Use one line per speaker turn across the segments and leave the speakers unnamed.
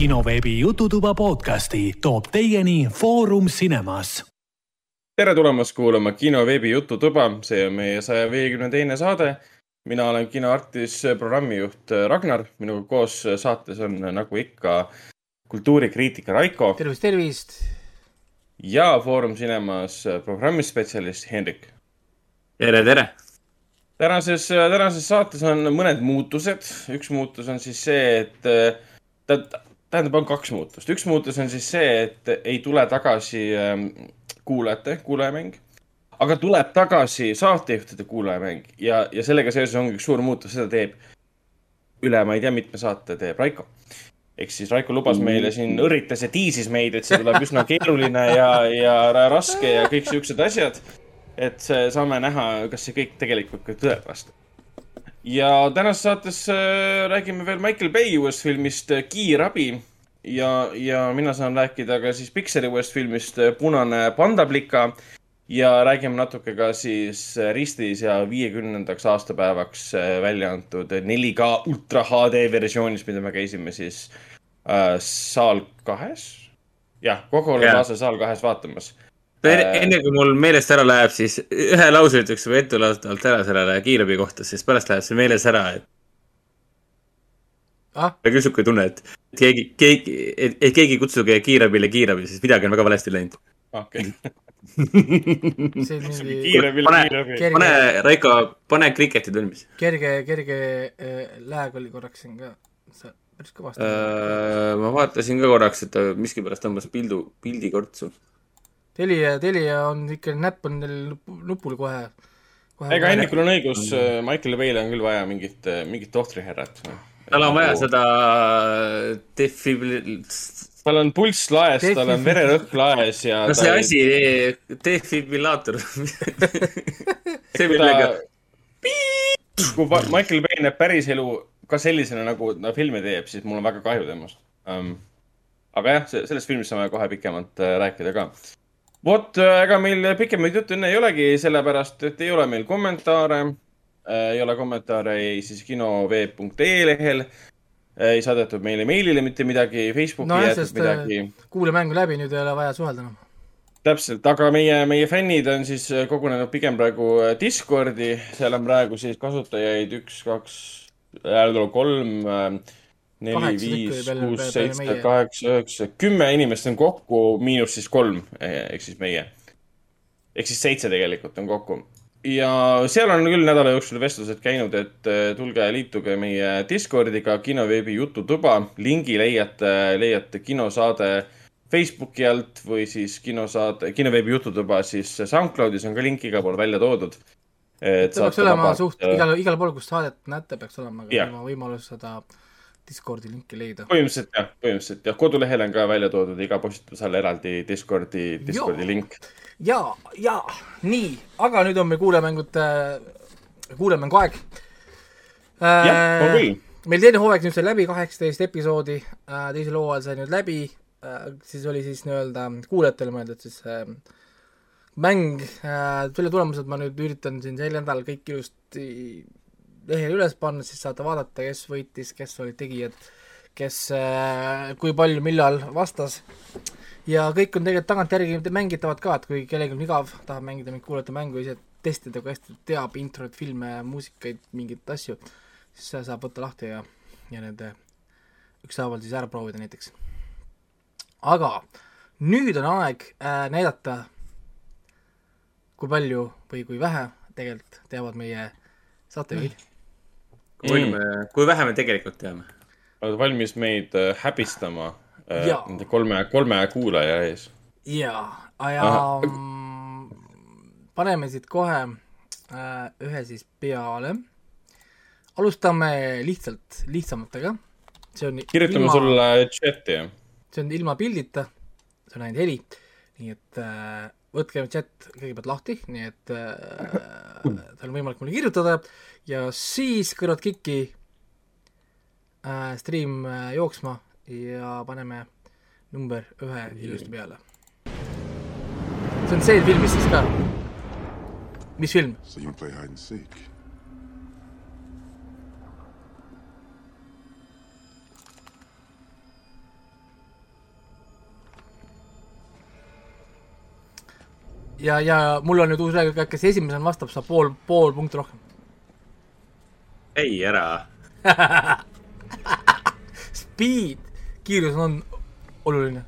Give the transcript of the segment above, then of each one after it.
kinoveebi Jututuba podcasti toob teieni Foorum Cinemas.
tere tulemast kuulama kinoveebi Jututuba, see on meie saja viiekümne teine saade. mina olen kinoartis programmijuht Ragnar, minuga koos saates on nagu ikka kultuurikriitika Raiko.
tervist, tervist.
ja Foorum Cinemas programmispetsialist Hendrik.
tere, tere
tänases, tänases saates on mõned muutused. üks muutus on siis see, et tähendab, on kaks muutust. üks muutus on siis see, et ei tule tagasi ähm, kuulajate kuulajamäng, aga tuleb tagasi saatejuhtide kuulajamäng ja, ja sellega seoses ongi üks suur muutus, seda teeb üle, ma ei tea, mitme saate teeb Raiko. ehk siis Raiko lubas meile siin, õrritas ja tiisis meid, et see tuleb üsna keeruline ja, ja raske ja kõik siuksed asjad. et saame näha, kas see kõik tegelikult ka tõele vastab ja tänases saates äh, räägime veel Michael Bay uuest filmist äh, Kiirabi. Ja, ja mina saan rääkida ka siis Pixari uuest filmist äh, Punane pandaplika ja räägime natuke ka siis ristis ja viiekümnendaks aastapäevaks välja antud 4K ultra HD versioonis, mida me käisime siis äh, saal kahes. jah, Coca-Cola Plaza saal kahes vaatamas
enne kui mul meelest ära läheb, siis ühe lause ütleks juba etteulatatavalt ära sellele kiirabi kohta, sest pärast läheb see meeles ära, et ah?. väga sihuke tunne, et keegi, keegi, et, keegi kutsuge kiirabile kiirabi, sest midagi on väga valesti läinud.
okei okay.
kiirabile kiirabi. pane, Raiko, pane kriketid valmis.
kerge, kerge äh, lääg oli korraks siin ka, päris kõvasti
äh,. ma vaatasin ka korraks, et ta miskipärast tõmbas pildu, pildi kortsu
Telia, Telia on ikka, näpp on neil nupul kohe,
kohe. ega Hennikul on õigus, äh, Michael Bay'le on küll vaja mingit, äh, mingit tohtrihärrat.
tal on vaja seda defibril-.
tal on pulss laes, tal on vererõhk laes ja.
no see asi, defibrillaator see millega.
kui Michael Bay näeb päriselu ka sellisena, nagu ta filmi teeb, siis mul on väga kahju temast um,. aga jah, sellest filmist saame kohe pikemalt äh, rääkida ka vot, äh, ega meil pikemaid jutte enne ei olegi, sellepärast et ei ole meil kommentaare. Äh, ei ole kommentaare ei siis kinoveeb.ee lehel. Äh, ei saadetud meile meilile mitte midagi, Facebooki
no, ei jäetud midagi. kuule mängu läbi, nüüd ei ole vaja suhelda enam.
täpselt, aga meie, meie fännid on siis kogunenud pigem praegu Discordi, seal on praegu siis kasutajaid üks, kaks, kolm neli, viis, kuus, seitse, kaheksa, üheksa, kümme inimest on kokku, miinus siis kolm ehk siis meie. ehk siis seitse tegelikult on kokku. ja seal on küll nädala jooksul vestlused käinud, et eh, tulge liituge meie Discordiga, kinoveebi Jututuba. lingi leiate, leiate kinosaade Facebooki alt või siis kinosaade, kinoveebi Jututuba siis SoundCloudis on ka link igal pool välja toodud
see peaks olema suht igal, igal pool, kus saadet näete, peaks olema ka võimalus seda Discordi linki leida.
põhimõtteliselt jah, põhimõtteliselt jah, kodulehel on ka välja toodud iga postituse all eraldi Discordi, Discordi Joo. link.
ja, ja nii, aga nüüd on meil kuulemängud äh,, kuulemängu aeg
äh,. jah, on küll.
meil teine hooaeg nüüd sai läbi, kaheksateist episoodi äh,, teisel hooajal sai nüüd läbi äh,, siis oli siis nii-öelda kuulajatele mõeldud siis äh, mäng äh,, selle tulemused ma nüüd üritan siin sel nädalal kõik ilusti lehele üles panna, siis saate vaadata, kes võitis, kes olid tegijad, kes äh, kui palju, millal vastas. ja kõik on tegelikult tagantjärgi mängitavad ka, et kui kellelgi on igav, tahab mängida mingit kuulata mängu, ise testida, kui hästi teab introt, filme, muusikaid, mingeid asju, siis saab võtta lahti ja, ja need ükshaaval siis ära proovida näiteks. aga nüüd on aeg äh, näidata, kui palju või kui vähe tegelikult teavad meie saatejuhid mm
kui palju me, kui vähe me tegelikult teame?
oled valmis meid äh, häbistama äh, nende kolme, kolme kuulaja ees?
jaa, ja paneme siit kohe äh, ühe siis peale. alustame lihtsalt, lihtsamatega. see on
kirjutame ilma, sulle chati, jah?
see on ilma pildita, see on ainult heli, nii et äh, võtke chat kõigepealt lahti, nii et äh, teil on võimalik mulle kirjutada ja siis kõrvad kikki äh, stream äh, jooksma ja paneme number ühe ilusti peale. see on see film vist siis ka. mis film? So you play hide and seek? ja, ja mul on nüüd uus reegel ka, kes esimesena vastab, saab pool, pool punkti rohkem.
ei, ära.
Speed, kiirus on oluline.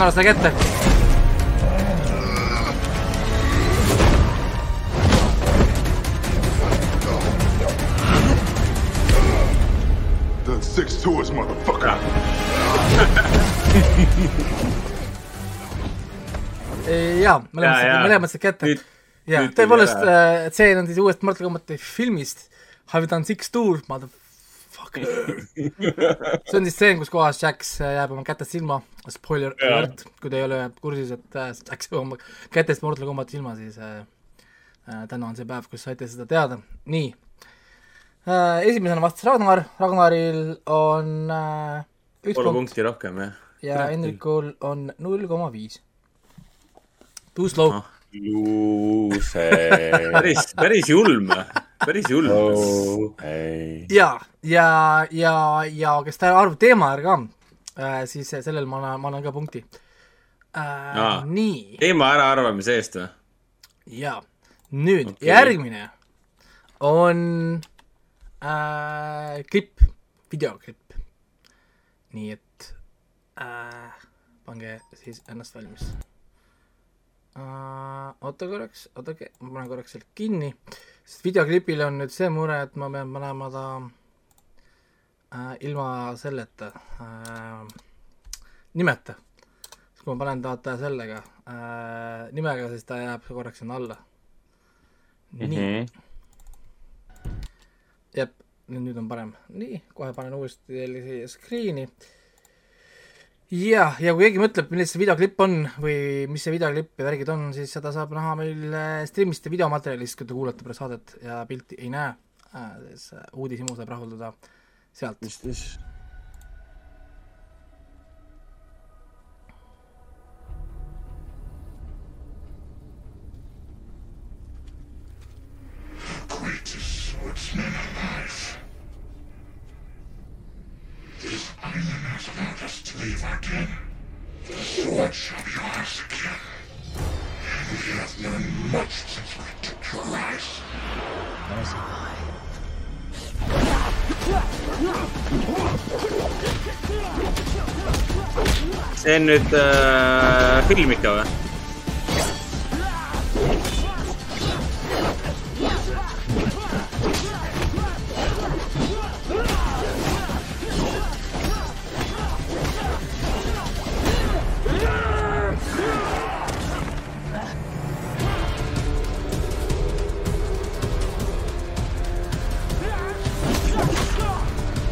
Ragnar sai kätte.
Done six tours, motherfucker.
jaa, mõlemad said, mõlemad said kätte
tuli
tõepoolest
ära.,
tseen on siis uuest Mortal Combati filmist. Have done six tours, motherfucker. see on siis stseen, kus kohas Jax äh, jääb oma kätest ilma. Spoiler alert, kui te ei ole kursis, et äh, Jax jääb oma kätest Mortal Combati ilma, siis äh, äh, täna on see päev, kus saite seda teada. nii äh,. esimesena vastas Ragnar, Ragnaril on äh, üks
pool
punkt
punkti rohkem, jah.
ja Hendrikul on null koma viis. Too slow
Ah.
luuse.
päris, päris julm, päris julm.
oh,. ei.
ja, ja, ja, ja kes ta arvab teema järgi ka äh,, siis sellel ma annan, ma annan ka punkti äh, nii,
teema äraarvamise eest või?
ja nüüd okay. järgmine on äh, klipp, videoklipp. nii et äh, pange siis ennast valmis. Oota korraks, oodake, ma panen korraks selle kinni, sest videoklipil on nüüd see mure, et ma pean panema ta äh, ilma selleta äh, nimeta. siis kui ma panen ta sellega äh, nimega, siis ta jääb korraks sinna alla. nii mm. -hmm. jep, nüüd, on parem. nii, kohe panen uuesti teile siia screen'i. jah, ja kui keegi mõtleb, milles see videoklipp on või mis see videoklipp ja värgid on, siis seda saab näha meil äh, stream'ist ja videomaterjalist, kui te kuulate pärast saadet ja pilti ei näe äh,. siis äh, uudishimu saab rahuldada sealt.
mis, mis?
See on nüüd äh, film ikka või?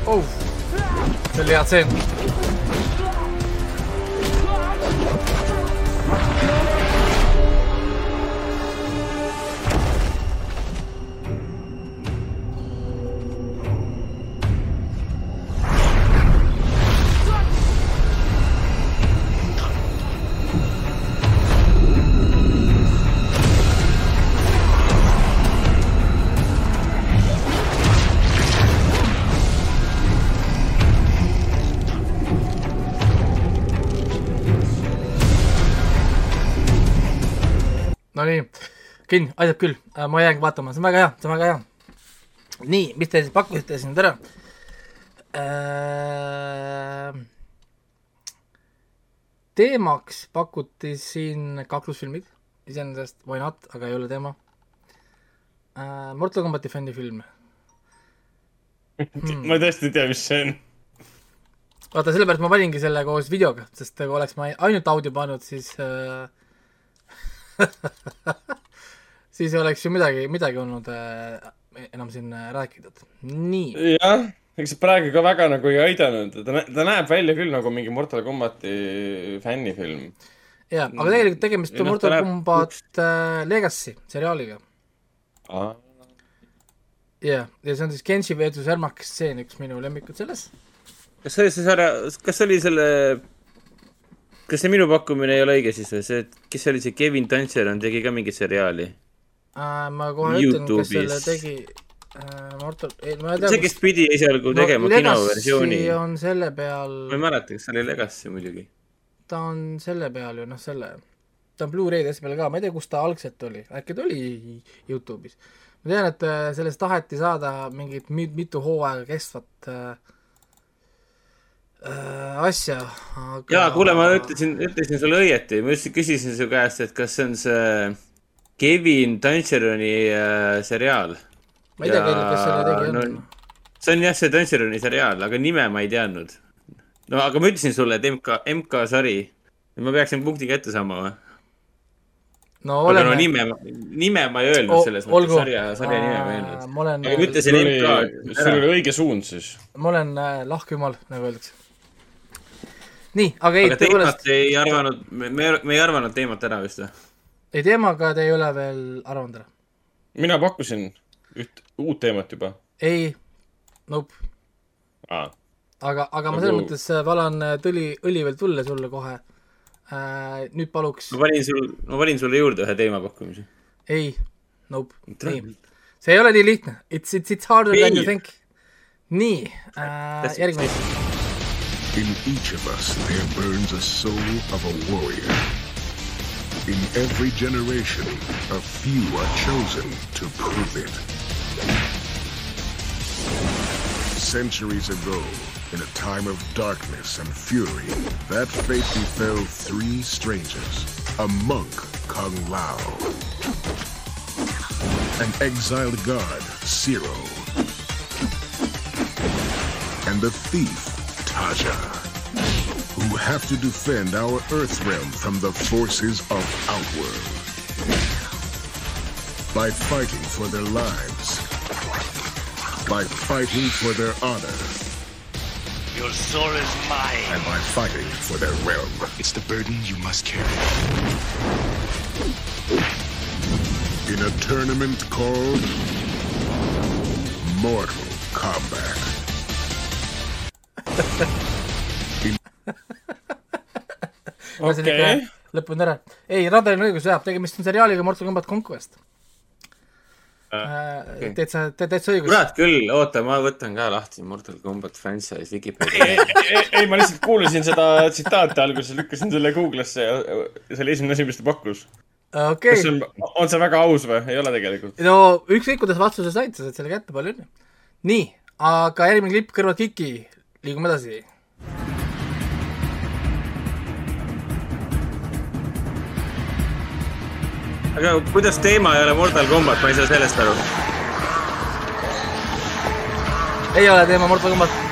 oh, see oli hea Ken, aitab küll, ma jäängi vaatama, see on väga hea, see on väga hea. nii, mis te siis pakkusite siin ära äh,? teemaks pakuti siin kaklusfilmid, iseenesest why not, aga ei ole teema äh,. Mortal Combati fännifilm hmm..
ma tõesti ei tea, mis see on.
vaata, sellepärast ma paningi selle koos videoga, sest kui oleks ma ainult audio pannud, siis äh, siis ei oleks ju midagi, midagi olnud äh, enam siin äh, rääkida. nii,
jah, ega see praegu ka väga nagu ei aidanud, ta, ta näeb välja küll nagu mingi Mortal Combati fännifilm.
jaa, aga tegelikult tegemist
Ja
on
noh, ta
Mortal
läheb
Combat äh, Legacy seriaaliga. jah, ja see on siis Genshi versus Ermac stseen, üks minu lemmikud selles.
kas see oli see sarja, kas see oli selle, kas see minu pakkumine ei ole õige siis või see, kes see oli see Kevin Tantseron tegi ka mingit seriaali?
Äh, ma kohe ütlen, kes selle
Youtube'is.
tegi äh,. Mortal, ei ma ei tea.
see, kes pidi esialgu tegema kinoversiooni.
on selle peal,
ma ei mäleta, kas see oli Legacy muidugi.
ta on selle peal ju noh, selle, ta on Blu-ray'de asja peal ka, ma ei tea, kus ta algselt oli, äkki ta oli Youtube'is. ma tean, et äh, sellest taheti saada mingit mi- mitu hooaega kestvat äh, äh, asja, aga
jaa, kuule, ma ütlesin, ütlesin sulle õieti, ma just küsisin su käest, et kas see on see Kevin Tantseroni äh, seriaal.
ma ei tea, kes selle tegi
no,. see on jah, see Tantseroni seriaal, aga nime ma ei teadnud. no aga ma ütlesin sulle, et MK, MK sari. ma peaksin punkti kätte saama või?
no
aga no
oleme,
nime, nime ma ei öelnud selles mõttes, sarja, sarja nime ma ei öelnud.
ma olen
aga ma, ütlesin MK
sul oli õige suund siis.
ma olen äh, lahkümal, nagu öeldakse. nii, aga ei,
aga teemat, ei arvanud, me, me, me ei arvanud teemat ära vist või?
Ei teemaga te ei ole veel arvanud ära.
mina pakkusin üht uut teemat juba
ei, nope,
ah..
aga, aga ma
Nagu-
selles mõttes äh, valan äh, tuli, õli veel tulle sulle kohe äh,. nüüd paluks,
ma panin sul, ma panin sulle juurde ühe teema pakkumise.
ei, nope, nii. see ei ole nii lihtne, it's, it's, it's harder than you
Ei.
think. nii äh,, järgmine,
In each of us, there burns a soul of a warrior. In every generation, a few are chosen to prove it. Centuries ago, in a time of darkness and fury, that fate befell three strangers. A monk, Kung Lao. An exiled god, Zero. And a thief, Taja who have to defend our Earth realm from the forces of Outworld. By fighting for their lives. By fighting for their honor.
Your soul is mine.
And by fighting for their realm.
It's the burden you must carry.
In a tournament called Mortal Kombat.
okei,
lõppenud ära. ei, Radalil on õigus, jah, tegemist on seriaaliga Mortal Combat Conquest äh,. täitsa, täitsa õigus.
kurat küll, oota, ma võtan ka lahti Mortal Combat franchise Vikipeedia.
ei, ei ma lihtsalt kuulasin seda tsitaati alguses, lükkasin selle Google'isse ja see oli esimene asi, mis ta pakkus.
okei
kas see on, on see väga aus või? ei ole tegelikult.
no ükskõik, kuidas vastuse said, sa said selle kätte, palju õnne. nii, aga järgmine klipp kõrvalt Kiki, liigume edasi.
Aga kuidas teema ei ole Mortal Combat, ma ei saa sellest aru.
ei ole teema Mortal Combat.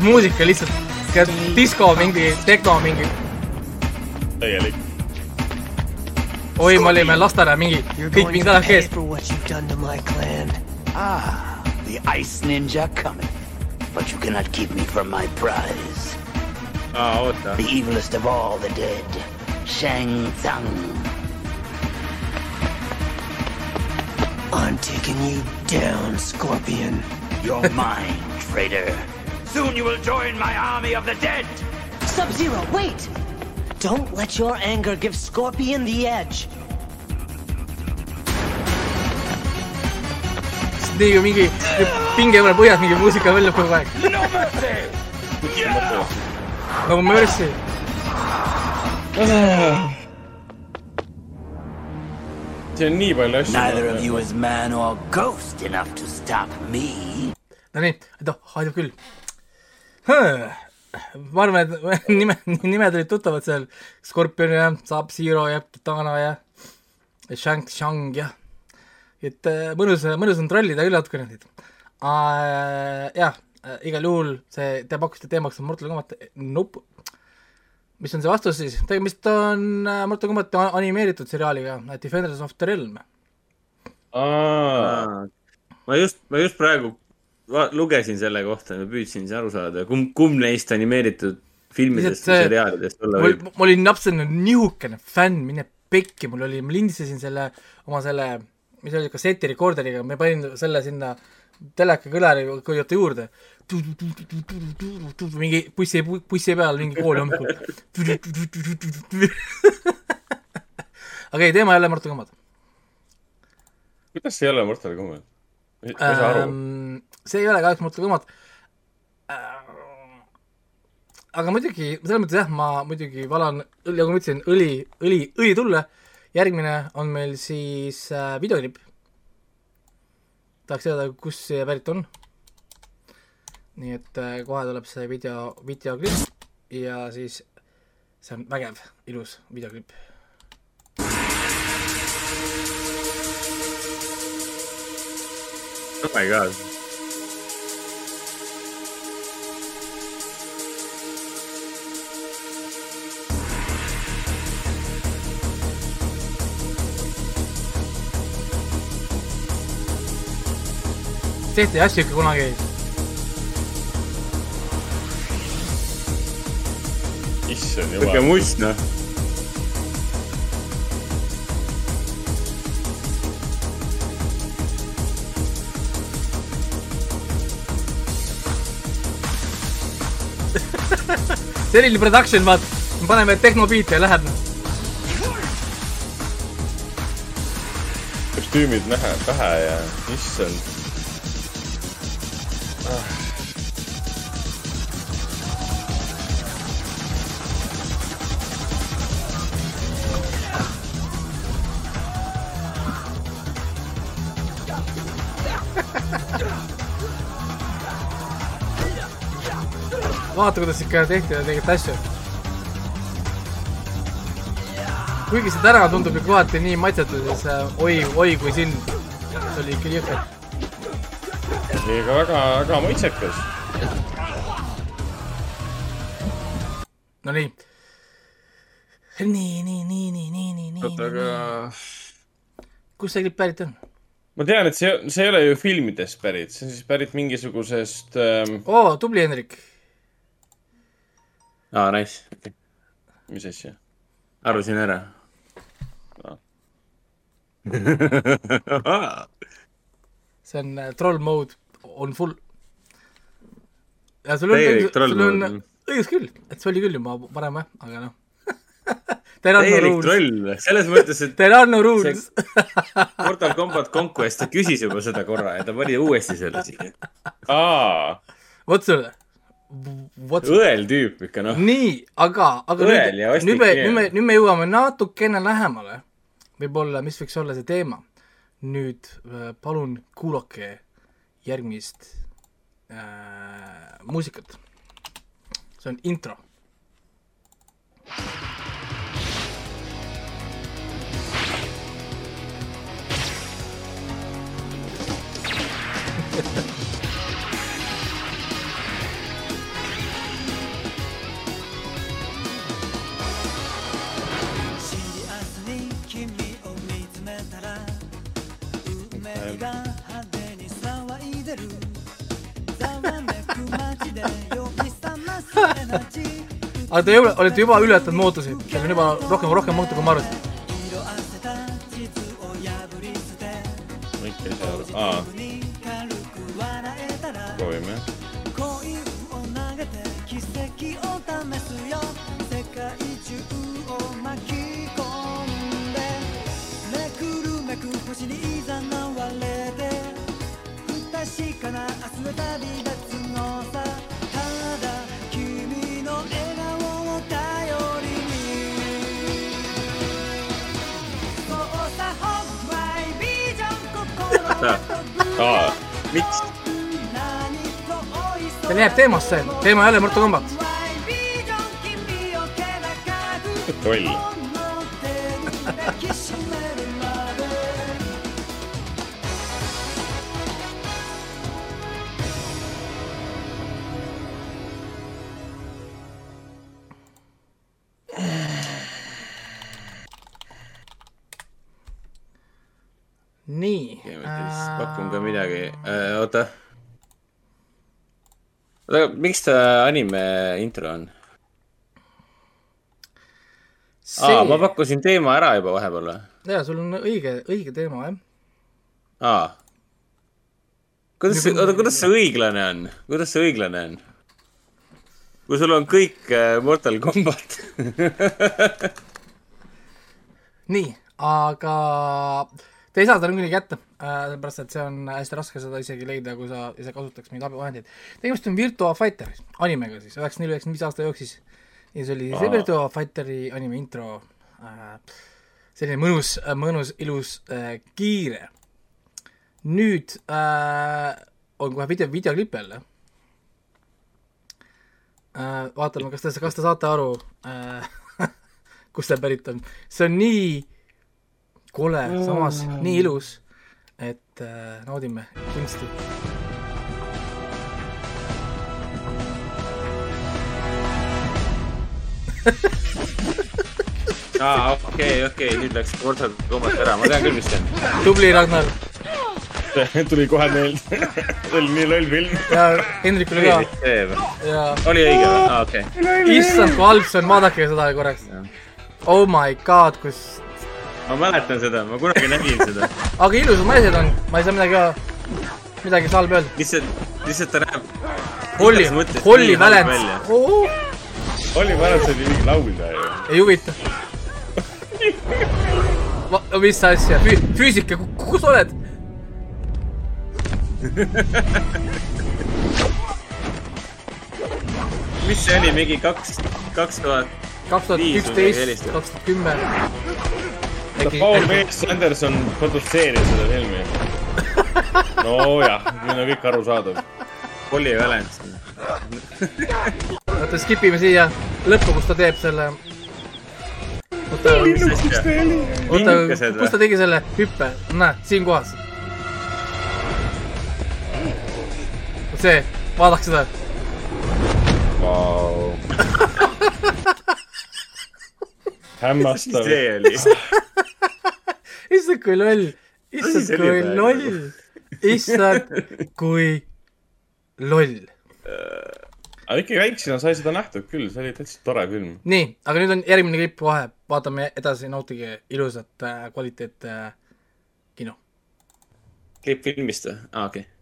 Muusika lihtsalt, disko mingi, tehno mingi,
täielik.
oi, me olime lasteaia mingi,
You're
kõik
going
mingid
to
ajad
pay
ees.
for what you've done to my clan.
Ah, the Ice Ninja coming. But you cannot keep me from my prize.
aa, oota
The evilest of all the dead, Shang Tsung.
I'm taking you down, Scorpion.
You're mine, traitor. Soon you will join my army of the dead.
Sub-Zero, wait! Don't let your anger give Scorpion the edge.
nii ju mingi pinge peal põhjas mingi muusika väljub kogu aeg. no mercy.
see on nii.
Neither of you is man or ghost enough to stop me.
Nonii, et oh, aitab küll. Ma arvan, et nime, nimed olid tuttavad seal, Scorpion ja Sub-Zero ja Katana ja ja Shang Shang ja et äh, mõnus, mõnus on trollida küll natukene neid. jah, igal juhul see, te pakkusite teemaks on Mortal Combat, nope. mis on see vastus siis? tegemist on äh, Mortal Combati animeeritud seriaaliga Defenders of the Realm.
ma just, ma just praegu lugesin selle kohta ja püüdsin siis aru saada, kumb, kumb neist animeeritud filmidest või
see-
seriaalidest olla
ma
võib.
ma olin lapsena nihukene fänn, mine pekki, mul oli, ma lindistasin selle oma selle, mis oli kasseti rekorderiga, ma panin selle sinna teleka kõlari kõigepealt juurde. mingi bussi, bussi peal mingi kooli hommikul. aga ei, teema jälle Mortal Combat.
kuidas see ei ole Mortal Combat? ma ei saa aru.
Ähm, see ei ole kahjuks Mortal Combat. aga muidugi, selles mõttes jah, ma muidugi valan, nagu ma ütlesin, õli, õli, õli tulle. järgmine on meil siis äh, videoklipp. tahaks teada, kust see pärit on. nii et äh, kohe tuleb see video, videoklipp ja siis see on vägev, ilus videoklipp.
oh my god.
Tehti asju ikka kunagi.
issand jumal.
must noh.
selline production, vaat, me paneme tehnobiite ja läheb.
kostüümid näha, pähe ja issand.
vaata, kuidas ikka tehti tegite asju. kuigi see täna tundub ju kohati nii matsetud ja see oi, oi kui siin, see oli ikka jõhker.
oli ka väga, väga maitsekas.
Nonii. nii, nii, nii, nii, nii, nii, nii,
oota, aga
kust see klipp pärit on?
ma tean, et see, see ei ole ju filmidest pärit, see on siis pärit mingisugusest ähm,,
oo, tubli Hendrik.
aa, nice.
mis asja?
arvasin ära
Aa.
see on äh, troll mode on full. ja sul on
Täielik, troll
sul on õigus küll, et see oli küll juba parem jah, aga noh.
Täielik
rules.
troll, selles mõttes, et
There are no rules.
Mortal Combat Conquest, ta küsis juba seda korra ja ta pani uuesti selle siia.
aa,
vot sulle. sulle.
õel tüüp ikka noh.
nii, aga, aga
Õel
nüüd nüüd me, nüüd me, nüüd me jõuame natukene lähemale. võib-olla, mis võiks olla see teema. nüüd äh, palun kuulake järgmist äh, muusikat. see on intro.
シ
olete juba, olete juba ületanud mootuseid, teil on juba rohkem, rohkem mõõtu, kui ma arvasin.
ma ikka ei saa aru, aa. proovime.
確かな明日の
旅 aa,
miks?
meil jääb teemasse, teema jälle Mortal Combat.
loll pakun ka midagi, oota. oota, miks ta anime intro on? aa, ma
see,
pakkusin teema ära juba vahepeal või?
jaa, sul on õige, õige teema, jah.
aa. kuidas see, oota, kuidas see õiglane on, kuidas see õiglane on? kui sul on kõik äh, Mortal Combat.
nii, aga te ei saa seda niikuinii kätte äh,, sellepärast et see on hästi raske seda isegi leida, kui sa ise kasutaks mingeid abivahendeid. tegemist on Virtua Fighter animega siis, üheksakümne neli, üheksakümne viis aasta jooksis. ja see oli see. Virtua Fighteri anime intro äh,. selline mõnus, mõnus, ilus äh,, kiire. nüüd äh, on kohe video, videoklipp jälle äh,. vaatame, kas te, kas te saate aru äh, kust see pärit on. see on nii kole, samas nii ilus, et äh, naudime kunsti.
aa, okei, okei, nüüd läks Mortal Combat ära, ma tean küll, mis see on.
tubli, Ragnar.
tuli kohe meelde. see oli nii loll film.
ja Hendrikule ka
oli õige või? aa, okei.
issand, kui halb see on, vaadake seda korraks. Oh my god, kus,
ma mäletan seda, ma kunagi nägin seda.
aga ilusad naised on, ma ei saa midagi, midagi halba öelda.
lihtsalt, lihtsalt ta näeb.
Holly, Holly Valents,
oli mäletad, see oli mingi laulja ju.
ei huvita. mis asja, füüsika, kus oled?
mis see oli, mingi kaks, kaks tuhat,
kaks tuhat üksteist, kaks tuhat kümme.
Paul B. Sanderson produtseeris seda filmi. nojah, nüüd on kõik arusaadav.
Holly Valens.
oota, skip ime siia lõppu, kus ta teeb selle. oota, kus ta tegi selle hüppe, näed, siin kohas. see, vaadake seda.
Vau. hämmastav.
see oli.
issand, kui loll, issand, kui loll, issand, kui loll.
aga ikkagi väiksena sai seda nähtud küll, see oli täitsa tore film.
nii, aga nüüd on järgmine klipp kohe, vaatame edasi, nautige ilusat äh, kvaliteet äh, kino.
klipp filmist või? aa, okei.
Thought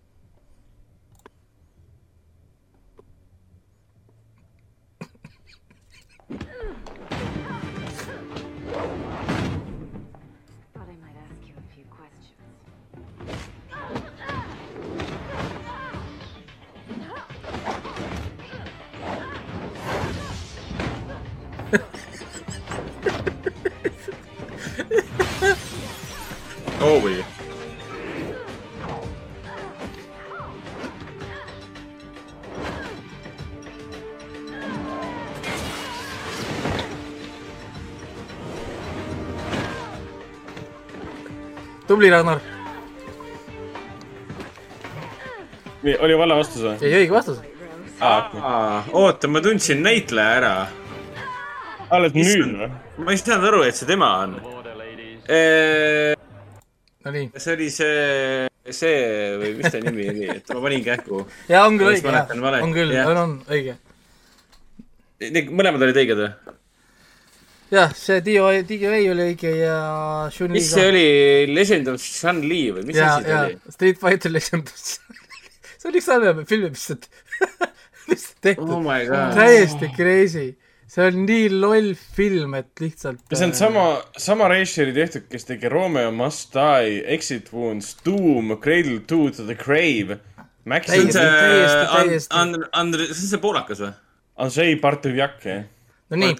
oo või?
tubli, Ragnar.
oli vale vastus või?
ei, õige vastus.
aa, oota, ma tundsin näitleja ära.
Alles nüüd või?
ma ei saanud aru, et see tema on.
Nonii,
see oli see, see või mis ta nimi oli, et ma panin kähku.
ja on küll õige, on küll, on, on õige.
mõlemad olid õiged või?
jah, see Dio, Dio ei oli õige ja Shun Li
mis see oli, Legend of Chun-Li või mis asi
ja
oli?
Street Fighter Legends. see on üks halvem film, mis lihtsalt, lihtsalt tehtud
Oh my god.
täiesti crazy. See on nii loll film, et lihtsalt.
ja see on sama, sama režissööri tehtud, kes tegi Romeo Must Die, Exit Wounds, Doom, Cradle to the Grave. Max
see on see
Täiesti,
And-
täiesti.
And- Andre, see on see poolakas või?
Andrei Bartõvjak, jah.
no nii,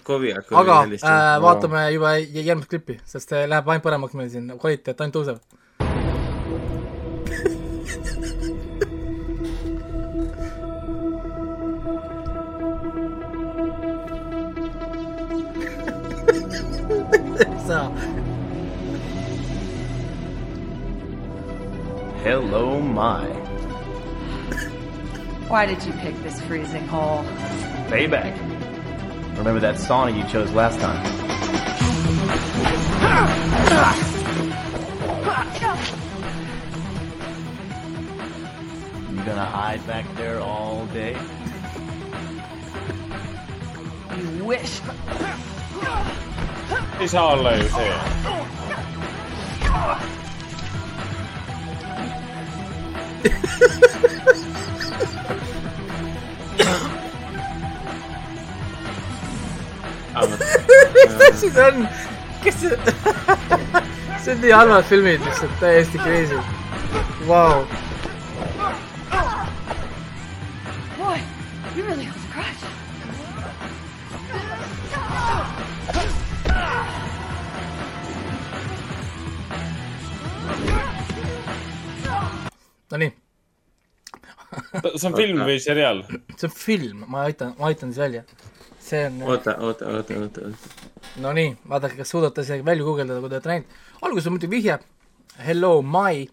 aga äh,
äh,.
vaatame juba jä- järgmist klippi, sest see läheb ainult paremaks meil siin, kvaliteet ainult tõuseb. saa.
Hello, my.
Why did you pick this freezing hole?
Payback. Remember that sauna you chose last time? You gonna hide back there all day?
You wish.
Ei saa olla ju see.
mis asi see on? kes see, see on nii halvad filmid lihtsalt, täiesti crazy. Vau,
Boy, you really
Nonii,
see on film või seriaal?
see on film, ma aitan, ma aitan siis välja. see on,
oota, oota, oota, oota, oota.
no nii, vaadake, kas suudate isegi välja guugeldada, kui te olete näinud. alguses on muidugi vihje, Hello Mai,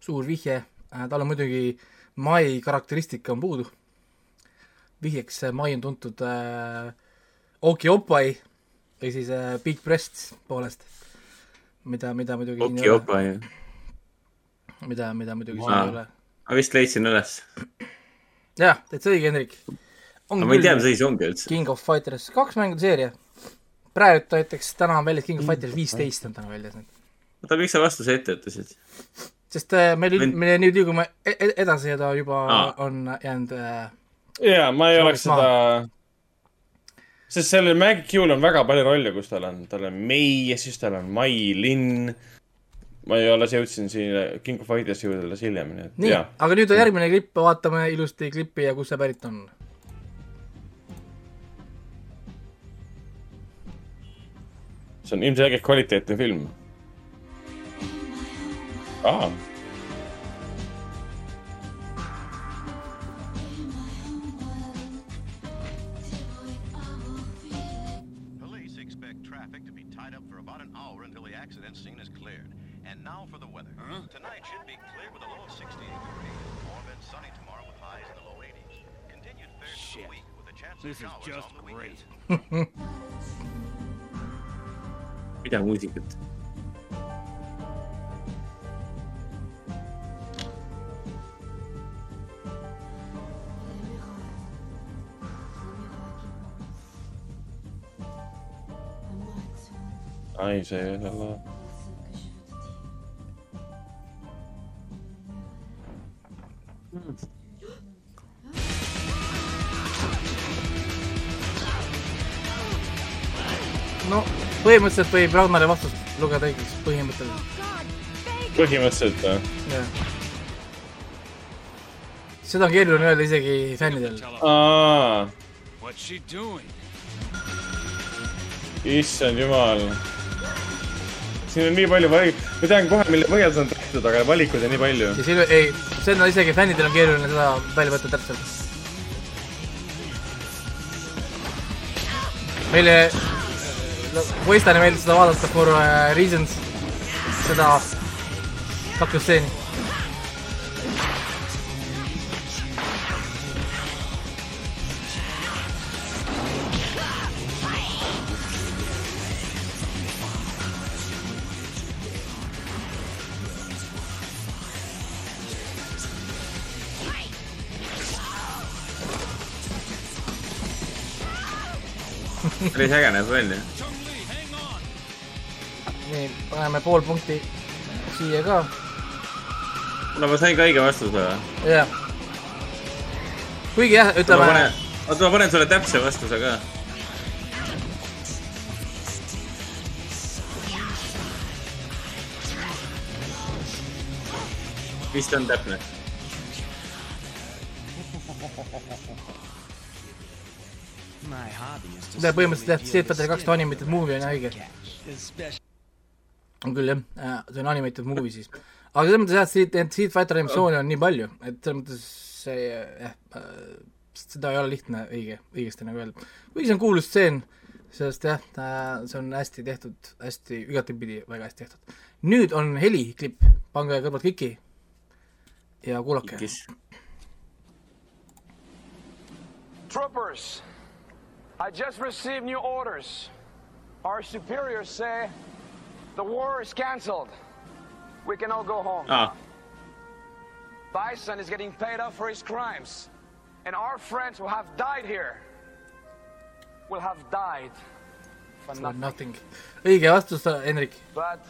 suur vihje, tal on muidugi Mai karakteristika on puudu. vihjeks äh, Mai on tuntud äh, Okiopai või siis äh, Big Breasts poolest, mida, mida muidugi
oki
ei ole,
opa ju.
mida, mida muidugi siin ei ole.
ma vist leidsin üles.
jah, täitsa õige, Hendrik.
aga ma ei tea, mis asi see ongi üldse.
King of Fighters kaks mängude seeria. praegu näiteks täna on väljas King of Fighters viisteist on täna väljas nüüd.
oota, miks sa vastuse ette ütlesid?
sest äh, meil
Mind-,
me nüüd liigume e- e- edasi ja ta juba
Aa.
on jäänud äh,
jaa, ma ei oleks seda, sest sellel Maggie Q'l on väga palju rolle, kus tal on, tal on ja siis tal on Mai Linn. Ma ei alles jõudsin siia King of Fighters jõuda alles hiljem, nii et
nii aga nüüd on järgmine klipp, vaatame ilusti klippi ja kust see pärit on.
see on ilmselgelt kvaliteetne film. aa,
This
of
is
showers
just
on the
great.
weekend.
mida muusikat?
ai, see ei
no põhimõtteliselt võib Ragnari vastust lugeda õigeks, põhimõtteliselt,
põhimõtteliselt või?
jah. seda on keeruline öelda isegi fännidel.
issand jumal. siin on nii palju valik, ma tean kohe, mille põhjal see on tehtud, aga valikuid on nii palju.
ja siin, ei, seda isegi fännidel on keeruline seda välja võtta täpselt. meile, Poistani meeldis seda vaadata for uh, reasons, seda kaklusstseeni.
päris äge näeb välja.
nii, paneme pool punkti siia ka,
no ma sain ka õige vastuse või?
jah. kuigi jah, ütleme
oota, ma panen sulle täpse vastuse ka. vist on täpne.
Põhimõtteliselt jah, Street Fighter kaks animated movie on jah õige.
especially
on küll jah, see on animated movie siis. aga selles mõttes jah, Street, Street Fighter animatsioone on nii palju, et selles mõttes see jah äh,, seda ei ole lihtne õige, õigesti nagu öelda. kuigi see on kuulus stseen sest jah, see on hästi tehtud, hästi, igatepidi väga hästi tehtud. nüüd on heliklipp, pange kõrvalt kiki ja kuulake.
Troopers, I just received new orders. Our superiors say the war is cancelled. We can all go home. Ah.
aa,
Bison is getting paid off for his crimes. And our friends who have died here will have died for
For
nothing.
nothing. õige vastus, Hendrik.
But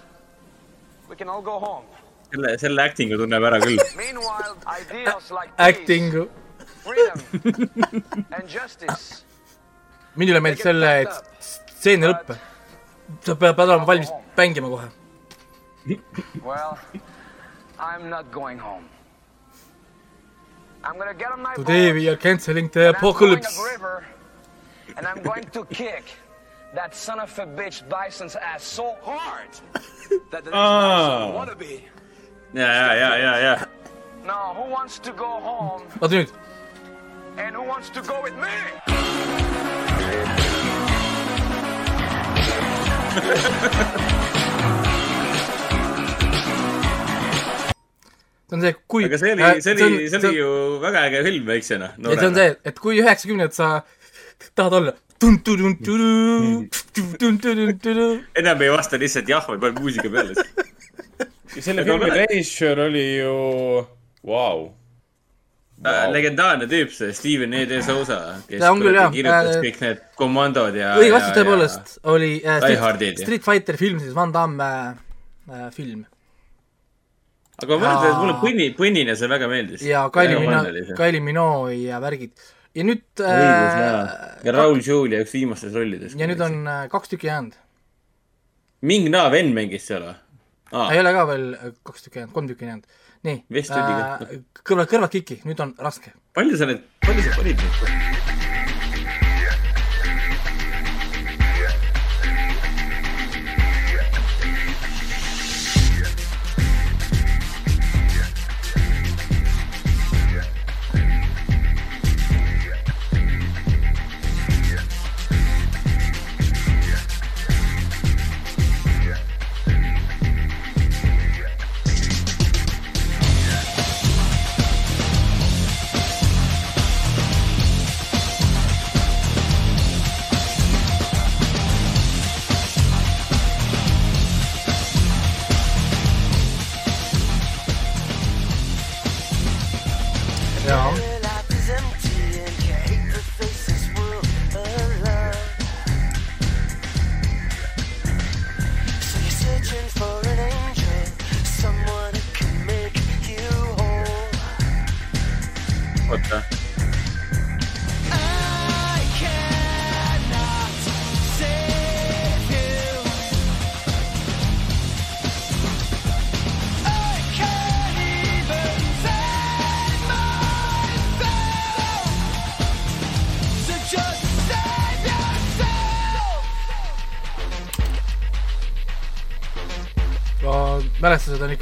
we can all go home.
selle, selle acting'u tunneb ära küll.
Meanwhile, ideals like peace,
Acting.
freedom, and justice
minule meeldis selle, et stseen ei lõppe. Sa pead, pead olema valmis mängima kohe.
Well, I'm not going home. I'm gonna get on my
Today
boat
we are cancelling the
and I'm going
apocalypse.
upriver, and I'm going to kick that son of a bitch Bison's ass so hard that the next
Aa.
Bison wanna be.
ja, ja, ja, ja, ja.
Now, who wants to go home
oota nüüd,
and who wants to go with me?
See on see, kui.
aga see oli, see oli, see oli ju väga äge film väiksena.
ja see on see, et kui üheksakümnendad sa tahad olla.
enam ei vasta lihtsalt jah või pane muusika peale.
ja selle filmi režissöör oli ju, vau.
Äh, legendaarne tüüp, see Steven E. De Sousa, kes
küll, jah.
kirjutas
Äh,
kõik need komandod ja.
õige vastus tõepoolest oli äh, Street, Street Fighter film, siis Van Damme äh, film.
aga ma mäletan, et mulle põnni, põnnina see väga meeldis.
ja Kylie Minogue, Kylie Minogue ja värgid. ja nüüd
õigus, jaa. ja
äh,
Raul Julia üks viimastest rollidest.
ja nüüd on äh, kaks tükki jäänud.
Ming Na Ven mängis seal või?
ei ole ka veel äh, kaks tükki jäänud, kolm tükki jäänud. Nii
ka.
äh,, kõrvad, kõrvad kiki, nüüd on raske.
palju sa need, palju sa panid neid?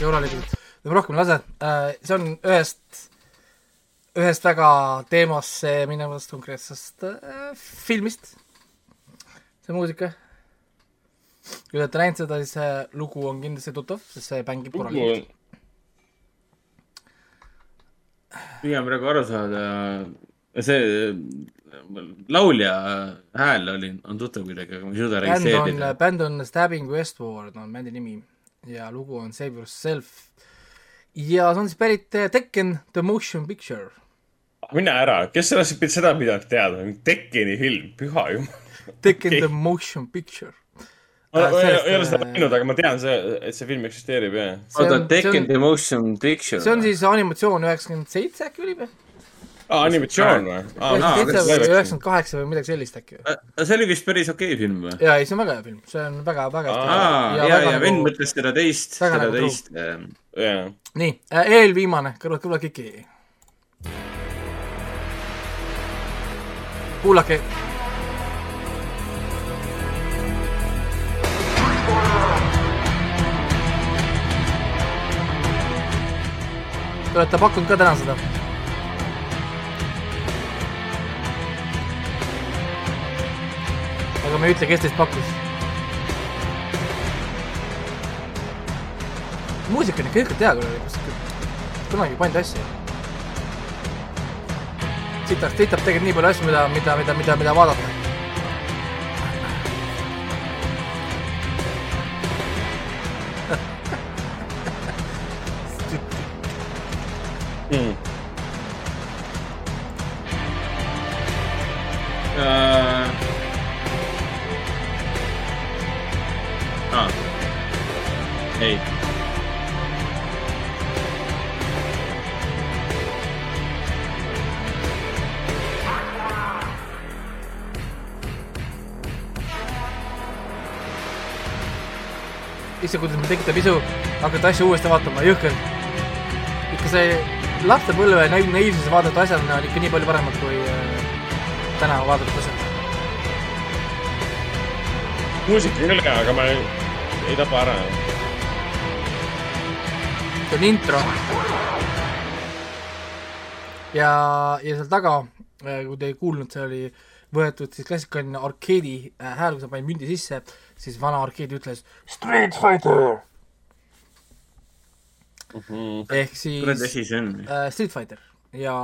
Ikka korralikud. rohkem lase, see on ühest, ühest väga teemasse minevast konkreetsest äh, filmist, see muusika. kui te olete näinud seda, siis see lugu on kindlasti tuttav, sest see mängib korralikult.
püüan praegu aru saada, see laulja hääl oli, on tuttav kuidagi, aga ma ei suuda registreerida.,
bänd on Stabbing Westward on bändi nimi ja lugu on Save Yourself. ja see on siis pärit äh, Tekken The Motion Picture.
mine ära, kes sellest, seda pidanud teadma, Tekkeni film, püha jumal.
Tekken
Okei.
The Motion Picture.
ma ei
sellest,
ei ole seda
äh,
näinud, aga ma tean see, et see film eksisteerib ja.
See on-
oota, Tekken The Motion Picture.
see on siis animatsioon üheksakümmend seitse äkki oli või?
aa, animatsioon või?
üheksakümmend või üheksakümmend kaheksa või midagi sellist äkki.
see oli vist päris okei okay film või?
jaa, ei see on väga hea film, see on väga, väga
aa, ja, ja, ja
nagu-
vend mõtles seda teist, seda
nagu
teist.
jaa.
nii äh,, eelviimane, kõrvad, kõrvad kiki. kuulake. Te olete pakkunud ka täna seda? Aga me ei ütle, kes teist pakkus. muusika on ikka ikka hea kus kunagi pannud asju. siit tahab tegelikult nii palju asju, mida, mida, mida, mida, mida vaadata. Mul tekitab isu hakata asju uuesti vaatama, jõhker. ikka see lapsepõlve naiv- naiivsuse vaadatud asjad on ikka nii palju paremad kui äh, täna vaadatud asjad.
muusika on küll hea, aga ma ei, ei tapa ära.
see on intro. ja, ja seal taga, kui te ei kuulnud, see oli võetud siis klassikaline arkeedi äh, hääl, kui sa panid mündi sisse, siis vana arkeedi ütles Street Fighter ehk siis
kurat asi see on?
äh, Street Fighter ja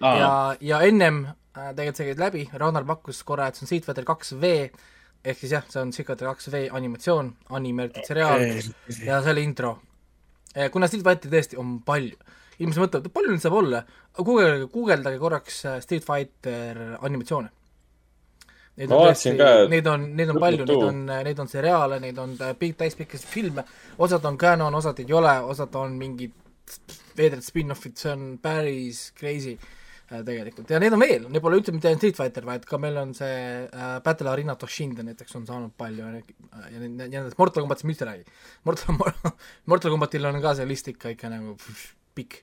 Aa.
ja, ja ennem äh, tegelikult see käis läbi, Ragnar pakkus korra, et see on Street Fighter kaks V ehk siis jah, see on Street Fighter kaks V animatsioon, animeeritud seriaal
Okei.
ja see oli intro. kuna Street Fighteri tõesti on palju, inimesed mõtlevad, palju neid saab olla, guugeldage, guugeldage korraks äh, Street Fighter animatsioone. Neid on tõesti neid on, neid on palju, neid on, neid on seriaale, neid on äh, pikk, täispikkasid filme, osad on canon, osad ei ole, osad on mingid veidrad spin-offid, see on päris crazy äh, tegelikult ja neid on veel, neid pole üldse mitte ainult Street Fighter, vaid ka meil on see äh, Battle Arena Toshinden näiteks on saanud palju ja, ja, ja nendest Mortal Combatist ma üldse ei räägi. Mortal, Mortal Combatil on ka see list ikka, ikka nagu pikk.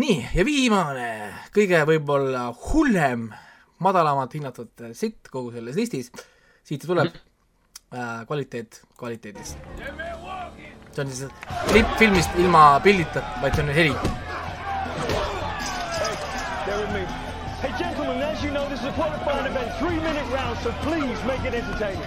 nii, ja viimane, kõige võib-olla hullem, madalamalt hinnatud sitt kogu selles listis, siit tuleb äh, kvaliteet kvaliteedist. see on siis klipp filmist ilma pildita, vaid see on heli.
Hey, gentlemen, as you know, this is a qualifying event, three-minute round, so please make it entertaining.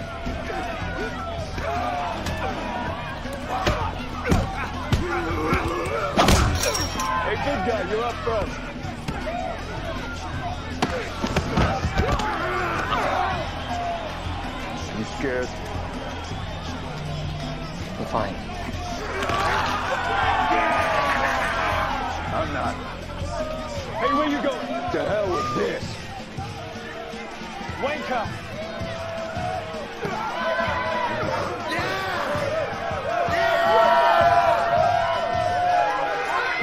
Hey, good guy, you're up first. You scared?
I'm fine.
I'm not. Hey, where you going? To hell with this. Wanker.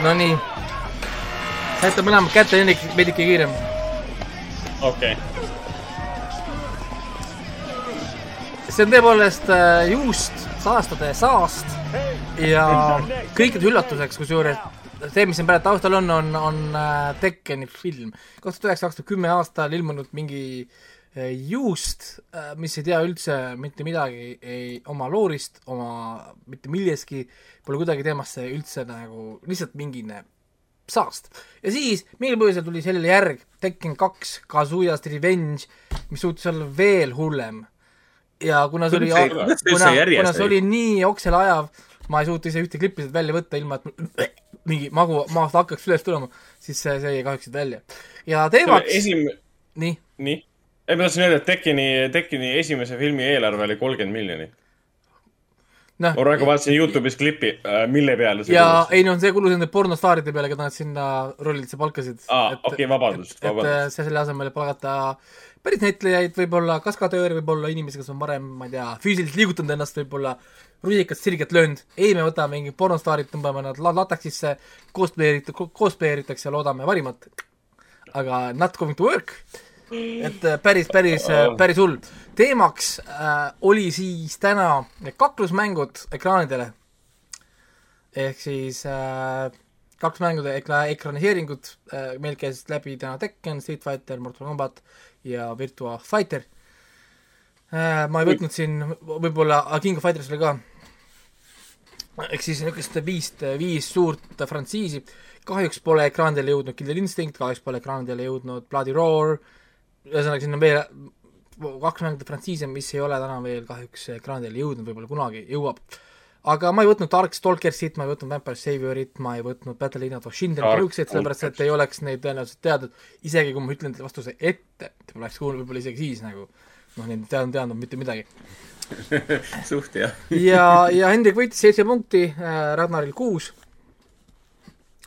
Nonii, saite mõlemad kätte veidike, veidike kiirem.
okei okay..
See on tõepoolest äh, juust, saastade saast ja kõikide üllatuseks, kusjuures see, mis siin praegu taustal on, on, on äh, Tekkeni film. kaks tuhat üheksa, kaks tuhat kümme aastal ilmunud mingi äh, juust, mis ei tea üldse mitte midagi ei oma loorist, oma mitte millestki, pole kuidagi teemasse üldse nagu lihtsalt mingine saast. ja siis mingil põhjusel tuli sellele järg, Tekken kaks, Kazuya's Revenge, mis suutis olla veel hullem. Ja kuna see oli, kuna kuna see
oli?
nii oksele ajav, ma ei suuta ise ühte klippi sealt välja võtta, ilma et mingi magu maast hakkaks üles tulema, siis see, see jäi kahjuks siit välja. ja teemaks,
esim-,
nii,
nii. ei, ma tahtsin öelda, et Tekkeni, Tekkeni esimese filmi eelarve oli kolmkümmend miljonit.
Noh,
ma praegu vaatasin Youtube'is klipi, mille peale see
ja
kulus.
ei no see kulus nende pornostaaride peale, keda nad sinna rollidesse palkasid.
aa, okei, vabandust,
et äh,
vabandust.
see selle asemel, et palgata päris näitlejaid, võib-olla kaskadööre, võib-olla inimesi, kes on varem, ma ei tea, füüsiliselt liigutanud ennast, võib-olla rusikat sirget löönud. ei, me võtame mingid pornostaarid, tõmbame nad la- lateksisse, cosplaye'rit-, cosplayer itakse ja loodame parimat. aga not going to work. et äh, päris, päris, päris hull. teemaks äh, oli siis täna kaklusmängud ekraanidele. ehk siis äh, kaks mängude ekra-, ekraniseeringud äh,, meil käis läbi täna Tekken, Street Fighter, Mortal Combat ja Virtua Fighter äh,. ma ei võtnud siin võib-olla, King of Fighters oli ka. ehk siis niisugust viist, viis suurt frantsiisi. kahjuks pole ekraanidele jõudnud Killer Instinct, kahjuks pole ekraanidele jõudnud Bloody Roar, ühesõnaga siin on veel kaks mängude frantsiise, mis ei ole täna veel kahjuks ekraanidele jõudnud, võib-olla kunagi jõuab. Aga ma ei võtnud Dark Stalkersit, ma ei võtnud Vampire Saviorit, ma ei võtnud Battle Linnad of
Dark
niisuguseid, sellepärast et ei oleks neid tõenäoliselt teadnud, isegi kui ma ütlen vastuse ette, te poleks kuulnud võib-olla isegi siis nagu noh, neid ei teadnud, teadnud mitte midagi.
suht jah.
ja, ja Hendrik võitis seitse punkti äh,, Ragnaril kuus.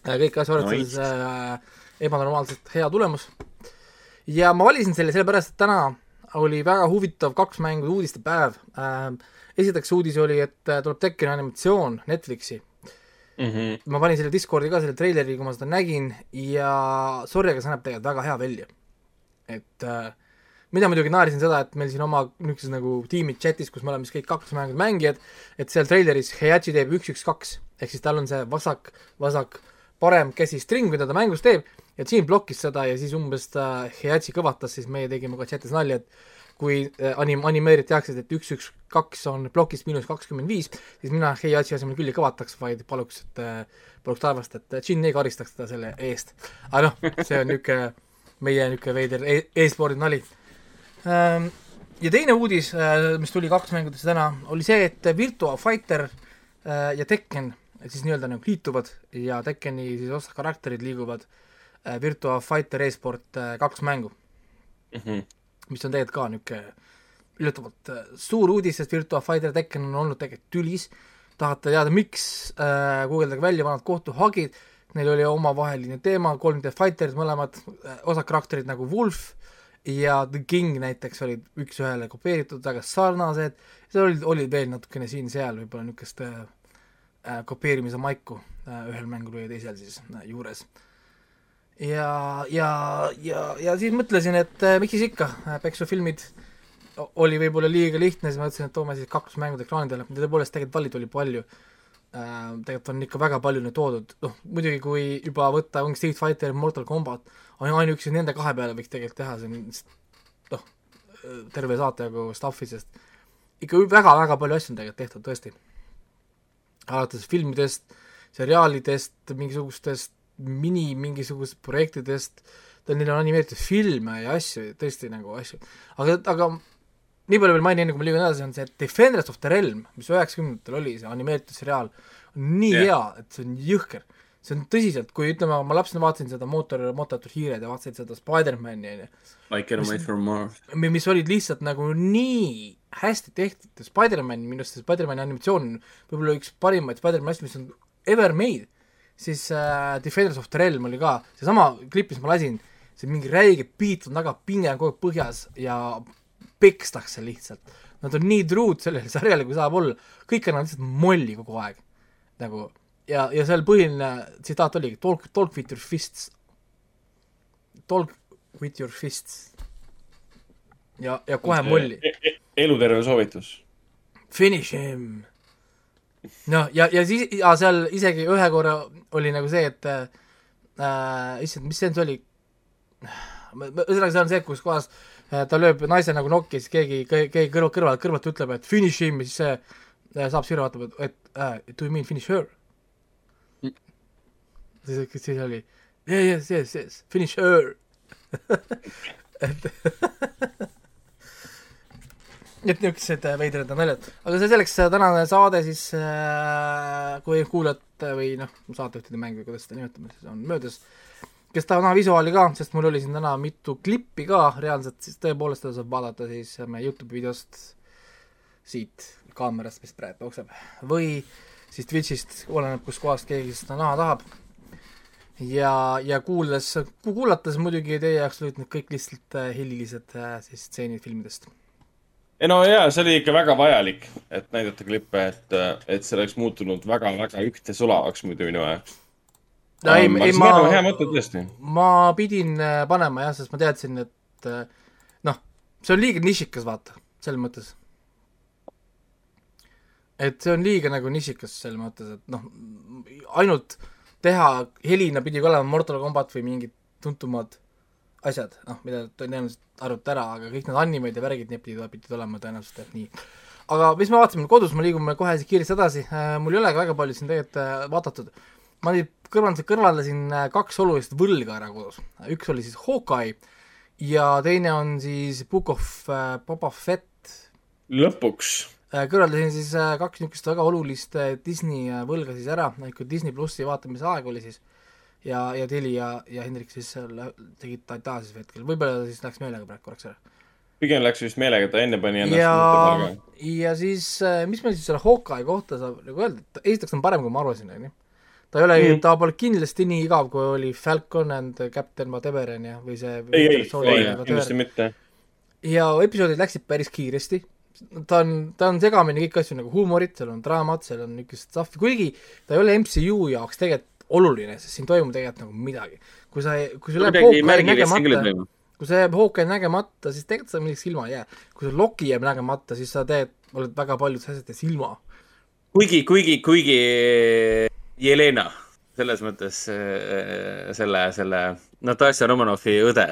kõik asja arvestades
Nice.
äh, ebanormaalselt hea tulemus. ja ma valisin selle sellepärast, et täna oli väga huvitav kaks mängu uudistepäev äh,. esiteks uudis oli, et äh, tuleb Tekkeni animatsioon Netflixi.
Mhm.
ma panin selle Discordi ka selle treileri, kui ma seda nägin ja sorry, aga see näeb tegelikult väga hea välja. et äh, mina muidugi naersin seda, et meil siin oma niisuguses nagu tiimi chatis, kus me oleme siis kõik kaks mängu mängijad, et seal treileris Heihachi teeb üks, üks, kaks, ehk siis tal on see vasak, vasak, parem käsi string, mida ta mängus teeb, ja Gene blokkis seda ja siis umbes ta Heihachi kõvatas, siis meie tegime ka chatis nalja, et kui äh, anim-, animeerid tehakse, et üks, üks, kaks on plokist miinus kakskümmend viis, siis mina Heihachi asemel küll ei kõvataks, vaid paluks, et äh, paluks taevast, et Gene ei karistaks teda selle eest. aga noh, see on niisugune meie niisugune veider e- e-spordi nali Ähm, ja teine uudis, mis tuli kaks mängudesse täna, oli see, et Virtua Fighter äh, ja Tekken siis nii-öelda nagu liituvad ja Tekkeni siis osad karakterid liiguvad äh, Virtua Fighter e-sport äh, kaks mängu, mis on tegelikult ka niisugune üllatavalt äh, suur uudis, sest Virtua Fighter Tekken on olnud tegelikult tülis, tahate teada, miks äh,, guugeldage välja vanad kohtuhagid, neil oli omavaheline teema, 3D Fighters mõlemad äh, osad karakterid nagu Wolf ja The King näiteks olid üks-ühele kopeeritud, väga sarnased, seal olid, olid veel natukene siin-seal võib-olla niisugust äh, äh, kopeerimise maiku äh, ühel mängul või teisel siis äh, juures. ja, ja, ja, ja siis mõtlesin, et äh, miks siis ikka äh,, peksufilmid oli võib-olla liiga lihtne, siis ma mõtlesin, et toome siis kaks mängu ekraanidele, tõepoolest tegelikult valida oli palju äh,, tegelikult on ikka väga palju neid toodud, noh muidugi kui juba võtta ongi Street Fighter, Mortal Combat, ainuüksi nende kahe peale võiks tegelikult teha, see on noh, terve saate jagu stuff'i, sest ikka väga-väga palju asju on tegelikult tehtud tõesti. alates filmidest, seriaalidest, mingisugustest mini mingisugustest projektidest, neil on animeeritud filme ja asju, tõesti nagu asju, aga, aga nii palju veel mainin, enne kui ma liigun edasi, on see Defenders of the Realm, mis üheksakümnendatel oli, see animeeritud seriaal, on nii yeah. hea, et see on jõhker. see on tõsiselt, kui ütleme, ma lapsena vaatasin seda mootor, moototud hiired ja vaatasin seda Spider-mani, on ju,
I can wait for more.
mi- mis olid lihtsalt nagu nii hästi tehtud, Spider-man, minu arust see Spider-mani animatsioon on võib-olla üks parimaid Spider-mani asju, mis on ever made, siis äh, Defenders of the Realm oli ka, seesama klipp, mis ma lasin, see mingi räige beat on taga, pinge on kogu aeg põhjas ja pekstakse lihtsalt. Nad on nii truud sellele sarjale, kui saab olla, kõik annavad lihtsalt molli kogu aeg. nagu ja, ja seal põhiline tsitaat oligi talk, talk with your fists. Talk with your fists. ja, ja kohe molli.
eluterve soovitus.
Finish him. noh, ja, ja siis, ja seal isegi ühe korra oli nagu see, et äh, issand, mis see nüüd oli, ühesõnaga see on see, kus kohas äh, ta lööb naise nagu nokki, siis keegi, keegi kõrval, kõrvalt, kõrvalt ütleb, et finish him siis see äh, saab sirva, vaatab, et, äh, do you mean finish her? siis, siis oli yeah, yes, yes, yes, finish her. et et niisugused äh, veidrad naljad, aga see selleks, tänane saade siis äh,, kui kuulate või noh, saatejuhtide mäng või kuidas seda nimetame, siis on möödas, kes tahavad näha visuaali ka, sest mul oli siin täna mitu klippi ka reaalselt, siis tõepoolest seda saab vaadata siis meie Youtube'i videost siit kaamerast, mis praegu jookseb, või siis Twitch'ist, oleneb kuskohast keegi seda näha tahab. ja, ja kuuldes, kuulates muidugi teie jaoks olid need kõik lihtsalt äh, helilised äh, siis stseenid filmidest
ei no jaa, see oli ikka väga vajalik, et näidata klippe, et, et see oleks muutunud väga-väga ühtesulavaks muidu minu jaoks.
No ei, ei, ma-
hea mõte tõesti.
ma pidin äh, panema jah, sest ma teadsin, et äh, noh, see on liiga nišikas, vaata, selles mõttes. et see on liiga nagu nišikas selles mõttes, et noh, ainult teha helina pidi ka olema Mortal Combat või mingid tuntumad asjad, noh, mida tõenäoliselt arvuta ära, aga kõik need animeid ja värgid, need pidid, pidid olema tõenäoliselt jah nii. aga mis me vaatasime kodus, me liigume kohe kiiresti edasi, mul ei olegi väga palju siin tegelikult äh, vaadatud. ma nüüd kõrvaldasin, kõrvaldasin äh, kaks olulist võlga ära kodus, üks oli siis Hawkeye ja teine on siis Book of äh, Boba Fett.
Lõpuks.
Äh, kõrvaldasin siis äh, kaks niisugust väga olulist äh, Disney äh, võlga siis ära, ikka Disney plussi vaatamise aeg oli siis ja, ja Teli ja, ja Hendrik siis seal tegid ta taas siis hetkel, võib-olla siis läks meelega praegu korraks ära.
pigem läks vist meelega, ta enne pani ennast
ja ja siis äh, mis meil siis selle Hawkeye kohta saab nagu öelda, et esiteks on parem, kui ma arvasin, onju. ta ei ole mm.
Mhm.,
ta pole kindlasti nii igav, kui oli Falcon and Captain whatever onju, või see
ei, ei, ei, kindlasti mitte.
ja episoodid läksid päris kiiresti, ta on, ta on segamini kõiki asju nagu huumorit, seal on draamat, seal on niisugust stuff'i, kuigi ta ei ole MCU jaoks tegelikult oluline, sest siin toimub tegelikult nagu midagi. kui sa, kui sul
midagi
Hawkeye nägemata, kui see jääb Hawkeye nägemata, siis tegelikult sa millestki ilma ei jää. kui sul Loki jääb nägemata, siis sa teed, oled väga paljudes asjades ilma.
kuigi, kuigi, kuigi Jelena, selles mõttes äh, selle, selle Natasja Romanovi õde,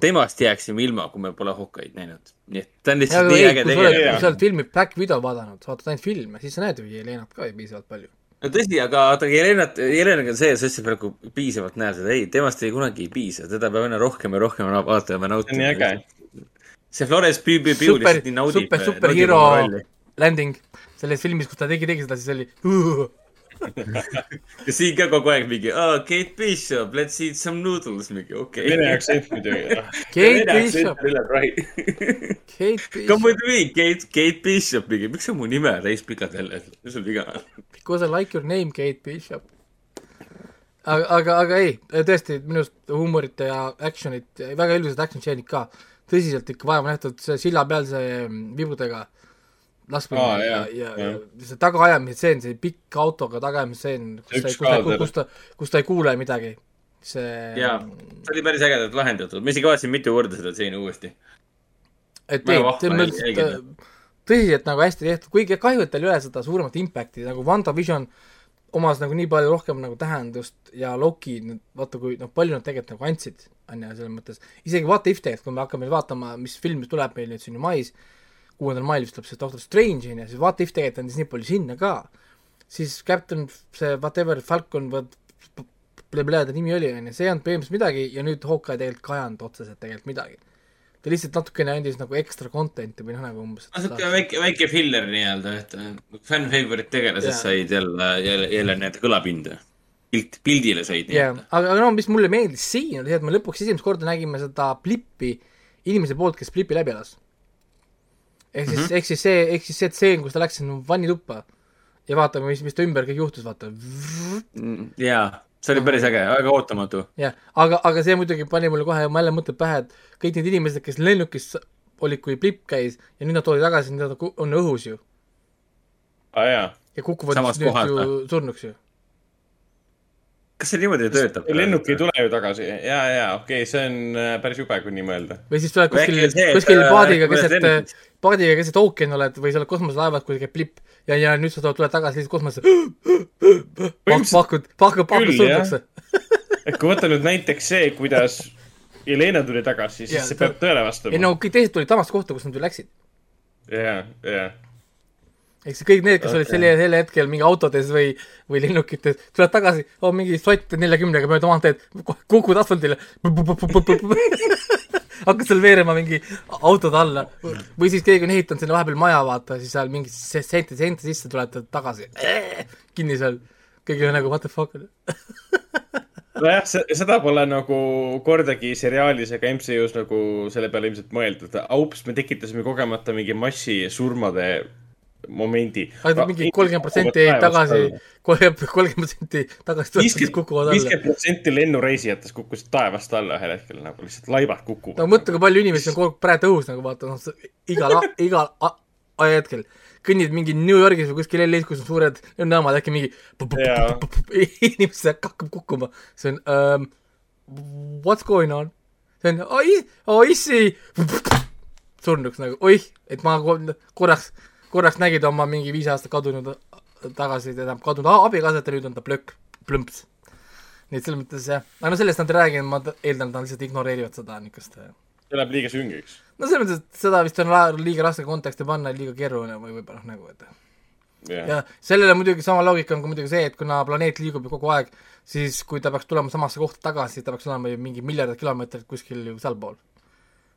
temast jääksime ilma, kui me pole Hawkeye'd näinud. nii et ta on
ja
lihtsalt
kui
nii
ei,
äge
sa oled, kui sa
tegelane.
oled filmi Black Widow vaadanud, sa vaatad ainult filme, siis sa näed ju Jelenat ka piisavalt palju.
No tõsi, aga vaata Jelenat, Jelenaga on see, sa ütlesid praegu piisavalt näed seda, ei, temast ei kunagi ei piisa, teda peab aina rohkem ja rohkem vaatama nautima.
nii äge..
see Flores Piu Piu lihtsalt nii, naudib.
super, superhero landing selles filmis, kus ta tegi, tegi seda, siis oli
ja siin ka kogu aeg mingi, aa, Kate Bishop, let's eat some noodles, mingi okei okay..
Vene aktsent muidugi.
Kate Bishop, Kate
Come
Bishop,
with me, Kate, Kate Bishop, mingi, miks sa mu nime täis pikad jälle, mis sul viga on?
because I like your name, Kate Bishop. aga, aga, aga ei, tõesti, minu arust huumorit ja action'it, väga ilusad action stseenid ka, tõsiselt ikka vaeva nähtud, see silla peal see mm, vibudega laskmine
Aa,
ja ja,
jah.
ja see tagaajamise stseen, see pikk autoga tagaajamise stseen, kus ta, kus ta, kus ta, kus ta ei kuule midagi. see
jaa, see oli päris ägedalt lahendatud, ma isegi vaatasin mitu korda seda stseeni uuesti.
et ei,
jälgida.
tõsiselt nagu hästi tehtud, kuigi kahju, et tal ei ole seda suuremat impact'i nagu WandaVision omas nagu nii palju rohkem nagu tähendust ja Loki, vaata kui noh, palju nad tegelikult nagu andsid, on ju, selles mõttes, isegi What If tegelikult, kui me hakkame vaatama, mis film tuleb meil nüüd siin ju mais, kuuendal mail vist tuleb see Doctor Strange on ju, siis What If tegelikult andis nii palju sinna ka, siis Captain see whatever Falcon, ta nimi oli, on ju, see ei olnud põhimõtteliselt midagi ja nüüd Hawkeye tegelikult ka ei andnud otseselt tegelikult midagi ta lihtsalt natukene andis nagu ekstra content'i või noh, nagu umbes.
no siuke väike, väike filler nii-öelda, et fan favorite tegelased said jälle, jälle, jälle need kõlapinda. pilt, pildile said nii-öelda.,
aga, aga no mis mulle meeldis siin oli see, et me lõpuks esimest korda nägime seda Blippi inimese poolt, kes Blipi läbi elas. Ehk siis mm. -hmm. ehk siis see, ehk siis see tseen, kus ta läks sinna vannituppa ja vaatame, mis, mis ta ümber kõik juhtus, vaata.
jaa, see oli päris äge, väga ootamatu.
jah, aga, aga see muidugi pani mulle kohe jälle mõtted pähe, et kõik need inimesed, kes lennukis olid, kui Blipp käis ja nüüd nad toodi tagasi, nad on õhus ju
aa Ah, jaa.
ja kukuvad
Samast
nüüd
kohast,
ju surnuks ju.
Kas see niimoodi töötab?
lennuk ei tule ju tagasi ja, ja okei okay,, see on äh, päris jube, kui nii mõelda.
või siis tuled kuskil kuskil
äh,
paadiga keset paadiga keset ookeani oled või sa oled kosmoselaevas, kui käib blipp ja, ja nüüd sa tuled, tagasi lihtsalt kosmosesse. pakud, pakud, pakud surnuks.
et kui võtta nüüd näiteks see, kuidas Jelena tuli tagasi, siis
Jaa,
see peab tõele
ei
vastama.
no kõik teised tulid samast kohta, kus nad ju läksid.
jaa, jaa.
Ehk siis kõik need, kes
Okei.
olid selle, sel hetkel mingi autodes või, või lennukites, tulevad tagasi, on mingi sott neljakümnega mööda maanteed, kukud asfaldile. hakkad seal veerema mingi autode alla või siis keegi on ehitanud sinna vahepeal maja, vaata, siis seal mingi se- seinte, seinte sisse tuled tagasi. kinni seal, kõigil on nagu what the fuck.
nojah, seda pole nagu kordagi seriaalis ega MCU-s nagu selle peale ilmselt mõeldud. aups, me tekitasime kogemata mingi massisurmade momendi.
aga mingi kolmkümmend protsenti tagasi, kolmkümmend, kolmkümmend protsenti tagasi siis kukuvad alla.
viiskümmend protsenti lennureisijatest kukkusid taevast alla ühel hetkel nagu lihtsalt laibad kukuvad.
no mõtle, kui palju inimesi on kogu aeg praegu õhus nagu vaata, noh, igal, igal ajahetkel kõnnid mingi New Yorgis või kuskil LA-s, kus on suured lennujaamad, äkki mingi inimesed hakkab kukkuma, see on um, what's going on, see on oi, oi issi, surnuks nagu oih, et ma ko- korraks, korraks nägid oma mingi viis aastat kadunud tagasi, tähendab kadunud abikaasat ja nüüd on ta plökk, plõmps. nii et selles mõttes jah, aga no sellest nad ei räägi, ma eeldan, et nad lihtsalt ignoreerivad seda niisugust
see läheb liiga süngeks.
no selles mõttes, et seda vist on liiga raske konteksti panna, liiga keeruline või võib-olla noh, nagu et
jah,
ja sellele muidugi sama loogika on ka muidugi see, et kuna planeet liigub ju kogu aeg, siis kui ta peaks tulema samasse kohta tagasi, ta peaks olema ju mingi miljardid kilomeetrid kuskil ju sealpool.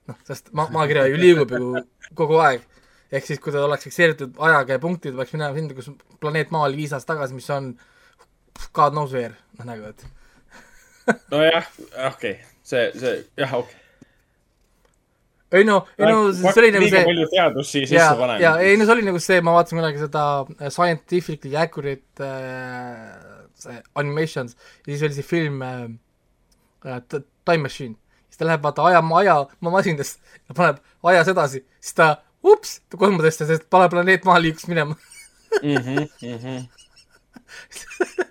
noh, sest maa, maakera ju liigub ju kogu aeg. Ehk siis, kui ta oleks fikseeritud ajaga ja punktid, peaks minema sinna, kus planeet Maa oli viis aastat tagasi, mis on God knows where, noh nagu, et
nojah, okei okay., see, see, jah, okei
ei no, ei no see oli nagu see
palju teadust siia sisse, panema.
ja ei no see oli nagu see, ma vaatasin kunagi seda äh, Scientifically Accurate äh, see animations ja siis oli see film äh, äh, Time Machine. siis ta läheb vaata aja, aja, oma masinast ja paneb ajas edasi, siis ta, ups, ta kolmadesse, sest pole planeet Maa liikus minema.
Mhm,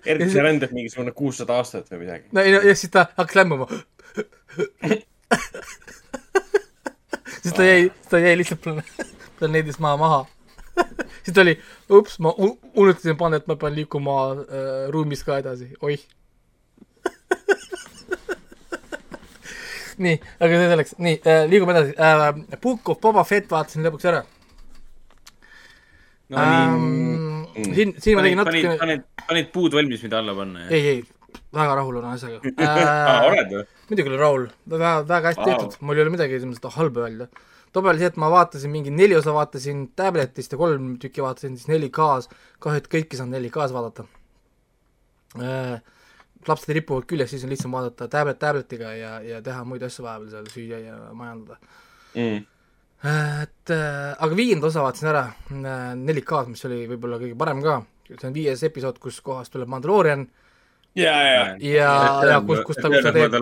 eriti see rändab mingisugune kuussada aastat või midagi.
no ei no ja siis ta hakkas lämbuma. siis ta jäi, ta jäi lihtsalt plane- planeedist Maa maha. siis ta oli, ups, ma unustasin panna, et ma pean liikuma äh, ruumis ka edasi, oih. nii, aga see selleks, nii äh,, liigume edasi äh,. Book of Boba Fett vaatasin lõpuks ära
no
ähm,. siin, siin ma tegin natukene,
panid, panid puud valmis, mida alla panna
ei, ei, väga rahul olen asjaga
Aa, oled või?
muidugi olen rahul, väga, väga hästi tehtud, mul ei ole midagi seda halba öelda. tobe oli see, et ma vaatasin mingi neli osa vaatasin tabletist ja kolm tükki vaatasin siis 4K-s, kahju, et kõiki ei saanud 4K-s vaadata äh,. Lapsed ripuvad küljes, siis on lihtsam vaadata tablet tabletiga ja, ja teha muid asju vahepeal seal, süüa ja majandada
mm..
et äh, aga viienda osa vaatasin ära äh, 4K-s, mis oli võib-olla kõige parem ka, see on viies episood, kus kohas tuleb Mandalorian
ja, ja,
ja, ja kus, kus ta, kus ta teeb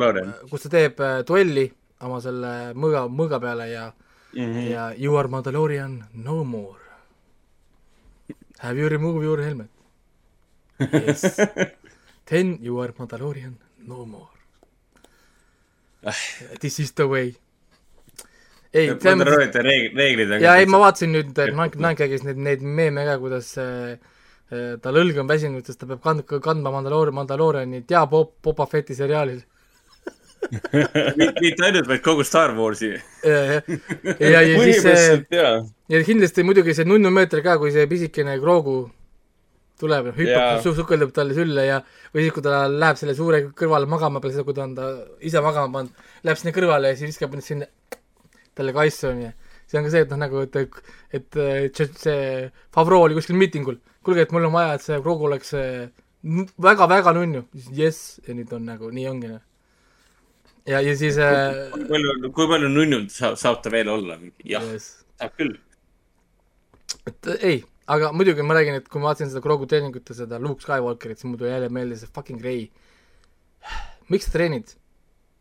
kus ta teeb äh, duelli oma selle mõõga, mõõga peale ja mm. -hmm. ja you are Mandalorian no more. Have you removed your helmet? Yes. Then you are Mandalorian no more. This is the way. ei,
Mandalorianite reeg-, reeglid on
ja ei, ma vaatasin nüüd, Nankagis neid, neid meeme ka, kuidas äh, äh, tal õlg on väsinud, sest ta peab kand-, kandma Mandaloor-, Mandaloorianit ja Bob, Boba Fetti seriaalis.
mitte ainult, vaid kogu Star Warsi.
ja, ja, ja, ja siis see
jaa.
ja kindlasti muidugi see nunnumeeter ka, kui see pisikene Grogu tuleb,
Jaa.
hüppab su, sukeldub talle sülle ja või siis, kui ta läheb selle suure kõrvale magama peale seda, kui ta on ta ise magama pannud, läheb sinna kõrvale ja siis viskab ennast sinna talle kaisu onju. see on ka see, et noh, nagu, et, et see, see Favreau oli kuskil miitingul, kuulge, et mul on vaja, et see Grogu oleks väga-väga nunnu, siis jess, ja nüüd on nagu nii ongi noh. ja, ja siis äh,
kui palju, kui palju nunnud saab, saab ta veel olla? jah
Yes.,
saab küll.
et äh, ei, aga muidugi ma räägin, et kui ma vaatasin seda Grogu treeningut ja seda Luke Skywalkerit, siis mul tuli jälle meelde see fucking Rey. miks sa treenid,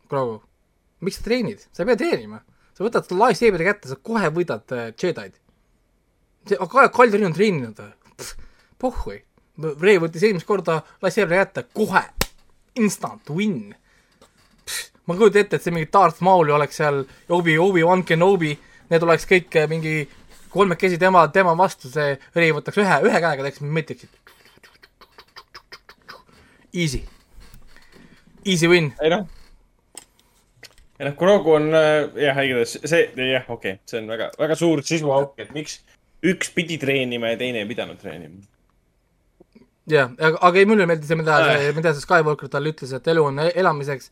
Grogu? miks sa treenid, sa ei pea treenima, sa võtad selle lightsaberi kätte, sa kohe võidad äh, Jedi'd. see, aga Kaldi on treeninud, pohhui. Rey võttis eelmist korda lightsaberi kätte, kohe, instant win. ma kujutan ette, et see mingi Darth Maul oleks seal, Obi, Obi-Wan Kenobi, need oleks kõik äh, mingi kolmekesi tema, tema vastu, see Rey võtaks ühe, ühe käega teeks meetriksid. Easy, easy win.
ei noh, ei noh, Grogu on äh, jah, igatahes see, jah, okei okay., see on väga, väga suur sisuauk, et miks üks pidi treenima ja teine ei pidanud treenima.
jah, aga, aga ei, mulle meeldis see, mida
Äh.
mida see Skywalker talle ütles, et elu on elamiseks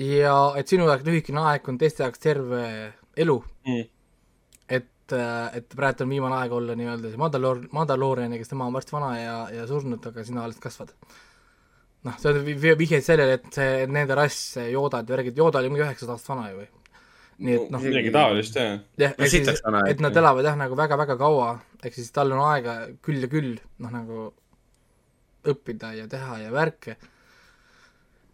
ja et sinu jaoks lühikene aeg on teiste jaoks terve elu
mm..
et, et praegu on viimane aeg olla nii-öelda see Mandaloor-, Mandaloorian, kes tema on varsti vana ja, ja surnud, aga sina alles kasvad. noh, see on vi- vi- vihjeid sellele, et see nende rass, Yoodad ja värgid, Yooda oli mingi üheksasada aastat vana ju või? nii et noh.
midagi taolist jah.
jah, ehk siis et nad elavad jah, nagu väga-väga kaua, ehk siis tal on aega küll ja küll, noh nagu õppida ja teha ja värke.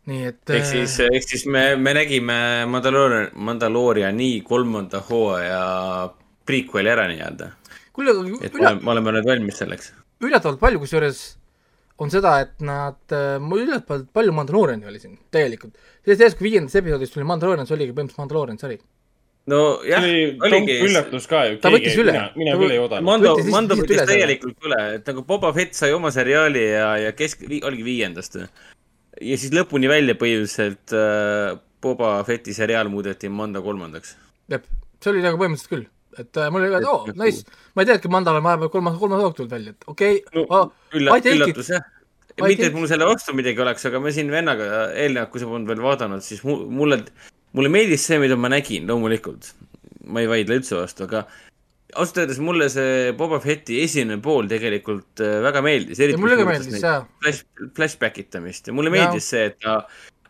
nii et
ehk siis, ehk siis me, me nägime Mandaloorian, Mandalooriani kolmanda hooaja prequel'i ära nii-öelda. et me
üle,
oleme, me oleme nüüd valmis selleks.
üllatavalt palju kusjuures on seda, et nad, mul üllatavalt palju Mandalooriani oli siin tegelikult. sellest ajast, kui viiendas episoodis tuli Mandaloorian, see oligi põhimõtteliselt Mandaloorian sari.
no jah,
see oli
oligi
üllatus ka ju.
Ta võttis üle.
mina, küll ei oodanud.
Mando Mando võttis täielikult üle, et nagu Boba Fett sai oma seriaali ja, ja kesk, oligi viiendast. ja siis lõpuni välja põhimõtteliselt äh, Boba Fetti seriaal muudeti Mando kolmandaks.
jah, see oli nagu põhimõtteliselt küll, et äh, mul oli ka, et oo, nice, ma ei teadnudki, Mandal on vahepeal kolmas, kolmas hoog tulnud välja, et okei okay,
no,
oh,,
ülla-
I take it
üllatus jah. Mitte, et mul selle vastu midagi oleks, aga me siin vennaga eelnevalt, kui sa polnud veel vaadanud, siis mu- mulle, mulle meeldis see, mida ma nägin loomulikult. ma ei vaidle üldse vastu, aga ausalt öeldes mulle see Boba Fetti esimene pool tegelikult äh, väga meeldis.
Ja mulle ka meeldis, jaa.
Flash, flashback itamist ja mulle meeldis see, et ta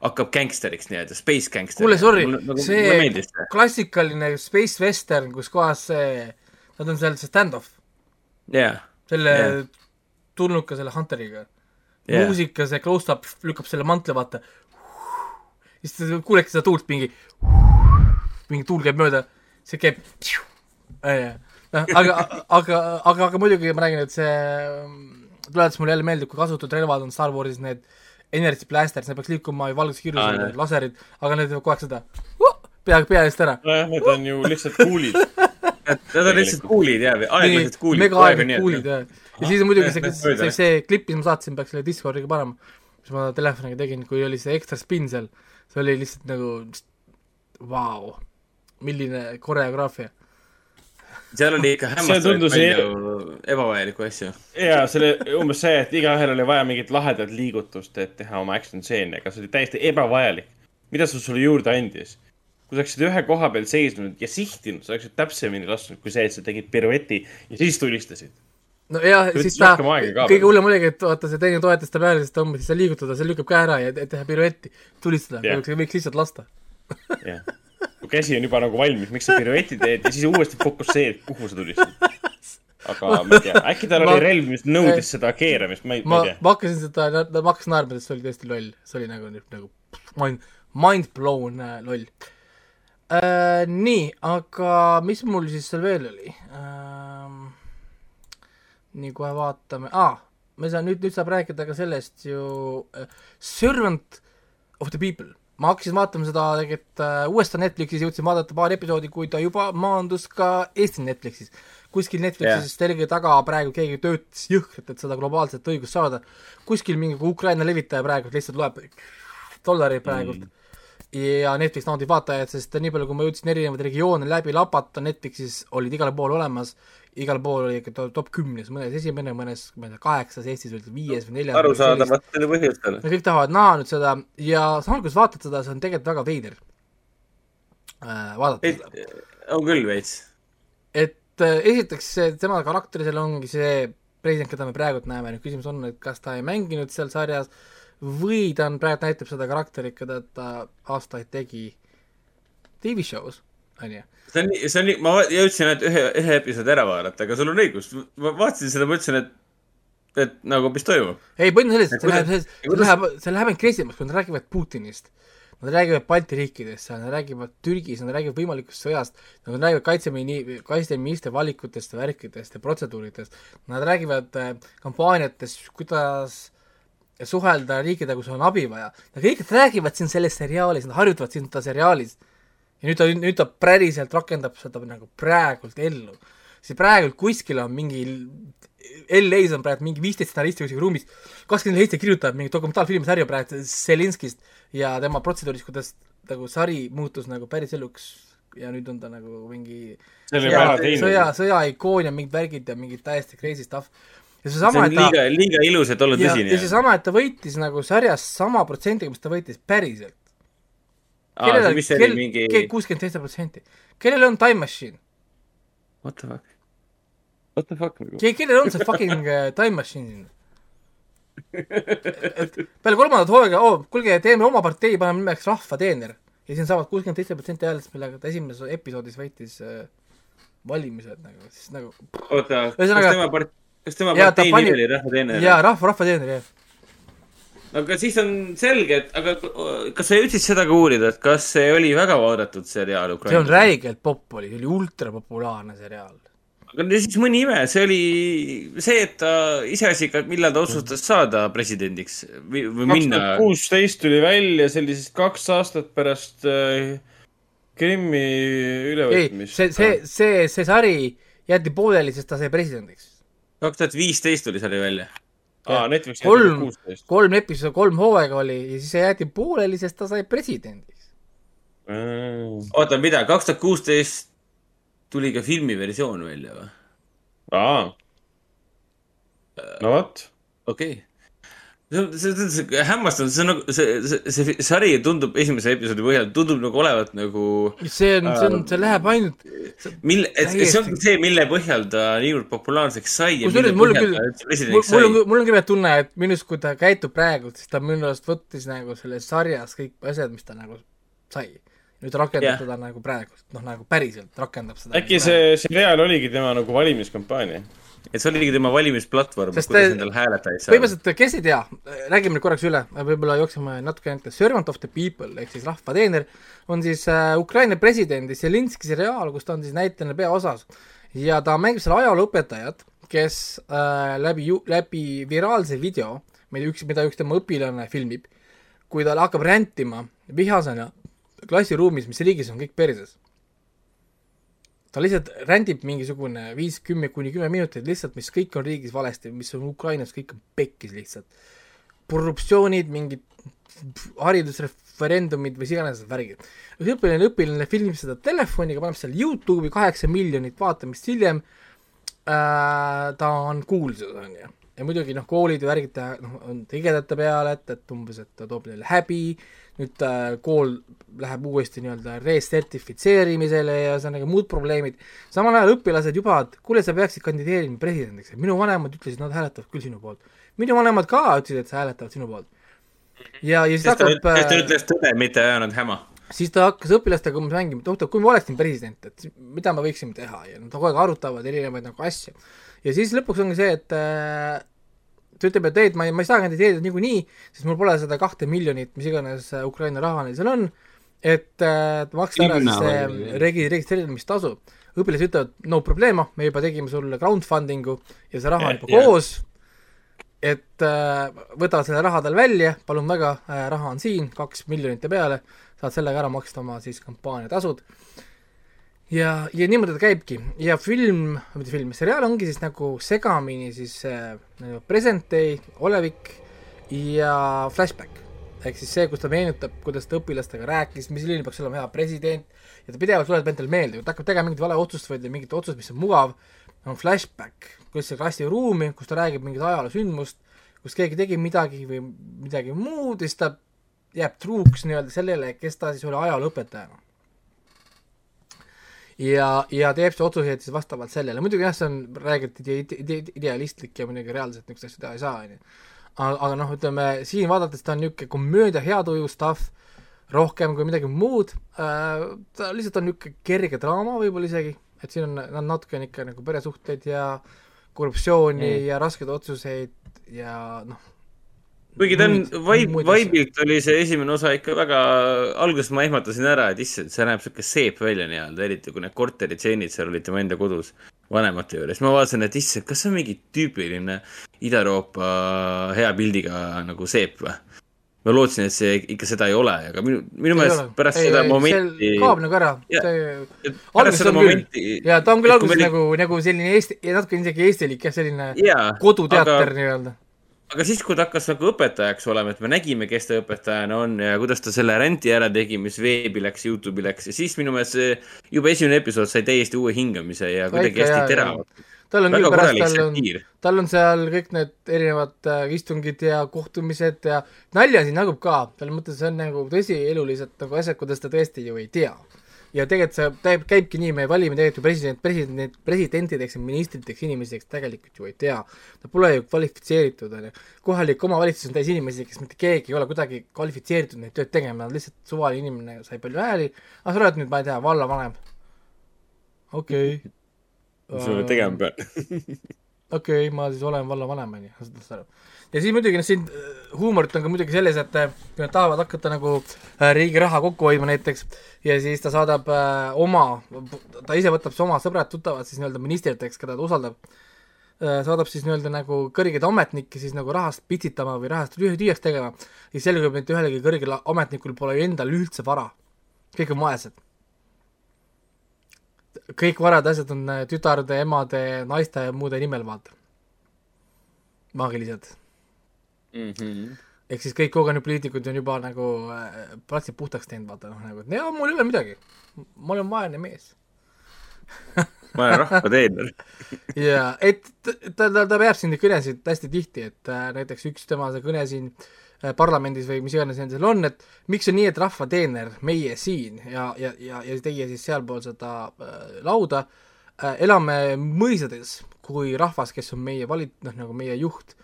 hakkab gängsteriks nii-öelda, space gangster.
kuule, sorry, see
meeldis see.
klassikaline space western, kus kohas see, nad on seal see stand-off,
jaa,
selle
Jah.
tulnuka selle Hunteriga
Jah.
muusika, see close-up lükkab selle mantle, vaata. siis te kuulete seda tuult mingi, mingi tuul käib mööda, see käib, noh, aga, aga, aga, aga muidugi ma räägin, et see tuletas mulle jälle meelde, kui kasutatud relvad on Star Warsis need energy blasters, need peaks liikuma valguse
Aa,
kiirusel
jah.,
laserid, aga need teevad kogu aeg seda pea, pea eest ära.
nojah, need on ju lihtsalt kuulid.
Nad on lihtsalt kuulid jaa, aeglased kuulid.
mega aeglased kuulid jah. ja siis on muidugi see, see see klipp, mis ma saatsin, peaks selle Discordiga panema, mis ma telefoniga tegin, kui oli see ekstra spin seal, see oli lihtsalt nagu vau, milline koreograafia.
Seal oli ikka
See
hämmastavalt
tundus
palju ebavajalikku asju.
ja see oli umbes see, et igaühel oli vaja mingit lahedat liigutust, et teha oma action stseeni, aga see oli täiesti ebavajalik. mida see sulle juurde andis? kui sa oleksid ühe koha peal seisnud ja sihtinud, sa oleksid täpsemini lasknud, kui see, et sa tegid pirueti ja siis tulistasid.
nojah, siis ta, kõige hullem oligi, et vaata, see teine toetas ta peale, siis ta umbes, siis ta liigutada, see lükkab käe ära ja et teha piruetti, tulistada yeah., võiks lihtsalt lasta.
jah, kui käsi on juba nagu valmis, miks sa pirueti teed ja siis uuesti fokusseerid, kuhu sa tulistad. aga ma ei tea, äkki tal
Ma-
oli relv, mis nõudis seda keeramist, ma ei, ma ei tea,
ma hakkasin seda, ma hakkasin naerma, sest see oli tõesti loll, see oli nagu, nagu mind, mind blown äh, loll äh,. nii, aga mis mul siis seal veel oli ähm,? nii, kohe vaatame ah,, me saan nüüd, nüüd saab rääkida ka sellest ju äh, Servant of the People. Ma hakkasin vaatama seda tegelikult äh, uuesti Netflixis, jõudsin vaadata paar episoodi, kui ta juba maandus ka Eesti Netflixis. kuskil Netflixis yeah. telgi taga praegu keegi töötas jõhkralt, et seda globaalset õigust saada. kuskil mingi Ukraina levitaja praegu lihtsalt loeb dollareid praegult mm.. ja Netflix naudib vaatajaid, sest nii palju, kui ma jõudsin erinevaid regioone läbi lapata, Netflixis olid igal pool olemas, igal pool oli ikka to- top kümnes, mõnes esimene, mõnes, ma ei tea, kaheksas, Eestis oli viies või neljas.
arusaadavatel põhjustel.
kõik tahavad näha nüüd seda ja samal, kui sa vaatad seda, see on tegelikult väga veider äh, vaadata seda.
on küll veits.
et äh, esiteks see tema karakter seal ongi see president, keda me praegult näeme, nüüd küsimus on, et kas ta ei mänginud seal sarjas või ta on praegu näitab seda karakterit, keda ta aastaid tegi tv-show's, onju.
see on, see on, ma va- jõudsin ainult ühe, ühe episoodi ära vaadata, aga sul on õigus. ma vaatasin seda, mõtlesin, et, et nagu, mis toimub.
ei, point on selles, et see läheb, see läheb, see läheb ainult kreesimaks, kui nad räägivad Putinist. Nad räägivad Balti riikidest seal, nad räägivad Türgis, nad räägivad võimalikust sõjast, nad räägivad kaitsemini-, kaitseministri valikutest ja värkidest ja protseduuridest, nad räägivad äh, kampaaniatest, kuidas suhelda riikidega, kus on abi vaja. Nad kõik räägivad siin selles seriaalis, nad harjutavad siin seda seriaalis. Ja nüüd ta, nüüd ta päriselt rakendab seda nagu praegult ellu. see praegult kuskil on mingi LA-s on praegu mingi viisteist stsenaristi kuskil ruumis, kakskümmend seitse kirjutab mingit dokumentaalfilmi sarja praegu Zelinskist ja tema protseduurist, kuidas nagu sari muutus nagu päris eluks ja nüüd on ta nagu mingi sõja sõja, sõjaikoon ja mingid värgid ja mingid täiesti crazy stuff. ja
see
seesama,
on
et ta
liiga, liiga ilus, et olla
ja,
tõsine
ja. seesama, et ta võitis nagu sarjas sama protsendiga, mis ta võitis päriselt.
Mis see oli, mingi,
kuuskümmend seitse protsenti. kellel on Time Machine?
what the fuck? What the fuck nagu?
Ke-, kellel on see fucking äh, time machine et peale kolmandat hooaega, oo, kuulge, teeme oma partei, paneme nimeks Rahva teener ja siin saavad kuuskümmend seitse protsenti häälest, millega ta esimeses episoodis võitis äh, valimised nagu, siis nagu
oota, kas tema part-, kas tema partei
pani-
nimi oli Rahvateener?
jaa, Rahva, Rahva teener, jah.
Aga siis on selge, et aga kas sa jõudsid seda ka uurida, et kas see oli väga vaadatud seriaal
see on
Ukrainas?
räigelt popp oli, see oli ultrapopulaarne seriaal.
aga no siis mõni ime, see oli see, et ta iseasi ka, millal ta otsustas saada presidendiks või, või
kaks
minna
tuhat. kuusteist tuli välja, see oli siis kaks aastat pärast äh, Krimmi
ei,
ülevõtmist.
see, see, see, see sari jäeti pooleli, sest ta sai presidendiks.
kaks tuhat viisteist tuli sari välja.
aa, Netflix
kolm kolm episoodi, kolm hooaega oli ja siis see jäeti pooleli, sest ta sai presidendiks.
oota, mida, kaks tuhat kuusteist tuli ka filmiversioon välja või?
aa, no vot.
okei okay.. See on, see on see hämmastav, see on nagu, see, see, see sari tundub esimese episoodi põhjal, tundub nagu olevat nagu
see on, see on, see läheb ainult,
mille, et see ongi see, mille põhjal ta niivõrd populaarseks sai ja
kusjuures mul on küll mul on mul on küll tunne, et minu arust, kui ta käitub praegu, siis ta minu arust võttis nagu selles sarjas kõik asjad, mis ta nagu sai. nüüd rakendab yeah. teda nagu praegu, noh nagu päriselt rakendab seda.
äkki see seriaal oligi tema nagu valimiskampaania?
Et see oligi tema valimisplatvorm, kuidas
ta-
endale hääletajaid saada.
põhimõtteliselt, kes ei tea, räägime nüüd korraks üle, võib-olla jookseme natuke ette, Servant of the People ehk siis rahva teener on siis äh, Ukraina presidendi Zelinski seriaal, kus ta on siis näitleja peaosas ja ta mängib seal ajalooõpetajat, kes äh, läbi, läbi viraalse video, mida üks, mida üks tema õpilane filmib, kui ta hakkab rändima vihasena klassiruumis, mis riigis on kõik perses ta lihtsalt rändib mingisugune viis, kümme kuni kümme minutit lihtsalt, mis kõik on riigis valesti, mis on Ukrainas, kõik on pekkis lihtsalt. korruptsioonid, mingid haridusreferendumid mis iganes värgid. üks õpilane, õpilane filmib seda telefoniga, paneb seal Youtube'i kaheksa miljonit vaatamist hiljem äh,, ta on kuulsus, on ju. ja muidugi noh, koolid ja värgid ta noh, on tigedate peale, et, et umbes, et ta toob neile häbi, nüüd äh, kool läheb uuesti nii-öelda resertifitseerimisele ja ühesõnaga muud probleemid. samal ajal õpilased juba, et kuule, sa peaksid kandideerima presidendiks, et minu vanemad ütlesid, nad hääletavad küll sinu poolt. minu vanemad ka ütlesid, et sa hääletavad sinu poolt. ja, ja siis
sest ta,
hakkab
sest ta
äh,
ütles tõde, mitte ei ajanud häma.
siis ta hakkas õpilastega umbes mängima, et oota, kui ma oleksin president, et mida me võiksime teha ja nad kogu aeg arutavad erinevaid nagu asju. ja siis lõpuks ongi see, et äh, ta ütleb, et ei, et ma ei, ma ei saa kandideerida niikuinii, sest mul pole seda kahte miljonit, mis iganes äh, Ukraina raha neil seal on, et äh, maksta ära siis see regi-, registreerimistasu. õpilased ütlevad, no probleemo, me juba tegime sulle crowdfunding'u ja see raha on juba koos, et äh, võtavad selle raha tal välja, palun väga äh,, raha on siin, kaks miljonit ja peale, saad sellega ära maksta oma siis kampaaniatasud. ja, ja niimoodi ta käibki ja film, mitte film, seriaal ongi siis nagu segamini siis äh, nagu present day, olevik ja flashback. ehk siis see, kus ta meenutab, kuidas ta õpilastega rääkis, mis selline peaks olema hea president ja ta pidevalt tuletab endale meelde, kui ta hakkab tegema mingit vale otsust või mingit otsust, mis on mugav, on flashback, kuidas see klassiruumi, kus ta räägib mingit ajaloosündmust, kus keegi tegi midagi või midagi muud ja siis ta jääb truuks nii-öelda sellele, kes ta siis oli ajalooõpetajana. ja, ja teeb siis otsuseid siis vastavalt sellele, muidugi jah, see on räägitud ide-, ide-, idealistlik ja muidugi reaalselt niisuguseid asju teha ei saa, on ju. aga, aga noh, ütleme siin vaadates ta on niisugune komöödia, hea tuju stuff, rohkem kui midagi muud äh,, ta lihtsalt on niisugune kerge draama võib-olla isegi, et siin on, on natuke on ikka nagu peresuhteid ja korruptsiooni
mm.
ja raskeid otsuseid ja noh,
kuigi ta on
asju.
vibe'ilt oli see esimene osa ikka väga, alguses ma ehmatasin ära, et issand, see näeb sihuke seep välja nii-öelda, eriti kui need korteritseenid seal olid tema enda kodus vanemate juures. ma vaatasin, et issand, kas see on mingi tüüpiline Ida-Euroopa hea pildiga nagu seep või? ma lootsin, et see ikka seda ei ole, aga minu, minu meelest pärast
Ei,
seda
ei,
momenti.
kaob nagu ära,
Ja- pärast seda momenti.
ja ta on küll alguses
me-
nagu, nagu selline Eesti, natuke isegi eestilik jah, selline
Jaa,
koduteater
aga-
nii-öelda.
Aga siis, kui ta hakkas nagu õpetajaks olema, et me nägime, kes ta õpetajana on ja kuidas ta selle ränti ära tegi, mis veebi läks, Youtube'i läks ja siis minu meelest see juba esimene episood sai täiesti uue hingamise ja kuidagi hästi teravalt.
tal on küll pärast, tal on tal on seal kõik need erinevad äh, istungid ja kohtumised ja nalja siin jagub ka, selles mõttes see on nagu tõsielulised nagu asjad, kuidas ta tõesti ju ei tea. Ja tegelikult see käib, käibki nii, me valime tegelikult ju president, president, presidentideks ja ministriteks inimeseks tegelikult ju ei tea. Nad pole ju kvalifitseeritud, on ju. kohalik omavalitsus on täis inimesi, kes mitte keegi ei ole kuidagi kvalifitseeritud neid tööd tegema, nad lihtsalt suvaline inimene sai palju hääli, aga sa oled nüüd, ma ei tea, vallavanem. okei okay..
mis ma nüüd tegema pean?
okei okay,, ma siis olen vallavanem, on ju, saad aru. Ja siis muidugi noh, siin äh, huumorit on ka muidugi selles, et äh, kui nad tahavad hakata nagu äh, riigi raha kokku hoidma näiteks ja siis ta saadab oma, ta ise võtab oma sõbrad-tuttavad siis nii-öelda ministriteks, keda ta usaldab saadab siis nii-öelda nagu kõrgeid ametnikke siis nagu rahast pitsitama või rahast tüh- tühjaks tegema, siis selgub, et ühelgi kõrgel ametnikul pole ju endal üldse vara. kõik on vaesed. kõik varad ja asjad on tütarde, emade, naiste ja muude nimel, vaata. maagilised. Ehk siis kõik kogenud poliitikud on juba nagu äh, platsi puhtaks teinud, vaata noh, nagu, et jaa, mul ei ole midagi. ma olen vaene mees.
ma olen rahva teener.
ja et ta, ta, ta peab siin neid kõnesid hästi tihti, et äh, näiteks üks tema see kõne siin äh, parlamendis või mis iganes nendel on, et miks on nii, et rahva teener, meie siin ja, ja, ja, ja teie siis sealpool seda äh, lauda äh, elame mõisades kui rahvas, kes on meie valit-, noh nagu meie juht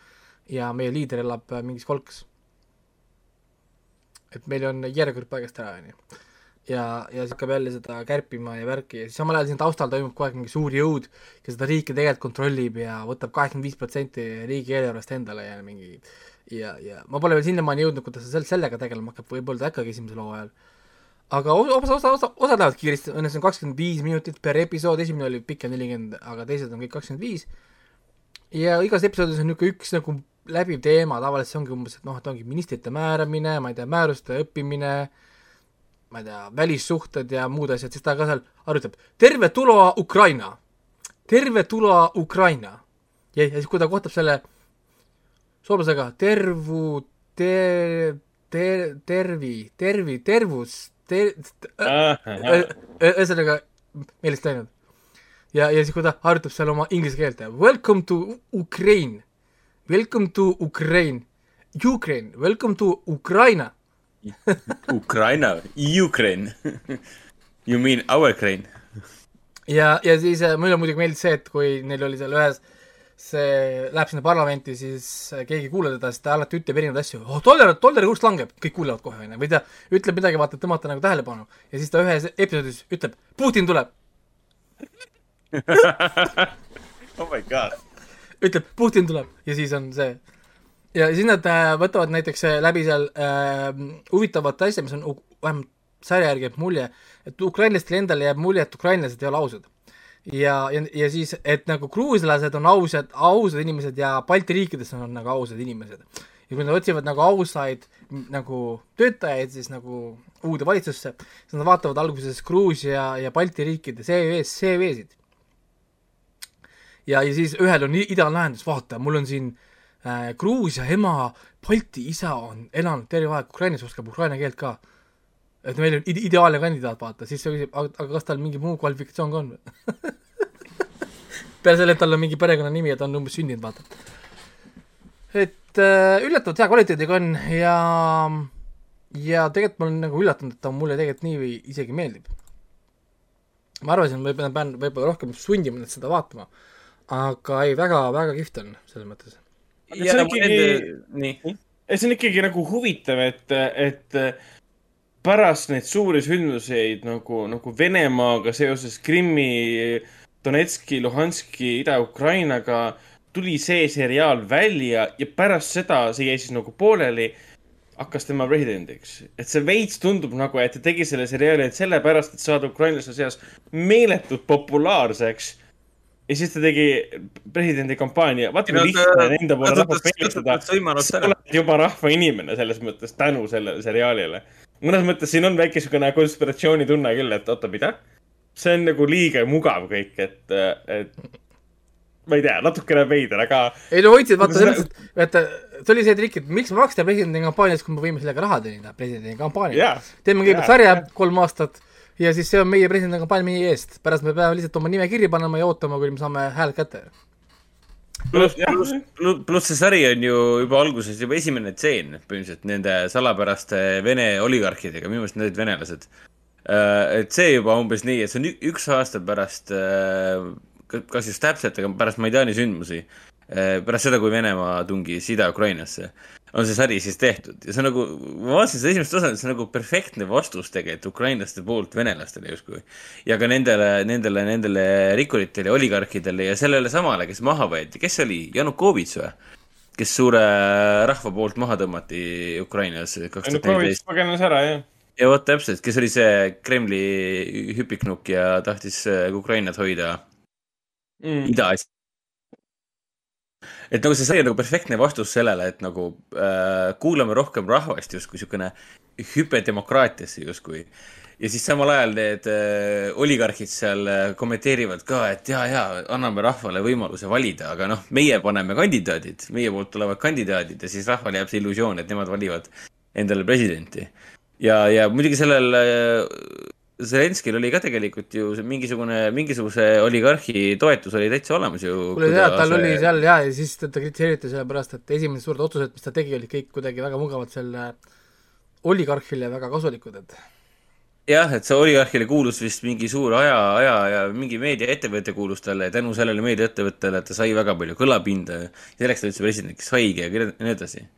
ja meie liider elab äh, mingis kolks. et meil on järjekord paigast ära, onju ja, ja siis hakkab jälle seda kärpima ja värki ja siis samal ajal siin taustal toimub kogu aeg mingi suur jõud, kes seda riiki tegelikult kontrollib ja võtab kaheksakümmend viis protsenti riigieelarvest endale ja mingi ja, ja ma pole veel sinnamaani jõudnud, kuidas ta sel-, sellega tegelema hakkab, võib-olla ta hakkabki esimese loo ajal. aga osa, osa, osa, osa, lähevad kiiresti, õnneks on kakskümmend viis minutit per episood, esimene oli pikem nelikümmend, aga teised on kõik kakskümmend viis. ja igas episoodis on niisugune üks nagu läbiv teema, tavaliselt see ongi umbes, et noh, et ongi ministrite määramine, ma ei tea, määruste õppimine, ma ei tea, välissuhted ja muud asjad, siis ta ka seal arutab, tervetuloa Ukraina, tervetuloa Ukraina. ja, ja siis, kui ta kohtab selle soomlasega tervu, ter-, ter-, tervi, tervi, tervus, ter-, ühesõnaga meelest läinud. ja, ja siis, kui ta harjutab seal oma inglise keelt welcome to Ukraine, welcome to Ukraine, Ukraine, welcome to Ukraina.
Ukraina, Ukraine. You mean our Ukraine?
ja, ja siis äh, mulle muidugi meeldis see, et kui neil oli seal ühes, see läheb sinna parlamenti, siis äh, keegi ei kuula teda, siis ta alati ütleb erinevaid asju, oh dollar, dollari kurss langeb, kõik kuulevad kohe, onju, või ta ütleb midagi, vaata, tõmmata nagu tähelepanu. Ja siis ta ühes episoodis ütleb, Putin tuleb,
oh my god.
Ütleb Putin tuleb ja siis on see. ja siis nad äh, võtavad näiteks äh, läbi seal äh, huvitavat asja, mis on vähemalt sarja järgi jääb mulje, et ukrainlastele endale jääb mulje, et ukrainlased ei ole ausad. ja, ja, ja siis, et nagu gruuslased on ausad, ausad inimesed ja Balti riikides on nagu ausad inimesed. ja kui nad otsivad nagu ausaid nagu töötajaid siis nagu uude valitsusse, siis nad vaatavad alguses Gruusia ja Balti riikide CV-s, CV-sid ja, ja siis ühel on i- ideaalne lahendus, vaata, mul on siin äh, Gruusia ema, Balti isa on elanud terve aeg Ukrainas, oskab ukraina keelt ka. et meil on ide- ideaalne kandidaat, vaata, siis ta küsib, aga kas tal mingi muu kvalifikatsioon ka on või? peale selle, et tal on mingi perekonnanimi ja ta on umbes sündinud, vaata. et äh, üllatavalt hea kvaliteediga on ja, ja tegelikult ma olen nagu üllatunud, et ta mulle tegelikult nii isegi meeldib. ma arvasin, et ma pean, pean võib-olla rohkem sundima ennast seda vaatama, aga ei, väga, väga kihvt on selles mõttes.
see on ikkagi,
nii.
see on ikkagi nagu huvitav, et, et pärast neid suuri sündmuseid nagu, nagu Venemaaga seoses Krimmi, Donetski, Luhanski, Ida-Ukrainaga tuli see seriaal välja ja pärast seda see jäi siis nagu pooleli, hakkas tema presidendiks. et see veits tundub nagu, et ta tegi selle seriaali, et sellepärast, et saada ukrainlaste seas meeletult populaarseks. Ja siis ta tegi presidendi kampaania, vaata kui lihtne on enda poole rahvast meelitada sa oled juba rahvainimene selles mõttes tänu sellele seriaalile. mõnes mõttes siin on väike siukene konspiratsioonitunne küll, et oota, mida? see on nagu liiga mugav kõik, et, et ma ei tea, natukene veider, aga.
ei no hoidsid, vaata
Seda-
selles mõttes, et vaata, see oli see trikk, et miks maksta presidendi kampaanias, kui me võime sellega raha teenida, presidendi kampaania
Jaa.
teeme kõigepealt
Jaa,
sarja
jaa.
kolm aastat ja siis see on meie presidendi kampaania meie eest, pärast me peame lihtsalt oma nime kirja panema ja ootama, kuni me saame hääled kätte.
pluss, pluss, pluss see sari on ju juba alguses juba esimene tseen põhimõtteliselt nende salapäraste Vene oligarhidega, minu meelest need olid venelased. et see juba umbes nii, et see on üks aasta pärast, kas just täpselt, aga pärast Maidani sündmusi, pärast seda, kui Venemaa tungis Ida-Ukrainasse, on see sari siis tehtud ja see on nagu, ma vaatasin seda esimest osa, see on nagu perfektne vastus tegelikult ukrainlaste poolt venelastele justkui. ja ka nendele, nendele, nendele rikkuritele ja oligarhidele ja sellele samale, kes maha võeti, kes see oli, Janukovitš või? kes suure rahva poolt maha tõmmati Ukrainas kaks tuhat neliteist.
põgenes ära, jah.
ja vot täpselt, kes oli see Kremli hüpiknukk ja tahtis äh, Ukrainat hoida
Mm.
ida-Aasias. Et nagu see sai nagu perfektne vastus sellele, et nagu äh, kuulame rohkem rahvast justkui siukene hüpe demokraatiasse justkui. ja siis samal ajal need äh, oligarhid seal äh, kommenteerivad ka, et ja, ja anname rahvale võimaluse valida, aga noh, meie paneme kandidaadid, meie poolt tulevad kandidaadid ja siis rahval jääb see illusioon, et nemad valivad endale presidenti. ja, ja muidugi sellel äh, Zelenskil oli ka tegelikult ju see mingisugune, mingisuguse oligarhi toetus oli täitsa olemas ju.
kuule jaa, tal oli seal jaa ja siis teda kritiseeriti sellepärast, et esimesed suured otsused, mis ta tegi, olid kõik kuidagi väga mugavalt selle oligarhile väga kasulikud, et
jah, et see oligarhile kuulus vist mingi suur aja, aja ja mingi meediaettevõte kuulus talle ja tänu sellele meediaettevõttele ta sai väga palju kõlapinda ja selleks ta üldse presidendiks saigi ja nii edasi.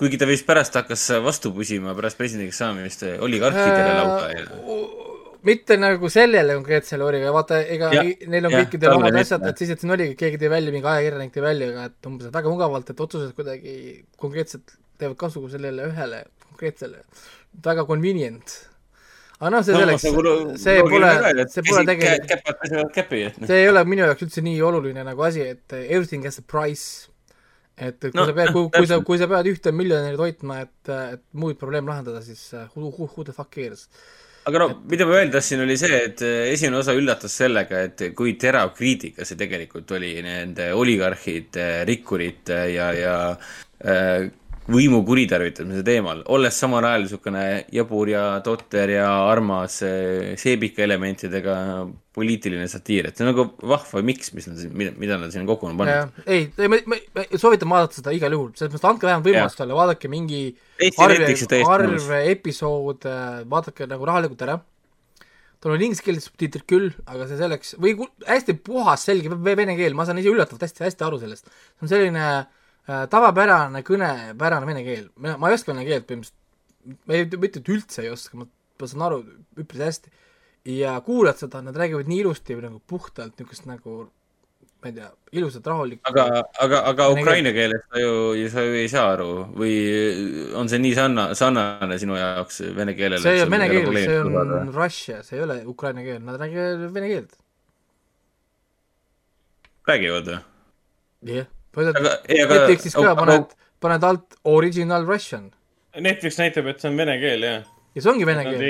Kuigi ta vist pärast hakkas vastu pusima pärast presidendiks saamist oligarhidele lausa ja
mitte nagu sellele konkreetsele origa, vaata, ega
Jah,
i- neil on
jah,
kõikidel omad asjad, et siis, et siin oligi, keegi tõi välja, mingi ajakirjanik tõi välja ka, et umbes, väga mugavalt, et otsused kuidagi konkreetselt teevad kasu sellele ühele konkreetsele, väga convenient. aga noh, see
Samas
selleks see pole see pole tegelikult see ei ole minu jaoks üldse nii oluline nagu asi, et everything has a price. et, et kui
No,
sa pead, kui, kui sa, kui sa pead ühte miljonäri toitma, et, et muid probleeme lahendada, siis uh, who, who, who the fuck cares.
aga no mida ma öelda tahtsin, oli see, et eh, esimene osa üllatas sellega, et kui terav kriitika see tegelikult oli nende oligarhide, rikkurite ja, ja äh, võimu kuritarvitamise teemal, olles samal ajal niisugune jabur ja totter ja armas eh, seebikaelementidega poliitiline satiir, et see on nagu vahva miks, mis nad siin, mida, mida nad siin kokku on pannud.
ei, ei, ma, ma, ma soovitan vaadata seda igal juhul, selles mõttes andke vähemalt võimalust talle, vaadake mingi arv arv episoode, vaadake nagu rahulikult ära. tal on inglise keeles subtiitrid küll, aga see selleks, või hästi puhas, selge ve- vene keel, ma saan ise üllatavalt hästi, hästi aru sellest. see on selline äh, tavapärane kõnepärane vene keel, ma ei oska vene keelt põhimõtteliselt, ma ei mitte, et üldse ei oska, ma saan aru üpris hästi. ja kuulad seda, nad räägivad nii ilusti nagu puhtalt niisugust nagu ma ei tea, ilusat rahulikku
aga, aga, aga ukraina keeles sa ju, sa ju ei saa aru või on see nii sarna-, sarnane sinu jaoks vene keelele?
see ei ole vene keel, see on Russia, see ei ole ukraina keel, nad räägivad vene keelt.
räägivad või?
jah,
aga-
Netflixis ka
aga-
paned, paned alt original Russian
Netflix näitab, et see on vene keel, jah.
ja see ongi vene keel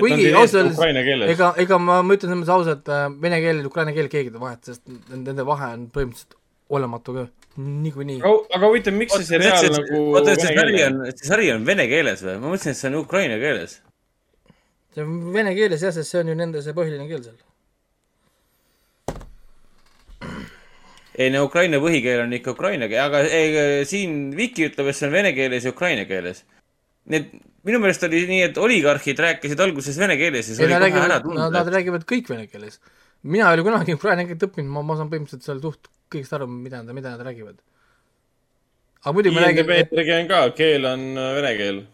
kuigi ausalt öeldes
ukraina, keeles.
ega, ega ma, ma ütlen selles mõttes ausalt, vene keel ja ukraina keel keegi ei vahet, sest nende vahe on põhimõtteliselt olematu ka, niikuinii.
aga, aga huvitav, miks see seriaal nagu
oota, et see sari on, see sari on vene keeles või? ma mõtlesin, et see on ukraina keeles.
see on vene keeles jah, sest see on ju nende see põhiline keel seal.
Ei no Ukraina põhikeel on ikka ukraina keel, aga ei, siin Viki ütleb, et see on vene keeles ja ukraina keeles. et minu meelest oli nii, et oligarhid rääkisid alguses vene keeles ja see
ei,
oli kohe ära tunda
nad, räägivad kõik vene keeles. mina ei ole kunagi ukraina keelt õppinud, ma, ma saan põhimõtteliselt seal suht kõigest aru, mida nad, mida nad räägivad. aga muidugi ma räägin,
järgi on ka, keel on äh, vene keel.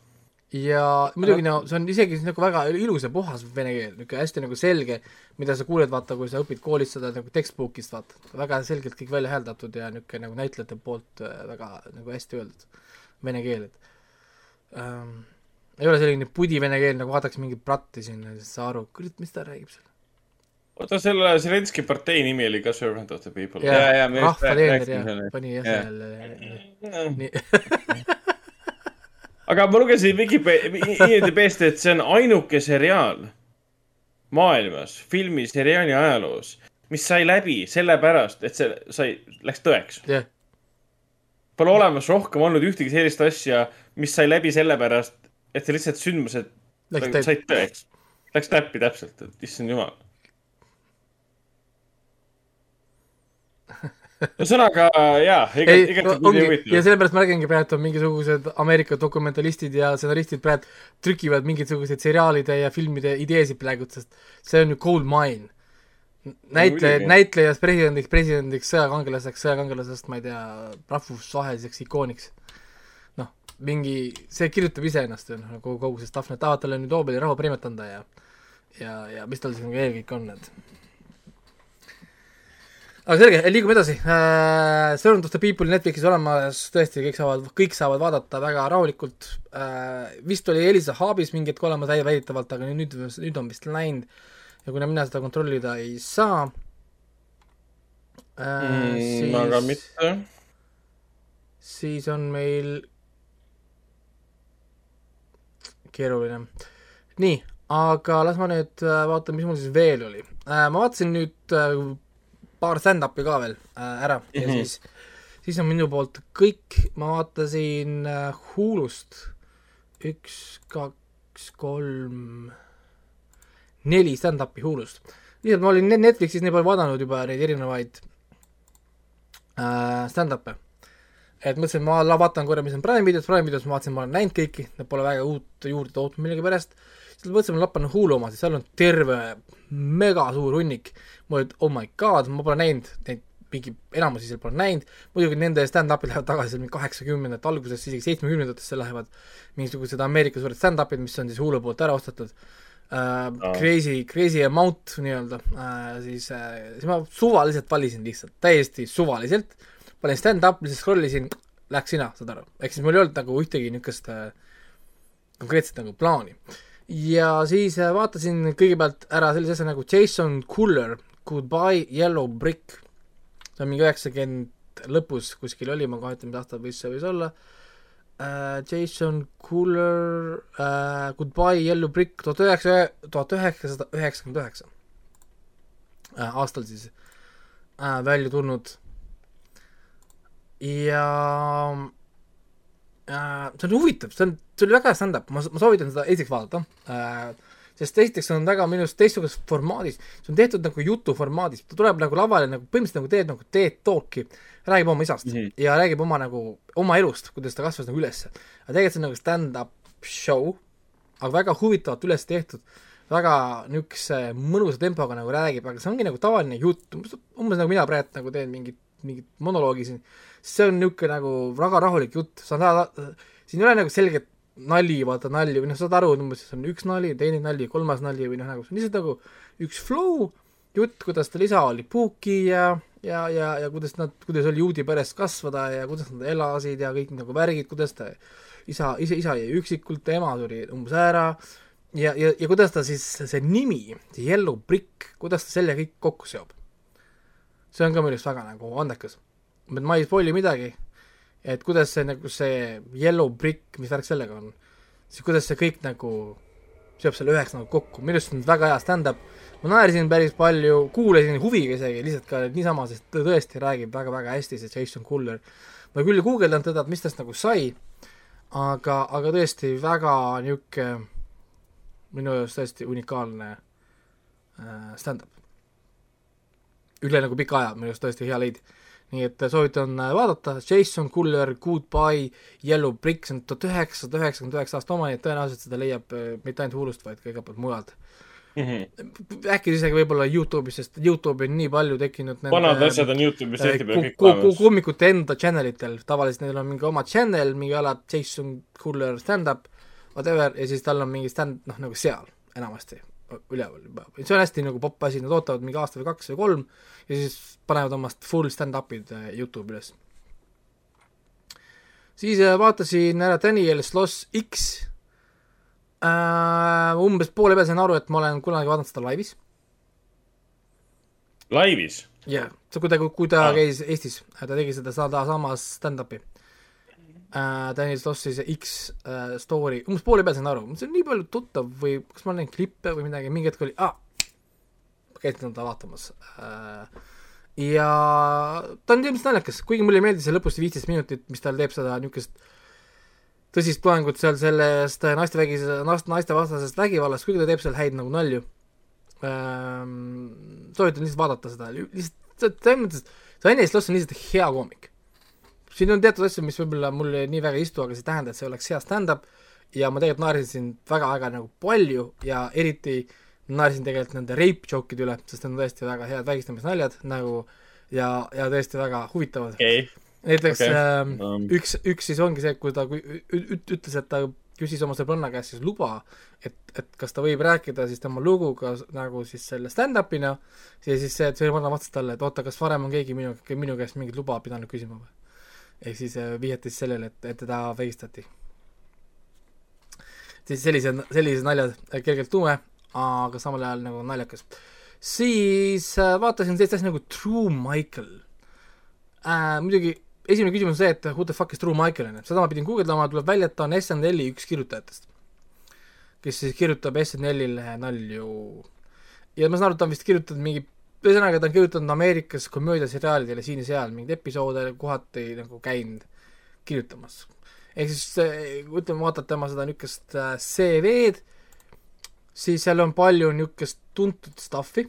Ja muidugi no see on isegi nagu väga ilus ja puhas vene keel, niisugune hästi nagu selge, mida sa kuuled, vaata, kui sa õpid koolis seda nagu textbook'ist, vaata, väga selgelt kõik välja hääldatud ja niisugune nagu näitlejate poolt äh, väga nagu hästi öeldud vene keel, et ähm, ei ole selline pudi vene keel, nagu vaataks mingit pratti sinna ja siis saa aru, kurat, mis ta räägib seal.
oota, selle Zelenski partei nimi oli ka Servant of the People.
ja, rahva teener ja pani jah sellele, nii
aga ma lugesin Vikipeedia, IMDB-st, et see on ainuke seriaal maailmas, filmi, seriaali ajaloos, mis sai läbi sellepärast, et see sai, läks tõeks.
jah,
Pole olemas rohkem olnud ühtegi sellist asja, mis sai läbi sellepärast, et see lihtsalt sündmused
Läks
nagu said tõeks. Läks täppi täpselt, et issand jumal. Ühesõnaga jaa, ega, ega,
ongi ja sellepärast ma räägingi praegu, on mingisugused Ameerika dokumentalistid ja stsenaristid praegu trükivad mingisuguseid seriaalide ja filmide ideesid praegu, sest see on ju gold mine. näitleja,
muidugi.
näitlejast presidendiks, presidendiks, sõjakangelaseks, sõjakangelasest, ma ei tea, rahvusvaheliseks ikooniks. noh, mingi, see kirjutab iseennast ju noh, kogu, kogu see stuff, nad tahavad talle nüüd Nobeli rahupreemiat anda ja ja, ja mis tal siis nagu veel kõik on, et aga selge, liigume edasi äh,. Servant of the People Netflixis olemas, tõesti, kõik saavad, kõik saavad vaadata väga rahulikult äh,. vist oli Elisa Hubis mingi hetk olemas väi- väidetavalt, aga nüüd, nüüd on vist läinud ja kuna mina seda kontrollida ei saa äh,
Mm, aga mitte.
siis on meil keeruline. nii, aga las ma nüüd äh, vaatan, mis mul siis veel oli äh,. ma vaatasin nüüd äh, paar stand-up'i ka veel äh, ära. Ja
Mhm.
siis, siis on minu poolt kõik, ma vaatasin äh, Hulust üks, kaks, kolm, neli stand-up'i Hulust. lihtsalt ma olin Net- Netflixis nii palju vaadanud juba neid erinevaid äh, stand-up'e, et mõtlesin, ma vaatan korra, mis on Prime videos, Prime videos ma vaatasin, ma olen näinud kõiki, pole väga uut juurde tootnud millegipärast, siis mõtlesin, ma lappan Hulu oma, sest seal on terve mega suur hunnik, ma olin, oh my god, ma pole näinud neid mingi enamusi seal pole näinud, muidugi nende stand-up'id lähevad tagasi seal mingi kaheksakümnendate algusest, isegi seitsmekümnendatesse lähevad mingisugused Ameerika suured stand-up'id, mis on siis Hulu poolt ära ostetud. Uh,
Aa.
crazy, crazy amount nii-öelda. Uh,, siis uh,, siis ma suvaliselt valisin lihtsalt, täiesti suvaliselt, panin stand-up, lihtsalt scroll isin, läks sina, saad aru, ehk siis mul ei olnud nagu ühtegi niisugust uh, konkreetset nagu plaani. Ja siis uh, vaatasin kõigepealt ära sellise asja nagu Jason Cooler, Goodbye Yellow Brick, see on mingi üheksakümmend lõpus kuskil oli, ma kohe ütlen, mis aasta võis see võis olla. Uh, Jason Cooler uh, Goodbye Yellow Brick tuhat üheksa, tuhat üheksasada üheksakümmend üheksa. Aastal siis uh, välja tulnud. Ja uh, see on huvitav, see on, see oli väga hea stand-up, ma, ma soovitan seda esiteks vaadata uh, sest esiteks on väga minu arust teistsuguses formaadis, see on tehtud nagu jutu formaadis, ta tuleb nagu lavale nagu põhimõtteliselt nagu teed nagu TED Talki, räägib oma isast mm -hmm. ja räägib oma nagu, oma elust, kuidas ta kasvas nagu ülesse. aga tegelikult see on nagu stand-up show, aga väga huvitavalt üles tehtud, väga niisuguse mõnusa tempoga nagu räägib, aga see ongi nagu tavaline jutt, umbes nagu mina praegu nagu teen mingit, mingit monoloogi siin, see on niisugune nagu väga rahulik jutt, sa näed, siin ei ole nagu selget nali, vaata nalja või noh, saad aru, umbes see on üks nali, teine nali, kolmas nali või noh, nagu see on lihtsalt nagu üks flow jutt, kuidas tal isa oli puuki ja, ja, ja, ja kuidas nad, kuidas oli juudi peres kasvada ja kuidas nad elasid ja kõik nagu värgid, kuidas ta isa, isa, isa jäi üksikult, ema tuli umbes ära ja, ja, ja kuidas ta siis, see nimi, see Yellow Brick, kuidas ta selle kõik kokku seob. See on ka minu arust väga nagu andekas. ma ei spoil'i midagi et kuidas see nagu see yellow brick, mis värk sellega on, siis kuidas see kõik nagu seob selle üheks nagu kokku, minu arust on väga hea stand-up, ma naersin päris palju, kuulasin huviga isegi, lihtsalt ka niisama, sest ta tõesti räägib väga-väga hästi, see Jason Kuller. ma küll ei guugeldanud teda, et mis tast nagu sai, aga, aga tõesti väga niisugune minu arust täiesti unikaalne äh, stand-up. Üle nagu pika aja, minu arust tõesti hea leid nii et soovitan vaadata, Jason Kuller, Goodbye, Yellow Brick, see on tuhat üheksasada üheksakümmend üheksa aasta oma, nii et tõenäoliselt seda leiab äh, mitte ainult Hulust, vaid ka igalt poolt mujalt mm. -hmm. äkki isegi võib-olla Youtube'is, sest Youtube'i on nii palju tekkinud
vanad asjad on Youtube'is tihti peale kõik
olemas. koomikute enda channel itel, tavaliselt neil on mingi oma channel, mingi ala Jason Kuller stand-up, whatever, ja siis tal on mingi stand, noh, nagu seal enamasti üleval juba, see on hästi nagu popp asi, nad ootavad mingi aasta või kaks või kolm ja siis panevad omast full stand-up'id Youtube'i üles. siis äh, vaatasin ära Daniel Sloss X äh,, umbes poole peal sain aru, et ma olen kunagi vaadanud seda laivis.
laivis?
jah yeah., kui ta, kui ta ah. käis Eestis, ta tegi seda sada samas stand-up'i äh, Daniel Slossi see X äh, story, umbes poole peal sain aru, see on nii palju tuttav või kas ma olen näinud klippe või midagi, mingi hetk oli, aa, käisin teda vaatamas äh,. ja ta on ilmselt naljakas, kuigi mulle ei meeldi see lõpus viisteist minutit, mis tal teeb seda niisugust tõsist loengut seal sellest naistevägis, naistevastasest vägivallast, kuigi ta teeb seal häid nagu nalju ähm,. soovitan lihtsalt vaadata seda, lihtsalt selles mõttes, Daniel Sloss on lihtsalt hea koomik siin on teatud asju, mis võib-olla mulle nii väga ei istu, aga see ei tähenda, et see oleks hea stand-up ja ma tegelikult naersin siin väga-väga nagu palju ja eriti naersin tegelikult nende rape joke'ide üle, sest need on tõesti väga head vägistamisnaljad nagu ja, ja tõesti väga huvitavad
okay..
näiteks okay. Ähm, um. üks, üks siis ongi see, kui ta kui, ütles, et ta küsis oma sõbranna käest siis luba, et, et kas ta võib rääkida siis tema luguga nagu siis selle stand-up'ina ja siis see, et sõbranna vastas talle, et oota, kas varem on keegi minu, minu käest mingit luba pidanud küsima või ehk siis vihjati siis sellele, et, et teda vägistati. siis sellised, sellised naljad, kergelt tume, aga samal ajal nagu naljakas. siis äh, vaatasin sellist asja nagu True Michael äh,. muidugi esimene küsimus on see, et who the fuck is True Michael, on ju, seda ma pidin guugeldama, tuleb välja, et ta on SNL-i üks kirjutajatest, kes siis kirjutab SNL-ile nalju. ja ma saan aru, et ta on vist kirjutanud mingi ühesõnaga, ta on kirjutanud Ameerikas komöödiaseriaalidele siin ja seal mingeid episoode kohati nagu käinud kirjutamas. ehk siis ütleme, vaatad tema seda niisugust CV-d, siis seal on palju niisugust tuntud stuff'i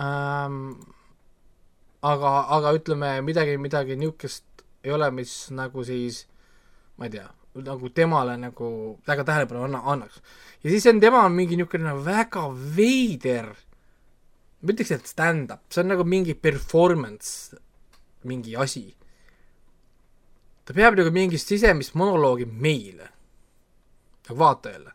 ähm,. aga, aga ütleme midagi, midagi niisugust ei ole, mis nagu siis ma ei tea, nagu temale nagu väga tähelepanu anna, annaks. ja siis on tema mingi niisugune väga veider, ma ütleks, et stand-up, see on nagu mingi performance, mingi asi. ta peab nagu mingit sisemist monoloogi meile, nagu vaatajale.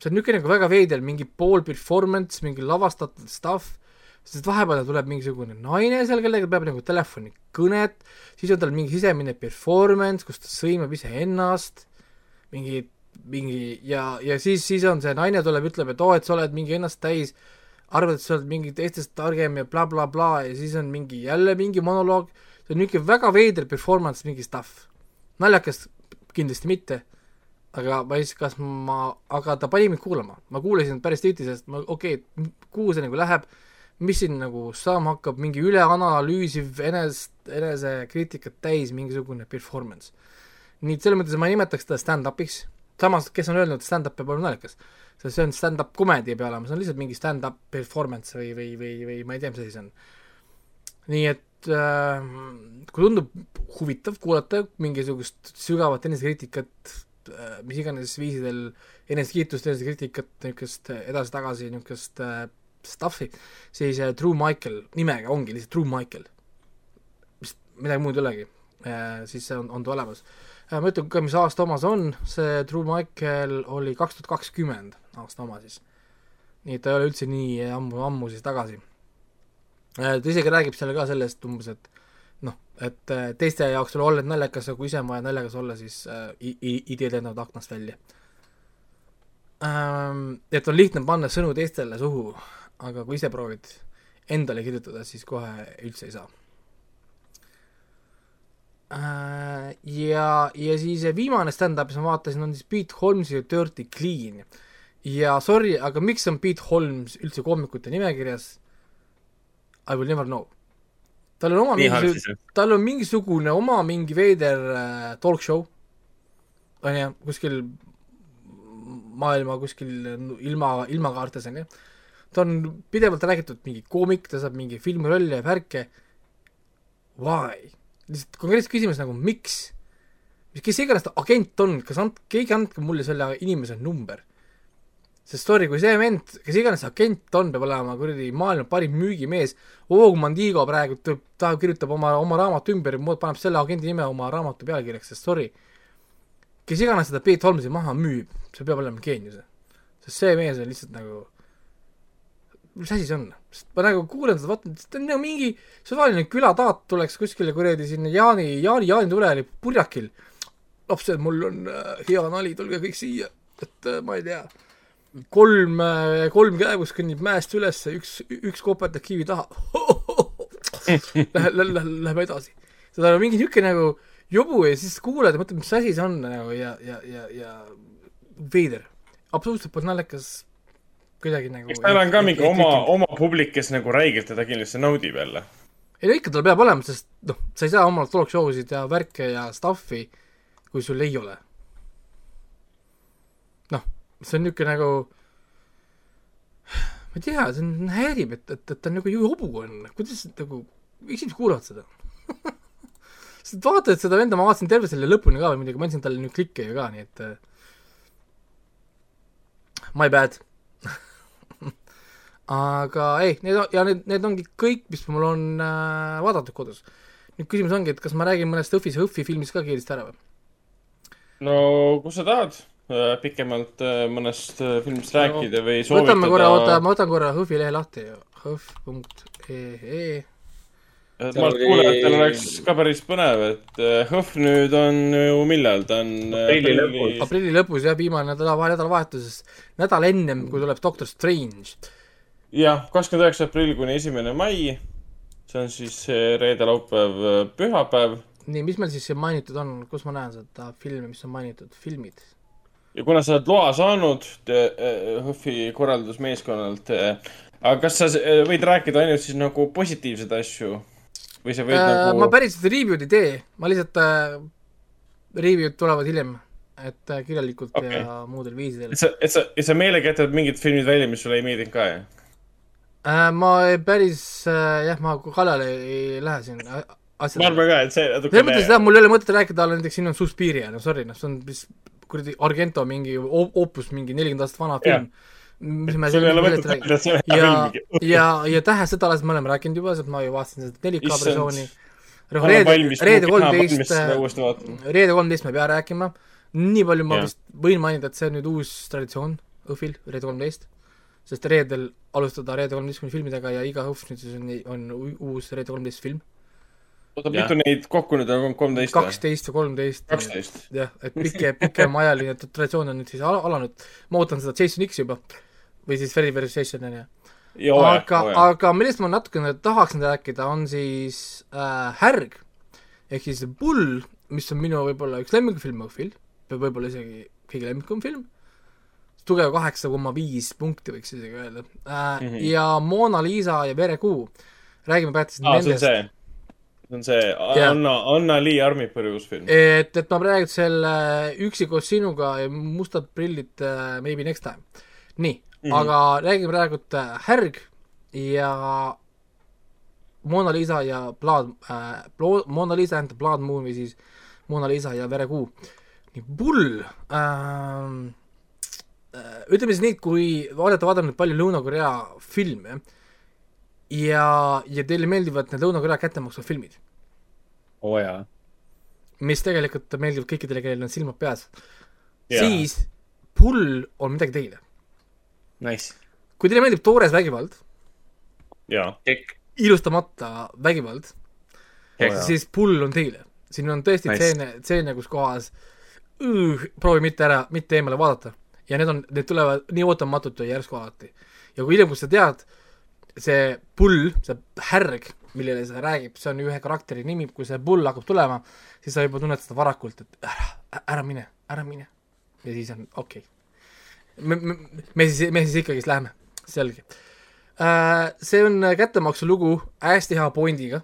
see on niisugune nagu väga veider, mingi pool performance, mingi lavastatud stuff, sest vahepeal tuleb mingisugune naine seal, kellega peab nagu telefonikõnet, siis on tal mingi sisemine performance, kus ta sõimab iseennast, mingi, mingi ja, ja siis, siis on see naine tuleb, ütleb, et oo, et sa oled mingi ennast täis, arvad, et sa oled mingi teistest targem ja blablabla bla, bla, ja siis on mingi jälle mingi monoloog, see on niisugune väga veider performance, mingi stuff. naljakas kindlasti mitte aga ma ei tea, kas ma, aga ta pani mind kuulama, ma kuulasin päris tihti, sest ma okei okay,, kuhu see nagu läheb, mis siin nagu saama hakkab, mingi üleanalüüsiv enest, enesekriitikat täis mingisugune performance. nii et selles mõttes ma ei nimetaks seda stand-up'iks, samas, kes on öelnud, et stand-up peab olema naljakas, sest see on stand-up komedi peab olema, see on lihtsalt mingi stand-up performance või, või, või, või ma ei tea, mis asi see on. nii et äh, kui tundub huvitav kuulata mingisugust sügavat enesekriitikat äh, mis iganes viisidel enesekiitust, enesekriitikat, niisugust edasi-tagasi niisugust äh, stuff'i, siis äh, True Michael nimega ongi lihtsalt True Michael. midagi muud ei olegi äh,, siis on, on ta olemas äh,. Ma ütlen ka, mis aasta oma see on, see True Michael oli kaks tuhat kakskümmend aasta oma siis. nii et ta ei ole üldse nii ammu, ammu siis tagasi äh,. ta isegi räägib seal ka sellest umbes, et noh, et äh, teiste jaoks ei ole olnud naljakas, aga kui ise on vaja naljakas olla, siis äh, ideed lendavad aknast välja ähm,. et on lihtne panna sõnu teistele suhu, aga kui ise proovid endale kirjutada, siis kohe üldse ei saa äh,. ja, ja siis viimane stand-up, mis ma vaatasin, on siis Pete Holmesi Dirty Clean. ja sorry, aga miks on Pete Holmes üldse koomikute nimekirjas? I will never know tal on oma
Nii halb
mingi
siis,,
tal on mingisugune oma mingi veider äh, talk show, on ju, kuskil maailma kuskil ilma, ilmakaartes on ju, ta on pidevalt räägitud mingi koomik, ta saab mingi filmirolle ja värke, why? Lihtsalt konkreetne küsimus nagu miks? kes iganes ta agent on, kas and-, keegi andke mulle selle inimese number sest sorry, kui see vend, kes iganes agent on, peab olema kuradi maailma parim müügimees, Og Mandigo praegu tuleb, ta kirjutab oma, oma raamatu ümber, paneb selle agendi nime oma raamatu pealkirjaks, sest sorry, kes iganes seda Pete Holmesi maha müüb, see peab olema geenius. sest see mees on lihtsalt nagu, mis asi see on? sest ma nagu kuulen seda, vaatan, ta on nagu mingi suvaline külataat tuleks kuskile kuradi sinna Jaani, Jaani, jaanituleli purjakil. lapsed, mul on äh, hea nali, tulge kõik siia, et äh, ma ei tea kolm, kolm käevust kõnnib mäest üles, üks, üks koperdab kivi taha. Läheb, läheb, läheb edasi. seda on mingi niisugune nagu jobu ja siis kuulad ja mõtled, mis asi see on nagu ja, ja, ja, ja veider. absoluutselt pole naljakas kuidagi nagu.
eks tal on ka mingi oma, oma publik, kes nagu räigelt teda kindlasti naudib jälle.
ei no ikka tal peab olema, sest noh, sa ei saa omal talk show sid ja värke ja stuff'i, kui sul ei ole. noh, see on niisugune nagu ma ei tea, see on, häirib, et, et, et ta nagu jobu on, kuidas nagu, miks inimesed kuulavad seda sest vaatad seda venda, ma vaatasin terve selle lõpuni ka või muidugi, ma andsin talle nüüd klikke ju ka, nii et äh, my bad aga ei, need on, ja need, need ongi kõik, mis mul on äh, vaadatud kodus. nüüd küsimus ongi, et kas ma räägin mõnest Õhvis ja Õhvi filmist ka kiiresti ära või?
no kus sa tahad äh, pikemalt äh, mõnest äh, filmist rääkida või soovitada
võtame korra, oota, ma võtan korra Hõhvi lehe lahti, hõhv.ee.
et ma arvan, et kuulajatel oleks ka päris põnev, et Hõhv nüüd on ju millal, ta on
Aprilli lõpus.
aprilli lõpus jah, viimane nädala, nädalavahetuses, nädal ennem, kui tuleb Doctor Strange.
jah, kakskümmend üheksa aprill kuni esimene mai. see on siis reede, laupäev, pühapäev.
nii, mis meil siis siin mainitud on, kus ma näen seda filmi, mis on mainitud, filmid?
ja kuna sa oled loa saanud äh, Hõhvi korraldusmeeskonnalt, aga kas sa äh, võid rääkida ainult siis nagu positiivseid asju või sa võid
Äh,
nagu
ma päriselt review'd ei tee, ma lihtsalt äh,, review'd tulevad hiljem. et äh, kirjalikult okay. ja muudel viisidel
et. sa, et sa, et sa meelega jätad mingid filmid välja, mis sulle ei meeldinud ka, jah?
Äh, ma päris äh, jah, ma kallale ei lähe siin äh,
ma
asjadele.
arvan ka, et see
selles mõttes
natukene
jah, mul ei ole mõtet rääkida talle näiteks siin on Suspiria, no sorry, noh, see on vist kuradi Argento mingi opus, mingi nelikümmend aastat vana film. mis me millest
mõtet
räägime. ja ja, ja Tähest sõdalas me oleme rääkinud juba, sest ma ju vaatasin seda 4K
Issand.
versiooni.
Olen
reede reede kolmteist reede kolmteist me ei pea rääkima. nii palju ma
Jah.
vist võin mainida, et see on nüüd uus traditsioon õhvil, reede kolmteist. Sest reedel alustada reede kolmeteistkümne filmidega ja iga õhtu nüüd siis on, on uus reede kolmteist film.
oota, mitu neid kokku nüüd on, kolmteist või?
kaksteist või kolmteist.
kaksteist.
jah, et pikem, pikemaajaline traditsioon on nüüd siis al- alanud. ma ootan seda Jason X juba või siis Freddy versus Jason on ju. Aga aga millest ma natukene tahaksin rääkida, on siis äh, Härg ehk siis Bull, mis on minu võib-olla üks lemmikfilm võib-olla isegi kõige lemmikum film. Tugev kaheksa koma viis punkti võiks isegi öelda äh,.
Mhm.
ja Mona Lisa ja Verekuu, räägime
see on
nendest.
see. on see
Jah.
Anna, Anna-Lee Armipõri uus film.
et, et ma praegu selle Üksi koos sinuga ja Mustad prillid uh, maybe next time. nii mm. -hmm. aga räägime praegu uh, Härg ja Mona Lisa ja Blood uh,, Mona Lisa and the Blood Moon või siis Mona Lisa ja Verekuu. nii, Bull ähm, äh, ütleme siis nii, et kui olete vaadanud palju Lõuna-Korea filme ja, ja teile meeldivad need Lõuna-Korea kättemaksufilmid,
oo jaa.
mis tegelikult meeldivad kõikidele, kellel on silmad peas,
Jaa.
siis Pull on midagi teile.
Nice.
kui teile meeldib toores vägivald,
jaa.
ilustamata vägivald,
Jaa.
siis Pull on teile. siin on tõesti
Nice.
stseene, stseene, kus kohas üh, proovi mitte ära, mitte eemale vaadata. Ja need on, need tulevad nii ootamatult ja järsku alati. ja kui hiljem, kui sa tead, see Pull, see härg, millele see räägib, see on ühe karakteri nimi, kui see Pull hakkab tulema, siis sa juba tunned seda varakult, et ära, ära mine, ära mine. ja siis on okei okay.. me, me, me siis, me siis ikkagist läheme, selge. see on kättemaksu lugu hästi hea pointiga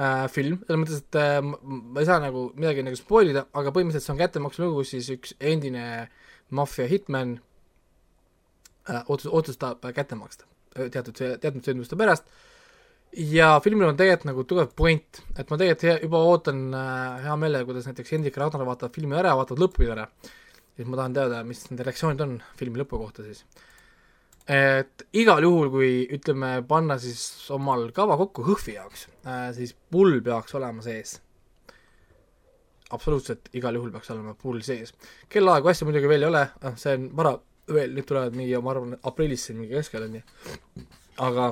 äh, film, selles mõttes, et äh, ma- ei saa nagu midagi nagu spoil ida, aga põhimõtteliselt see on kättemaksu lugu, kus siis üks endine maffia hitman äh, otsus, otsustab äh, kätte maksta äh, teatud, teatud sündmuste pärast. Ja filmil on tegelikult nagu tugev point, et ma tegelikult juba ootan äh, hea meelega, kuidas näiteks Hendrik Ragnar vaatavad filmi ära, vaatavad lõpuni ära, siis ma tahan teada, mis nende reaktsioonid on filmi lõpu kohta siis. Et igal juhul, kui ütleme, panna siis omal kava kokku Hõhvi jaoks äh,, siis pull peaks olema sees. Absoluutselt igal juhul peaks olema pull sees. kellaaegu asja muidugi veel ei ole, noh, see on vara veel, need tulevad mingi, ma arvan, aprillis siin mingi keskel on ju. aga,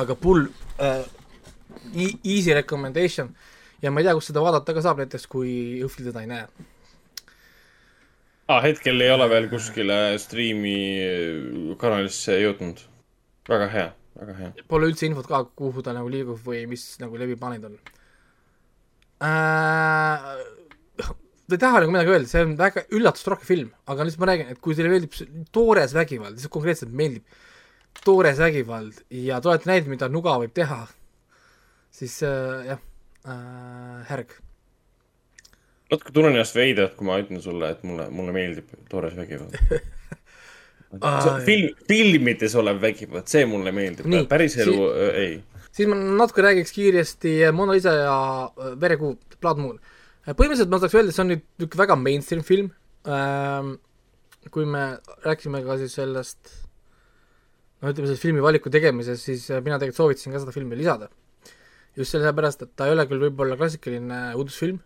aga pull äh,, easy recommendation ja ma ei tea, kus seda vaadata ka saab näiteks, kui Hõhvi teda ei näe.
aa, hetkel ei ole veel kuskile striimi kanalisse jõudnud. väga hea, väga hea.
Pole üldse infot ka, kuhu ta nagu liigub või mis nagu leviplaanid on äh,. ta ei taha nagu midagi öelda, see on väga üllatusrohke film, aga lihtsalt ma räägin, et kui teile meeldib toores vägivald, lihtsalt konkreetselt meeldib toores vägivald ja te olete näinud, mida nuga võib teha, siis äh, jah äh,, härg.
natuke tunnen ennast veidralt, kui ma ütlen sulle, et mulle, mulle meeldib toores vägivald.
Aa,
film, filmides olev vägivald, see mulle meeldib päris elu
si-
äh, ei.
Siis ma natuke räägiks kiiresti Mona Lisa ja äh, Verekuu, Blood Moon. põhimõtteliselt ma tahaks öelda, et see on nüüd niisugune väga mainstream film ähm,. kui me rääkisime ka siis sellest, no ütleme sellest filmi valiku tegemises, siis äh, mina tegelikult soovitasin ka seda filmi lisada. just sellepärast, et ta ei ole küll võib-olla klassikaline uudisfilm,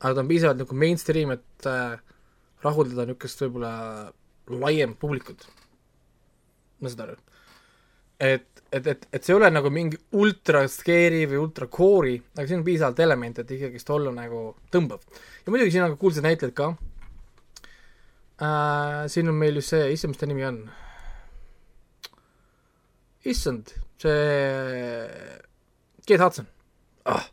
aga ta on piisavalt nagu mainstream, et äh, rahuldada niisugust võib-olla laiemat publikut. ma saan aru et, et, et, et see ei ole nagu mingi ultra scary või ultra core'i, aga siin on piisavalt elemente, et ikkagist olla nagu tõmbav. ja muidugi siin on ka kuulsad näitlejad ka äh,. siin on meil just see, issand, mis ta nimi on? issand, see Kate Hudson ah..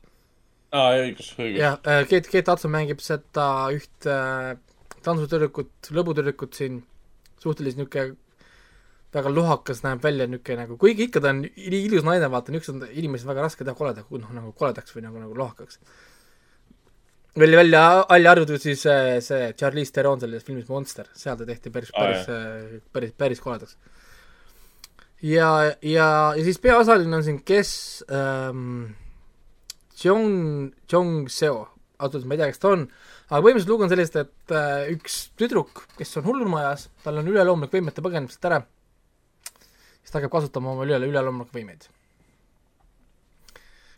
aa, õigus, õigus.
jah, Kate, Kate Hudson mängib seda üht äh, tantsutüdrukut, lõbutüdrukut siin, suhteliselt niisugune väga lohakas näeb välja niisugune nagu, kuigi ikka ta on ilus naine, vaata, niisugused inimesed on väga raske teha koleda, noh nagu koledaks või nagu, nagu lohakaks. välja, välja, välja arvatud siis see, see Charlize Theron selles filmis Monster, seal ta tehti päris,
Aa,
päris, päris, päris koledaks. ja, ja, ja siis peaosaline on siin, kes ähm,, Jong, Jong Seo, ausalt öeldes ma ei tea, kes ta on, aga põhimõtteliselt lugu on sellest, et äh, üks tüdruk, kes on hullumajas, tal on üleloomulik võim, et ta põgeneb sealt ära, siis ta hakkab kasutama oma üle, üleloomulikke võimeid.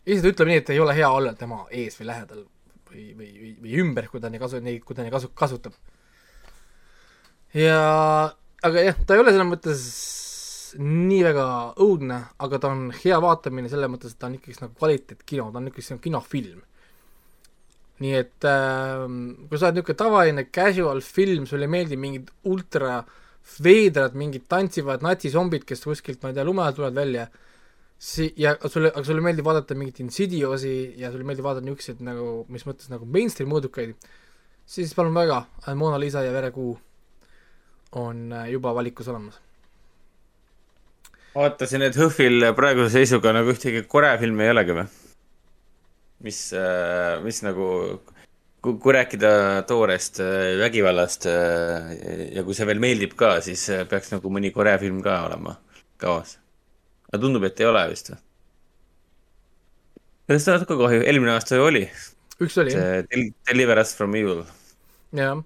ta ütleb nii, et ei ole hea olla tema ees või lähedal või, või, või, või ümber, kui ta neid kasu, neid, kui ta neid kasu, kasutab. ja, aga jah, ta ei ole selles mõttes nii väga õudne, aga ta on hea vaatamine selles mõttes, et ta on ikkagi nagu kvaliteetkino, ta on selline kinofilm. nii et äh, kui sa oled niisugune tavaline casual film, sulle ei meeldi mingid ultra veidrad, mingid tantsivad natsizombid, kes kuskilt, ma ei tea, lume alt tulevad välja, si-, ja sulle, aga sulle meeldib vaadata mingit Insidiosi ja sulle meeldib vaadata niisuguseid nagu, mis mõttes nagu mainstream mõõdukaid, siis palun väga, Mona Lisa ja Verekuu on äh, juba valikus olemas.
vaatasin, et HÖFFil praeguse seisuga nagu ühtegi Korea filmi ei olegi või? mis, mis nagu, kui, kui rääkida toorest äh, vägivallast äh, ja kui see veel meeldib ka, siis äh, peaks nagu mõni Korea film ka olema kavas. aga tundub, et ei ole vist või? sellest on natuke kahju, eelmine aasta ju oli.
üks oli jah,
Deliver Us From Evil.
jah.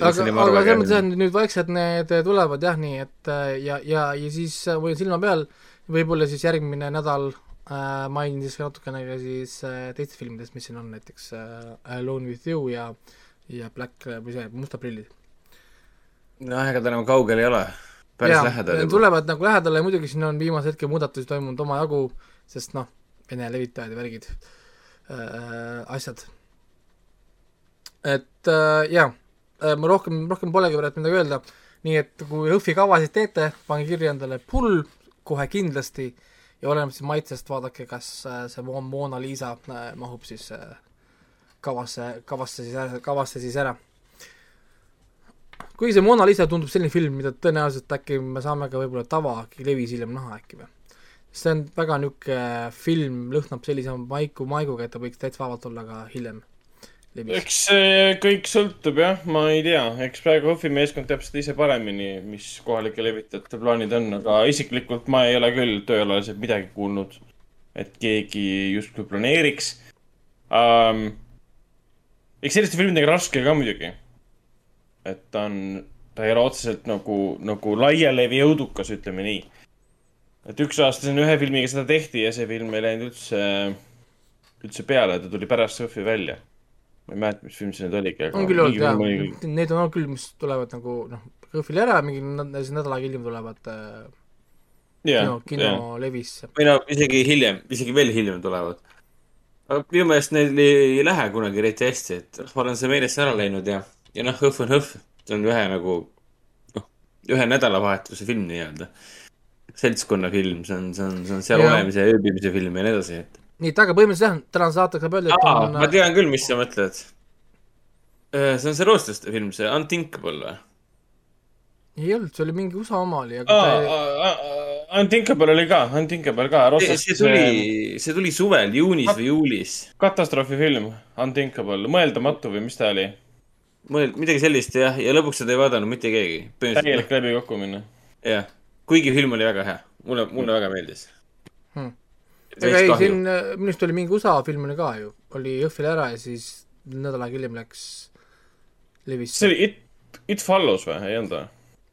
Aga aga selles mõttes, et nüüd vaikselt need tulevad jah, nii et ja, ja, ja siis hoian silma peal, võib-olla siis järgmine nädal äh, ka natukene ka siis äh, teistest filmidest, mis siin on, näiteks äh, Alone with you ja, ja Black või see Mustad prillid.
noh, ega ta enam kaugel ei ole. päris
Jaa,
lähedal juba.
tulevad nagu lähedale ja muidugi siin on viimase hetke muudatusi toimunud omajagu, sest noh, Vene levitajad ja värgid äh,, asjad. et äh, jaa äh,, ma rohkem, rohkem polegi praegu midagi öelda, nii et kui Jõhvi kavasid teete, pange kirja endale pull kohe kindlasti ja oleneb siis maitsest, vaadake, kas äh, see Mo- Mona Lisa äh, mahub siis äh, kavasse, kavasse siis ära, kavasse siis ära kuigi see Mona Lisa tundub selline film, mida tõenäoliselt äkki me saame ka võib-olla tavalevis hiljem näha äkki või. see on väga niisugune film, lõhnab sellise maiku, maiguga, et ta võiks täitsa vabalt olla ka hiljem levis.
eks see kõik sõltub jah, ma ei tea, eks praegu HÖFFi meeskond teab seda ise paremini, mis kohalike levitajate plaanid on, aga isiklikult ma ei ole küll tööalaselt midagi kuulnud, et keegi justkui planeeriks um,. eks selliste filmidega raske ka muidugi. et ta on, ta ei ole otseselt nagu, nagu laialevi jõudukas, ütleme nii. et üks aasta siin ühe filmiga seda tehti ja see film ei läinud üldse, üldse peale, ta tuli pärast HÖFFi välja ma ei mäleta, mis film see nüüd oligi, aga
on küll olnud
mingi
jah, need on olnud küll, mis tulevad nagu noh, Jõhvile ära, mingi nädal aega hiljem tulevad äh,
Jaa,
kino, kinolevisse.
või no isegi hiljem, isegi veel hiljem tulevad. aga minu meelest neil ei lähe kunagi eriti hästi, et rahval on see meelest ära läinud ja, ja noh, Hõhv on Hõhv. see on ühe nagu, noh, ühe nädalavahetuse film nii-öelda. seltskonnafilm, see on, see on, see on seal
Jaa.
olemise ja ööbimise film ja nii edasi, et.
Nii et aga põhimõtteliselt jah, tänase saatega saab öelda, et
aa,
on
ma tean küll, mis sa mõtled. see on see rootslaste film, see Unthinkable või?
ei olnud, see oli mingi USA oma oli, aga ta ei,
aa, Unthinkable oli ka, Unthinkable ka.
see tuli, see tuli suvel, juunis või juulis.
katastroofifilm, Unthinkable, mõeldamatu või mis ta oli?
mõeld-, midagi sellist jah, ja lõpuks seda ei vaadanud mitte keegi.
täielik läbikukkumine.
jah, kuigi film oli väga hea, mulle, mulle väga meeldis.
Hmm. Ega ei, siin äh, minu arust oli mingi USA film oli ka ju, oli Jõhvil ära ja siis nädal aega hiljem läks levis.
see oli It, It Follows või, ei olnud või?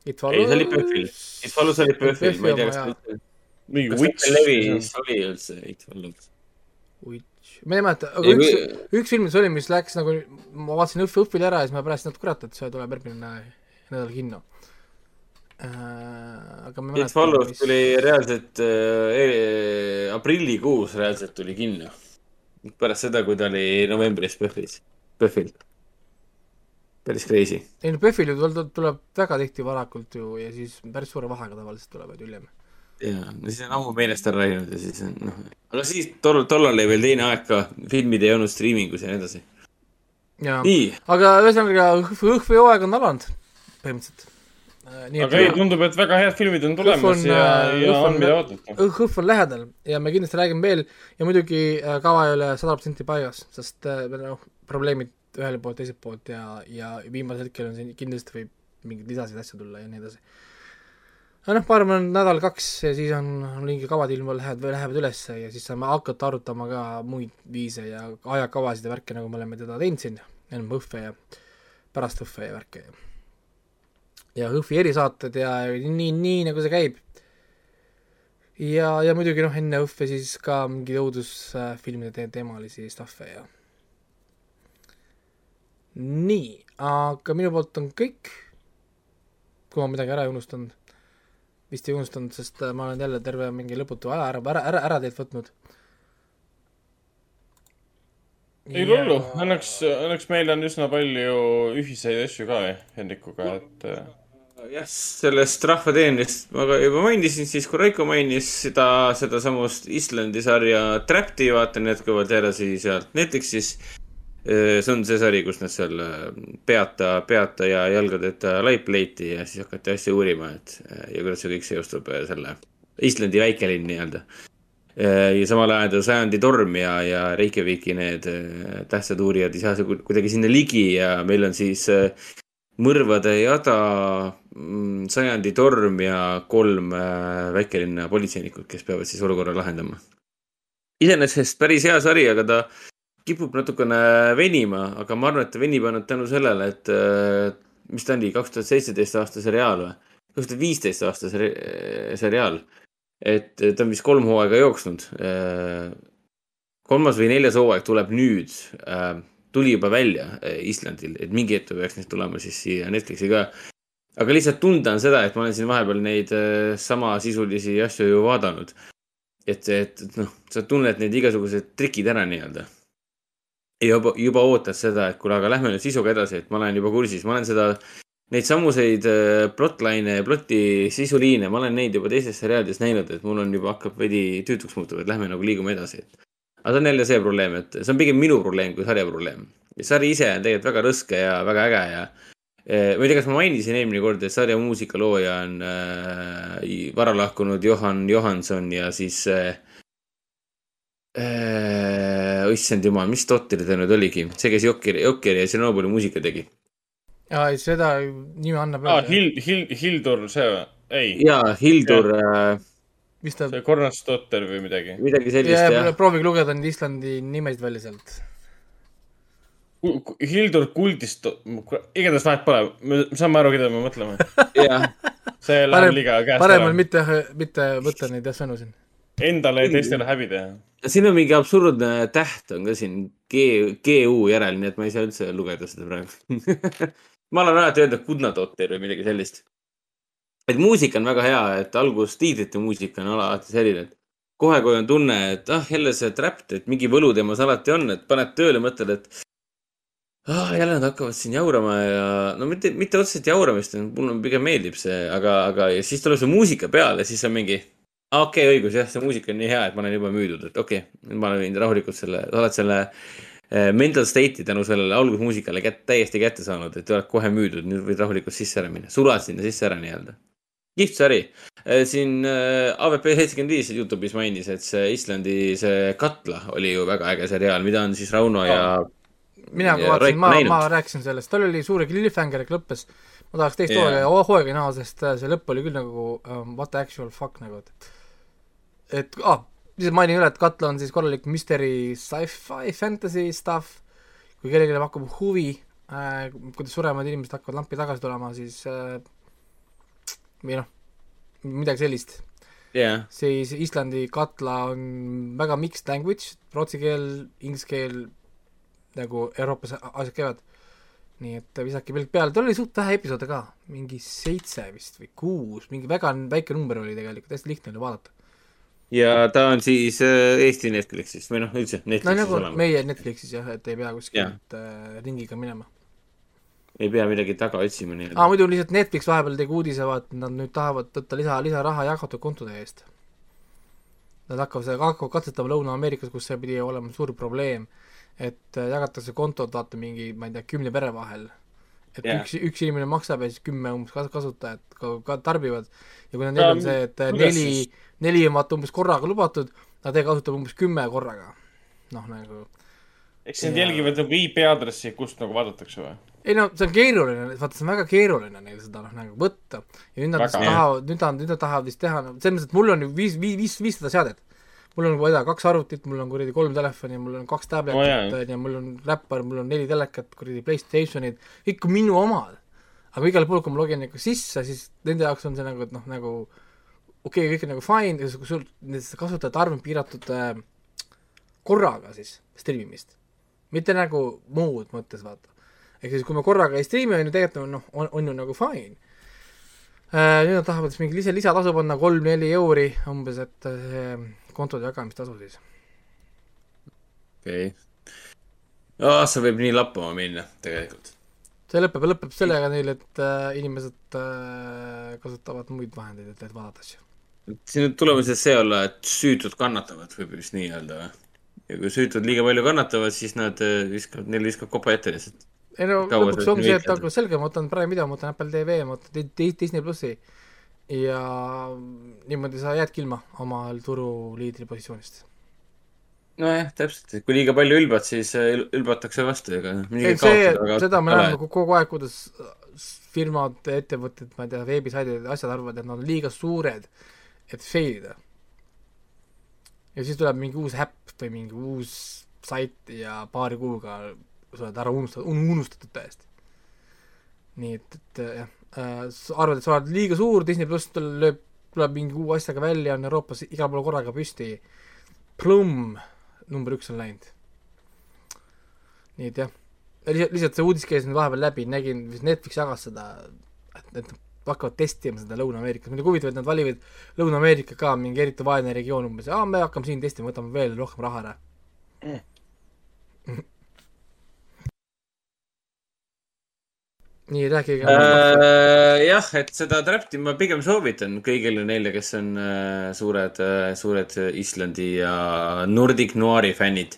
It
ei, see oli PÖFFil. It Follows oli PÖFFil, ma ei tea, kas
mingi Witch
levis oli üldse It Follows?
ma ei mäleta, aga
Ei,
üks üks film see oli, mis läks nagu, ma vaatasin Õhv- Õhvil ära ja siis ma pärast, et kurat, et see tuleb järgmine nädal kinno. Aga ma ei
It Follows tuli reaalselt äh, aprillikuus reaalselt tuli kinno. pärast seda, kui ta oli novembris PÖFFis, PÖFFil. päris crazy.
ei no PÖFFil ju tul- tuleb väga tihti varakult ju ja siis päris suure vahega tavaliselt tulevad hiljem.
jaa, no siis on ammu meelest ära läinud ja siis on noh, aga siis tol, tollal oli veel teine aeg ka, filmid ei olnud striimingus ja nii edasi.
jaa aga ühesõnaga Õhv- Õhvi hooaeg on alanud põhimõtteliselt.
Aga ei, tundub, et väga head filmid on tulemas ja, ja on mida oodata.
õhv on lähedal ja me kindlasti räägime veel ja muidugi äh, kava ei ole sada protsenti paigas, sest äh, noh, probleemid ühelt poolt, teiselt poolt ja, ja viimasel hetkel on siin kindlasti võib mingeid lisasid asju tulla ja nii edasi. aga noh, ma arvan, nädal-kaks ja siis on, on mingi kavad ilmuvad, lähevad, lähevad ülesse ja siis saame hakata arutama ka muid viise ja ajakavasid ja värke, nagu me oleme teda teinud siin, enne õhve ja pärast õhve ja värke ja ja õhvi erisaated ja nii, nii nagu see käib ja, ja muidugi noh, enne õhve siis ka mingi õudusfilmide te teemalisi stuff'e ja nii, aga minu poolt on kõik, kui ma midagi ära ei unustanud, vist ei unustanud, sest äh, ma olen jälle terve mingi lõputu aja ära, ära, ära, ära teilt võtnud.
ei hullu, õnneks, õnneks meil on üsna palju ühiseid asju ka Hendrikuga, et äh,
jah, sellest rahvateenist ma ka juba mainisin, siis kui Raiko mainis seda, sedasamust Islandi sarja Trapped'i vaatan jätkuvalt edasi sealt Netflixis. see on see sari, kus nad seal peata, peata ja jalgadeta laipleiti ja siis hakati asja uurima, et ja kuidas see kõik seostub selle Islandi väikelinn nii-öelda. ja samal ajal sajandi torm ja, ja Reykjaviki need äh, tähtsad uurijad ei saa kuidagi sinna ligi ja meil on siis mõrvade jada, sajandi torm ja kolm äh, väikelinna politseinikut, kes peavad siis olukorra lahendama. iseenesest päris hea sari, aga ta kipub natukene venima, aga ma arvan, et ta venib ainult tänu sellele, et äh, mis ta oli, kaks tuhat seitseteist aasta seriaal või? kaks tuhat viisteist aasta seri- seriaal. et ta on vist kolm hooaega jooksnud. kolmas või neljas hooaeg tuleb nüüd äh, tuli juba välja äh, Islandil, et mingi hetk peaks nüüd tulema siis siia Netflixi ka. aga lihtsalt tunda on seda, et ma olen siin vahepeal neid äh, samasisulisi asju ju vaadanud. et, et et noh, sa tunned need igasugused trikid ära nii-öelda. ja juba, juba ootad seda, et kuule, aga lähme nüüd sisuga edasi, et ma olen juba kursis, ma olen seda, neid samuseid äh, plotline ja ploti sisuliine, ma olen neid juba teistes seriaalides näinud, et mul on juba hakkab veidi tüütuks muutuma, et lähme nagu liigume edasi, et aga see on jälle see probleem, et see on pigem minu probleem kui sarja probleem. sari ise on tegelikult väga rõske ja väga äge ja eh, ma ei tea, kas ma mainisin eelmine kord, et sarja muusikalooja on äh, vara lahkunud Johan Johanson ja siis äh, äh, issand jumal, mis totter ta nüüd oligi, see, kes Jokkeri, Jokkeri ja Tšernobõli muusika tegi.
jaa, seda nime annab
aa, Hild-, Hild-, Hildur see või? ei.
jaa, Hildur äh,,
mis ta,
see Kornastotter või midagi.
midagi sellist jah.
proovige lugeda neid Islandi nimesid välja sealt.
Hildur Kuldist, igatahes vahet pole, me saame aru, keda me mõtleme. see läheb liiga käest
parem on
ära.
mitte, mitte võtta neid jah sõnu siin.
Endale ja teistele häbi teha.
siin on mingi absurdne täht on ka siin G, GU järel, nii et ma ei saa üldse lugeda seda praegu ma olen alati öelnud Kudnatotter või midagi sellist. Et muusika on väga hea, et algus tiitrite muusika on alati selline, et kohe, kui on tunne, et ah, jälle see trapped, et mingi võlu temas alati on, et paned tööle, mõtled, et ah, jälle nad hakkavad siin jaurama ja no mitte, mitte otseselt jauramist, mulle pigem meeldib see, aga, aga ja siis tuleb see muusika peale, siis on mingi ah, okei okay,, õigus, jah, see muusika on nii hea, et ma olen juba müüdud, et okei okay,, ma olen rahulikult selle, sa oled selle eh, mental state'i tänu sellele algusmuusikale kätt, täiesti kätte saanud, et oled kohe müüdud, nüüd võid rahulikult sisse ära minna, sulad sinna sisse ära nii-öelda. Kihvt sari. siin äh, AVP seitsekümmend viis Youtube'is mainis, et see Islandi see Katla oli ju väga äge seriaal, mida on siis Rauno ja
mina ka vaatasin, ma, ma rääkisin sellest, tal oli suure cliffhangeriga lõppes. ma tahaks teist hooaega, hooaega näha, sest äh, see lõpp oli küll nagu um, what the actual fuck nagu, et et ah, lihtsalt mainin üle, et Katla on siis korralik mystery sci-fi fantasy stuff, kui kellelegi pakub huvi äh,, kuidas suremad inimesed hakkavad lampi tagasi tulema, siis äh, või noh, midagi sellist
jah,
siis Islandi katla on väga mixed language, rootsi keel, inglise keel nagu Euroopas asjad käivad. nii et visake pilk peale, tal oli suht vähe episoode ka, mingi seitse vist või kuus, mingi väga väike number oli tegelikult, hästi lihtne oli vaadata.
ja ta on siis äh, Eesti Netflixis või noh, üldse
no
Netflixis
nagu
olema.
meie Netflixis jah, et ei pea kuskilt äh, ringiga minema.
Ei pea midagi taga otsima nii-öelda
aa, muidu lihtsalt Netflix vahepeal tegi uudise, vaata, nad nüüd tahavad võtta lisa, lisaraha jagatud kontode eest. Nad hakkavad seda, hakkavad katsetama Lõuna-Ameerikas, kus see pidi olema suur probleem, et äh, jagatakse kontod, vaata mingi, ma ei tea, kümne pere vahel. et yeah. üks, üks inimene maksab ja siis kümme umbes kas- kasutajat ka, ka tarbivad. ja kui
Ja
neil on see, et äh, neli neli on vaata umbes korraga lubatud, nad ei kasuta umbes kümme korraga. noh, nagu
eks nad
Ja-
jälgivad nagu IP aadressi, kust nagu vaadatakse või?
ei no see on keeruline, vaata see on väga keeruline neil seda noh nagu võtta ja nüüd nad vist tahavad, nüüd nad, nüüd nad tahavad vist teha, no selles mõttes, et mul on ju viis, viis, viis, viissada seadet. mul on vaja kaks arvutit, mul on kuradi kolm telefoni, mul on kaks tabletit onju, mul on räppar, mul on neli telekat, kuradi Playstationid, kõik minu omad. aga igal pool, kui ma login nagu sisse, siis nende jaoks on see nagu, et noh, nagu okei okay,, kõik on nagu fine, kui sul kasutajate arv on piiratud äh, korraga siis streamimist, mitte nagu muud mõttes vaata. ehk siis, kui me korraga ei striimi, on ju tegelikult on noh, on, on ju nagu fine äh,. nüüd nad tahavad siis mingi lisa, lisatasu panna kolm-neli euri umbes, et äh, see kontode jagamistasu siis.
okei okay.. see võib nii lappama minna tegelikult.
see lõpeb, lõpeb sellega neil, et äh, inimesed äh, kasutavad muid vahendeid, et, et vaadata asju.
siin võib tulemuses see olla, et süütud kannatavad, võib vist nii öelda või? Ja kui süütud liiga palju kannatavad, siis nad äh, viskavad, neil viskab kopa ette lihtsalt.
ei no
Kaua
lõpuks ongi see, et nagu selge, ma võtan Prime video, ma võtan Apple TV, ma Di- Disney plussi ja niimoodi sa jäädki ilma oma turuliidri positsioonist.
nojah, täpselt, et kui liiga palju ülbad, siis äh, ül- ülbatakse vastu, ega
ei, see, seda me näeme ko- kogu aeg, kuidas firmad, ettevõtted, ma ei tea, veebisaidid, asjad arvavad, et nad on liiga suured, et fail ida. Ja siis tuleb mingi uus äpp või mingi uus sait ja paari kuuga sa oled ära unustatud, unustatud täiesti. nii et, et jah äh,, arvad, et sa oled liiga suur, Disney pluss lööb, tuleb mingi uue asjaga välja, on Euroopas igal pool korraga püsti. Plum number üks on läinud nii et jah, lihtsalt, lihtsalt see uudis käis nüüd vahepeal läbi, nägin, Netflix jagas seda, et, et hakkavad testima seda Lõuna-Ameerikas, muidugi huvitav, et nad valivad Lõuna-Ameerika ka mingi eriti vaene regioon umbes, aa, me hakkame siin testima, võtame veel rohkem raha ära. nii, rääkige
äh,. jah, et seda Trapti ma pigem soovitan kõigile neile, kes on äh, suured äh,, suured Islandi ja Nordic Noiri fännid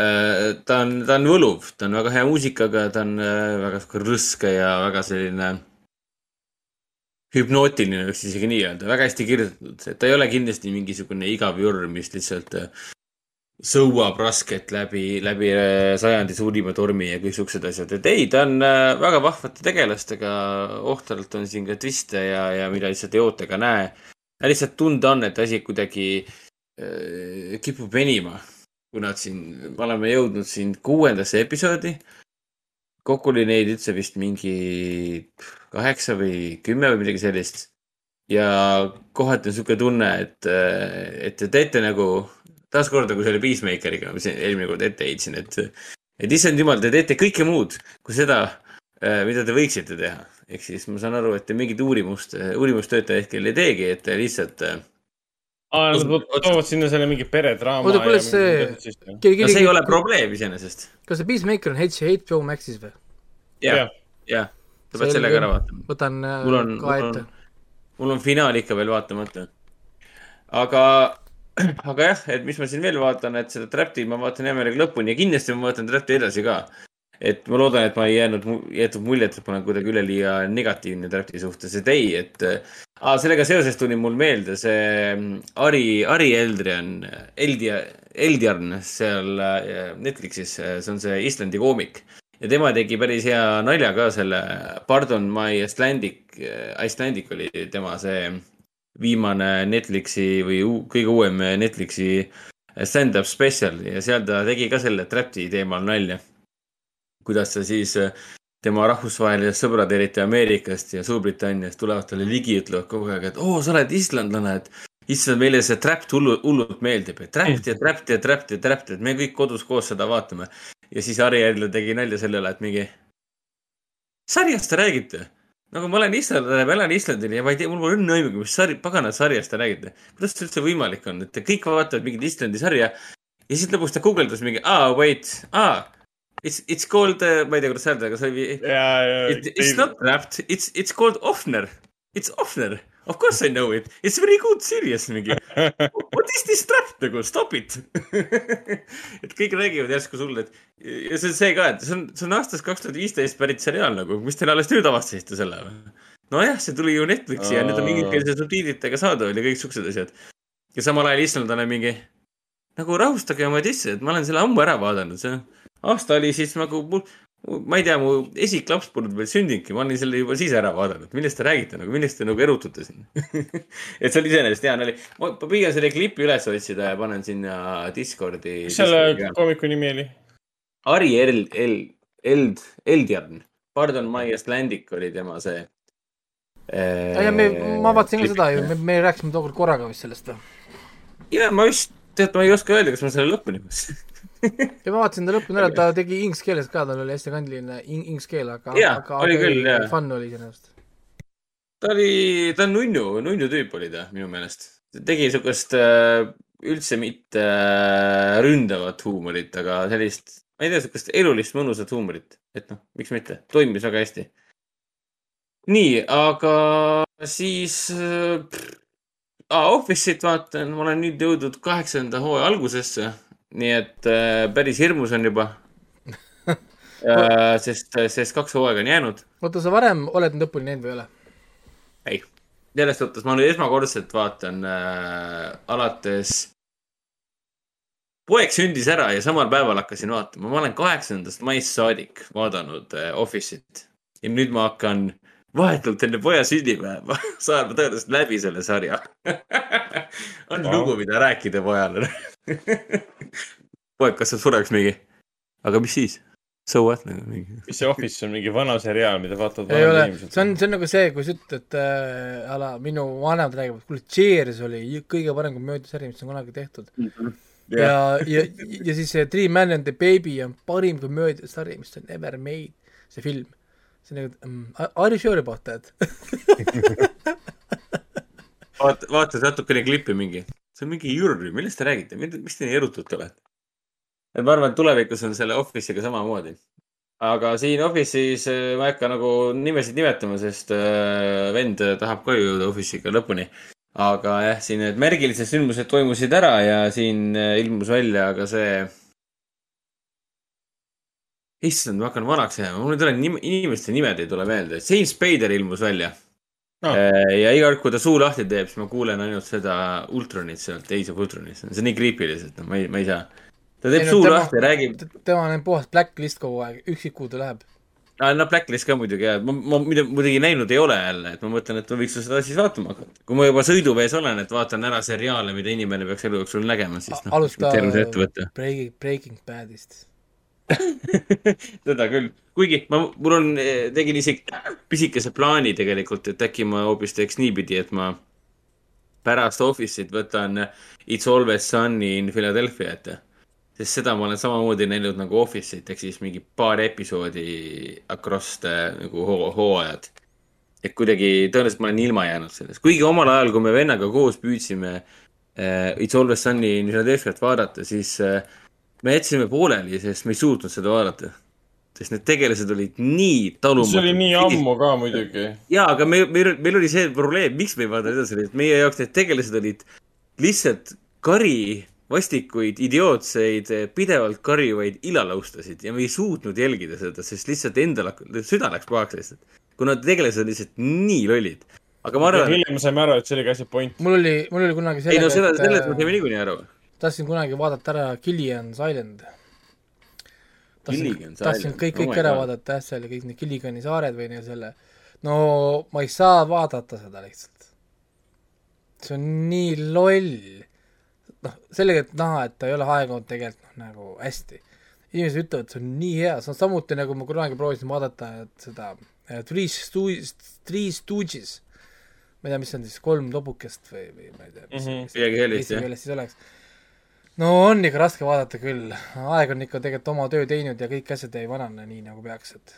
äh,. ta on, ta on võluv, ta on väga hea muusikaga, ta on äh, väga sihuke rõske ja väga selline hüpnootiline, võiks isegi nii öelda, väga hästi kirjutatud, et ta ei ole kindlasti mingisugune igav jurr, mis lihtsalt äh, sõuab rasket läbi, läbi äh, sajandi suurima tormi ja kõik siuksed asjad, et ei, ta on äh, väga vahvate tegelastega, ohtralt on siin ka twiste ja, ja mida lihtsalt ei oota ega näe. lihtsalt tunda on, et asi kuidagi äh, kipub venima, kui nad siin, me oleme jõudnud siin kuuendasse episoodi. kokku oli neid üldse vist mingi kaheksa või kümme või midagi sellist. ja kohati on sihuke tunne, et, et te teete nagu taaskord nagu selle Peacemakeriga, ma siin eelmine kord ette heitsin, et, et issand jumal, te teete kõike muud kui seda, mida te võiksite teha. ehk siis ma saan aru, et te mingit uurimust, uurimustööd te hetkel ei teegi, et te lihtsalt.
aa, nad toovad sinna selle mingi peredraama.
oota, kuidas see,
no see ei ole probleem iseenesest.
kas see Peacemaker on HBO Maxis või?
jah, jah, sa pead sellega ära vaatama.
võtan äh,
mul on,
ka ette
mul on finaal ikka veel vaatamata. aga, aga jah, et mis ma siin veel vaatan, et seda Trapti ma vaatan hea meelega lõpuni ja kindlasti ma vaatan Trapti edasi ka. et ma loodan, et ma ei jäänud, jäetud muljet, et ma olen kuidagi üleliia negatiivne Trapti suhtes, et ei, et ah, sellega seoses tuli mul meelde see mm, Ari, Ari Eldrian, Eldia, Eldjarn seal äh, Netflixis, see on see Islandi koomik ja tema tegi päris hea nalja ka selle Pardon my Icelandic, Icelandic oli tema see viimane Netflixi või kõige uuem Netflixi stand-up spetsial ja seal ta tegi ka selle Trapti teemal nalja. kuidas ta siis, tema rahvusvahelised sõbrad, eriti Ameerikast ja Suurbritanniast tulevad talle ligi, ütlevad kogu aeg, et oo, sa oled islandlane, et issand, meile see Trapt hullu, hullult meeldib, et Trapt ja Trapt ja Trapt ja Trapt, et me kõik kodus koos seda vaatame. Ja siis Ari jälle tegi nalja selle üle, et mingi, sarjast te räägite? nagu ma olen islandlane, ma elan Islandil ja ma ei tea, mul pole õnne aimugi, mis sari, pagana sarjast te räägite. kuidas see üldse võimalik on, et kõik vaatavad mingit Islandi sarja ja siis lõpuks ta guugeldas mingi, aa, wait, aa. It's, it's called uh,, ma ei tea, kuidas öelda, aga see oli. It, it's not wrapped, it's, it's called Offner. It's Offner. Of course I know it. It's very good series mingi. What is this trap nagu, stop it. et kõik räägivad järsku sulle, et ja see on see ka, et see on, see on aastast kaks tuhat viisteist pärit seriaal nagu, mis te alles nüüd avastasite selle või? nojah, see tuli ju Netflixi ja nüüd on ingliskeelse subtiitritega saadaval ja kõik siuksed asjad. ja samal ajal islandlane mingi nagu rahustage oma sisse, et ma olen selle ammu ära vaadanud, see aasta oli siis nagu, ma ei tea, mu esiklaps polnud veel sündinudki, ma olin selle juba siis ära vaadanud, millest te räägite nagu, millest te nagu erutute siin et see oli iseenesest hea nali. ma püüan selle klipi üles otsida ja panen sinna Discordi.
mis selle koomiku nimi oli?
Ari Eld, Eld, Eld, Eldjarn, Pardon my Icelandic oli tema see.
ja me, ma vaatasin ka seda ju, me, me rääkisime tookord korraga vist sellest või?
ja ma vist, tead, ma ei oska öelda, kas ma selle lõpuni mõtlesin.
ja ma vaatasin ta lõpuni ära, ta tegi inglise keeles ka, tal oli hästi kandiline in- inglise keel, aga,
Jaa,
aga,
oli küll, jaa.
fun oli iseenesest.
ta oli, ta on nunnu, nunnu tüüp oli ta minu meelest. tegi siukest äh, üldse mitte äh, ründavat huumorit, aga sellist, ma ei tea, siukest elulist mõnusat huumorit, et noh, miks mitte, toimis väga hästi. nii, aga siis äh, ah, Office'it vaatan, ma olen nüüd jõudnud kaheksanda hooaja algusesse, nii et äh, päris hirmus on juba äh,. sest, sest kaks hooaega on jäänud
oota, sa varem oled lõpuni näinud või ei ole?
ei, selles suhtes ma nüüd esmakordselt vaatan äh, alates. poeg sündis ära ja samal päeval hakkasin vaatama, ma olen kaheksandast maist saadik vaadanud äh, Office'it ja nüüd ma hakkan vahetult enne poja sünnipäeva saama tõenäoliselt läbi selle sarja. on
Wow.
lugu, mida rääkida pojale. poeg kasvab sureks mingi, aga mis siis? So what nagu mingi.
mis see Office on, mingi vana seriaal, mida vaatavad
ei ole
vanad, inimesed?
see on, see on nagu see, kui sa ütled, et äh, ala, minu vanemad räägivad, kuule, Cheers oli kõige parem komöödiasari, mis on kunagi tehtud. ja, ja, ja siis see Three Men and the Baby on parim komöödiasari, mis on ever made, see film. On nagu um,, are you sure about that?
vaata, vaata natukene klippi mingi, see on mingi jürr, millest te räägite, miks te nii erutud olete? et ma arvan, et tulevikus on selle Office'iga samamoodi. aga siin Office'is äh, ma ei hakka nagu nimesid nimetama, sest äh, vend tahab ka jõuda Office'iga lõpuni. aga jah, siin need märgilised sündmused toimusid ära ja siin äh, ilmus välja ka see. issand, ma hakkan vanaks jääma, mul ei tule nim-, inimeste nimed ei tule meelde. James Spader ilmus välja
Ah.
Äh, ja iga kord, kui ta suu lahti teeb, siis ma kuulen ainult seda Ultronit sealt, Days of Ultronist, see on nii creepy lihtsalt, no ma ei, ma ei saa. ta teeb
Ei no
suu
tema-
lahti ja räägib,
tema on puhas blacklist kogu aeg, ükskõik kuhu ta läheb.
no Blacklist ka muidugi ja ma, ma muidu- muidugi näinud ei ole jälle, et ma mõtlen, et ma võiks seda siis vaatama hakata. kui ma juba sõiduvees olen, et vaatan ära seriaale, mida inimene peaks elu jooksul nägema, siis noh,
alusta. Breaking, Breaking Badist.
seda küll, kuigi ma, mul on, tegin isegi pisikese plaani tegelikult, et äkki ma hoopis teeks niipidi, et ma pärast Office'it võtan It's Always Sunny in Philadelphia ette. sest seda ma olen samamoodi näinud nagu Office'it ehk siis mingi paar episoodi across the nagu hoo- hooajad. et kuidagi tõenäoliselt ma olen ilma jäänud sellest, kuigi omal ajal, kui me vennaga koos püüdsime äh, It's Always Sunny in Philadelphia't vaadata, siis äh, me jätsime pooleli, sest me ei suutnud seda vaadata. sest need tegelased olid nii talumatud.
see oli nii ammu ka muidugi.
jaa, aga me, meil, meil oli see probleem, miks me ei vaadanud edasi, et meie jaoks need tegelased olid lihtsalt kari, vastikuid, idiootseid, pidevalt karjuvaid ilalaustasid ja me ei suutnud jälgida seda, sest lihtsalt endal hakkas, süda läks pahaks lihtsalt. kuna tegelased olid lihtsalt nii lollid. aga ma arvan,
hiljem me saime aru, et see oli ka see point.
mul oli, mul oli kunagi
ei no seda,
et,
sellest me
äh,
saime niikuinii aru.
Tahtsin kunagi vaadata ära Gilligan's Island. tahtsin tahtsin
Island,
kõik,
oh
kõik
my
ära
God.
vaadata jah, seal kõik need Gilligani saared või nii selle. no ma ei saa vaadata seda lihtsalt. see on nii loll. noh, selgelt näha, et ta ei ole aegunud tegelikult noh, nagu hästi. inimesed ütlevad, see on nii hea, see on samuti nagu ma kunagi proovisin vaadata et seda äh, Three Stooges, Three Stooges. ma ei tea, mis on siis kolm tobukest või, või ma ei tea, mis mis
Midagi sellist,
eesti keeles siis oleks no on ikka raske vaadata küll, aeg on ikka tegelikult oma töö teinud ja kõik asjad ei vanane nii nagu peaks, et.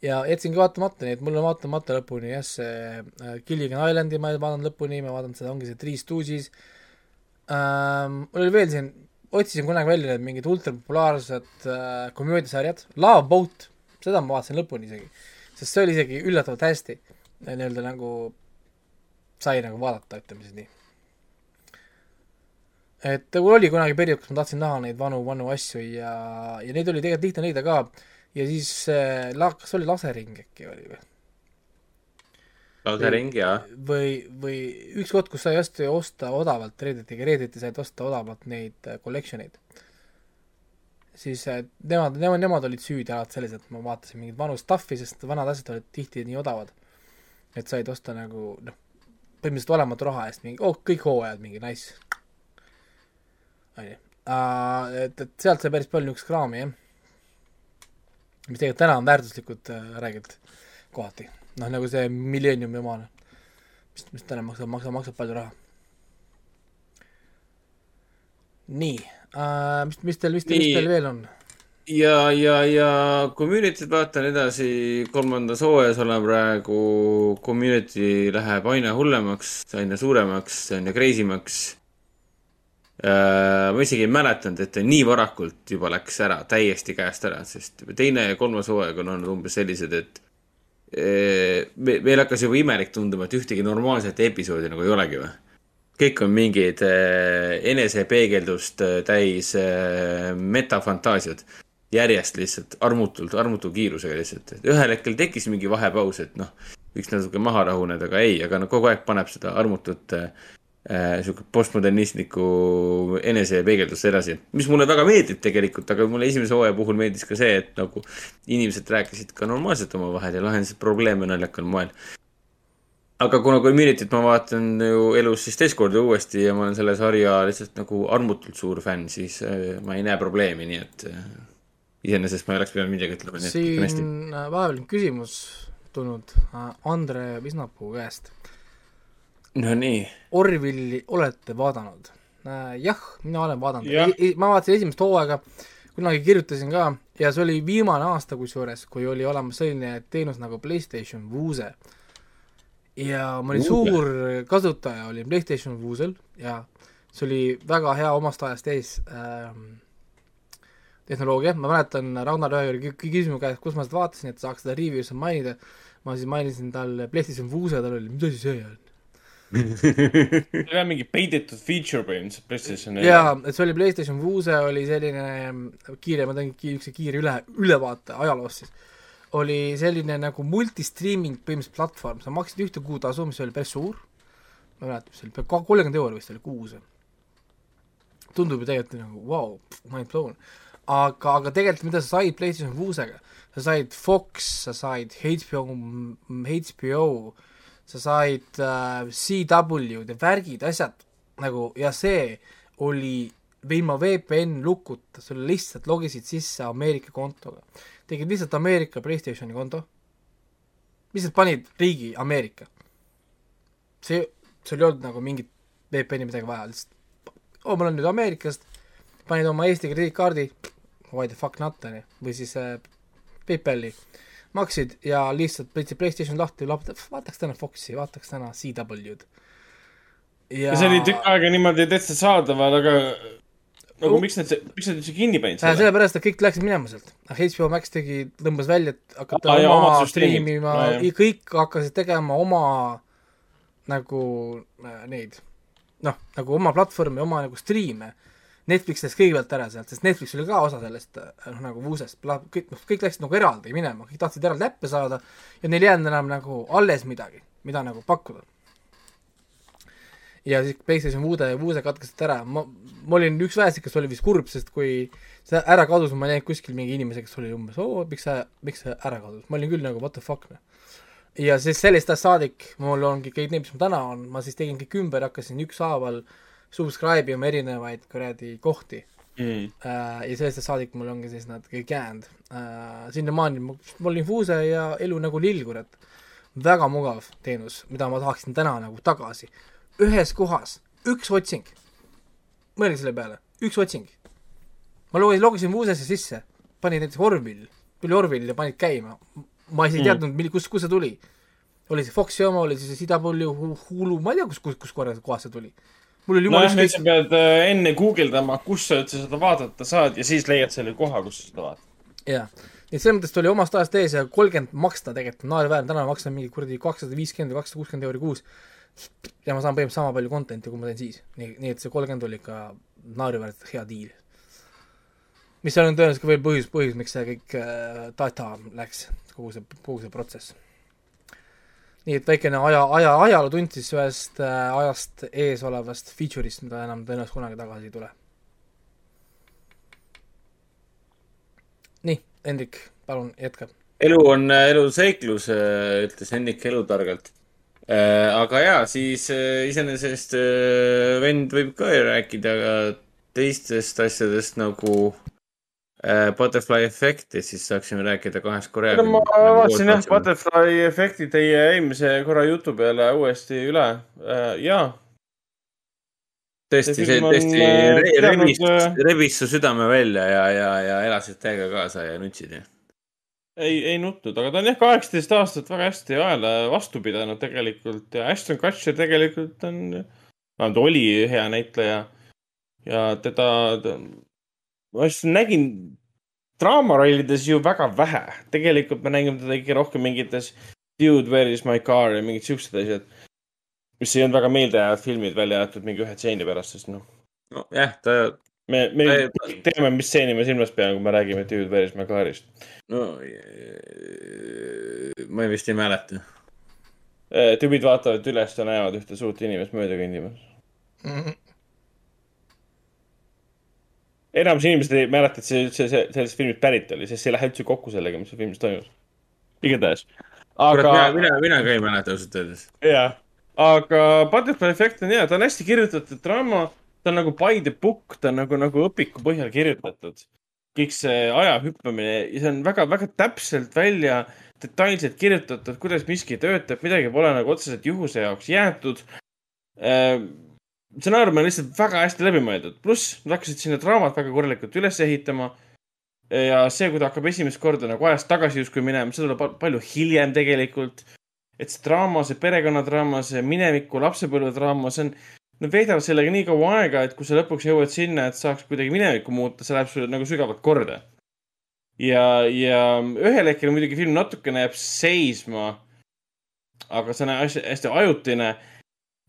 Ja jätsingi vaatamata, nii et mul on vaatamata lõpuni jah, see äh, Gilligan Islandi ma ei vaadanud lõpuni, ma vaatan seda, ongi see Three Stooges. Ähm,. mul oli veel siin, otsisin kunagi välja need mingid ultrapopulaarsed äh, komöödiasarjad, Love Boat, seda ma vaatasin lõpuni isegi, sest see oli isegi üllatavalt hästi. Nii-öelda nagu sai nagu vaadata, ütleme siis nii et mul oli kunagi periood, kus ma tahtsin näha neid vanu, vanu asju ja, ja neid oli tegelikult lihtne leida ka. ja siis äh, la-, kas oli Lasering äkki oli või?
Lausering, jaa.
või, või üks koht, kus sai hästi osta odavalt Redditiga, Redditi said osta odavalt neid äh, collection eid. siis äh, nemad, nemad, nemad olid süüdi alati selles, et ma vaatasin mingit vanu stuff'i, sest vanad asjad olid tihti nii odavad, et said osta nagu noh, põhimõtteliselt olematu raha eest mingi, oh kõik hooajad mingi nice. onju, et, et sealt sai päris palju niisugust kraami jah. mis tegelikult täna on väärtuslikud äh, räägilt kohati, noh nagu see Millenniumi omane, mis, mis täna maksab, maksab, maksab palju raha. nii äh,, mis, mis teil, mis teil, mis teil veel on?
ja, ja, ja community't vaatan edasi, kolmandas hooajas olen praegu, community läheb aina hullemaks, aina suuremaks, aina crazy maks. Ma isegi ei mäletanud, et ta nii varakult juba läks ära, täiesti käest ära, sest teine ja kolmas hooaeg on olnud umbes sellised, et eh, me, meil hakkas juba imelik tunduma, et ühtegi normaalset episoodi nagu ei olegi või kõik on mingid äh, enesepeegeldust äh, täis äh, metafantaasiad. järjest lihtsalt armutult, armutu kiirusega lihtsalt, et ühel hetkel tekkis mingi vahepaus, et noh, võiks natuke maha rahuneda, aga ei, aga no kogu aeg paneb seda armutut äh, äh, sihuke postmodernistlikku enesepeegeldust edasi, mis mulle väga meeldib tegelikult, aga mulle esimese hooaja puhul meeldis ka see, et nagu inimesed rääkisid ka normaalselt omavahel ja lahendasid probleeme naljakal moel aga kuna Community't ma vaatan ju elus siis teist korda uuesti ja ma olen selle sarja lihtsalt nagu armutult suur fänn, siis äh, ma ei näe probleemi, nii et äh, iseenesest ma ei oleks pidanud midagi ütlema, nii et kõik on hästi.
siin äh, vahepeal küsimus tulnud äh, Andre Visnapuu käest.
Nonii.
Orwelli olete vaadanud äh,? jah, mina olen vaadanud
Jah.,
ma vaatasin esimest hooaega, kunagi kirjutasin ka ja see oli viimane aasta kusjuures, kui oli olemas selline teenus nagu PlayStation Vuse. ja ma olin
Vuse.
suur kasutaja, olin PlayStation Vusel ja see oli väga hea omast ajast ees ähm, tehnoloogia, ma mäletan, Ragnar ühe korra kü- küsis mu käest, kus ma seda vaatasin, et saaks seda review'sse mainida, ma siis mainisin talle PlayStation Vuse, tal oli, mis asi see on?
see oli mingi peidetud feature põhimõtteliselt PlayStation
jaa, et see oli PlayStation Vuse oli selline mm, kiire, ma teen niisuguse kiire üle, ülevaate ajaloost siis. oli selline nagu multistriiming põhimõtteliselt platvorm, sa maksid ühte kuutasu, mis oli päris suur, ma ei mäleta, mis see oli, kolmkümmend euri vist oli kuus. tundub ju tegelikult nagu vau wow,, mind blown. aga, aga tegelikult mida sa said PlayStation Vusega, sa said Fox, sa said HBO, HBO, sa said äh, CW-d ja värgid, asjad nagu ja see oli ilma VPN lukuta, sul lihtsalt logisid sisse Ameerika kontoga. tegid lihtsalt Ameerika Playstationi konto, lihtsalt panid riigi Ameerika. see, sul ei olnud nagu mingit VPN-i midagi vaja, lihtsalt oh, ma olen nüüd Ameerikast, panid oma Eesti krediitkaardi, why the fuck not, onju, või siis äh, PayPali, maksid ja lihtsalt võtsid PlayStation lahti, vaataks täna Foxi, vaataks täna CW-d.
ja see oli tükk aega niimoodi täitsa saadaval, aga nagu miks nad, miks nad üldse kinni panid selle?
sellepärast, et kõik läksid minema sealt. HBO Max tegi, tõmbas välja, et hakata
jaa,
oma striimima
jah.,
kõik hakkasid tegema oma nagu äh, neid, noh, nagu oma platvormi, oma nagu striime. Netflix läks kõigepealt ära sealt, sest Netflix oli ka osa sellest äh, noh, nagu Vuusest, kõik, noh, kõik läksid nagu eraldi minema, kõik tahtsid eraldi äppe saada ja neil ei jäänud enam nagu alles midagi, mida nagu pakkuda. ja siis PlayStation Vuude, Vuuse katkesid ära, ma, ma olin üks väheseid, kes oli vist kurb, sest kui see ära kadus, ma näinud kuskil mingi inimese, kes oli umbes, oo, miks see, miks see ära kadus, ma olin küll nagu what the fuck, noh. ja siis sellest ajast saadik mul ongi kõik need, mis mul täna on, ma siis tegin kõik ümber, hakkasin ükshaaval subscribe ima erinevaid kuradi kohti
mm..
äh, ja sellest saadik mul ongi siis nad kõik jäänud äh,. sinnamaani ma, ma olin Fuuse ja elu nagu lill, kurat. väga mugav teenus, mida ma tahaksin täna nagu tagasi. ühes kohas, üks otsing. mõelge selle peale, üks otsing. ma logisin, logisin Fuusesse sisse, panin näiteks Orville, tuli Orville ja panid käima. ma isegi ei
Mm.
teadnud, mil-, kus, kus see tuli. oli see Foxi oma, oli see CW, Hulu, ma ei tea, kus, kus, kus korras, kohas see tuli. Mul oli jumala
nojah, nüüd sa pead äh, enne guugeldama, kus sa üldse seda vaadata saad ja siis leiad selle koha, kus sa seda vaatad.
jaa, nii et selles mõttes ta oli omast ajast ees ja kolmkümmend maksta tegelikult on naeruväärne, täna ma maksan mingi kuradi kakssada viiskümmend või kakssada kuuskümmend euri kuus. ja ma saan põhimõtteliselt sama palju content'i, kui ma teen siis, nii, nii et see kolmkümmend oli ikka naeruväärselt hea diil. mis seal on tõenäoliselt ka veel põhjus, põhjus, miks see kõik äh, data läks, kogu see, kogu see protsess. Nii et väikene aja, aja, ajalootund siis ühest äh, ajast ees olevast feature'ist, mida enam tõenäoliselt kunagi tagasi ei tule. nii, Hendrik, palun jätka.
elu on elu seiklus, ütles Henrik elutargalt. aga ja, siis äh, iseenesest äh, vend võib ka rääkida teistest asjadest nagu äh, Butterfly efekti, siis saaksime rääkida kahest Korea.
no ma vaatasin jah, Butterfly efekti teie eelmise korra jutu peale uuesti üle äh, ja.
tõesti, see tõesti rebis, rebis su südame välja ja, ja, ja elasid täiega kaasa ja nutsid ja
ei, ei nutnud, aga ta on jah, kaheksateist aastat väga hästi ajale vastu pidanud tegelikult ja Ashton Kutcher tegelikult on, vähemalt oli hea näitleja. ja teda, ma just nägin draamarollides ju väga vähe, tegelikult me nägime teda ikka rohkem mingites Dude, where is my car ja mingid siuksed asjad. mis ei olnud väga meeldejäävad filmid, välja jäetud mingi ühe stseeni pärast, sest noh.
nojah, ta
me, me ta... teame, mis stseeni me silmas peame, kui me räägime Dude, where is my car'ist.
no ma vist ei mäleta.
tüübid vaatavad üles ja näevad ühte suurt inimest mööda kõndimas mm. -hmm. Enamus inimesed ei mäleta, et see üldse see, sellest filmist pärit oli, sest see ei lähe üldse kokku sellega, mis seal filmis toimus. igatahes.
aga. mina, mina, mina ka ei mäleta ausalt öeldes.
jah, aga Butterfly Effect on hea, ta on hästi kirjutatud draama ta on nagu by the book, ta on nagu, nagu õpiku põhjal kirjutatud. kõik see aja hüppamine ja see on väga-väga täpselt välja, detailselt kirjutatud, kuidas miski töötab, midagi pole nagu otseselt juhuse jaoks jäetud äh,. Stsenaarium on lihtsalt väga hästi läbi mõeldud, pluss nad hakkasid sinna draamat väga korralikult üles ehitama. ja see, kui ta hakkab esimest korda nagu ajas tagasi justkui minema, see tuleb palju hiljem tegelikult et see draama, see perekonnadraama, see mineviku lapsepõlvedraama, see on nad veedavad sellega nii kaua aega, et kui sa lõpuks jõuad sinna, et saaks kuidagi minevikku muuta, see läheb sulle nagu sügavalt korda. ja, ja ühel hetkel muidugi film natukene jääb seisma. aga see on hästi, hästi ajutine.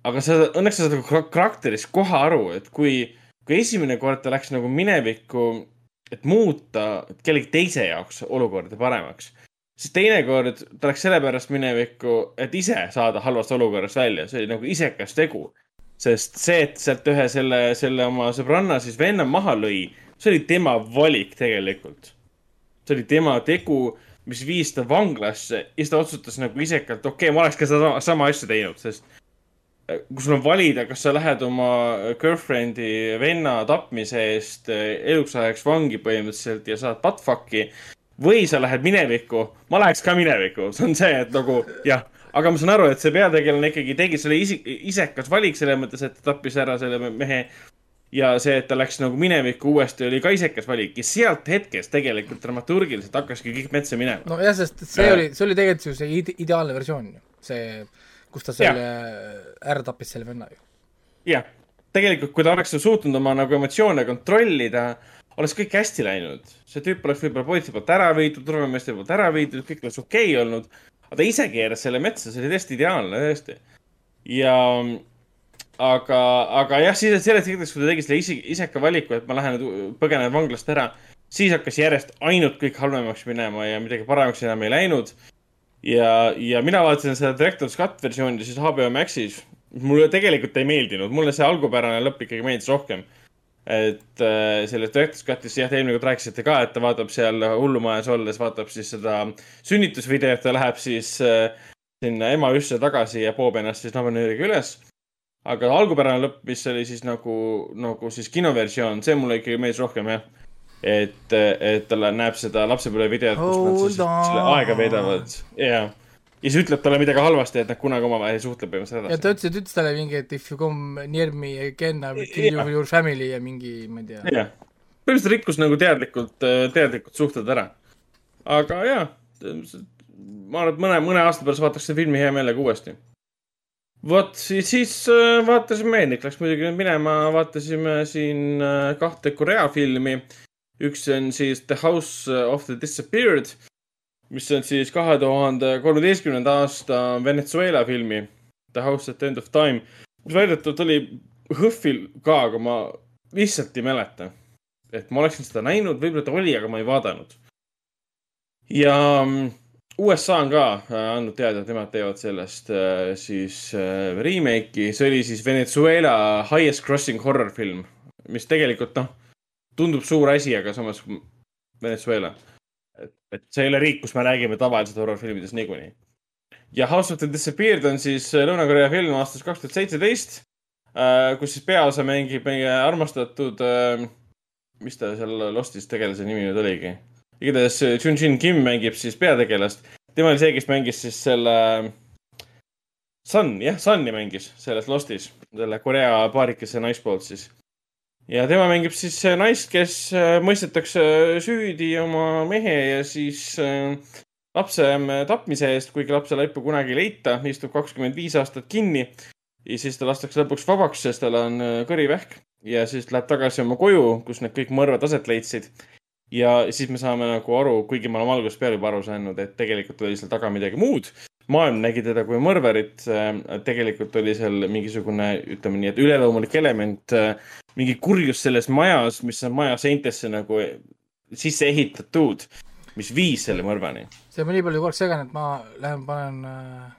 Aga sa, õnneks sa saad nagu karakterist kohe aru, et kui, kui esimene kord ta läks nagu minevikku, et muuta kellegi teise jaoks olukorda paremaks siis teinekord ta läks sellepärast minevikku, et ise saada halvast olukorrast välja, see oli nagu isekas tegu sest see, et sealt ühe selle, selle oma sõbranna siis venna maha lõi, see oli tema valik tegelikult. see oli tema tegu, mis viis ta vanglasse ja siis ta otsustas nagu isekalt, okei okay,, ma oleks ka seda sama asja teinud, sest kui sul on valida, kas sa lähed oma girlfriend'i venna tapmise eest äh, eluks ajaks vangi põhimõtteliselt ja saad buttfuck'i või sa lähed minevikku, ma läheks ka minevikku, see on see, et nagu jah aga ma saan aru, et see peategelane ikkagi tegi selle isi-, isekas valik selles mõttes, et ta tappis ära selle mehe. ja see, et ta läks nagu minevikku uuesti, oli ka isekas valik ja sealt hetkest tegelikult dramaturgiliselt hakkaski kõik metsa minema.
nojah, sest see äh. oli, see oli tegelikult ju see ide ideaalne versioon see, kus ta selle ära tappis selle venna ju.
jah, tegelikult kui ta oleks suutnud oma nagu emotsioone kontrollida oleks kõik hästi läinud. see tüüp oleks võib-olla politsei poolt ära viidud, turvameeste poolt ära viidud, kõik oleks okei okay olnud aga ta ise keeras selle metsa, see oli täiesti ideaalne, tõesti. ja, aga, aga jah, siis selles hetkes, kui ta tegi selle ise, iseka valiku, et ma lähen nüüd põgenen vanglast ära, siis hakkas järjest ainult kõik halvemaks minema ja midagi paremaks enam ei läinud. Ja, ja mina vaatasin seda Director's Cut versiooni siis HBO Maxis. mulle tegelikult ei meeldinud, mulle see algupärane lõpp ikkagi meeldis rohkem et äh, sellest Director's Cut'ist jah, te eelmine kord rääkisite ka, et ta vaatab seal hullumajas olles, vaatab siis seda sünnitusvideot ja läheb siis äh, sinna ema üsse tagasi ja poob ennast siis nabanööriga üles. aga algupärane lõpp, mis oli siis nagu, nagu siis kinoversioon, see mulle ikkagi meeldis rohkem jah. Et, et ta näeb seda lapsepõlvevideot, kus nad siis selle aega veedavad, jah ja siis ütleb talle midagi halvasti, et nad kunagi omavahel ei suhtle põhimõtteliselt edasi.
ja ta ütles, et ütles talle mingi, et if you come near me again I will kill you your family ja mingi, ma ei tea.
jah, põhimõtteliselt rikkus nagu teadlikult, teadlikult suhted ära. aga jaa, ma arvan, et mõne, mõne aasta pärast vaataks seda filmi hea meelega uuesti. vot siis, siis äh, vaatasime, Hendrik läks muidugi minema, vaatasime siin äh, kahte Korea filmi. Üks on siis The House of the Disappeared mis on siis kahe tuhande kolmeteistkümnenda aasta Venezuela filmi The House at the End of Time, mis väidetavalt oli HÖFFil ka, aga ma lihtsalt ei mäleta. et ma oleksin seda näinud, võib-olla ta oli, aga ma ei vaadanud. ja mm, USA on ka äh, andnud teada, et nemad teevad sellest äh, siis äh, remake'i, see oli siis Venezuela highest crossing horror film, mis tegelikult noh, tundub suur asi, aga samas Venezuela. et, et see ei ole riik, kus me räägime tavaliselt horror-filmides niikuinii. ja House of the Disappeared on siis Lõuna-Korea film aastast kaks tuhat seitseteist, kus siis peaosa mängib meie armastatud, mis ta seal Lostis tegelase nimi nüüd oligi igatahes Jun-Jin Kim mängib siis peategelast. tema oli see, kes mängis siis selle Sun, jah, Sunni mängis selles Lostis, selle Korea paarikese naispoolt siis. Ja tema mängib siis naist, kes äh, mõistetakse süüdi oma mehe ja siis äh, lapse äh, tapmise eest, kuigi lapse laipa kunagi ei leita, istub kakskümmend viis aastat kinni. ja siis ta lastakse lõpuks vabaks, sest tal on kõrivähk ja siis läheb tagasi oma koju, kus need kõik mõrvad aset leidsid ja siis me saame nagu aru, kuigi me oleme algusest peale juba aru saanud, et tegelikult oli seal taga midagi muud. Maailm nägi teda kui mõrvarit. tegelikult oli seal mingisugune, ütleme nii, et üleloomulik element, mingi kurjus selles majas, mis on maja seintesse nagu sisse ehitatud, mis viis selle mõrvani.
see on nii palju korraks segane, et ma lähen panen äh,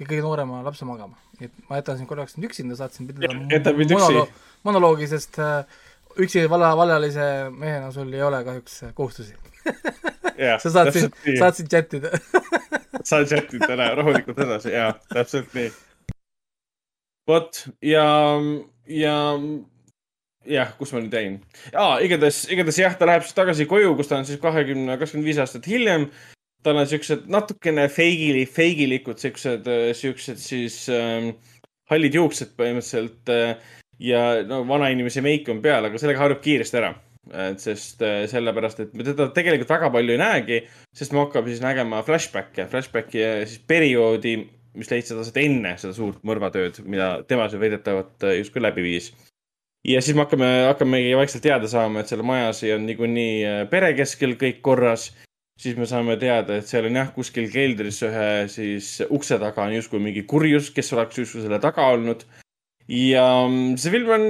kõige noorema lapse magama. et ma jätan sind korraks nüüd üksinda, saatsin pidada monoloog, monoloogi, sest äh, üksi valla, vallalise mehena sul ei ole kahjuks kohustusi sa saad siin, saad siin chatida
saan chatida täna rahulikult edasi, jaa, täpselt nii. vot ja, ja jah, kus ma nüüd jäin? aa, igatahes, igatahes jah, ta läheb siis tagasi koju, kus ta on siis kahekümne, kakskümmend viis aastat hiljem. tal on siuksed natukene feigili, feigilikud siuksed, siuksed siis ähm, hallid juuksed põhimõtteliselt äh, ja no vanainimese meik on peal, aga sellega harjub kiiresti ära. et sest äh, sellepärast, et me teda tegelikult väga palju ei näegi, sest me hakkame siis nägema flashback'e, flashback'i siis perioodi, mis leidsid aset enne seda suurt mõrvatööd, mida tema seal väidetavalt äh, justkui läbi viis. ja siis me hakkame, hakkamegi vaikselt teada saama, et selle majas on niikuinii äh, pere keskel kõik korras siis me saame teada, et seal on jah, kuskil keldris ühe siis ukse taga on justkui mingi kurjus, kes oleks justkui selle taga olnud ja mm, see film on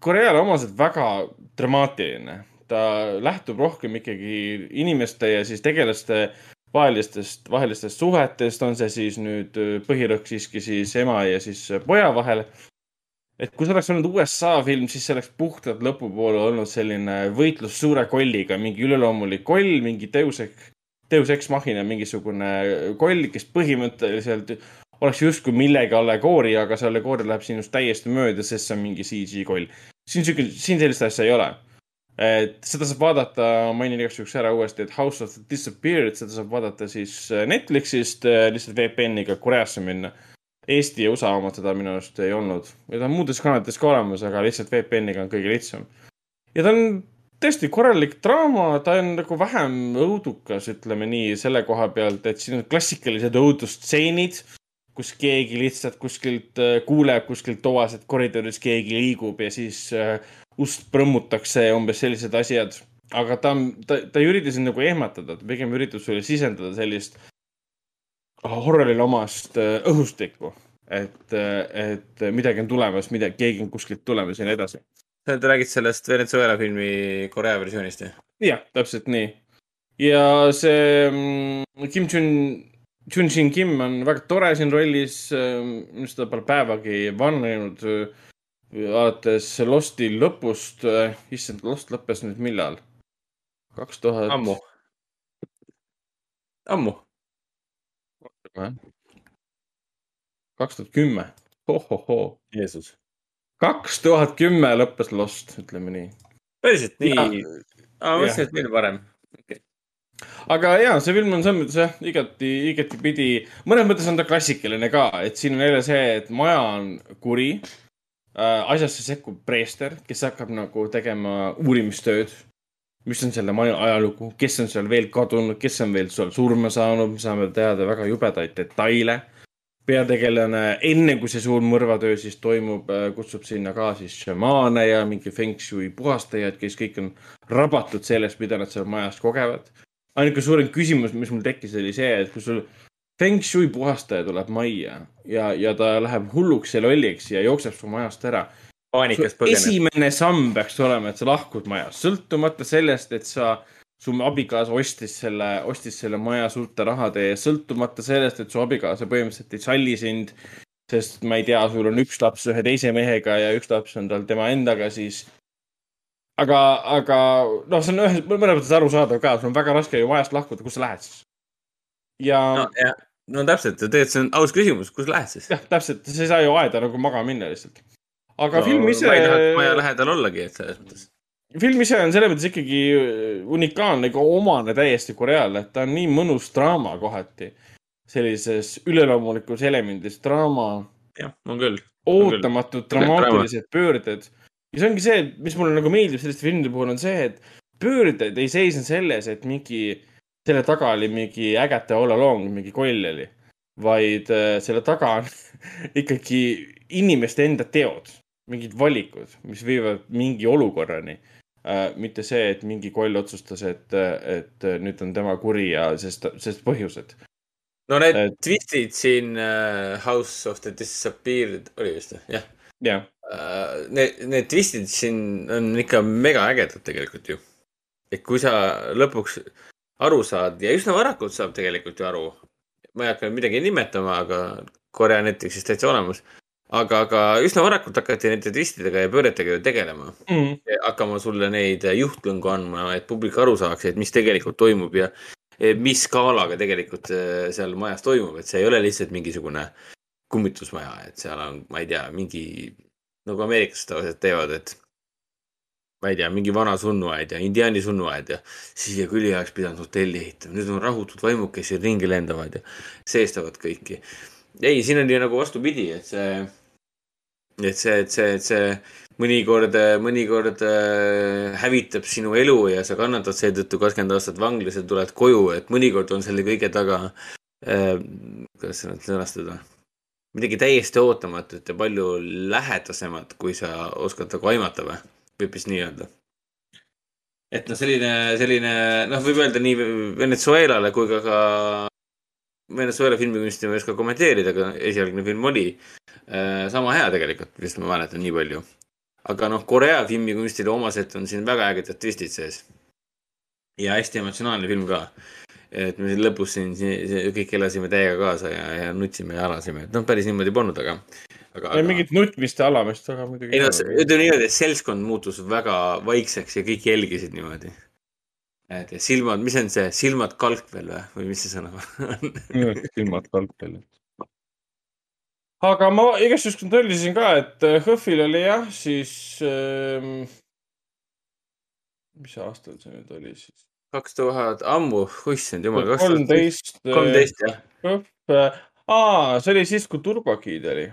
Koreale omaselt väga dramaatiline. ta lähtub rohkem ikkagi inimeste ja siis tegelaste vahelistest, vahelistest suhetest, on see siis nüüd põhirõhk siiski siis ema ja siis poja vahel. et kui see oleks olnud USA film, siis see oleks puhtalt lõpupoole olnud selline võitlus suure kolliga, mingi üleloomulik koll, mingi teusek, Deus Ex Machina mingisugune koll, kes põhimõtteliselt oleks justkui millegi allegooria, aga see allegooria läheb sinust täiesti mööda, sest see on mingi CG koll. siin sihuke, siin sellist asja ei ole. et seda saab vaadata, mainin igaks juhuks ära uuesti, et House of the Disappeared, seda saab vaadata siis äh, Netflixist äh, lihtsalt VPN-iga Koreasse minna. Eesti ja USA omad seda minu arust ei olnud ja ta on muudes kanalites ka olemas, aga lihtsalt VPN-iga on kõige lihtsam. ja ta on tõesti korralik draama, ta on nagu vähem õudukas, ütleme nii, selle koha pealt, et siin on klassikalised õudusstseenid kus keegi lihtsalt kuskilt äh, kuuleb kuskilt toas, et koridoris keegi liigub ja siis äh, ust prõmmutakse ja umbes sellised asjad. aga ta, ta, ta ei ürita sind nagu ehmatada, ta pigem üritab sulle sisendada sellist horrorile omast äh, õhustikku. et, et midagi on tulemas, midagi, keegi on kuskilt tulemas ja nii edasi.
sa räägid sellest Venezuela filmi Korea versioonist, jah?
jah, täpselt nii. ja see mm, Kim Jong Jun-Shin Kim on väga tore siin rollis, minu arust ta pole päevagi vananenud. alates Losti lõpust, issand, Lost lõppes nüüd millal? kaks tuhat.
ammu. ammu.
kaks tuhat kümme, ohohoo.
Jeesus.
kaks tuhat kümme lõppes Lost, ütleme nii.
päriselt nii? ma mõtlesin, et veel varem. okay
aga ja see film on selles mõttes jah, igati, igatipidi, mõnes mõttes on ta klassikaline ka, et siin on jälle see, et maja on kuri äh,. asjasse sekkub preester, kes hakkab nagu tegema uurimistööd. mis on selle maja ajalugu, kes on seal veel kadunud, kes on veel seal surma saanud, me saame teada väga jubedaid detaile. peategelane, enne kui see suur mõrvatöö siis toimub, äh, kutsub sinna ka siis šamaane ja mingi feng shui puhastajad, kes kõik on rabatud sellest, mida nad seal majas kogevad ainuke suurem küsimus, mis mul tekkis, oli see, et kui sul Feng Shui puhastaja tuleb majja ja, ja ta läheb hulluks ja lolliks ja jookseb su majast ära. esimene samm peaks olema, et sa lahkud majast, sõltumata sellest, et sa su abikaasa ostis selle, ostis selle maja suurte rahade eest, sõltumata sellest, et su abikaasa põhimõtteliselt ei salli sind. sest ma ei tea, sul on üks laps ühe teise mehega ja üks laps on tal tema endaga, siis. aga, aga noh, see on ühes, mõnes mõttes arusaadav ka, sul on väga raske ju majast lahkuda, kus sa lähed siis? ja
no,. no täpselt, tegelikult see on aus küsimus, kus lähed siis?
jah, täpselt, sa ei saa ju aeda nagu magama minna lihtsalt. aga
no,
film ise
maja lähedal ollagi, et selles mõttes.
film ise on selles mõttes ikkagi unikaalne, ega omane täiesti Koreale, et ta on nii mõnus draama kohati. sellises üleloomulikus elemendis draama.
jah, on küll.
ootamatud dramaatilised pöörded. Ja see ongi see, mis mulle nagu meeldib selliste filmide puhul on see, et pöörded ei seisne selles, et mingi, selle taga oli mingi ägete all along, mingi koll oli. vaid äh, selle taga on ikkagi inimeste enda teod, mingid valikud, mis viivad mingi olukorrani äh,. mitte see, et mingi koll otsustas, et, et nüüd on tema kuri ja sest, sest põhjused.
no need et... twistid siin uh, House of the Disappeared oli vist jah.
jah.
Need, need twistid siin on ikka mega ägedad tegelikult ju. et kui sa lõpuks aru saad ja üsna varakult saab tegelikult ju aru. ma ei hakka midagi nimetama, aga Korea Netflixis täitsa olemas. aga, aga üsna varakult hakati nende twistidega ja pööretega ju tegelema
mm..
hakkama sulle neid juhtlõngu andma, et publik aru saaks, et mis tegelikult toimub ja mis skaalaga tegelikult äh, seal majas toimub, et see ei ole lihtsalt mingisugune kummitusmaja, et seal on, ma ei tea, mingi nagu ameeriklased tavaliselt teevad, et ma ei tea, mingi vana surnuaed ja indiaani surnuaed ja siia küli oleks pidanud hotelli ehitama, nüüd on rahutud vaimud, kes siin ringi lendavad ja seestavad kõiki. ei, siin on ju nagu vastupidi, et see, et see, et see, et see mõnikord, mõnikord äh, hävitab sinu elu ja sa kannatad seetõttu kakskümmend aastat vanglas ja tuled koju, et mõnikord on selle kõige taga äh,, kuidas seda sõnastada, midagi täiesti ootamatut ja palju lähedasemat, kui sa oskad nagu aimata või, võib vist nii öelda. et noh, selline, selline noh, võib öelda nii Venezuelale kui ka ka Venezuela filmikunsti ma ei oska kommenteerida, aga esialgne film oli äh, sama hea tegelikult, vist ma mäletan nii palju aga noh, Korea filmikunstile omaselt on siin väga ägedad twistid sees. ja hästi emotsionaalne film ka. Et me siin lõpus siin, siin kõik elasime täiega kaasa ja, ja nutsime ja alasime, et noh, päris niimoodi polnud, aga. aga,
aga... mingit nutmist ja alamist väga muidugi.
ei no ütleme niimoodi, et seltskond muutus väga vaikseks ja kõik jälgisid niimoodi. et silmad, mis on see, silmad kalkvel või, või mis see sõna on
silmad kalkvel aga ma igaks juhuks kontrollisin ka, et HÖFFil oli jah, siis ähm,. mis aastal see nüüd oli siis?
Kaks tuhat ammu, issand jumal.
kolmteist.
kolmteist jah.
HÖFF, aa, see oli siis, kui Turbokid oli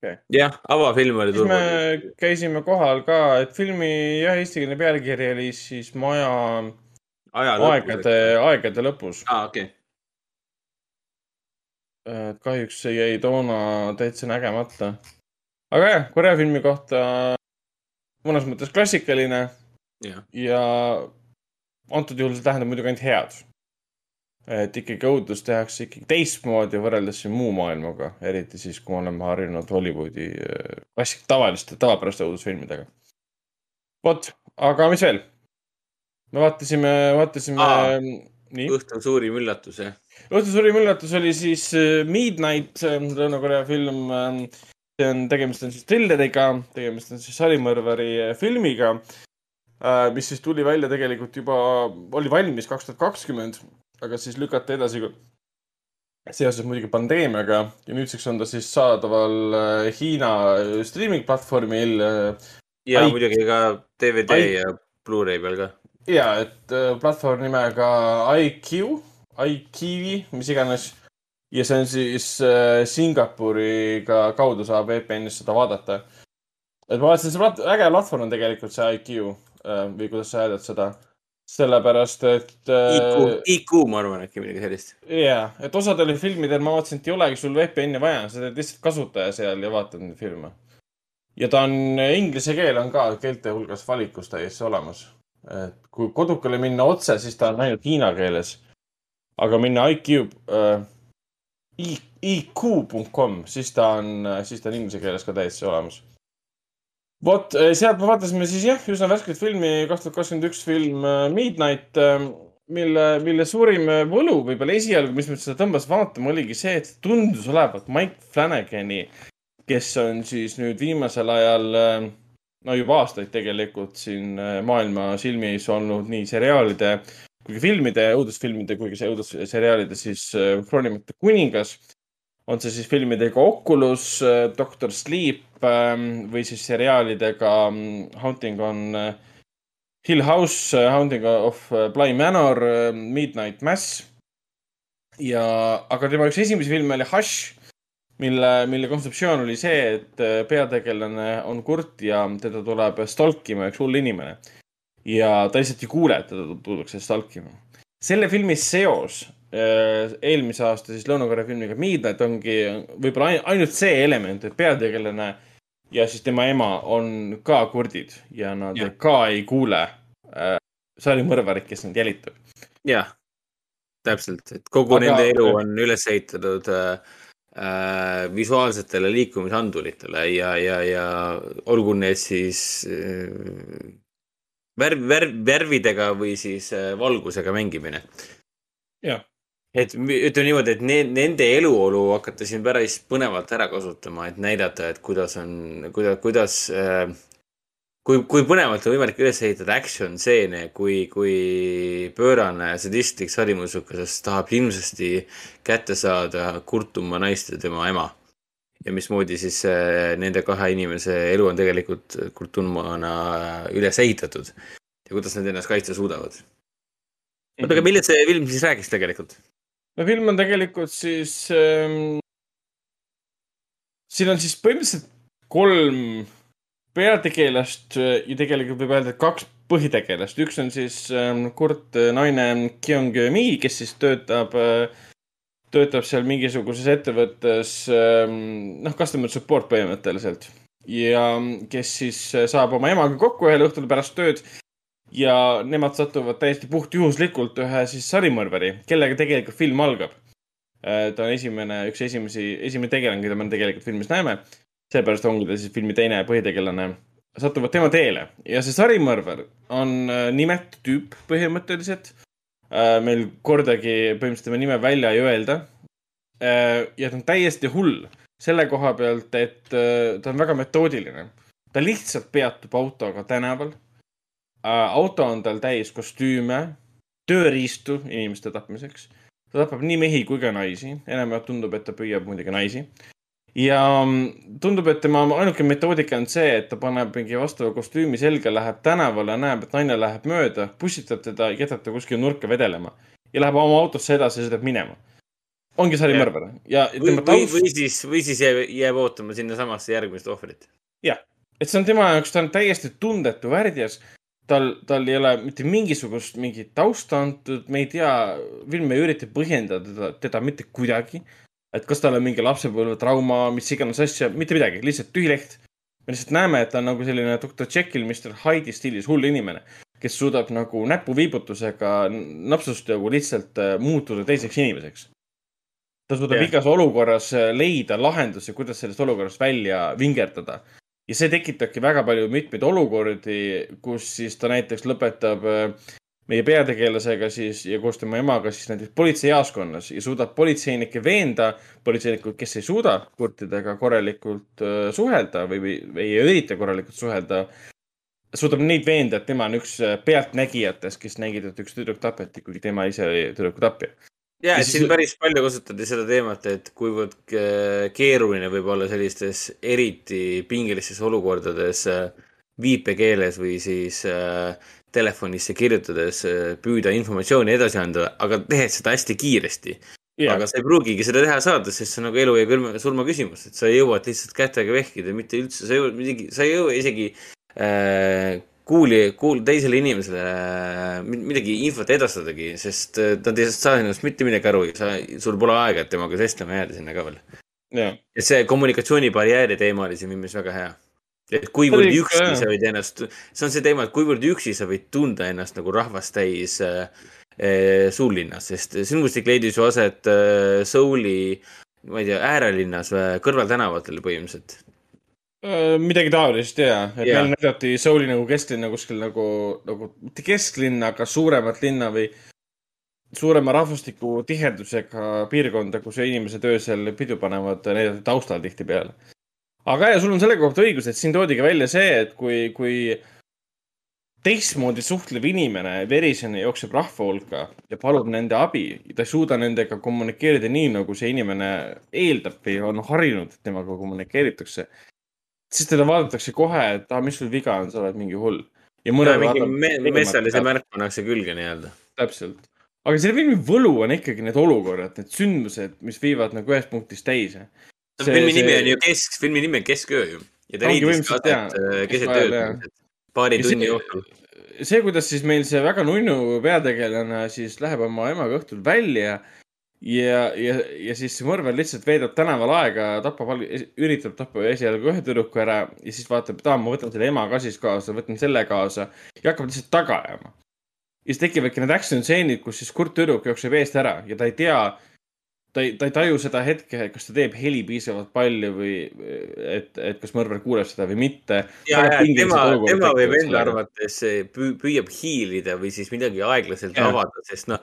okay.. jah, avafilm oli
Turbokid. me käisime kohal ka, et filmi jah, eestikeelne pealkiri oli siis Maja
Aja
aegade, aegade lõpus.
aa, okei okay
et kahjuks see jäi toona täitsa nägemata. aga jah, Korea filmi kohta mõnes mõttes klassikaline
ja,
ja antud juhul see tähendab muidugi ainult head. et ikkagi õudus tehakse ikkagi teistmoodi võrreldes siin muu maailmaga, eriti siis, kui me oleme harjunud Hollywoodi klassik, tavaliste, tavapäraste õudusfilmidega. vot, aga mis veel? me vaatasime, vaatasime
Aa, nii. õhtu suurim üllatus, jah
õhtu suurim üllatus oli siis äh, Midnight, Lõuna-Korea film. see on, tegemist on siis trilleriga, tegemist on siis sarimõrvari äh, filmiga, mis siis tuli välja tegelikult juba, oli valmis kaks tuhat kakskümmend, aga siis lükati edasi seoses muidugi pandeemiaga ja nüüdseks on ta siis saadaval äh, Hiina streaming platvormil.
ja I... muidugi ka DVD I... ja Blu-ray peal ka
ja, et platvorm nimega IQ iKiwi, mis iganes. ja see on siis äh, Singapuriga kaudu saab VPN-ist seda vaadata. et ma vaatasin, see äge platvorm on tegelikult see IQ äh, või kuidas sa hääldad seda. sellepärast, et äh,.
IQ, IQ ma arvan äkki midagi sellist.
jaa, et osadel filmidel ma vaatasin, et ei olegi sul VPN-i vaja, sa teed lihtsalt kasutaja seal ja vaatad neid filme. ja ta on, inglise keel on ka keelte hulgas valikus täiesti olemas. et kui kodukale minna otse, siis ta on ainult hiina keeles aga minna iCube äh,, iq.com, siis ta on, siis ta on inglise keeles ka täiesti olemas. vot, sealt me vaatasime siis jah, üsna värsket filmi, kaks tuhat kakskümmend üks film äh, Midnight, mille, mille suurim võlu võib-olla esialgu, mis mind seda tõmbas vaatama, oligi see, et tundus olevat Mike Flanagani, kes on siis nüüd viimasel ajal, no juba aastaid tegelikult siin maailma silmi ees olnud nii seriaalide kui ka filmide, õudusfilmide kui ka õudusseriaalide siis kroonimata kuningas on see siis filmidega Oculus, Doctor Sleep ähm, või siis seriaalidega mm, Haunting on äh, Hill House, Haunting of äh, Bly Manor, Midnight Mass. ja, aga tema üks esimesi filme oli Hush, mille, mille kontseptsioon oli see, et äh, peategelane on kurt ja teda tuleb stalkima üks hull inimene. ja ta lihtsalt ei kuule, et teda tullakse stalkima. selle filmi seos äh, eelmise aasta siis Lõuna-Korea filmiga Midnight ongi võib-olla ain- ainult see element, et peategelane ja siis tema ema on ka kurdid ja nad ja. ka ei kuule äh, sarimõrvarit, kes neid jälitab.
jah, täpselt, et kogu
Aga...
nende elu on üles ehitatud äh, äh, visuaalsetele liikumisanduritele ja, ja, ja olgu need siis äh, värv, värv, värvidega või siis äh, valgusega mängimine.
jah,
et ütleme niimoodi, et ne, nende eluolu hakata siin päris põnevalt ära kasutama, et näidata, et kuidas on, kuidas, kuidas äh, kui, kui põnevalt on võimalik üles ehitada action stseene, kui, kui pöörane sadistlik sarimusukas tahab hirmsasti kätte saada kurtuma naist ja tema ema. ja mismoodi siis äh, nende kahe inimese elu on tegelikult kurtumana üles ehitatud ja kuidas nad ennast kaitsta suudavad. oota, aga millest see film siis rääkis tegelikult?
No film on tegelikult siis ähm,, siin on siis põhimõtteliselt kolm peategelast äh, ja tegelikult võib öelda, et kaks põhitegelast. üks on siis ähm, kurt äh, naine Kyung Mi, kes siis töötab äh,, töötab seal mingisuguses ettevõttes ähm,, noh, customer support põhimõtteliselt. ja kes siis äh, saab oma emaga kokku ühel õhtul pärast tööd ja nemad satuvad täiesti puhtjuhuslikult ühe siis sarimõrvari, kellega tegelikult film algab. ta on esimene, üks esimesi, esimene tegelane, keda me tegelikult filmis näeme. seepärast ongi ta siis filmi teine põhitegelane. satuvad tema teele ja see sarimõrvar on äh, nimetu tüüp põhimõtteliselt. meil kordagi põhimõtteliselt tema nime välja ei öelda. ja ta on täiesti hull selle koha pealt, et äh, ta on väga metoodiline. ta lihtsalt peatub autoga tänaval äh, auto on tal täis kostüüme, tööriistu inimeste tapmiseks. ta tapab nii mehi kui ka naisi, enamjaolt tundub, et ta püüab muidugi naisi. ja mm, tundub, et tema ainuke metoodika on see, et ta paneb mingi vastava kostüümi selga, läheb tänavale, näeb, et naine läheb mööda, pussitab teda, jätab ta kuskile nurka vedelema ja läheb oma autosse edasi ja sõidab minema. ongi sarimõrvar ja
või,
tema taust
või siis, või siis jääb, jääb ootama sinnasamasse järgmist ohvrit.
jah, et see on tema jaoks, ta on täiesti tundetu värdjas. tal, tal ei ole mitte mingisugust mingit tausta antud, me ei tea, film ei ürita põhjendada teda, teda mitte kuidagi. et kas tal on mingi lapsepõlvetrauma, mis iganes asja, mitte midagi, lihtsalt tühi leht. me lihtsalt näeme, et ta on nagu selline doktor Jekyll, Mr Hyde'i stiilis hull inimene, kes suudab nagu näpuviibutusega napsust nagu lihtsalt äh, muutuda teiseks inimeseks. ta suudab yeah. igas olukorras äh, leida lahendusi, kuidas sellest olukorrast välja vingerdada ja see tekitabki väga palju mitmeid olukordi, kus siis ta näiteks lõpetab äh, meie peategelasega siis ja koos tema emaga siis näiteks politseijaoskonnas ja suudab politseinikke veenda, politseinikud, kes ei suuda kurtidega korralikult äh, suhelda või, või, ei ürita korralikult suhelda, suudab neid veenda, et tema on üks äh, pealtnägijatest, kes nägid, et üks tüdruk tapeti, kuigi tema ise oli tüdruku tapja.
ja, et siin päris palju kasutati seda teemat, et kuivõrd äh, keeruline võib olla sellistes eriti pingelistes olukordades äh, viipekeeles või siis äh, telefonisse kirjutades püüda informatsiooni edasi anda, aga tehes seda hästi kiiresti.
Jaa.
aga sa ei pruugigi seda teha saada, sest see on nagu elu ja külma- surma küsimus, et sa jõuad lihtsalt kätega vehkida, mitte üldse, sa jõuad midagi, sa ei jõua isegi äh, kuuli, kuul-, teisele inimesele äh, mid- midagi infot edastadagi, sest äh, nad ei saa sinust mitte midagi aru ja sa, sul pole aega, et temaga vestlema jääda sinna ka veel.
jah,
et see kommunikatsioonibarjääri teema oli siin minu meelest väga hea. et kuivõrd üksi
hea.
sa võid ennast, see on see teema, et kuivõrd üksi sa võid tunda ennast nagu rahvast täis äh, äh, suurlinnas, sest sündmustik leidis ju aset äh, Souli, ma ei tea, äärelinnas, kõrvaltänavatel põhimõtteliselt.
Äh, midagi taolist ja, et
Jaa.
meil näidati Souli nagu kesklinna kuskil nagu, nagu mitte kesklinna, aga suuremat linna või suurema rahvastiku tihedusega piirkonda, kus inimesed öösel pidu panevad, näidati taustal tihtipeale. aga ja sul on selle kohta õigus, et siin toodigi välja see, et kui, kui teistmoodi suhtlev inimene verisena jookseb rahva hulka ja palub nende abi, ta ei suuda nendega kommunikeerida nii, nagu see inimene eeldab või on harjunud, et temaga kommunikeeritakse siis teda vaadatakse kohe, et ah, mis sul viga on, sa oled mingi hull. ja mõned
mingi
vaatavad
me- messalise märk pannakse külge nii-öelda.
täpselt. aga selle filmi võlu on ikkagi need olukorrad, need sündmused, mis viivad nagu ühest punktist teise.
filmi nimi on ju Kesk, filmi nimi on Kesköö ju. ja ta leidis ka aset äh, keset ööd paari
Ja see-
tunni jooksul.
see, kuidas siis meil see väga nunnu peategelane siis läheb oma emaga õhtul välja ja, ja, ja siis mõrvar lihtsalt veedab tänaval aega, tapab, üritab tappa esialgu ühe tüdruku ära ja siis vaatab, et aa, ma võtan selle ema ka siis kaasa, võtan selle kaasa ja hakkab lihtsalt taga ajama. ja siis tekivadki need action stseenid, kus siis kurt tüdruk jookseb eest ära ja ta ei tea, ta ei, ta ei taju seda hetke, kas ta teeb heli piisavalt palju või et, et kas mõrvar kuuleb seda või mitte.
ja, ja tema, tema võib enda arvates püü- püüab hiilida või siis midagi aeglaselt
Jah.
avada, sest noh,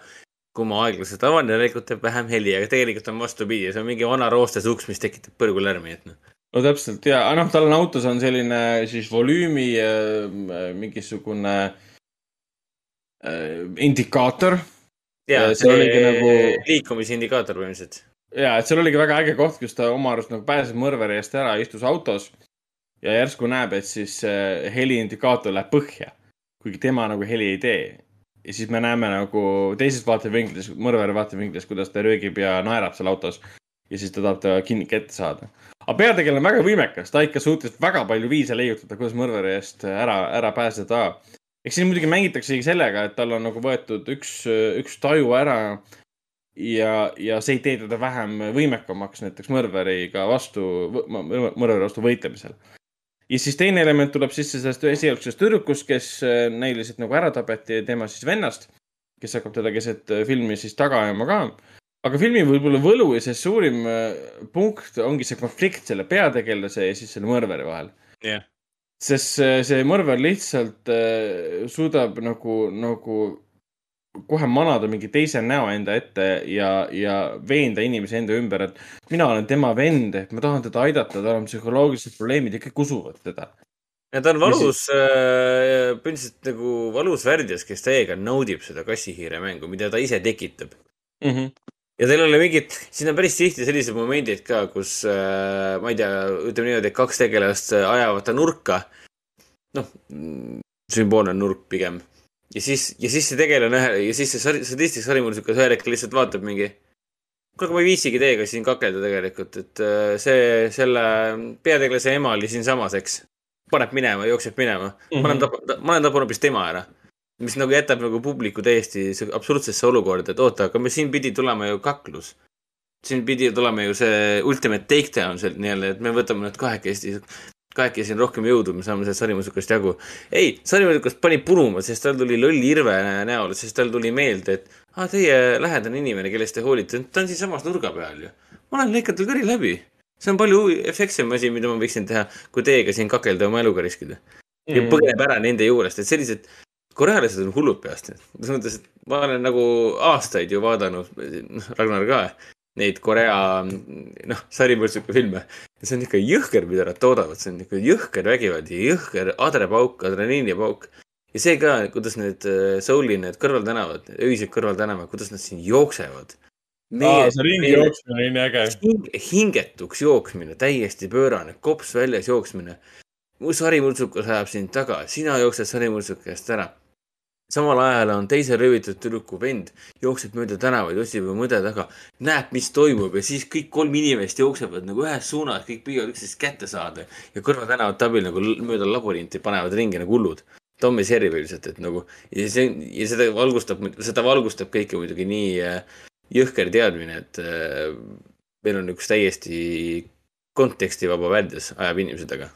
kui ma aeglaselt avan, järelikult teeb vähem heli, aga tegelikult on vastupidi, see on mingi vana roostes uks, mis tekitab põrgulärmi, et noh.
no täpselt ja, noh, tal on autos on selline siis volüümi äh, mingisugune äh, indikaator.
ja
seal oligi
see
nagu-
liikumisindikaator põhimõtteliselt.
ja, et seal oligi väga äge koht, kus ta oma arust nagu pääses mõrvari eest ära, istus autos ja järsku näeb, et siis äh, heliindikaator läheb põhja, kuigi tema nagu heli ei tee. Ja siis me näeme nagu teisest vaatevinklis, mõrvari vaatevinklis, kuidas ta röögib ja naerab seal autos ja siis ta tahab ta kinni kätte saada. aga peategelane on väga võimekas, ta ikka suutis väga palju viise leiutada, kuidas mõrvari eest ära, ära pääseda. eks siin muidugi mängitaksegi sellega, et tal on nagu võetud üks, üks taju ära ja, ja see ei tee teda vähem võimekamaks näiteks mõrvariga vastu, mõrvari vastu võitlemisel. Ja siis teine element tuleb sisse sellest esialgsest tüdrukust, kes äh, näiliselt nagu ära tapeti, tema siis vennast, kes hakkab teda keset äh, filmi siis taga ajama ka. aga filmi võib-olla võlu ja see suurim äh, punkt ongi see konflikt selle peategelase ja siis selle mõrvari vahel
jah.
sest see, see mõrvar lihtsalt suudab nagu, nagu kohe manada mingi teise näo enda ette ja, ja veenda inimesi enda ümber, et mina olen tema vend, et ma tahan teda aidata, tal on psühholoogilised probleemid ja kõik usuvad teda.
ja ta on valus, põhimõtteliselt nagu valus värdjas, kes täiega naudib seda kassihiire mängu, mida ta ise tekitab.
Mm -hmm.
ja teil ei ole mingit, siin on päris tihti sellised momendid ka, kus äh, ma ei tea, ütleme niimoodi, et kaks tegelast äh, ajavad ta nurka. noh, sümboolne nurk pigem. Ja siis, ja siis see tegelane ühe ja siis see sari- sadistlik sarimursikas ühel hetkel lihtsalt vaatab mingi. kuule, aga ma ei viitsigi teiega siin kakelda tegelikult, et äh, see, selle peategelase ema oli siinsamas, eks. paneb minema, jookseb minema mm. -hmm. ma olen tapanud, ma olen tapanud hoopis tema ära mis nagu jätab nagu publiku täiesti absurdsesse olukorda, et oota, aga me siin pidi tulema ju kaklus. siin pidi tulema ju see ultimate takedown sealt nii-öelda, et me võtame nüüd kahekesti, kahekesi on rohkem jõudu, me saame sellest sarimusukast jagu. ei, sarimusukast pani puruma, sest tal tuli loll irve näol, sest tal tuli meelde, et aa, teie lähedane inimene, kellest te hoolite, ta on siinsamas nurga peal ju. ma olen lõikatud kõri läbi. see on palju efektsem asi, mida ma võiksin teha, kui teiega siin kakelda oma eluga riskida. ja
Mm.
põgeneb ära nende juurest, et sellised korealased on hullud peast. selles mõttes, et ma olen nagu aastaid ju vaadanud, noh, Ragnar ka, neid Korea, noh, sarimõrtsuka filme. See on ikka jõhker, mida nad toodavad, see on ikka jõhker vägivald ja jõhker adrepauk, adrenaliinipauk. ja see ka, kuidas need äh, Souli need kõrvaltänavad, öised kõrvaltänavad, kuidas nad siin jooksevad.
aa, see ringi jooksmine oli nii äge.
hing, hingetuks jooksmine, täiesti pöörane, kops väljas jooksmine. mu sarimurtsukas ajab sind taga, sina jooksed sarimurtsukast ära. Samal ajal on teise röövitud tüdruku vend, jookseb mööda tänavaid, otsib oma õde taga, näeb, mis toimub ja siis kõik kolm inimest jooksevad nagu ühes suunas, kõik püüavad üksteist kätte saada ja kõrvatänavad abil nagu mööda laborinti panevad ringi nagu hullud. Tom ja Jerry põhiliselt, et nagu ja see ja seda valgustab, seda valgustab kõike muidugi nii äh, jõhker teadmine, et äh, meil on üks täiesti kontekstivaba värdjas ajab inimese taga.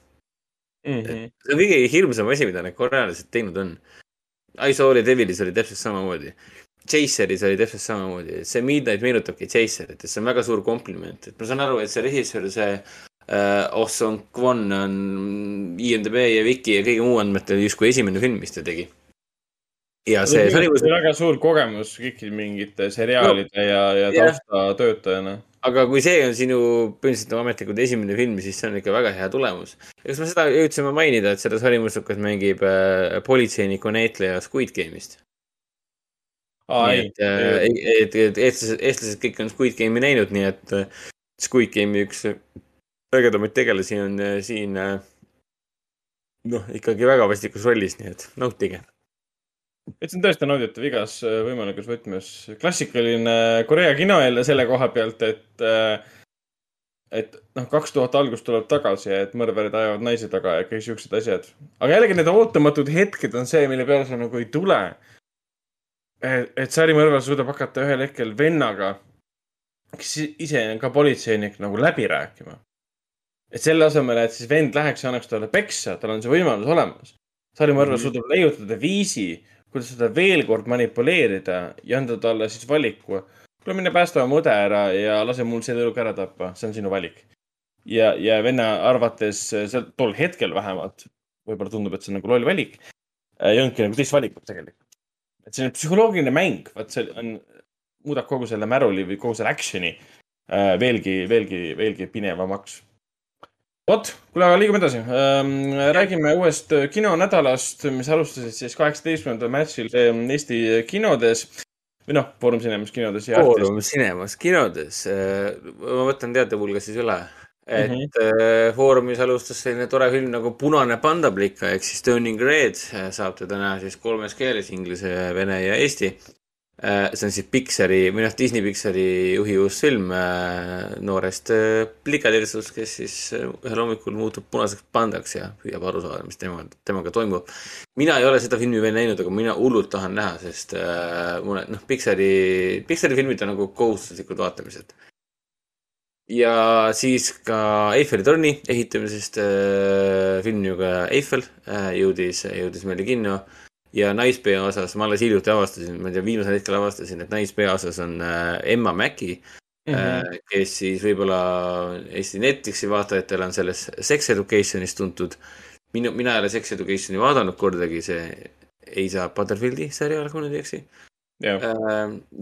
Mhm.
see on kõige hirmsam asi, mida need korealased teinud on. I saw the Devilis oli täpselt samamoodi. Chaseris oli täpselt samamoodi, see Midnight meenutabki Chaserit, et see on väga suur kompliment, et ma saan aru, et see režissöör, see uh, Oh Song Kwon on IMDB ja Viki ja kõige muu andmetel justkui esimene film, mis ta tegi. ja see
see
Sunny
on väga suur kogemus kõikide mingite seriaalide ja, ja
jah.
taustatöötajana.
Aga kui see on sinu põhimõtteliselt ametlikult esimene film, siis see on ikka väga hea tulemus. kas me seda jõudsime mainida, et selles harimustukas mängib äh, politseiniku näitleja Squid Game'ist? et, äh, et, et eestlased, eestlased kõik on Squid Game'i näinud, nii et äh, Squid Game'i üks ägedamaid tegelasi on äh, siin äh, noh, ikkagi väga vastikus rollis, nii et nautige.
Et see on tõesti nauditav igas äh, võimalikus võtmes. klassikaline Korea kino jälle selle koha pealt, et, et noh, kaks tuhat algust tuleb tagasi et mõrvarid ajavad naisi taga ja kõik siuksed asjad. aga jällegi need ootamatud hetked on see, mille peale sa nagu ei tule. et sarimõrvar suudab hakata ühel hetkel vennaga, kes ise on ka politseinik, nagu läbi rääkima. et selle asemel, et siis vend läheks ja annaks talle peksa, tal on see võimalus olemas. sarimõrvar
Mhm.
suudab leiutada viisi, kuidas seda veel kord manipuleerida ja anda talle siis valiku. kuule, mine päästa oma õde ära ja lase mul see tüdruk ära tappa, see on sinu valik. ja, ja venna arvates seal tol hetkel vähemalt, võib-olla tundub, et see on nagu loll valik, ei olnudki nagu teist valikut tegelikult. et see on psühholoogiline mäng, vot see on, muudab kogu selle märuli või kogu selle action'i äh, veelgi, veelgi, veelgi pinevamaks. vot, kuule, aga liigume edasi ähm,. räägime uuest kinonädalast, mis alustasid siis kaheksateistkümnendal märtsil ähm, Eesti kinodes või noh, Foorum Cinemas kinodes.
Foorum Cinemas kinodes, ma võtan teatepulga siis üle, et mm. -hmm. Foorumis alustas selline tore film nagu Punane pandaplika ehk siis Turning Red, saab teda näha siis kolmes keeles, inglise, vene ja eesti. See on siis Pixari või noh, Disney Pixari juhi uus film äh, noorest äh, plikatirsust, kes siis äh, ühel hommikul muutub punaseks pandaks ja püüab aru saada, mis temaga, temaga toimub. mina ei ole seda filmi veel näinud, aga mina hullult tahan näha, sest äh, mulle noh, Pixari, Pixari filmid on nagu kohustuslikud vaatamised. ja siis ka Eiffeli torni ehitamisest äh, film niisugune Eiffel äh, jõudis, jõudis meile kinno ja naispea osas ma alles hiljuti avastasin, ma ei tea, viimasel hetkel avastasin, et naispea osas on äh, Emma Mackey mm. -hmm. kes siis võib-olla Eesti Netflixi vaatajatel on selles Sex Educationis tuntud. minu, mina ei ole Sex Educationi vaadanud kordagi, see ei saa Butterfieldi seriaal, kui ma nüüd ei eksi.
Jah.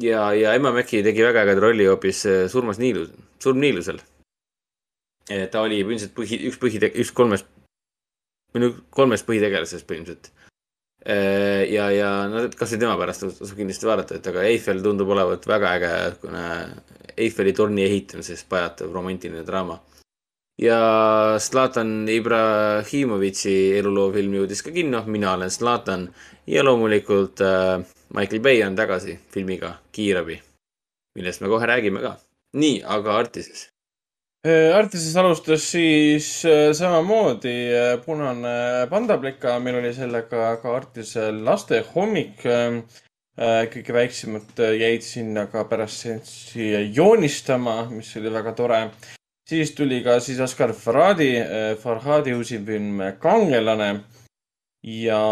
ja, ja Emma Mackey tegi väga ägeda rolli hoopis äh, Surmas Niilus, Surm Niilusel. ta oli põhimõtteliselt põhi, üks põhi, üks kolmest, või no kolmest põhitegelasest põhimõtteliselt. ja, ja no kasvõi tema pärast tasub kindlasti vaadata, et aga Eiffel tundub olevat väga äge, kuna Eiffeli torni ehitamisest pajatav romantiline draama. ja Zlatan Ibrahimovitši eluloo film jõudis ka kinno, mina olen Zlatan ja loomulikult äh, Michael Bay on tagasi filmiga Kiirabi, millest me kohe räägime ka. nii, aga Artises.
Äh, Artises alustas siis äh, samamoodi äh, punane pandaplika, meil oli sellega ka Artisel lastehommik. kõige väiksemad jäid sinna ka pärast seanssi joonistama, mis oli väga tore. siis tuli ka siis Oscar Farhadi, Farhadi uusim film Kangelane. ja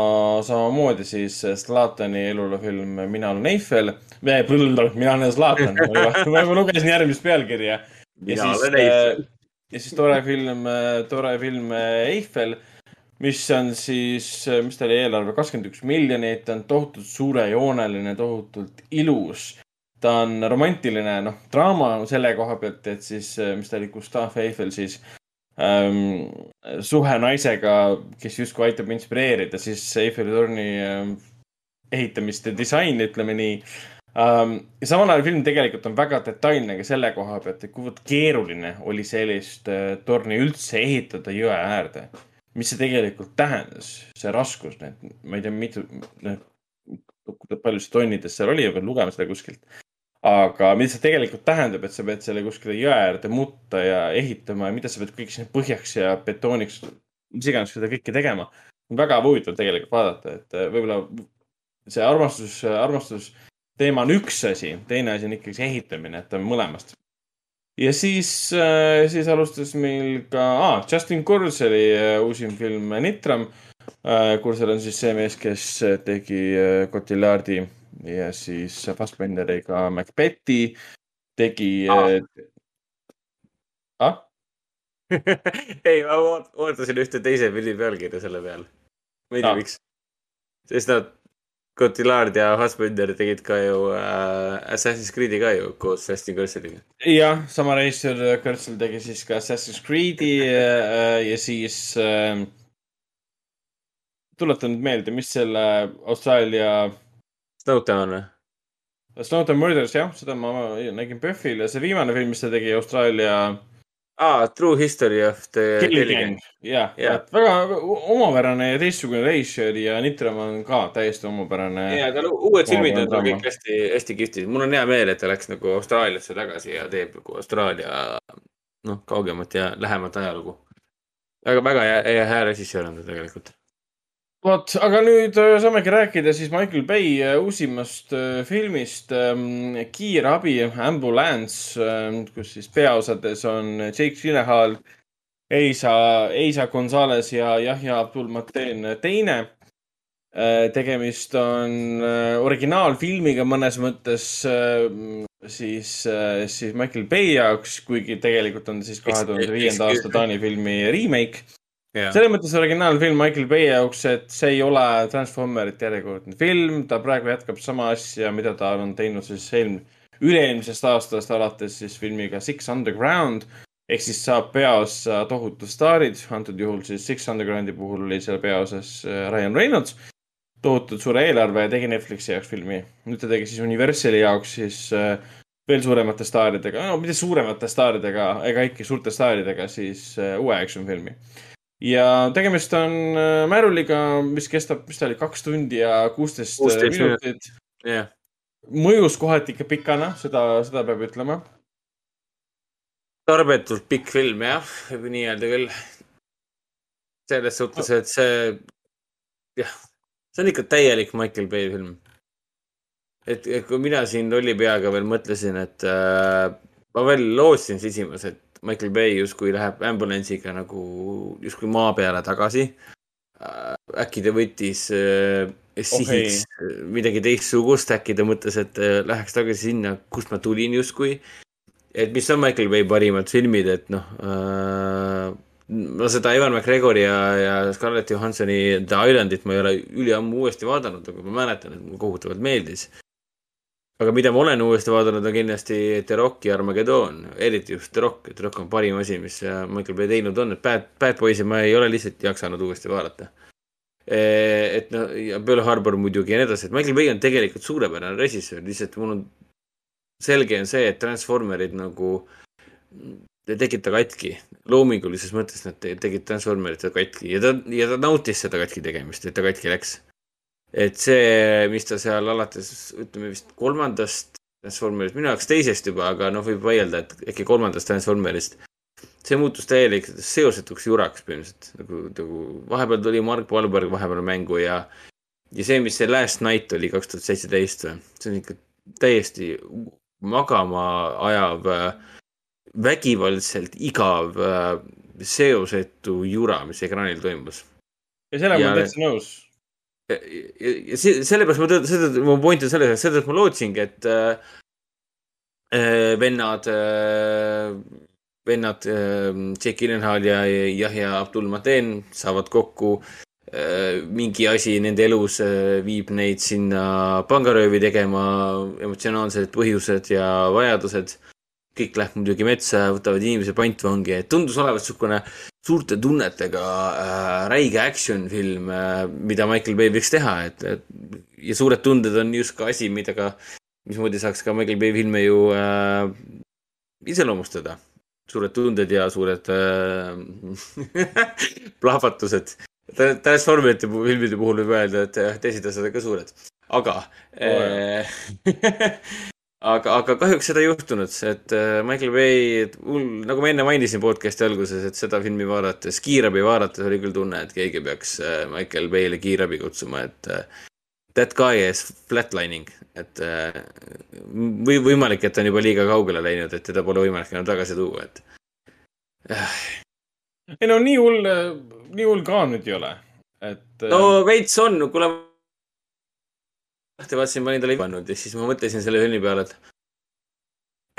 samamoodi siis Zlatani eluloo film Mina olen Eiffel. mina olen Zlatan, ma lugesin järgmist pealkirja
Mina olen Eiffel..
ja siis tore film, tore film äh, Eiffel, mis on siis, mis ta oli eelarve, kakskümmend üks miljonit, ta on tohutult suurejooneline, tohutult ilus. ta on romantiline, noh, draama selle koha pealt, et siis, mis ta oli, Gustav Eiffel siis ähm, suhe naisega, kes justkui aitab inspireerida siis Eiffeli torni ähm, ehitamist ja disaini, ütleme nii um,. ja samal ajal film tegelikult on väga detailne ka selle koha pealt, et kuivõrd keeruline oli sellist uh, torni üldse ehitada jõe äärde. mis see tegelikult tähendas, see raskus, need, ma ei tea, mitu, palju see tonnides seal oli, pean lugema seda kuskilt. aga mida see tegelikult tähendab, et sa pead selle kuskile jõe äärde mutta ja ehitama ja mida sa pead kõik sinna põhjaks ja betooniks, mis iganes seda kõike tegema. väga huvitav tegelikult vaadata, et äh, võib-olla see armastus, armastus teema on üks asi, teine asi on ikkagi see ehitamine, et on mõlemast. ja siis, siis alustas meil ka ah, Justin Kurseli äh, uusim film Nitram. Kursel on siis see mees, kes tegi äh, Cotillardi ja siis Fassbenderiga Macbethi, tegi
Ah.
ah.
ei, ma oot- ootasin ühte teise pildi pealkirja selle peale. ma ei tea
Aa.
miks. sest nad, Cotillard ja Fassbender tegid ka ju äh, Assassin's Creed'i ka ju koos Justin Cursoriga.
jah, sama režissöör Kõrtsel tegi siis ka Assassin's Creed'i äh, ja siis äh,. tuletan nüüd meelde, mis selle Austraalia
Snowtown või?
Snowden Murders, jah, seda ma nägin PÖFFil ja see viimane film, mis ta tegi Austraalia
aa, True History of the
Killing Gang, jah, väga omapärane ja teistsugune režissöör ja Nitram on ka täiesti omapärane.
ja, aga uued filmid on
Omapärane
kõik hästi, hästi kihvtid. mul on hea meel, et ta läks nagu Austraaliasse tagasi ja teeb nagu Austraalia noh, kaugemat ja lähemat ajalugu. väga, väga hea, hea režissöör on ta tegelikult.
vot, aga nüüd äh, saamegi rääkida siis Michael Bay äh, uusimast äh, filmist ähm, Kiirabi, Ambulance, kus siis peaosades on Jake Gyllenhaal, Eisa, Eisa Gonzalez ja Yahya Abdul-Mateen teine. tegemist on originaalfilmiga mõnes mõttes siis, siis Michael Bay jaoks, kuigi tegelikult on siis kahe tuhande viienda aasta Taani filmi remake selles mõttes originaalfilm Michael Bay jaoks, et see ei ole Transformerite järjekordne film, ta praegu jätkab sama asja, mida ta on teinud siis eelm-, üle-eelmisest aastast alates siis filmiga Six Underground. Ehk siis saab peaossa tohutud staarid, antud juhul siis Six Undergroundi puhul oli seal peaosas äh, Ryan Reynolds, tohutult suure eelarve ja tegi Netflixi jaoks filmi. nüüd ta tegi siis Universali jaoks siis äh, veel suuremate staaridega, no mitte suuremate staaridega ega ikka suurte staaridega, siis äh, uue action filmi ja tegemist on äh, märuliga, mis kestab, mis ta oli, kaks tundi ja kuusteist
16
minutit.
jah,
mõjus kohati ikka pikana, seda, seda peab ütlema.
tarbetult pikk film jah, võib nii öelda küll. selles suhtes, et see, jah, see on ikka täielik Michael Bay film. et, et kui mina siin lolli peaga veel mõtlesin, et äh, ma veel lootsin sisimas, et Michael Bay justkui läheb ambulansiga nagu justkui maa peale tagasi äh,. äkki ta võttis äh, sihiks oh, midagi teistsugust, äkki ta mõtles, et äh, läheks tagasi sinna, kust ma tulin justkui et mis on Michael Bay parimad filmid, et noh äh,, no seda Evan McGregori ja, ja Scarlett Johansoni The Islandit ma ei ole üliammu uuesti vaadanud, aga ma mäletan, et mulle kohutavalt meeldis. Aga mida ma olen uuesti vaadanud, on kindlasti The Rock ja Armageddon, eriti just The Rock, The Rock on parim asi, mis äh, Michael Bay teinud on, et Bad, Bad Boys'i ma ei ole lihtsalt jaksanud uuesti vaadata. et noh, ja Pearl Harbor muidugi ja nii edasi, et Michael Bay on tegelikult suurepärane režissöör, lihtsalt mul on selge on see, et Transformerid nagu ei tekita katki. loomingulises mõttes nad te- tegid Transformerit katki ja ta, ja ta nautis seda katki tegemist, et ta katki läks. Et see, mis ta seal alates, ütleme vist kolmandast Transformerist, minu jaoks teisest juba, aga noh, võib vaielda, et äkki kolmandast Transformerist. see muutus täielik seosetuks juraks põhimõtteliselt, nagu, nagu vahepeal tuli Mark Wahlberg vahepeal mängu ja ja see, mis see Last Night oli kaks tuhat seitseteist või, see on ikka täiesti magama ajav, vägivaldselt igav, seosetu jura, mis ekraanil toimus.
ja sellega ma olen täitsa nõus.
Ja, sellepärast ma tõin, seda, mu point on selles, et seda ma lootsingi, et äh, äh, vennad äh,, vennad äh, Jake Gyllenhaal ja Yahya Abdul-Mateen saavad kokku äh,. mingi asi nende elus äh, viib neid sinna pangaröövi tegema, emotsionaalsed põhjused ja vajadused. Kõik läheb muidugi metsa, võtavad inimese pantvangi, et tundus olevat niisugune suurte tunnetega äh, räige action film äh,, mida Michael Bay võiks teha, et, et ja suured tunded on just ka asi, mida ka, mismoodi saaks ka Michael Bay filme ju äh, iseloomustada. suured tunded ja suured äh, plahvatused. Transformerite filmide puhul võib öelda, et äh, teised asjad on ka suured, aga äh, aga, aga kahjuks seda ei juhtunud, et äh, Michael Bay, mul, nagu ma enne mainisin podcast'i alguses, et seda filmi vaadates, kiirabi vaadates oli küll tunne, et keegi peaks äh, Michael Bay'le kiirabi kutsuma, et äh, that guy is flatlining, et või võimalik, et ta on juba liiga kaugele läinud, et teda pole võimalik enam tagasi tuua, et
ei no nii hull, nii hull ka nüüd ei ole, et.
no veits on, kuule. Lahti vaatasin, ma olin talle pannud ja siis ma mõtlesin selle filmi peale, et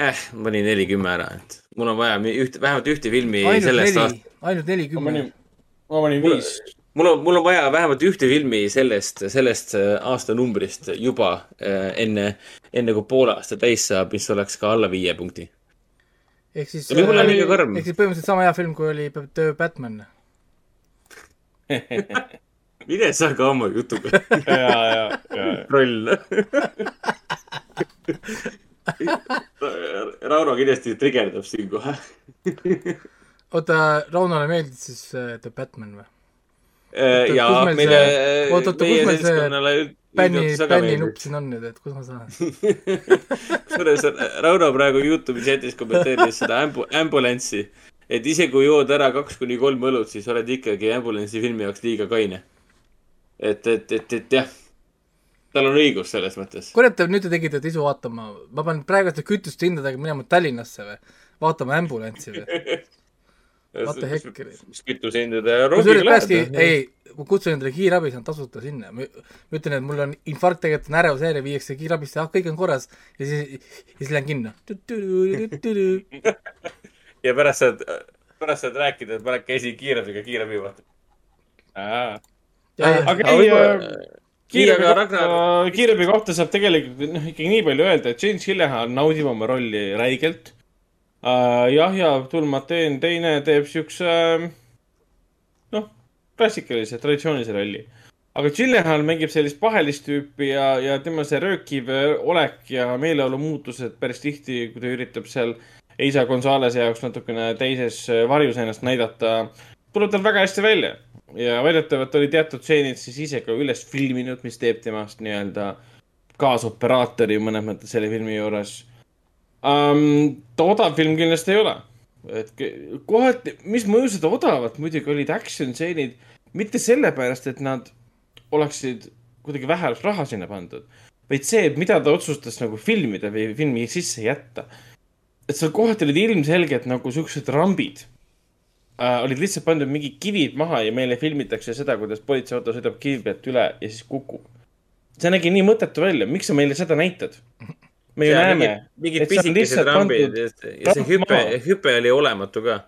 eh, ma panin neli kümme ära, et mul on vaja üht, vähemalt ühte filmi
ainult
sellest
neli
aastast.,
ainult neli
ma
kümme
panin, ma panin viis.
mul on, mul on vaja vähemalt ühte filmi sellest, sellest äh, aastanumbrist juba äh, enne, enne kui poole aasta täis saab, mis oleks ka alla viie punkti.
ehk siis,
võib-olla liiga karm
ehk. siis põhimõtteliselt sama hea film, kui oli The Batman.
mine sa ka oma jutuga.
ja, ja, ja.
troll. Rauno kindlasti trigerdab siin kohe.
oota, Raunole meeldis siis äh, The Batman või?
Äh, ja
kus meil
meile meie seltskonnale
Bänni,
üldjuhtus väga
bänni
meeldib.
nupp siin on nüüd, et kus ma saan?
kusjuures Rauno praegu Youtube'i chatis kommenteeris seda ambu-, ambulanssi. et isegi kui jood ära kaks kuni kolm õlut, siis oled ikkagi ambulanssi filmi jaoks liiga kaine. et, et, et, et jah, tal on õigus selles mõttes.
kurat, nüüd te tegite isu vaatama, ma pean praeguste kütuste hindadega minema Tallinnasse või? vaatama ambulantsi või? What the heck?
mis kütusehindade rongiga lähed?
ei, ma kutsun endale kiirabi, saan tasuta sinna. ma ütlen, et mul on infarkt, tegelikult on ärevusehäire, viiakse kiirabisse, ah, kõik on korras. ja siis, siis lähen kinno.
ja pärast saad, pärast saad rääkida, et ma käisin kiirabiga kiirabi vaata.
Aga ei, kiirabi kohta, kiirabi kohta saab tegelikult noh, ikkagi nii palju öelda, et James Gyllenhaal naudib oma rolli räigelt uh,. Yahya Abdul-Mateen teine teeb siukse uh, noh, klassikalise traditsioonilise rolli. aga Gyllenhaal mängib sellist pahelist tüüpi ja, ja tema see röökiv äh, olek ja meeleolu muutused päris tihti, kui ta üritab seal Eisa Gonzalez'i jaoks natukene teises äh, varjus ennast näidata, tuleb tal väga hästi välja ja väidetavalt oli teatud stseenid siis ise ka üles filminud, mis teeb temast nii-öelda kaasoperaatori mõnes mõttes selle filmi juures um,. ta odav film kindlasti ei ole. et kohati, mis mõjusid odavad muidugi olid action stseenid, mitte sellepärast, et nad oleksid kuidagi vähe raha sinna pandud, vaid see, et mida ta otsustas nagu filmida või filmi sisse jätta. et seal kohati olid ilmselgelt nagu siuksed rambid äh, olid lihtsalt pandud mingid kivid maha ja meile filmitakse seda, kuidas politseiauto sõidab kivi pealt üle ja siis kukub. see nägi nii mõttetu välja, miks sa meile seda näitad? me ju näeme.
mingid pisikesed rambid ja see- ja see hüpe, hüpe oli olematu ka.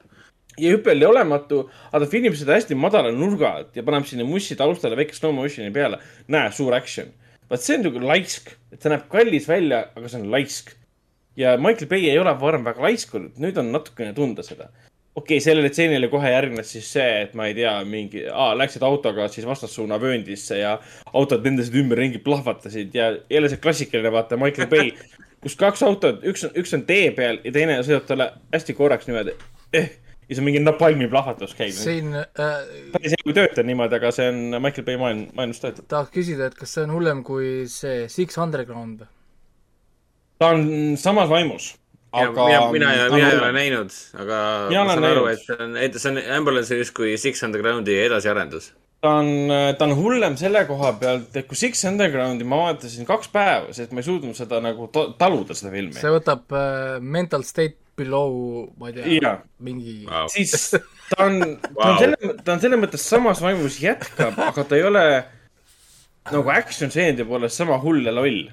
ja hüpe oli olematu, aga ta filmib seda hästi madala nurga alt ja paneb sinna mussi taustale väike slow motion'i peale. näe, suur action. vaat see on nagu laisk, et see näeb kallis välja, aga see on laisk. ja Michael Bay ei ole varem väga laisk olnud, nüüd on natukene tunda seda. Okei okay,, sellele tseenile kohe järgnes siis see, et ma ei tea, mingi, läksid autoga siis vastassuuna vööndisse ja autod lendasid ümberringi, plahvatasid ja jälle see klassikaline, vaata Michael Bay, kus kaks autot, üks on, üks on tee peal ja teine sõidab talle hästi korraks niimoodi eh, ja siis on mingi napalmi plahvatus käib.
siin äh,
päris ei tööta niimoodi, aga see on Michael Bay maailm, maailmas töötab.
tahaks küsida, et kas see on hullem kui see Six Underground
ta on samas vaimus.
Aga mina, mina, mina ei ole näinud, aga
Mina
ma saan aru,
näinud.
et see on, et see on Ambulance justkui Six Undergroundi edasiarendus.
ta on, ta on hullem selle koha pealt, et kui Six Undergroundi ma vaatasin kaks päeva, sest ma ei suutnud seda nagu ta- taluda, seda filmi.
see võtab äh, Mental State Below, ma ei tea
Jaa.,
mingi
wow.. siis ta on, ta on selle, ta on selles mõttes samas vaimus jätkab, aga ta ei ole nagu action stseenide poolest sama hull ja loll.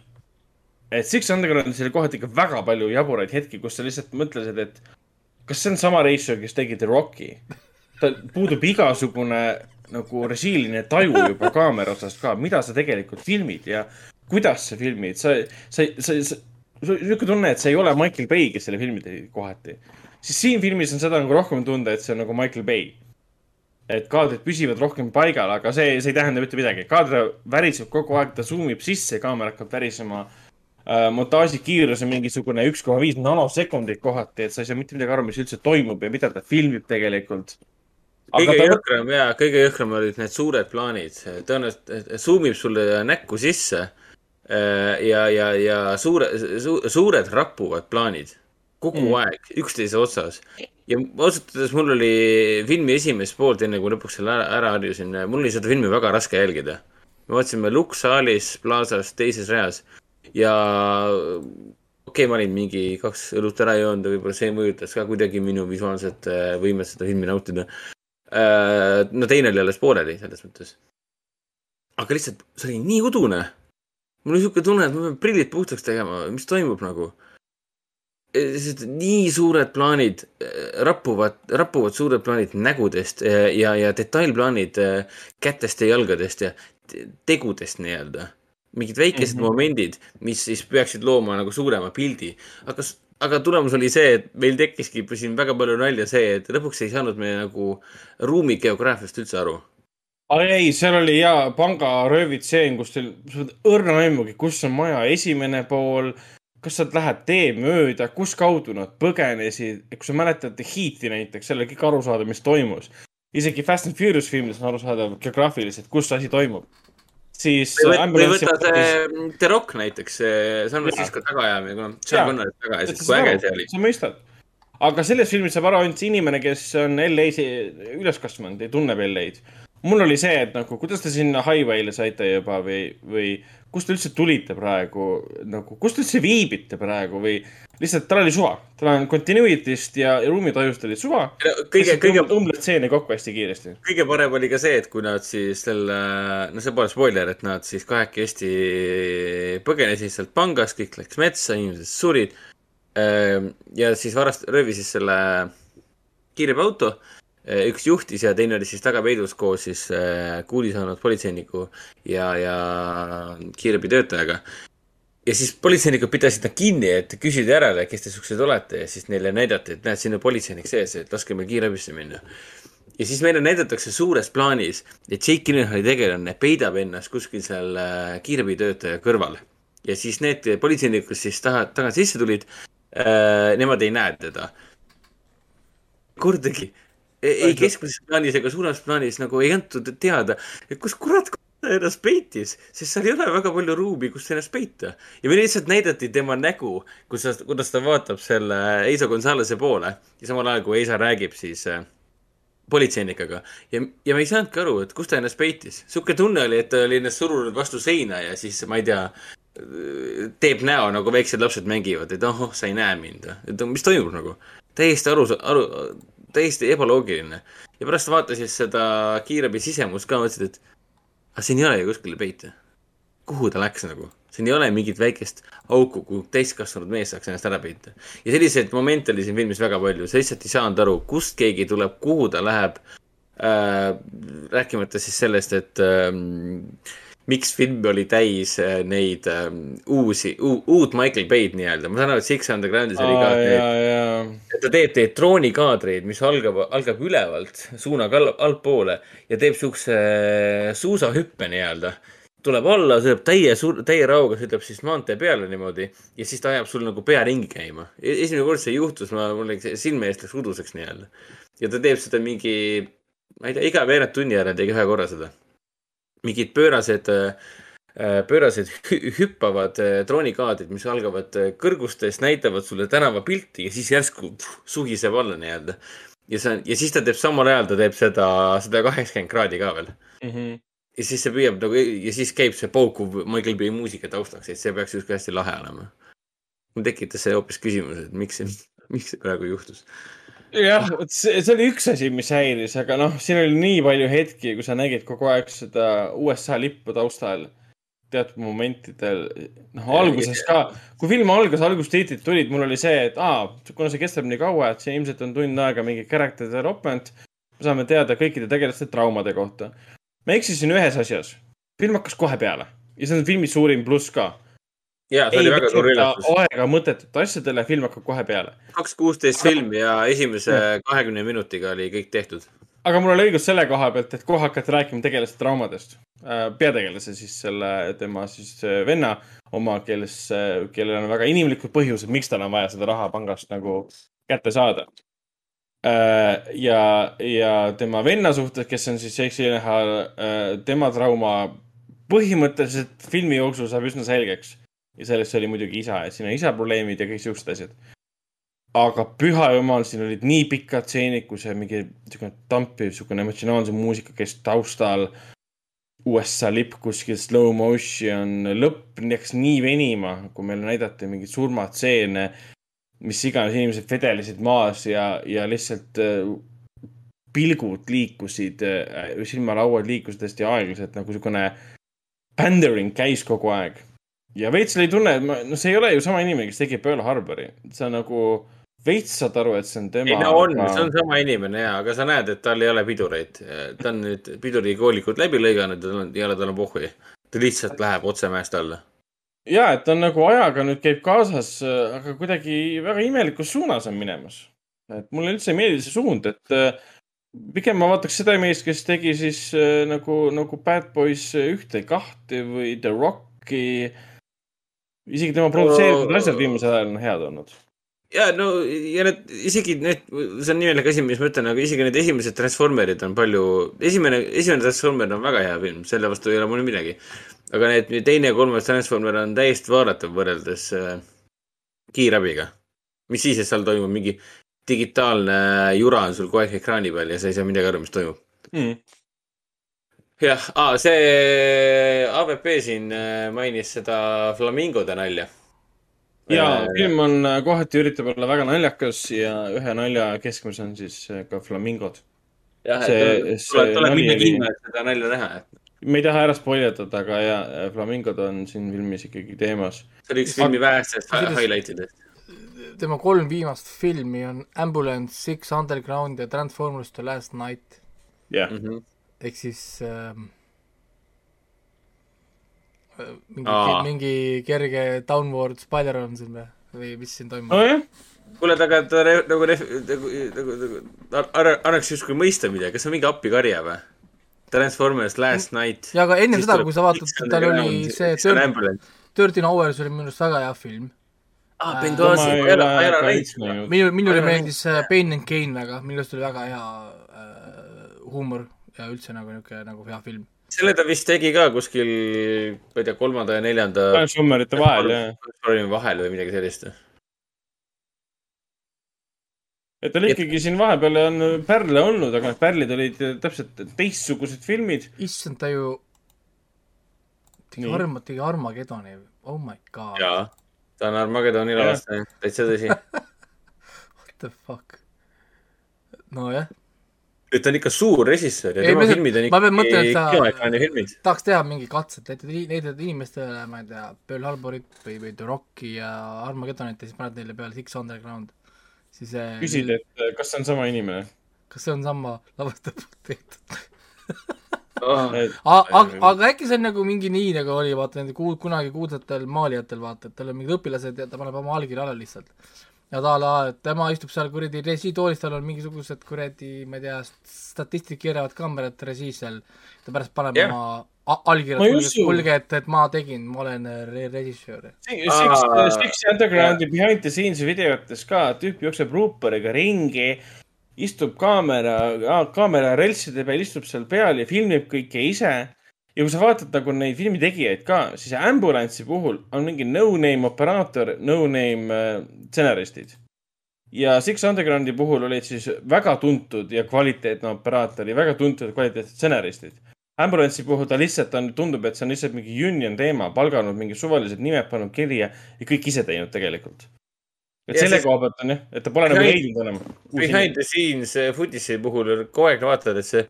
Et Six Undergroundis oli kohati ikka väga palju jaburaid hetki, kus sa lihtsalt mõtlesid, et kas see on sama reisijal, kes tegi The Rocki. tal puudub igasugune nagu režiiline taju juba kaamera osas ka, mida sa tegelikult filmid ja kuidas sa filmid, sa, sa, sa, sa, sul on niisugune tunne, et see ei ole Michael Bay, kes selle filmi tegi kohati. siis siin filmis on seda nagu rohkem tunda, et see on nagu Michael Bay. et kaadrid püsivad rohkem paigal, aga see, see ei tähenda mitte midagi. kaader väriseb kogu aeg, ta zoom ib sisse, kaamera hakkab värisema. Montaaži kiirus on mingisugune üks koma viis nanosekundit kohati, et sa ei saa mitte midagi aru, mis üldse toimub ja mida ta filmib tegelikult.
kõige jõhkram ja kõige jõhkram olid need suured plaanid. tõenäoliselt zoom ib sulle näkku sisse äh, ja, ja, ja suure su,, suured rappuvad plaanid kogu. Mm. aeg üksteise otsas. ja ausalt öeldes mul oli filmi esimest poolt, enne kui lõpuks selle ära, ära harjusin, mul oli seda filmi väga raske jälgida. me vaatasime Lux saalis Plaza's teises reas ja okei okay,, ma olin mingi kaks õlut ära joonud ja võib-olla see mõjutas ka kuidagi minu visuaalset äh, võimet seda filmi nautida. no teine oli alles pooleli selles mõttes. aga lihtsalt see oli nii udune. mul oli siuke tunne, et ma pean prillid puhtaks tegema, mis toimub nagu. sellised nii suured plaanid, rappuvad, rappuvad suured plaanid nägudest ja, ja, detailplaanid äh, kätest ja jalgadest ja te- tegudest nii-öelda. Mingid väikesed mm. -hmm. momendid, mis siis peaksid looma nagu suurema pildi, aga, aga tulemus oli see, et meil tekkiski siin väga palju nalja see, et lõpuks ei saanud me nagu ruumi geograafiast üldse aru.
ei, seal oli hea pangaröövitseen, kus teil õrna aimugi, kus on maja esimene pool, kas sealt läheb tee mööda, kus kaudu nad põgenesid, kui sa mäletad Heat'i näiteks, seal oli kõik aru saada, mis toimus. isegi Fast and Furious filmides on arusaadav geograafiliselt, kus see asi toimub. Siis
või või võta see The Rock näiteks, San Francisco tagaajamine, kuna. Sean Connery taga ajas, kui äge see oli.
sa mõistad. aga selles filmis saab aru ainult see inimene, kes on LA-s üles kasvanud ja tunneb LA-d. mul oli see, et nagu, kuidas te sinna highway'le saite juba või, või kust te üldse tulite praegu, nagu, kus te üldse viibite praegu või lihtsalt tal oli suva. tal on continuity'st ja, ja ruumitajust oli suva.
kõige- kõige-
umbled stseene kokku hästi kiiresti.
kõige parem oli ka see, et kui nad siis selle, no see pole spoiler, et nad siis kahekesti põgenesid sealt pangast, kõik läks metsa, inimesed surid. ja siis varast-, röövis siis selle kiirabiauto. üks juhtis ja teine oli siis tagapeidus koos siis äh, kuuli saanud politseiniku ja, ja kiirabitöötajaga. Ja siis politseinikud pidasid nad kinni, et küsida järele, kes te siuksed olete ja siis neile näidati, et näed, siin on politseinik sees, et laske meil kiirabisse minna ja siis meile näidatakse suures plaanis, et Jake Gyllenhaali tegelane peidab ennast kuskil seal äh, kiirabitöötaja kõrval. ja siis need politseinikud, kes siis taha, taga sisse tulid äh,, nemad ei näe teda. kordagi, ei keskmises plaanis ega suuremas plaanis nagu ei antud teada, et kus kurat ennast peitis, sest seal ei ole väga palju ruumi, kus ennast peita. ja meile lihtsalt näidati tema nägu, kus kuidas ta vaatab selle Eiso Gonzalez'e poole ja samal ajal kui Eisa räägib siis äh, politseinikega ja, ja me ei saanudki aru, et kus ta ennast peitis. sihuke tunne oli, et ta oli ennast surunud vastu seina ja siis ma ei tea, teeb näo nagu väiksed lapsed mängivad, et oh, sa ei näe mind. et mis toimub nagu, täiesti aru, aru, täiesti ebaloogiline. ja pärast vaatasin seda kiirabi sisemust ka, mõtlesin, et aga siin ei ole ju kuskile peita. kuhu ta läks nagu? siin ei ole mingit väikest auku, kuhu täiskasvanud mees saaks ennast ära peita. ja selliseid momente oli siin filmis väga palju, sa lihtsalt ei saanud aru, kust keegi tuleb, kuhu ta läheb äh,. rääkimata siis sellest, et äh, miks film oli täis äh, neid äh, uusi, uut Michael Bay'd nii-öelda, ma saan aru, et Six Undergroundis oli ka need, et ta teeb teid droonikaadreid, mis algab, algab ülevalt suunaga all, altpoole ja teeb siukse äh, suusahüppe nii-öelda tuleb alla, sõidab täie, täie rauga, sõidab siis maantee peale niimoodi ja siis ta ajab sul nagu pea ringi käima. esimene kord see juhtus, ma, mul läks silme eest läks uduseks nii-öelda. ja ta teeb seda mingi, ma ei tea, iga veerand tunni järel tegi ühe korra seda. Mingid pöörased, pöörased hü hüppavad äh, droonikaadrid, mis algavad äh, kõrgustest, näitavad sulle tänavapilti ja siis järsku pff, suhiseb alla nii-öelda. ja see on, ja siis ta teeb samal ajal, ta teeb seda, sada kaheksakümmend kraadi ka veel
mm. -hmm.
ja siis see püüab nagu ja siis käib see paukuv Michael Bay muusika taustaks, et see peaks justkui hästi lahe olema. mul tekitas see hoopis küsimuse, et miks see, miks see praegu juhtus.
jah, vot see, see oli üks asi, mis häiris, aga noh, siin oli nii palju hetki, kui sa nägid kogu aeg seda USA lippu taustal teatud momentidel. noh, alguses ka, kui film algas, algustiitrid tulid, mul oli see, et aa, kuna see kestab nii kaua, et see ilmselt on tund aega mingi character development, me saame teada kõikide tegelaste traumade kohta. ma eksisin ühes asjas, film hakkas kohe peale ja see on filmi suurim pluss ka
ja see oli väga suur üllatus.
aega mõttetute asjadele, film hakkab kohe peale.
kaks kuusteist film ja esimese kahekümne minutiga oli kõik tehtud.
aga mul oli õigus selle koha pealt, et kohe hakati rääkima tegelaste traumadest. peategelase siis selle, tema siis äh, venna oma, kes, kellel on väga inimlikud põhjused, miks tal on vaja seda raha pangast nagu kätte saada. ja, ja tema venna suhtes, kes on siis Gyllenhaal, tema trauma põhimõtteliselt filmi jooksul saab üsna selgeks ja sellest oli muidugi isa, et siin on isa probleemid ja kõik siuksed asjad. aga püha jumal, siin olid nii pikad stseenid, kus mingi siukene tampiv, siukene emotsionaalse muusika käis taustal. USA lipp kuskil slow motion, lõpp läks nii venima, kui meile näidati mingeid surmatseene, mis iganes inimesed vedelesid maas ja, ja lihtsalt äh, pilgud liikusid, silmalauad liikusid hästi aeglaselt nagu siukene pandering käis kogu aeg ja veits oli tunne, et ma, no see ei ole ju sama inimene, kes tegi Pearl Harbori, sa nagu veits saad aru, et see on tema.
ei no on, see on sama inimene ja, aga sa näed, et tal ei ole pidureid. ta on nüüd pidurikoolikud läbi lõiganud ja tal on, ja tal on pohhui. ta lihtsalt läheb otse mäest alla.
ja, et ta on nagu ajaga nüüd käib kaasas, aga kuidagi väga imelikus suunas on minemas. et mulle üldse ei meeldi see suund, et äh, pigem ma vaataks seda meest, kes tegi siis äh, nagu, nagu Bad Boys ühte kahte või The Rocki. Isegi tema produtseeritud asjad viimasel ajal on head olnud.
ja no ja need isegi need, see on nii imelik asi, mis ma ütlen, aga isegi need esimesed Transformerid on palju, esimene, esimene Transformer on väga hea film, selle vastu ei ole mul midagi. aga need teine ja kolmas Transformer on täiesti vaadatav võrreldes äh, kiirabiga. mis siis, et seal toimub mingi digitaalne jura on sul kogu aeg ekraani peal ja sa ei saa midagi aru, mis toimub.
Mm.
Jah ah,, see AVP siin äh, mainis seda flamingode nalja.
ja film on äh, kohati üritab olla väga naljakas ja ühe nalja keskmes on siis äh, ka flamingod.
jah, et tuleb, tuleb minna kinno, et seda nalja näha, et
me ei taha ära spoiletada, aga ja flamingod on siin filmis ikkagi teemas.
see oli üks filmi vähestest highlight idest.
tema kolm viimast filmi on Ambulance, Six Underground ja Transformers The Last Night.
jah
mm -hmm.
Ehk siis ähm, äh, mingi
Aa.,
mingi kerge downward spiral on siin või, või mis siin toimub?
nojah,
kuule, aga ta re- nagu, nagu, nagu, nagu annaks justkui mõista midagi, kas on mingi appikarje või? Transformers Last Night.
ja aga enne seda, kui sa vaatad, tal oli see
see.
Thirteen Hours oli minu arust väga hea film.
aa,
Äh,
Ben Gazi,
ma ei
ole, ma ei ole näinud
minu, minule meeldis äh, Pain and Gain väga, minu arust oli väga hea äh, huumor ja üldse nagu niisugune nagu hea film.
selle ta vist tegi ka kuskil, ma ei tea, kolmanda ja neljanda.
Transformerite vahel, jah.
vahel või midagi sellist.
et tal ikkagi siin vahepeal on pärle olnud, aga need pärlid olid täpselt teistsugused filmid.
issand, ta ju tegi. Arm-, tegi Armageddoni, oh my god,
jaa, ta on Armageddoni
Jah.
lavastaja, täitsa tõsi.
what the fuck. nojah,
et ta on ikka suur režissöör ja
Ei,
tema
ma-
filmid on
ma pean mõtlema, et
ikkagi
ta-
kinoekraani filmid.
tahaks teha mingi katset, näitad inimestele, ma ei tea, Pearl Harborit või, või The Rocki ja Armageddonit ja siis paned neile peale Six Underground. siis äh,
küsid, et kas see on sama inimene.
kas see on sama lavastaja poolt tehtud?
Oh.
aga, aga äkki see on nagu mingi nii, nagu oli, vaata nende kuul-, kunagi kuulsatel maalijatel, vaata, et tal on mingid õpilased ja ta paneb oma allkirja alla lihtsalt. Ja ta la, et tema istub seal kuradi režiitoolis, tal on mingisugused kuradi, ma ei tea, statistik keeravad kaamerat režiis seal. ta pärast paneb yeah. oma a- allkirja,
Ma ei
et
usu-
kuulge, et, et ma tegin, ma olen re- režissöör.
Six, Six Undergroundi behind the scenes videotes ka tüüp jookseb ruuporiga ringi, istub kaamera, kaamera reltside peal, istub seal peal ja filmib kõike ise. Ja kui sa vaatad nagu neid filmi tegijaid ka, siis Ambulance'i puhul on mingi no-name operaator, no-name äh, stsenaristid. ja Six Undergroundi puhul olid siis väga tuntud ja kvaliteetne operaator ja väga tuntud ja kvaliteetsed stsenaristid. Ambulance'i puhul ta lihtsalt on, tundub, et see on lihtsalt mingi union teema, palganud mingi suvalised nimed, pannud kirja ja kõik ise teinud tegelikult. et
Ja
selle
siis-
koha pealt on jah, et ta pole nagu
Behind-
leidnud enam.
Behind the scenes eh, footage'i puhul kogu aeg vaatad, et see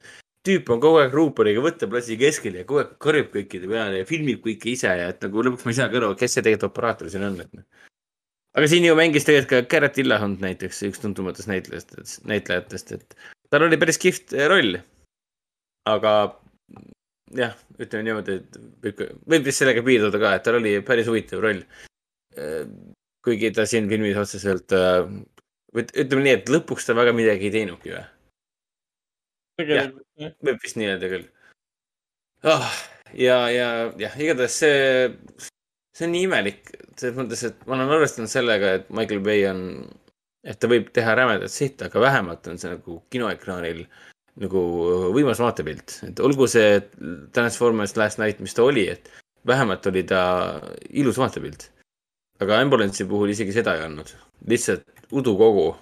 tüüp on kogu aeg ruuporiga võtteplatsi keskel ja kogu aeg karjub kõikide peale ja filmib kõike ise ja et nagu lõpuks ma ei saagi aru, kes see tegelikult operaator siin on, et noh. aga siin ju mängis tegelikult ka Garrett Illahond näiteks, üks tuntumatest näitlejatest, näitlejatest, et tal oli päris kihvt eh, roll. aga jah, ütleme niimoodi, et võib, võib vist sellega piirduda ka, et tal oli päris huvitav roll. kuigi ta siin filmis otseselt, ütleme nii, et lõpuks ta väga midagi ei teinudki või?
tegelikult.
Võib vist nii öelda küll oh,. ja, ja, jah, igatahes see, see on nii imelik, selles mõttes, et ma olen arvestanud sellega, et Michael Bay on, et ta võib teha rämedat sitta, aga vähemalt on see nagu kinoekraanil nagu võimas vaatepilt, et olgu see Transformers Last Night, mis ta oli, et vähemalt oli ta ilus vaatepilt. aga Ambulance'i puhul isegi seda ei olnud, lihtsalt udukogu.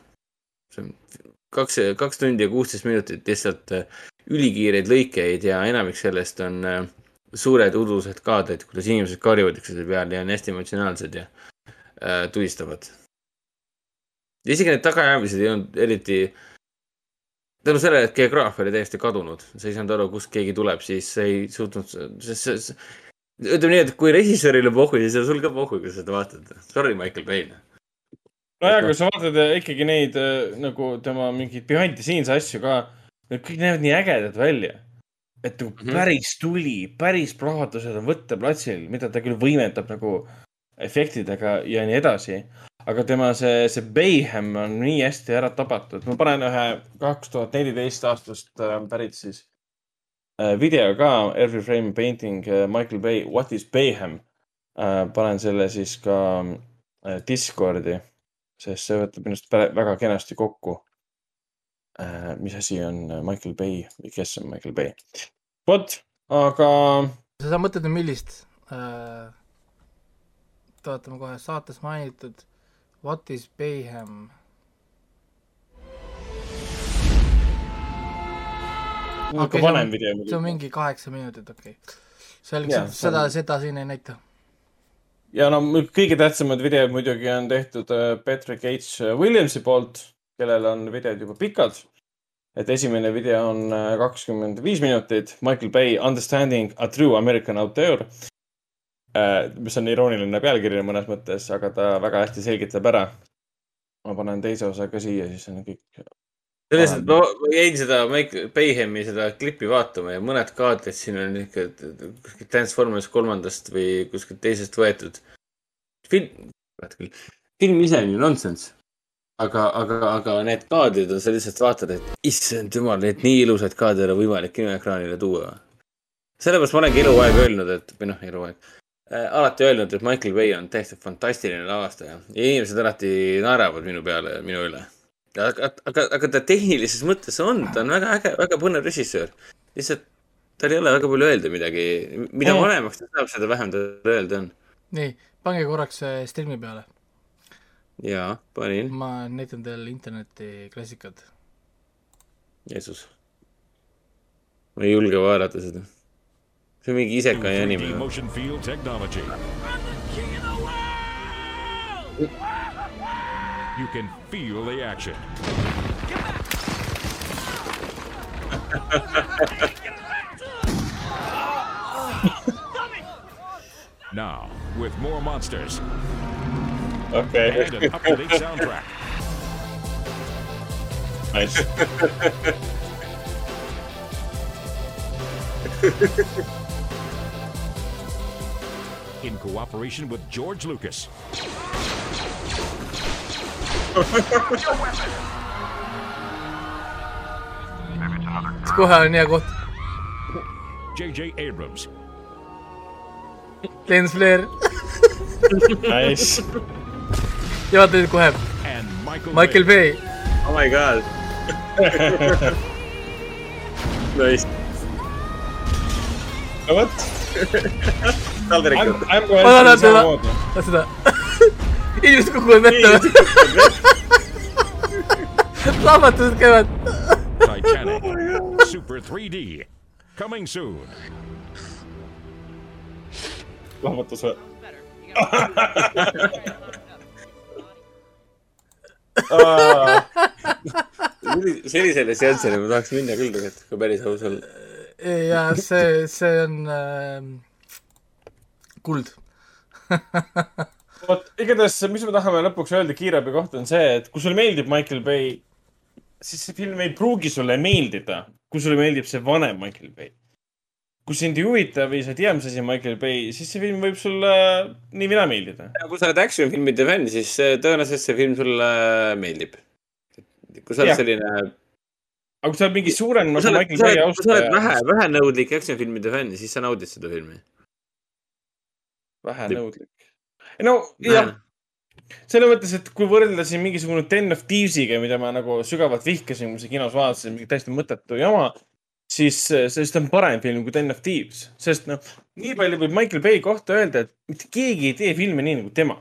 see on kaks, kaks tundi ja kuusteist minutit lihtsalt äh, ülikiireid lõikeid ja enamik sellest on äh, suured udused kaadrid, kuidas inimesed karjuvad üksteise peal ja on hästi emotsionaalsed ja äh, tulistavad. ja isegi need tagajäämised ei olnud eriti, tänu sellele, et geograafia oli täiesti kadunud, sa ei saanud aru, kust keegi tuleb, siis sa ei suutnud, ütleme nii, et kui režissöörile pohhu, siis on sul ka pohhu, kui sa seda vaatad. Sorry, Michael Bay.
nojah, kui sa vaatad äh, ikkagi neid äh, nagu tema mingeid behind the scenes asju ka, need kõik näevad nii ägedad välja. et nagu
Mhm.
päris tuli, päris plahvatused on võtteplatsil, mida ta küll võimendab nagu efektidega ja nii edasi. aga tema see, see Bayhem on nii hästi ära tabatud. ma panen ühe kaks tuhat neliteist aastast äh, pärit siis video ka, Every Frame Painting Michael Bay, What is Bayhem panen selle siis ka Discordi, sest see võtab pä- väga kenasti kokku äh,. mis asi on Michael Bay või kes on Michael Bay? vot, aga
sa mõtled nüüd millist äh,? vaatame kohe saates mainitud What is Bayhem?
ikka vanem video
see on mingi kaheksa minutit, okei okay.. selge seda seda siin ei näita.
Ja no kõige tähtsamad videod muidugi on tehtud äh, Patrick H Williamsi poolt, kellel on videod juba pikad. et esimene video on äh, kakskümmend viis minutit, Michael Bay Understanding a true American auteur. mis on irooniline pealkiri mõnes mõttes, aga ta väga hästi selgitab ära. ma panen teise osa ka siia, siis on kõik.
sellest, ma ma jäin seda Michael Bayhemi seda klippi vaatama ja mõned kaadrid siin on ikka kuskilt Transformers kolmandast või kuskilt teisest võetud. film, küll, film ise on ju nonsense. aga, aga, aga need kaadrid on, sa lihtsalt vaatad, et issand jumal, neid nii ilusaid kaadreid on võimalik kinoekraanile tuua. sellepärast ma olengi eluaeg öelnud, et või noh, eluaeg äh,, alati öelnud, et Michael Bay on täiesti fantastiline lavastaja ja inimesed alati naeravad minu peale minu üle aga, aga, aga ta tehnilises mõttes on, ta on väga äge, väga põnev režissöör. lihtsalt tal ei ole väga palju öelda midagi, mida
Mm.
vanemaks ta saab, seda vähem tal öelda on.
nii, pange korraks äh, stream'i peale.
jaa, panin,
ma näitan teile interneti klassikad.
Jeesus. ma ei julge vaadata seda. see on mingi isekai anime.
Motion field technology. You can feel the action. now, with more monsters
okei
and an up-to-date soundtrack.
Nice.
in cooperation with George Lucas.
Kohe on hea koht.
J.J. Abrams.
Lens Flair.
Nice.
ja vaata nüüd kohe.
And Michael,
Michael Bay.
oh my god. Nice.
no vot.
taldrikul.
ma tahan seda, seda. Inimesed kukuvad vette. plahvatused käivad.
Titanic. Super 3D. Coming soon.
plahvatus või?
sellisele seansile ma tahaks minna küll tegelikult, kui päris aus olla.
ja see, see on äh, kuld.
vot igatahes, mis me tahame lõpuks öelda kiirabi kohta, on see, et kui sulle meeldib Michael Bay, siis see film ei pruugi sulle meeldida, kui sulle meeldib see vanem Michael Bay. kui sind ei huvita või sa ei tea, mis asi on Michael Bay, siis see film võib sulle nii või naa meeldida.
kui sa oled action filmide fänn, siis tõenäoliselt see film sulle meeldib. kui sa oled
Jah.
selline,
aga kui sa oled mingi suurem
kui
nagu
sa oled,
Michael
kui sa
Bay
oled, kui sa oled vähe, vähenõudlik action filmide fänn, siis sa naudid seda filmi.
vähenõudlik. No jah, selles mõttes, et kui võrrelda siin mingisugune Ten of Thieves'iga, mida ma nagu sügavalt vihkasin, kui ma seda kinos vaatasin, mingi täiesti mõttetu jama, siis, sest ta on parem film kui Ten of Thieves, sest noh, nii palju võib Michael Bay kohta öelda, et mitte keegi ei tee filme nii nagu tema.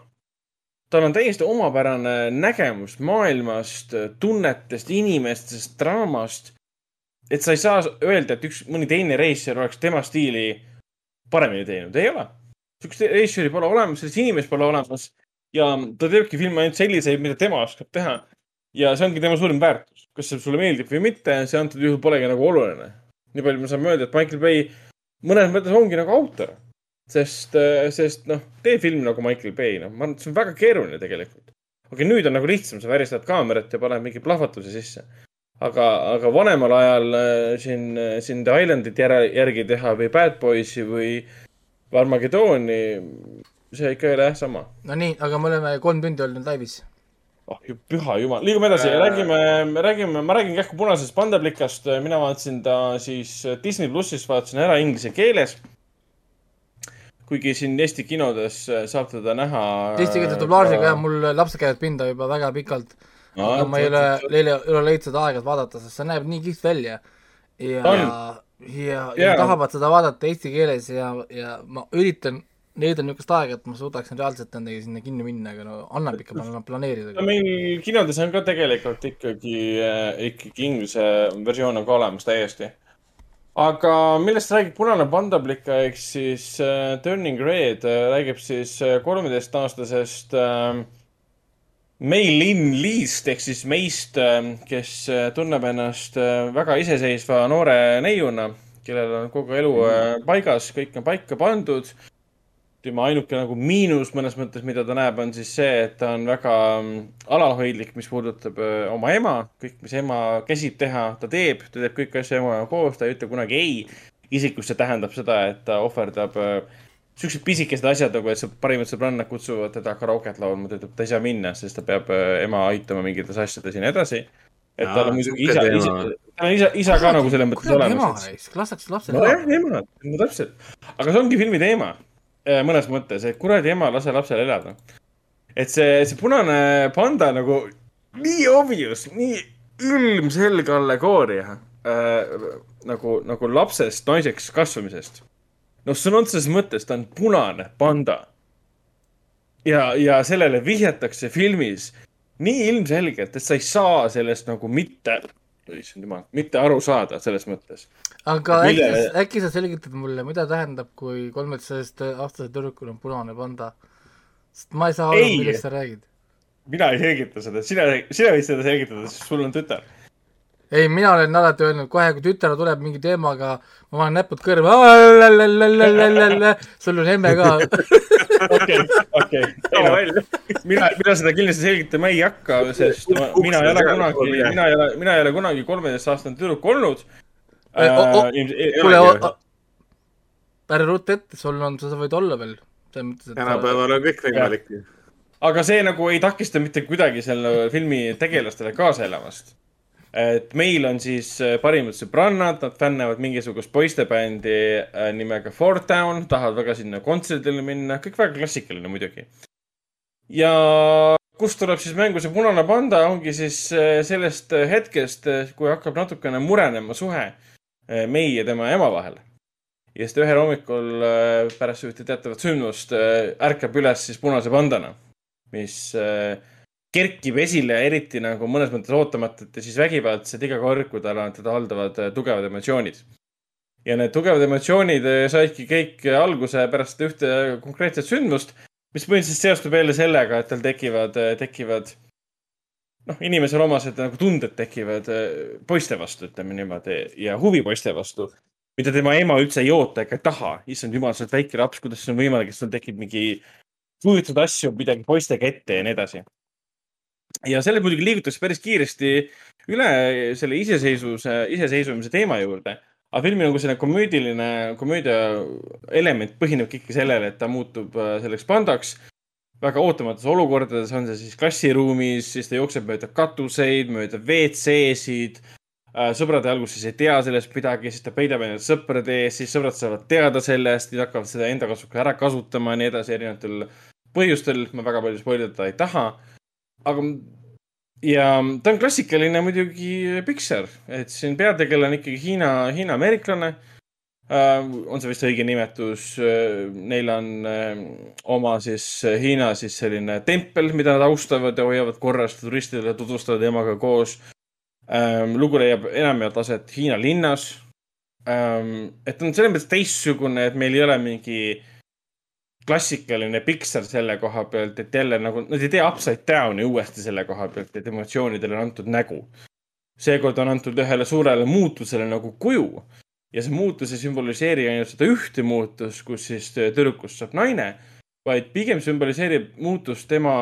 tal on täiesti omapärane nägemus maailmast, tunnetest, inimestest, draamast. et sa ei saa öelda, et üks, mõni teine reisijal oleks tema stiili paremini teinud, ei ole. Sihukest režissööri pole olemas, sellist inimest pole olemas ja ta teebki filme ainult selliseid, mida tema oskab teha. ja see ongi tema suurim väärtus, kas see sulle meeldib või mitte, see antud juhul polegi nagu oluline. nii palju me saame öelda, et Michael Bay mõnes mõttes ongi nagu autor. sest, sest noh, tee film nagu Michael Bay, noh, ma arvan, et see on väga keeruline tegelikult. okei, nüüd on nagu lihtsam, sa väristad kaamerat ja paned mingi plahvatuse sisse. aga, aga vanemal ajal äh, siin, siin The Islandit järgi, teha või Bad Boysi või Armageddoni, see ikka ei ole jah sama.
no nii, aga me oleme kolm tundi olnud laivis.
oh püha jumal, liigume edasi, räägime, räägime, ma räägin kähku punasest pandaplikast, mina vaatasin ta siis Disney plussis, vaatasin ära inglise keeles. kuigi siin Eesti kinodes saab teda näha.
Eesti keelte dublaažiga jah, mul lapsed käivad pinda juba väga pikalt
No,
aga ma ei ole
vot,,
ei ole, ei ole leidnud aega, et vaadata, sest see näeb nii kihvt välja. ja,
On.
ja, ja, tahavad seda vaadata eesti keeles ja, ja ma üritan leida niisugust aega, et ma suudaksin reaalselt nendega sinna kinni minna, aga no annab ikka pla- planeerida
no. meil kinodes on ka tegelikult ikkagi, ikkagi inglise versioon on ka olemas täiesti. aga millest räägib Punane pandaplik ehk siis äh, Turning Red äh, räägib siis kolmeteistaastasest äh, Mei-Lin Lee'st ehk siis meist äh,, kes äh, tunneb ennast äh, väga iseseisva noore neiuna, kellel on kogu elu äh, paigas, kõik on paika pandud tema ainuke nagu miinus mõnes mõttes, mida ta näeb, on siis see, et ta on väga mm, alalhoidlik, mis puudutab oma ema. kõik, mis ema käsib teha, ta teeb, ta teeb kõiki asju emaga koos, ta ei ütle kunagi ei. isikus see tähendab seda, et ta ohverdab öö, siuksed pisikesed asjad nagu, et su parimad sõbrannad kutsuvad teda karaoket laulma, ta ütleb, ta ei saa minna, sest ta peab öö, ema aitama mingites asjades ja nii edasi. et
Jaa,
tal on muidugi isa, isa, tal on isa, isa ka nagu selles mõttes olemas.
lastakse lapsel
nojah, ema, no täpselt. aga see ongi filmi teema eh, mõnes mõttes, et kuradi ema, lase lapsel elada. et see, see punane panda nagu nii obvious, nii ilmselge allegooria äh, nagu, nagu lapsest naiseks kasvamisest. noh, sõna otseses mõttes ta on punane panda. ja, ja sellele vihjatakse filmis nii ilmselgelt, et sa ei saa sellest nagu mitte, issand jumal, mitte aru saada selles mõttes
aga
Millele-
äkki, äkki sa selgitad mulle, mida tähendab, kui kolmeteistkümnest aastasel tüdrukul on punane panda? sest ma ei saa aru, millest sa räägid.
mina ei selgita seda, sina, sina võid seda selgitada, sest sul on tütar.
ei, mina olen alati öelnud, kohe kui tütar tuleb mingi teemaga, ma panen näpud kõrva, sul on emme ka.
okei, okei. mina, mina seda kindlasti selgitama ei hakka, sest ma, mina ei ole kunagi, mina ei ole, mina ei ole kunagi kolmeteistaastane tüdruk olnud.
O-
Äh,
kuule, ära rutta ette, sul on, sa võid olla veel.
tänapäeval on kõik võimalik.
aga see nagu ei takista mitte kuidagi selle filmi tegelastele kaasa elamast. Et meil on siis äh, parimad sõbrannad, nad fännavad mingisugust poistebändi äh, nimega Four Town, tahavad väga sinna kontserdile minna, kõik väga klassikaline muidugi. ja kust tuleb siis mängu see punane panda, ongi siis äh, sellest hetkest, kui hakkab natukene murenema suhe äh, Mei ja tema ema vahel. ja siis ta ühel hommikul pärast ühte teatavat sündmust ärkab üles siis punase pandana, mis äh, kerkib esile eriti nagu mõnes mõttes ootamatult ja siis vägivaldselt iga kord, kui tal on, teda haldavad äh, tugevad emotsioonid. ja need tugevad emotsioonid äh, saidki kõik alguse pärast ühte konkreetset sündmust, mis põhimõtteliselt seostub jälle sellega, et tal tekivad, tekivad noh, inimesele omased nagu tunded tekivad äh, poiste vastu, ütleme niimoodi, ja huvi poiste vastu, mida tema ema üldse ei oota ega taha. issand jumal, sa oled väike laps, kuidas see on võimalik, et sul tekib mingi kujutad asju midagi poistega ette ja nii edasi. Ja selle muidugi liigutakse päris kiiresti üle selle iseseisvuse, iseseisvumise teema juurde. aga filmi nagu selline komöödiline, komöödia element põhineb ikkagi sellele, et ta muutub äh, selleks pandaks väga ootamatus olukordades, on see siis klassiruumis, siis ta jookseb mööda katuseid, mööda WC-sid. sõbrad alguses ei tea sellest midagi, siis ta peidab ennast sõprade ees, siis sõbrad saavad teada sellest, siis hakkavad seda enda kasuks ära kasutama ja nii edasi erinevatel põhjustel. ma väga palju spoilida ei taha. aga, ja ta on klassikaline muidugi Pixar, et siin peategelane ikkagi Hiina, Hiina ameeriklane Uh, on see vist õige nimetus uh,, neil on uh, oma siis Hiina siis selline tempel, mida nad austavad ja hoiavad korras, turistidele tutvustavad emaga koos um,. lugu leiab enamjaolt aset Hiina linnas um,. et on selles mõttes teistsugune, et meil ei ole mingi klassikaline Pixar selle koha pealt, et jälle nagu, nad ei tee upside down'i uuesti selle koha pealt, et emotsioonidele on antud nägu. seekord on antud ühele suurele muutusele nagu kuju. Ja see muutus ei sümboliseeri ainult seda ühte muutust, kus siis tüdrukust saab naine, vaid pigem sümboliseerib muutust tema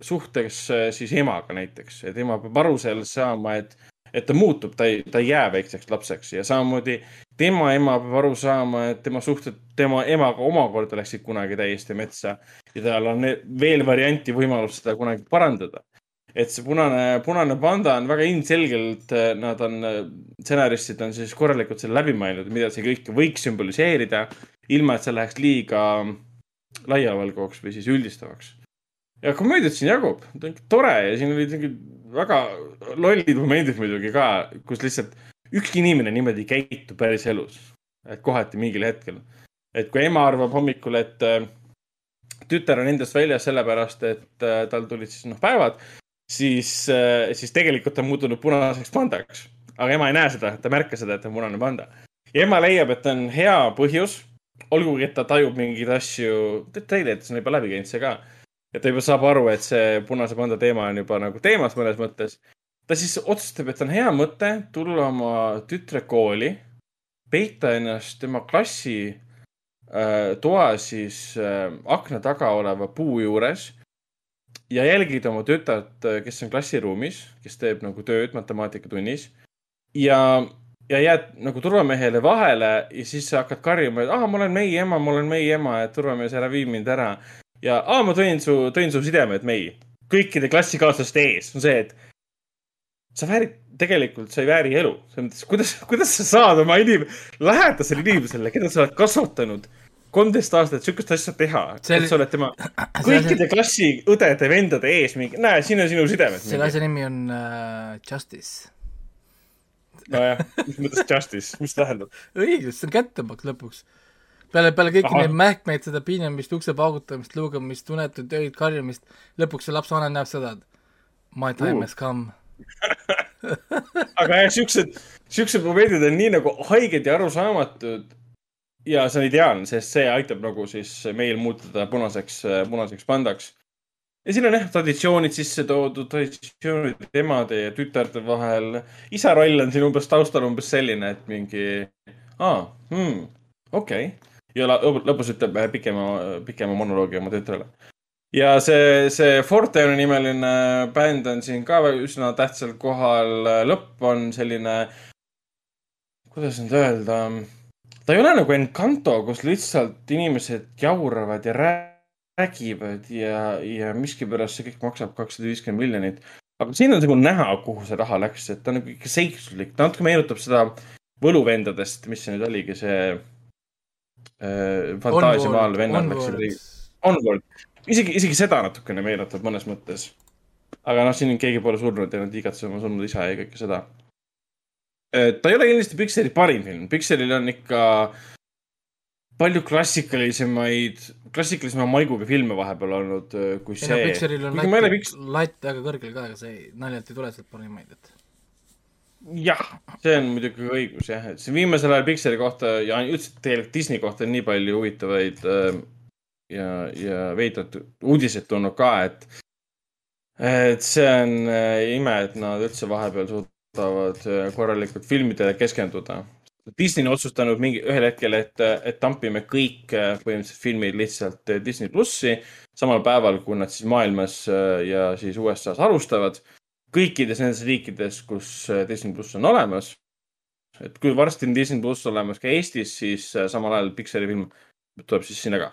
suhteks äh, siis emaga näiteks, et ema peab aru sellest saama, et, et ta muutub, ta ei, ta ei jää väikseks lapseks. Ja samamoodi tema ema peab aru saama, et tema suhted tema emaga omakorda läksid kunagi täiesti metsa ja tal on veel varianti võimalust seda kunagi parandada. et see punane, punane panda on väga ilmselgelt, nad on, stsenaristid on siis korralikult selle läbi mõelnud, mida see kõik võiks sümboliseerida, ilma et see läheks liiga laiavalguks või siis üldistavaks ja komöödiat siin jagub, tore ja siin olid väga lollid momendid muidugi ka, kus lihtsalt ükski inimene niimoodi ei käitu päris elus. et kohati mingil hetkel, et kui ema arvab hommikul, et äh, tütar on endast väljas sellepärast, et äh, tal tulid siis noh päevad, siis äh,, siis tegelikult on muutunud punaseks pandaks. aga ema ei näe seda, ta ei märka seda, et ta on punane panda. ja ema leiab, et on hea põhjus, olgugi et ta tajub mingeid asju, treileris on juba läbi käinud see ka ja ta juba saab aru, et see punase panda teema on juba nagu teemas mõnes mõttes. Ta siis otsustab, et on hea mõte tulla oma tütre kooli, peita ennast tema klassi äh, toa siis äh, akna taga oleva puu juures ja jälgida oma tütart, kes on klassiruumis, kes teeb nagu tööd matemaatikatunnis. Ja ja jääd nagu turvamehele vahele ja siis sa hakkad karjuma, et ah, ma olen meie ema, ma olen meie ema, et turvamees, ära vii mind ära. Ja aa, ma tõin su, tõin su sidemed mei kõikide klassikaaslaste ees, on see, et sa väärid, tegelikult sa ei vääri elu. selles mõttes, kuidas, kuidas sa saad oma inim-, lähedasele inimesele, keda sa oled kasvatanud kolmteist aastat sihukest asja teha see.... et sa oled tema kõikide klassi õdede-vendade ees mingi, näe, siin on sinu sidemed.
selle asja nimi on uh, Justice.
nojah, mis mõttes Justice, mis tähendab?
õigus, see on kättemaks lõpuks peale, peale kõiki Aha. neid mähkmeid, seda piinamist, ukse paugutamist, luugamist, unetut öid karjumist, lõpuks see lapsevanem näeb seda, et my time uh. has come
aga jah, siuksed, siuksed momendid on nii nagu haiged ja arusaamatud. ja see on ideaalne, sest see aitab nagu siis meil muutuda punaseks, punaseks pandaks. ja siin on jah traditsioonid sisse toodud, traditsioonid emade ja tütarde vahel. isa roll on siin umbes taustal umbes selline, et mingi, aa, hmm, okei ja lõpus ütleb pikema, pikema monoloogi oma tütrele. Ja see, see Forteoni nimeline bänd on siin ka üsna tähtsal kohal. lõpp on selline, kuidas nüüd öelda, ta ei ole nagu Encanto, kus lihtsalt inimesed jauravad ja räägivad ja, ja miskipärast see kõik maksab kakssada viiskümmend miljonit. aga siin on nagu näha, kuhu see raha läks, et ta on nagu ikka seikluslik, ta natuke meenutab seda võluvendadest, mis see nüüd oligi, see äh, fantaasiamaal vennad läksid. Onward, isegi, isegi seda natukene meenutab mõnes mõttes. aga noh, siin keegi pole surnud ja nad igatsevad oma surnud isa ja kõike seda. ta ei ole kindlasti Pixari parim film, Pixaril on ikka palju klassikalisemaid, klassikalisema maiguga filme vahepeal olnud äh, kui see.
Pixaril on latt, Piks... latt väga kõrgel ka, aga see naljalt ei tule sealt parimaid, et
jah, see on muidugi õigus jah, et siin viimasel ajal Pixari kohta ja üldse tegelikult Disney kohta on nii palju huvitavaid äh, ja, ja veidrad uudiseid tulnud ka, et, et see on äh, ime, et nad üldse vahepeal suudavad äh, korralikult filmidele keskenduda. Disney on otsustanud mingi ühel hetkel, et, et tampime kõik põhimõtteliselt filmid lihtsalt Disney plussi samal päeval, kui nad siis maailmas ja siis USA-s alustavad kõikides nendes riikides, kus äh, Disney pluss on olemas. et kui varsti on Disney pluss olemas ka Eestis, siis äh, samal ajal Pixari film tuleb siis sinna ka.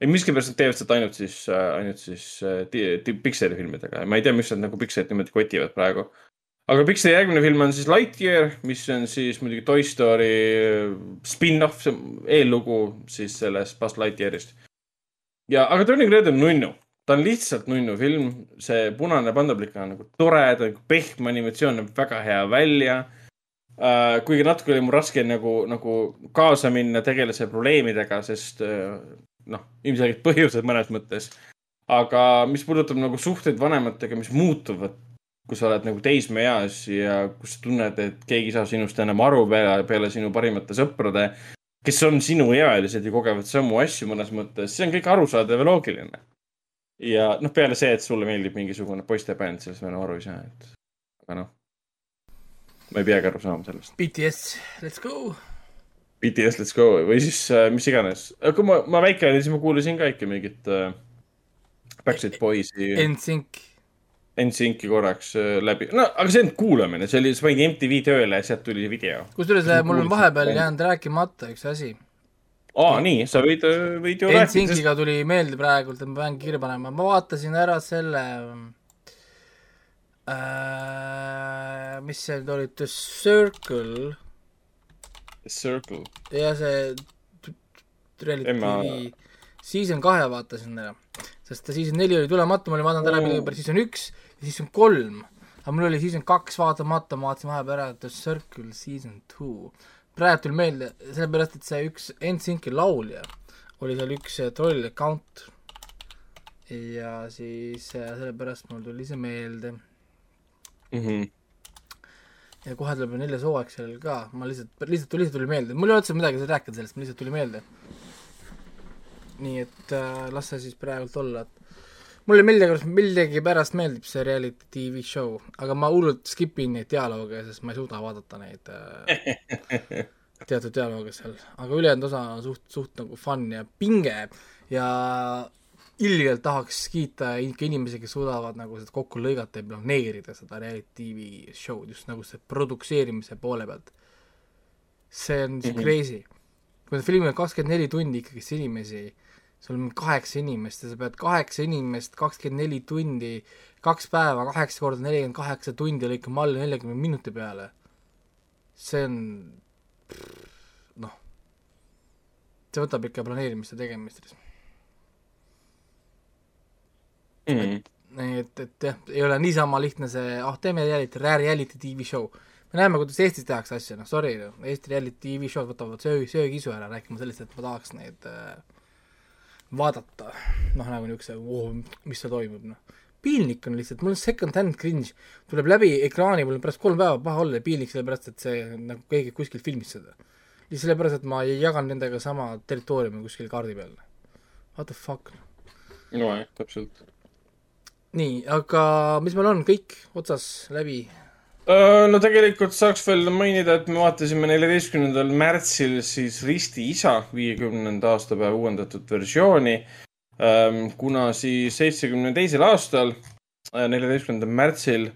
Ei, miskipärast nad teevad seda ainult siis, äh, ainult siis Pixari filmidega ja ma ei tea, miks nad nagu Pixarit niimoodi kotivad praegu. aga Pixari järgmine film on siis Lightyear, mis on siis muidugi Toy Story spin-off, eellugu siis sellest Buzz Lightyearist. ja, aga Turning Red on nunnu ta on lihtsalt nunnu film, see punane pandaplika on nagu tore, ta on nagu pehme animatsioon, näeb väga hea välja uh,. kuigi natuke oli mul raske nagu, nagu kaasa minna tegelase probleemidega, sest uh, noh, ilmselgelt põhjused mõnes mõttes. aga mis puudutab nagu suhteid vanematega, mis muutuvad, kui sa oled nagu teismeeas ja kus sa tunned, et keegi ei saa sinust enam aru peale, peale sinu parimate sõprade, kes on sinuealised ja kogevad samu asju mõnes mõttes, see on kõik arusaadav ja loogiline ja noh, peale see, et sulle meeldib mingisugune poistebänd, sellest ma enam aru ei saa, et aga noh, ma ei peagi aru saama sellest.
BTS, let's go.
BTS Let's Go või siis äh, mis iganes. kui ma, ma väike olin, siis ma kuulasin ka ikka mingit äh, Backstreet Boysi,
NSYNC.
NSYNC-i korraks äh, läbi. no aga see ei olnud kuulamine, see oli, sa panid MTV tööle ja sealt tuli video.
kusjuures äh, mul on vahepeal jäänud rääkimata üks asi.
aa, nii, sa võid, võid ju rääkida, sest
NSYNC-iga tuli meelde praegult, et ma pean kirja panema, ma vaatasin ära selle äh,, mis see nüüd oli, The Circle
Circle,
ja see reality season kahe vaatasin ära, sest season neli oli tulemata, ma olin vaadanud ära
Oo.
millegipärast season üks ja season kolm, aga mul oli season kaks vaatamata, ma vaatasin vahepeal ära The Circle season two. praegu tuli meelde, sellepärast et see üks NSYNC-i laulja oli seal üks äh, troll account ja siis äh, sellepärast mul tuli see meelde
mm. -hmm.
Ja kohe tuleb ju neljas hooaeg sellel ka, ma lihtsalt, lihtsalt, lihtsalt tuli meelde, mul ei olnud üldse midagi rääkida sellest, mul lihtsalt tuli meelde. nii et äh, las see siis praegult olla, et mulle millegipärast, millegipärast meeldib see reality tv show, aga ma hullult skip in neid dialoogi, sest ma ei suuda vaadata neid äh, teatud dialoogi seal, aga ülejäänud osa on suht, suht nagu fun ja pinge. Ja ilgelt tahaks kiita ikka inimesi, kes suudavad nagu seda kokku lõigata ja planeerida seda reality tv show'd just nagu see produktseerimise poole pealt. see on mm -hmm. crazy. kui need filmid on kakskümmend neli tundi ikkagist inimesi, sul on kaheksa inimest ja sa pead kaheksa inimest kakskümmend neli tundi, kaks päeva, kaheksa korda nelikümmend kaheksa tundi lõikama alla neljakümne minuti peale. see on, noh, see võtab ikka planeerimist ja tegemist
Mm.
et, et jah, ei ole niisama lihtne see, ah teeme reality, reality tv show. me näeme, kuidas Eestis tehakse asju, noh sorry, Eesti reality tv show'd võtavad söö, söögisu ära, rääkima sellest, et ma tahaks neid äh, vaadata. noh, nagu niisuguse oh,, mis seal toimub, noh. piinlik on lihtsalt, mul on second hand cringe, tuleb läbi ekraani, mul on pärast kolm päeva paha olla ja piinlik sellepärast, et see nagu keegi kuskil filmis seda. lihtsalt sellepärast, et ma ei jaganud nendega sama territooriumi kuskil kaardi peal. What the fuck
nojah, täpselt.
nii, aga mis meil on, kõik otsas läbi?
Äh, no tegelikult saaks veel mainida, et me vaatasime neljateistkümnendal märtsil siis Risti isa viiekümnenda aastapäeva uuendatud versiooni. kuna siis seitsmekümne teisel aastal, neljateistkümnendal märtsil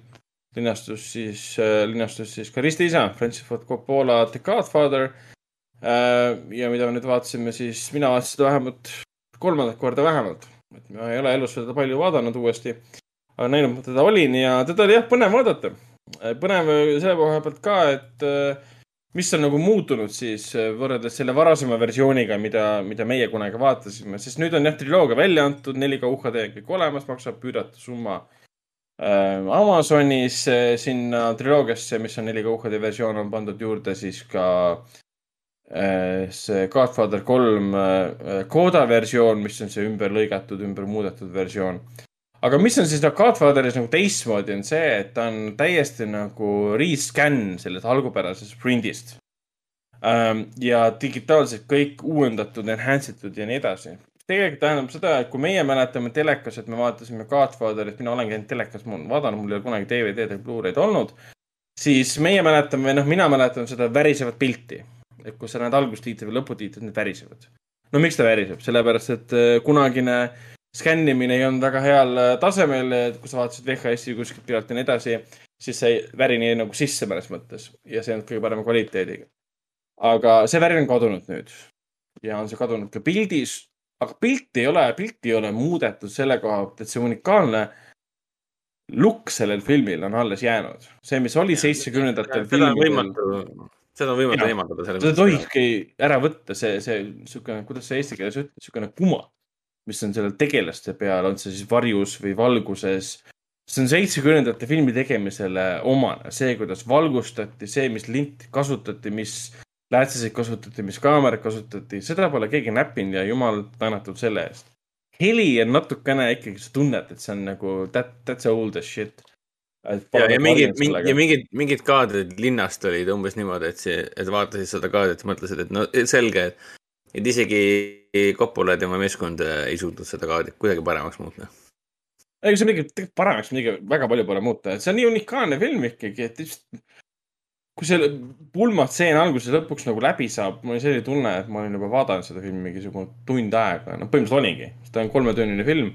linastus siis, linastus siis ka Risti isa, Francis Ford Coppola The Godfather. ja mida me nüüd vaatasime, siis mina vaatasin seda vähemalt kolmandat korda vähemalt, et ma ei ole elus seda palju vaadanud uuesti. aga näinud ma teda olin ja teda oli jah põnev vaadata põnev selle koha pealt ka, et äh, mis on nagu muutunud siis äh, võrreldes selle varasema versiooniga, mida, mida meie kunagi vaatasime, sest nüüd on jah triloogia välja antud, 4K UHD on kõik olemas, maksab üüratu summa äh, Amazonis sinna triloogiasse, mis on 4K UHD versioon, on pandud juurde siis ka äh, see Godfather kolm äh, Coda versioon, mis on see ümber lõigatud, ümber muudetud versioon aga mis on siis nagu Godfatheris nagu teistmoodi, on see, et ta on täiesti nagu rescan sellest algupärasest print'ist. ja digitaalselt kõik uuendatud, enhance itud ja nii edasi. tegelikult tähendab seda, et kui meie mäletame telekas, et me vaatasime Godfatherit, mina olen käinud telekas, ma olen vaadanud, mul ei ole kunagi DVD-d ega Blu-ray'd olnud. siis meie mäletame, noh, mina mäletan seda värisevat pilti. Et kui sa näed algustiitri või lõputiitrit, need värisevad. no miks ta väriseb, sellepärast et äh, kunagine skännimine ei olnud väga heal äh, tasemel, et kui sa vaatasid VHS-i kuskilt pealt ja nii edasi, siis see värin jäi nagu sisse mõnes mõttes ja see ei olnud kõige parema kvaliteediga. aga see värin on kadunud nüüd ja on see kadunud ka pildis, aga pilti ei ole, pilti ei ole muudetud selle koha pealt, et see unikaalne look sellel filmil on alles jäänud. see, mis oli seitsmekümnendatel
võimatu, seda on võimatu
Jaa.
eemaldada.
seda ei tohikski ära võtta, see, see niisugune, kuidas see eesti keeles ütleb, niisugune kuma, mis on sellel tegelaste peal, on see siis varjus või valguses. see on seitsmekümnendate filmi tegemisele omane, see, kuidas valgustati, see, mis linti kasutati, mis läätsesid kasutati, mis kaamerat kasutati, seda pole keegi näppinud ja jumal tänatud selle eest. heli on natukene ikkagi, sa tunned, et see on nagu that, that's old as shit.
ja, ja mingid, ja mingid, mingid kaadrid linnast olid umbes niimoodi, et see, et vaatasid seda kaadrit mõtlesid, et no selge, et, et isegi Coppola ja tema meeskond äh, ei suutnud seda kaadrit kuidagi paremaks muuta.
ei, see midagi tegelikult paremaks midagi väga palju pole muuta, et see on nii unikaalne film ikkagi, et lihtsalt. kui see pulmatseen alguse lõpuks nagu läbi saab, mul oli selline tunne, et ma olin juba vaadanud seda filmi mingisugune tund aega, noh, põhimõtteliselt oligi, sest ta on kolmetunnine film.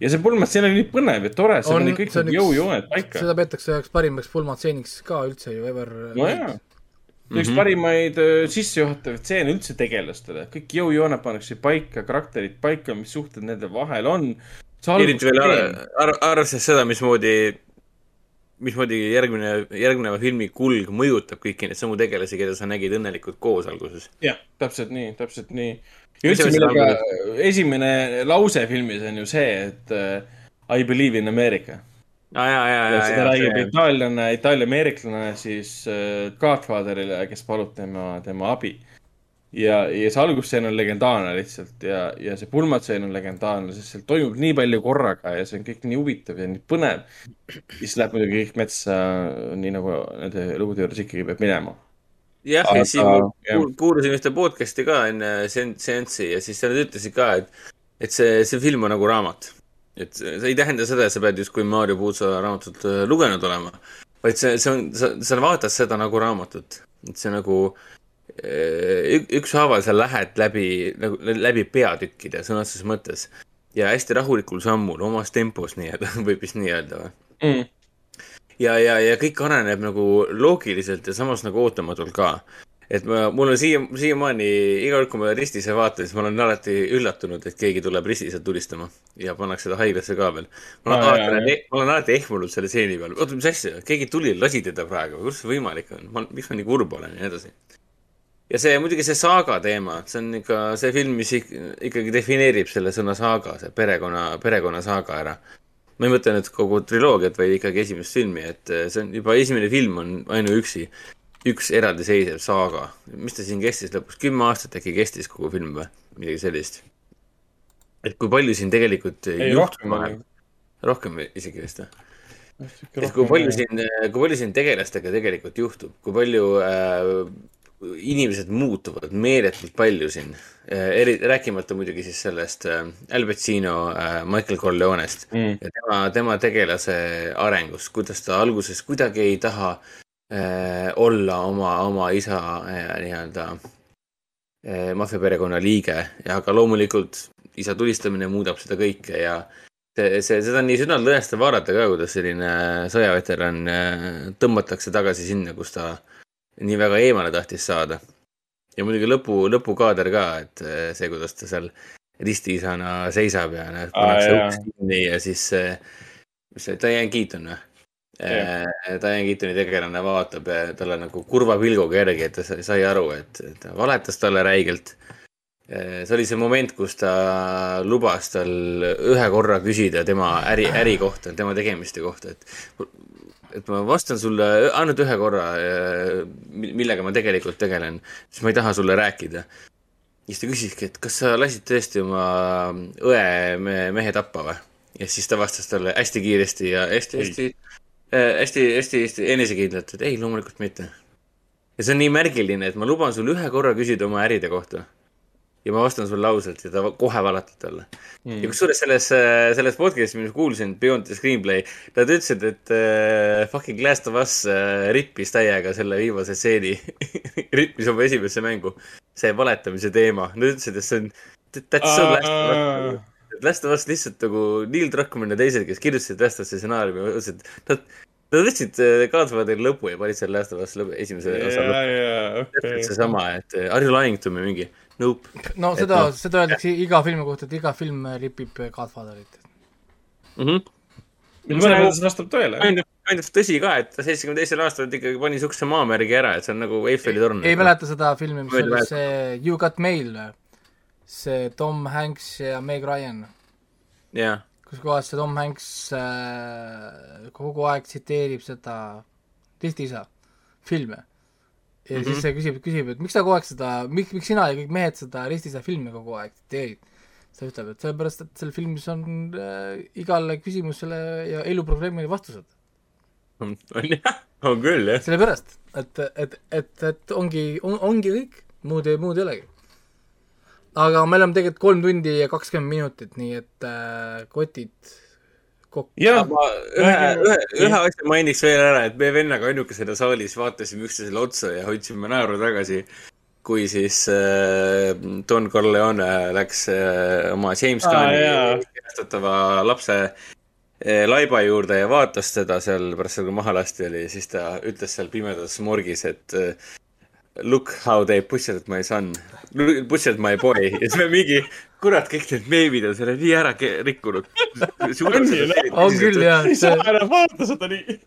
Ja see pulmatseen oli nii põnev ja tore, seal oli kõik nagu jõujooned paika.
seda peetakse üheks parimaks pulmatseeniks ka üldse ju ever.
no jaa, üks parimaid äh, sissejuhatavaid stseene üldse tegelastele, kõik jõujooned pannakse paika, karakterid paika, mis suhted nende vahel on.
eriti veel ar- arvestades seda, mismoodi mismoodi järgmine, järgneva filmi kulg mõjutab kõiki neid samu tegelasi, keda sa nägid õnnelikult koos alguses.
jah, täpselt nii, täpselt nii. Ja üldse, millega esimene lause filmis on ju see, et uh, I believe in America.
aa, ja, ja, ja.
seda räägib itaallane, itaalia-ameeriklane siis uh, Godfatherile, kes palub tema, tema abi ja, ja see algusstseen on legendaarne lihtsalt ja, ja see pulmatseen on legendaarne, sest seal toimub nii palju korraga ja see on kõik nii huvitav ja nii põnev. siis läheb muidugi kõik metsa, nii nagu nende lugude juures ikkagi peab minema.
Jah, ja siis ma kuulasin ühte podcast'i ka enne seanssi ja siis nad ütlesid ka, et, et see, see film on nagu raamat. et see ei tähenda seda, et sa pead justkui Maarja Puusa raamatut äh, lugenud olema, vaid see, see on, sa, sa vaatad seda nagu raamatut. et see nagu ükshaaval sa lähed läbi, nagu läbi peatükkide sõna otseses mõttes ja hästi rahulikul sammul, omas tempos nii-öelda, võib vist nii öelda või mm.? Ja, ja, ja kõik areneb nagu loogiliselt ja samas nagu ootamatult ka. et ma, mul on siia, siiamaani iga kord, kui ma Ristise vaatan, siis ma olen alati üllatunud, et keegi tuleb Ristiselt tulistama ja pannakse ta haiglasse ka veel. ma olen alati, ma olen alati ehmunud selle stseeni peal, oota, mis asja, keegi tuli, lasi teda praegu, kuidas see võimalik on, ma, miks ma nii kurb olen ja nii edasi ja see muidugi see saaga teema, see on ikka see film, mis ikkagi defineerib selle sõna saaga, see perekonna, perekonnasaaga ära. Ma ei mõtle nüüd kogu triloogiat, vaid ikkagi esimest filmi, et see on juba esimene film on ainuüksi üks eraldiseisev saaga. mis ta siin kestis lõpuks, kümme aastat äkki kestis kogu film või midagi sellist? et kui palju siin tegelikult
ei, rohkem,
rohkem isegi vist või? et kui palju siin, kui palju siin tegelastega tegelikult juhtub, kui palju äh, inimesed muutuvad meeletult palju siin. eri, rääkimata muidugi siis sellest äh, Al Pacino äh, Michael Corleonest mm. ja tema, tema tegelase arengust, kuidas ta alguses kuidagi ei taha äh, olla oma, oma isa äh, nii-öelda äh, maffiaperekonna liige ja aga loomulikult isa tulistamine muudab seda kõike ja see, see, seda on nii südantlõhestav vaadata ka, kuidas selline sõjaveteran äh, tõmmatakse tagasi sinna, kus ta äh, nii väga eemale tahtis saada. ja muidugi lõpu, lõpukaader ka, et eh, see, kuidas ta seal ristiisana seisab ja näed, pannakse uks kinni ja siis see, mis see, Diane Keaton või? Eh, Diane Keatoni tegelane vaatab talle nagu kurva pilguga järgi, et ta sai aru, et ta valetas talle räigelt. Eh, see oli see moment, kus ta lubas tal ühe korra küsida tema äri, äri kohta, tema tegemiste kohta, et et ma vastan sulle ainult ühe korra, äh, millega ma tegelikult tegelen, siis ma ei taha sulle rääkida. siis ta küsiski, et kas sa lasid tõesti oma õe mehe tappa või? ja siis ta vastas talle hästi kiiresti ja hästi, hästi, äh, hästi, hästi, hästi enesekindlalt, et ei, loomulikult mitte. ja see on nii märgiline, et ma luban sul ühe korra küsida oma äride kohta ja ma vastan sulle ausalt ja ta kohe valatab talle mm.. ja kusjuures selles, äh, selles podcast'is, mis ma kuulsin, Beyond the Screenplay, nad ütlesid, et äh, fucking Last of Us äh, rippis täiega selle viimase stseeni rippis oma esimesse mängu. see valetamise teema, nad ütlesid, et see on, that's so Last of Us. Last of Us lihtsalt nagu Neil Druckmann ja teised, kes kirjutasid Last of Us'i stsenaariumi, ütlesid, nad Nad võtsid Godfatheri lõpu ja panid selle Last of Us lõpu, esimese
yeah,
osa lõppu
yeah,. Okay.
seesama, et Are you lying to me mingi Nope.
no seda no., seda öeldakse iga filmi kohta, et iga film ripib Godfatherit
mm. -hmm.
mõnes mõttes vastab tõele.
ainult tõsi ka, et ta seitsmekümne teisel aastal ikkagi pani siukse maamärgi ära, et see on nagu Eiffeli torn.
ei mäleta seda filmi, mis oli see You Got Mail, see Tom Hanks ja Meg Ryan.
jah.
kus kohas see Tom Hanks äh, kogu aeg tsiteerib seda Disney isa filme ja mm -hmm. siis see küsib, küsib, et miks ta kogu aeg seda, miks, miks sina ja kõik mehed seda Ristise filmi kogu aeg teed? ta ütleb, et sellepärast, et seal filmis on äh, igale küsimusele ja eluprogrammile vastused.
on jah, on küll jah.
sellepärast, et, et, et, et ongi on,, ongi kõik, muud ei, muud ei olegi. aga me oleme tegelikult kolm tundi ja kakskümmend minutit, nii et äh, kotid, kokku.
jah,
ma ühe, ühe, ühe asja mainiks veel ära, et me vennaga ainukesena saalis vaatasime üksteisele otsa ja hoidsime naeru tagasi. kui siis äh, Don Corleone läks äh, oma James Gunni
jaa.
kehastatava lapse äh, laiba juurde ja vaatas teda seal pärast seda, kui maha lasti oli, siis ta ütles seal pimedas morgis, et äh, look how they butchered my son, butchered my boy ja siis me mingi, kurat, kõik need meemid on selle nii ära rikkunud.
on küll jah,
ei saa enam vaadata seda nii.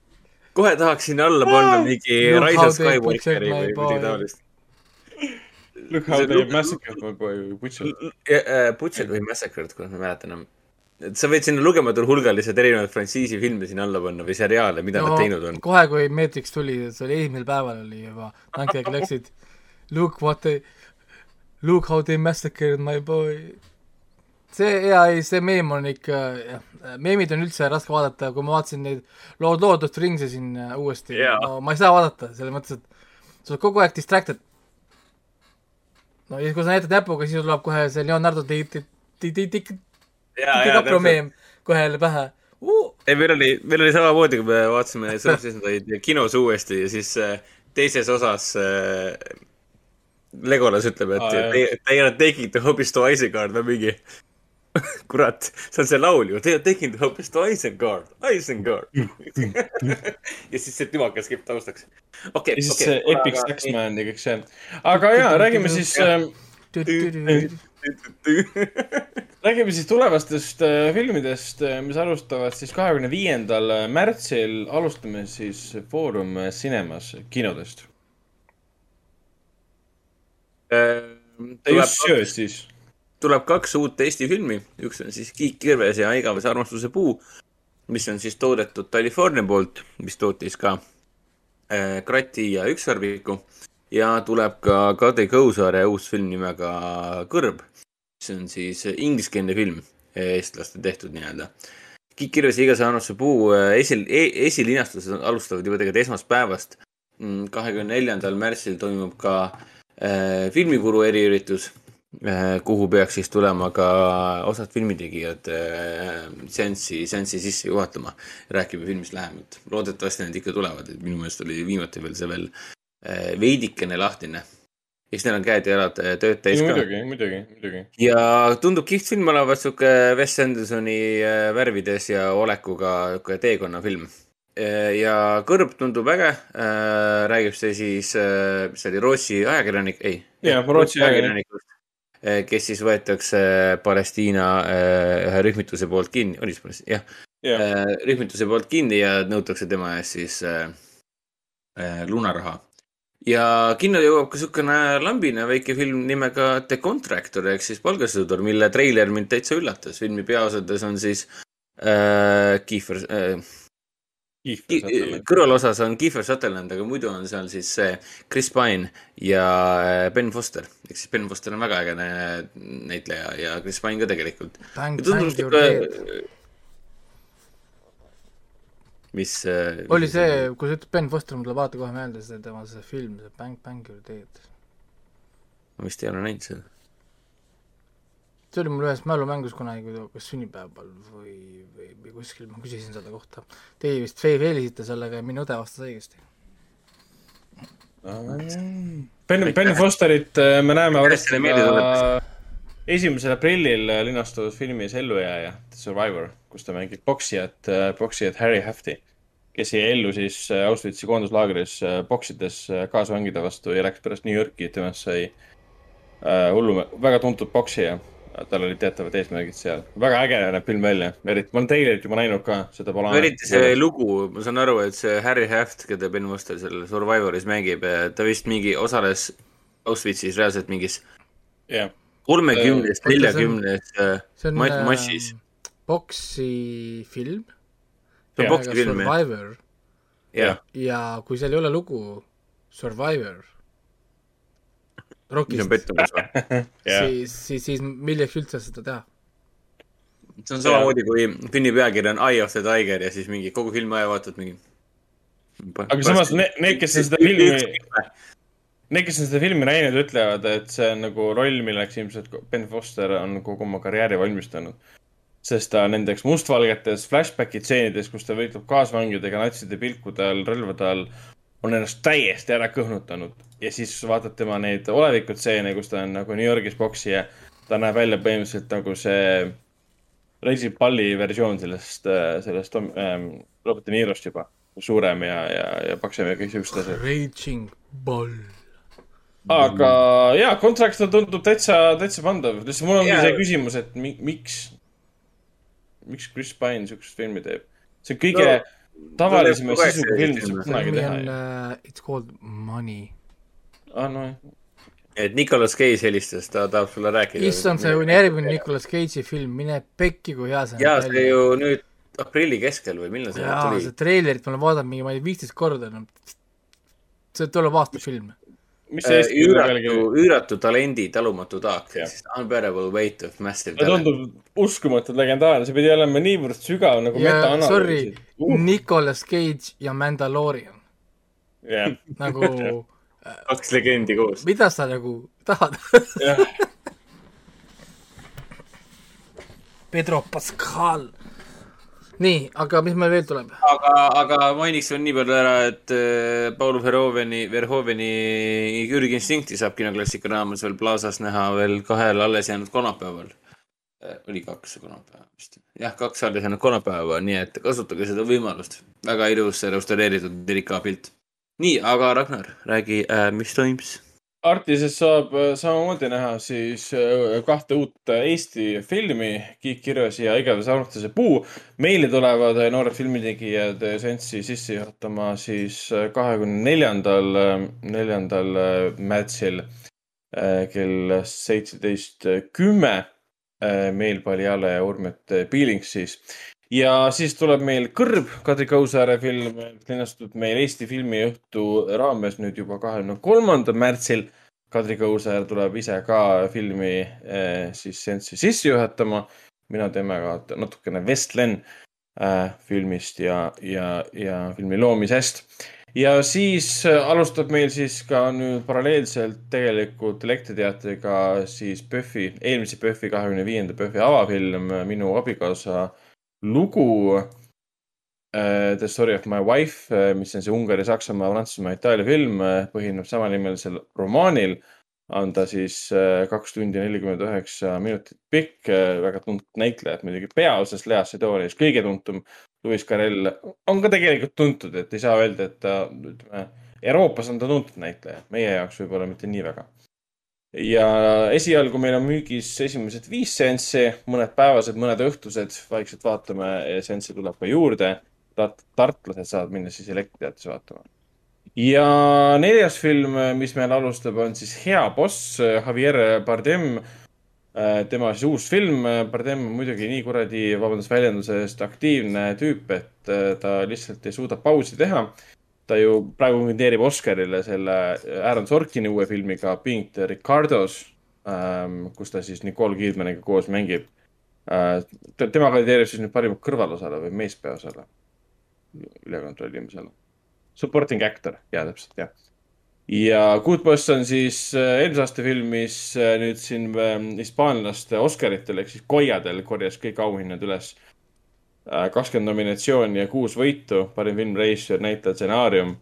kohe tahaks sinna alla panna mingi
how
of
they
Skywalkeri või
boy.
midagi taolist.
Look how they massacred my boy või butchered.
Butchered või Massacred, kurat, ma ei mäleta enam. Et sa võid sinna lugematul hulgal lihtsalt erinevaid frantsiisi filme sinna alla panna või seriaale, mida nad teinud on.
kohe, kui Matrix tuli, see oli esimesel päeval oli juba, tankid läksid look what they, look how they massacred my boy. see, jaa, ei, see meem on ikka, jah, meemid on üldse raske vaadata, kui ma vaatasin neid Lord, Lord of the Rings'i siin äh, uuesti
Jaa.
no ma ei saa vaadata, selles mõttes, et sa oled kogu aeg distracted. no ja kui sa näitad näpuga, siis tuleb kohe see Leonardo Di- Di- Di- Di- Di- DiCaprio meem kohe jälle pähe uh!.
ei, meil oli, meil oli samamoodi, kui me vaatasime sõnasesindajaid kinos uuesti ja siis äh, teises osas äh, Legolas ütleb, et ah, they, they are taking the hobbies to Isengard või mingi kurat, see on see laul ju, they are taking the hobbies to Isengard, Isengard. ja siis see tümakas käib taustaks. okei,
ja siis
okei.
see Epic Saxman ja kõik see. aga jaa, räägime siis, räägime siis tulevastest äh, filmidest, mis alustavad siis kahekümne viiendal märtsil. alustame siis Foorum Cinemas kinodest. just sööd siis.
tuleb kaks uut Eesti filmi, üks on siis Kiik Kirves ja Igavese armastuse puu, mis on siis toodetud California poolt, mis tootis ka äh, Krati ja Ükssarviku ja tuleb ka Kadri Kõusaare uus film nimega Kõrb, mis on siis ingliskeelne film, eestlaste tehtud nii-öelda. Kiik Kirves ja Igavese armastuse puu äh, esil-, esilinastused alustavad juba tegelikult esmaspäevast. kahekümne neljandal märtsil toimub ka äh, filmikuru eriüritus Eh, kuhu peaks siis tulema ka osad filmitegijad eh, seanssi, seanssi sisse juhatama. räägime filmist lähemalt. loodetavasti need ikka tulevad, et minu meelest oli viimati veel see veel eh, veidikene lahtine. Eks neil on käed ja jalad eh, tööd täis ka.
muidugi, muidugi, muidugi.
ja tundub kihvt film olevat sihuke Wes Andersoni eh, värvides ja olekuga sihuke teekonnafilm. ja Kõrb tundub äge. räägib see siis, mis see oli, Rootsi ajakirjanik, ei.
Jah, Rootsi ajakirjanik.
kes siis võetakse Palestiina eh, ühe rühmituse poolt kinni, oli see Palestiina, jah. Eh, rühmituse poolt kinni ja nõutakse tema eest siis lunaraha. Ja kinno jõuab ka niisugune lambine väike film nimega The Contractor ehk siis palgasõdur, mille treiler mind täitsa üllatas. filmi peaosades on siis äh, Kiefer äh,, kõrvalosas on Kiefer Sutherland, aga muidu on seal siis see Chris Pine ja äh, Ben Foster. ehk siis Ben Foster on väga äge nä- näitleja ja Chris Pine ka tegelikult. Tundub sihuke- mis äh,
oli see, kui sa ütled Ben Foster, mul tuleb alati kohe meelde see tema see film, see Bang Bang Your Dead.
ma vist ei ole näinud seda.
see oli mul ühes mälumängus kunagi, kui ta kas sünnipäeval või, või, või kuskil ma küsisin selle kohta. Teie vist fe- failisite sellega ja minu õde vastas õigesti.
Ben, Ben Fosterit äh, me näeme varsti ka? Esimesel aprillil äh, linastunud filmis Ellujääja, The Survivor, kus ta mängib poksijat, poksijat Harry Hafti, kes jäi ellu siis äh, Auschwitzi koonduslaagris äh, poksides äh, kaasvangide vastu ja läks pärast New Yorki, temast sai äh, hullu, väga tuntud poksija. tal olid teatavad eesmärgid seal. väga äge näeb film välja, eriti, ma olen treilerit juba näinud ka, seda pole
eriti see lugu, ma saan aru, et see Harry Haft, keda Ben Foster seal Survivoris mängib, ta vist mingi osales Auschwitzis reaalselt mingis
jah,
kolmekümnes,
Oota, see on-
neljakümnes
see on
massis.
äh, boksi film.
see on boksifilm jah.
Survivor
jah,
ja kui seal ei ole lugu Survivor, Rockist,
pettumus või?
siis, siis, siis milleks üldse seda teha?
see on samamoodi, kui filmi pealkiri on Eye of the Tiger ja siis mingi kogu filmi aja vaatad mingi.
aga samas need, need, kes seda filmi, need, kes on seda filmi näinud, ütlevad, et see on nagu roll, milleks ilmselt Ben Foster on kogu oma karjääri valmistanud. sest ta nendeks mustvalgetes flashbacki stseenides, kus ta võitleb kaasvangidega natside pilkude all, relvade all, on ennast täiesti ära kõhnutanud ja siis vaatad tema neid olevikutseene, kus ta on nagu New Yorgis poksija. ta näeb välja põhimõtteliselt nagu see Reisi Palli versioon sellest, sellest ähm, Robert De Nirost juba. suurem ja, ja, ja paksem ja kõik siuksed asjad.
Raging Bull.
Aga jaa, Contractor tundub täitsa, täitsa pandav. lihtsalt mul ongi
Jaa.
see küsimus, et mi, miks, miks Chris Pine siukest filmi teeb? see on kõige
No,
no, tavalisema
aeg
sisuga film, mis saab kunagi teha
on uh,, It's called Money.
aa, nojah.
et Nicolas Cage helistas, ta tahab sulle rääkida.
issand, see on järgmine Nicolas Cage'i film, mine pekki, kui hea see
jaa, see ju nüüd aprilli keskel või millal see
jaa,
tuli
see? treilerit ma olen vaadanud mingi, ma ei tea, viisteist korda enam. see tuleb aasta film.
Mis see Eesti nimi pealegi
Äh, üüratu, talendi talumatu taak, siis Unbearable weight of massive
ta
talent.
tundub uskumatult legendaarne, see pidi olema niivõrd sügav nagu
ja sorry
metaanalüüs., Uh.
Nicolas Cage ja Mandalorian.
jah,
nagu,
kaks legendi koos.
mida sa nagu tahad? Pedro Pascal. nii, aga mis meil veel tuleb?
aga, aga mainiks veel nii palju ära, et äh, Paul Verhoveni, Verhoveni ürginstinkti saab kinoklassika raames veel Plaza's näha veel kahel alles jäänud kolmapäeval. oli kaks kolmapäeva vist. jah, kaks alles jäänud kolmapäeva, nii et kasutage seda võimalust. väga ilus restaureeritud 4K pilt. nii, aga Ragnar, räägi äh,, mis toimus?
Artises saab äh, samamoodi näha siis äh, kahte uut äh, Eesti filmi, Kiik kirjas ja Igavese armastuse puu. meile tulevad noored filmitegijad seanssi sisse juhatama siis kahekümne neljandal, neljandal märtsil kell seitseteist kümme meil Paljale ja Urmet Piilings siis. Ja siis tuleb meil Kõrb, Kadri Kausaare film, linastub meil Eesti filmiõhtu raames nüüd juba kahekümne kolmandal märtsil. Kadri Kausaar tuleb ise ka filmi eh, siis seanssi sisse juhatama. mina temaga natukene vestlen äh, filmist ja, ja, ja filmi loomisest. ja siis äh, alustab meil siis ka nüüd paralleelselt tegelikult Elektriteatriga siis PÖFFi, eelmise PÖFFi, kahekümne viienda PÖFFi avafilm Minu abikaasa lugu äh, The Story of my wife, mis on see Ungari, Saksamaa, Prantsusmaa, Itaalia film, põhineb samanimelisel romaanil. on ta siis äh, kaks tundi ja nelikümmend üheksa minutit pikk, väga tuntud näitlejad muidugi peaosas Lea Sedonis, kõige tuntum Louis Carell on ka tegelikult tuntud, et ei saa öelda, et ta, ütleme, Euroopas on ta tuntud näitleja, meie jaoks võib-olla mitte nii väga ja esialgu meil on müügis esimesed viis seanssi, mõned päevased, mõned õhtused, vaikselt vaatame, seansse tuleb ka juurde. Tart-, tartlased saavad minna siis elektriteatris vaatama. ja neljas film, mis meil alustab, on siis Hea boss, Javier Bardem. tema siis uus film, Bardem on muidugi nii kuradi, vabandust väljenduse eest, aktiivne tüüp, et äh, ta lihtsalt ei suuda pausi teha ta ju praegu kandideerib Oscarile selle Aaron Sorkini uue filmiga Being the Ricardos, kus ta siis Nicole Kidmaniga koos mängib. tema kandideerib siis nüüd parimat kõrvalosale või meespeaosale. üle kontrollime selle. Supporting actor, jaa täpselt jah. ja Good Boss on siis äh, eelmise aasta film, mis äh, nüüd siin äh, hispaanlaste Oscaritel ehk siis Goyadel korjas kõik auhinnad üles kakskümmend nominatsiooni ja kuus võitu, parim film, režissöör, näitleja, stsenaarium.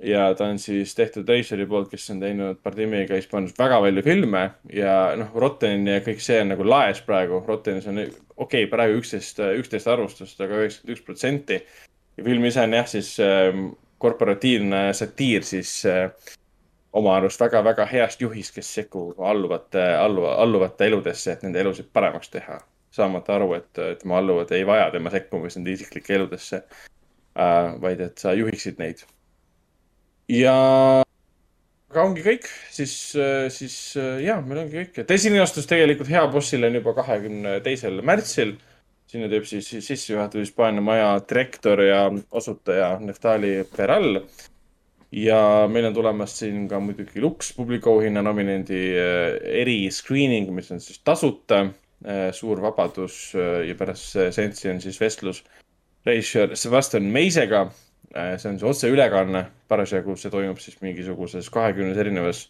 ja ta on siis tehtud režissööri poolt, kes on teinud Bardemiga Hispaanias väga palju filme ja noh, Rotten ja kõik see on nagu laes praegu. Rottenis on okei okay,, praegu üksteist, üksteist arvustust, aga üheksakümmend üks protsenti. ja film ise on jah, siis äh, korporatiivne satiir siis äh, oma arust väga-väga heast juhist, kes sekkub alluvate, alluva, alluvate eludesse, et nende elusid paremaks teha saamata aru, et tema alluvad ei vaja tema sekkumist nende isiklike eludesse äh,, vaid et sa juhiksid neid. ja, aga ongi kõik, siis, siis ja, meil ongi kõik, et esilinastus tegelikult Hea bossil on juba kahekümne teisel märtsil. sinna teeb siis sissejuhatuse Hispaania maja direktor ja osutaja Neftali Peral. ja meil on tulemas siin ka muidugi Lux publikuauhinna nominendi eri screening, mis on siis tasuta suur vabadus ja pärast seanssi on siis vestlus režissöör Sebastian Meisega. see on see otseülekanne, parasjagu see toimub siis mingisuguses kahekümnes erinevas,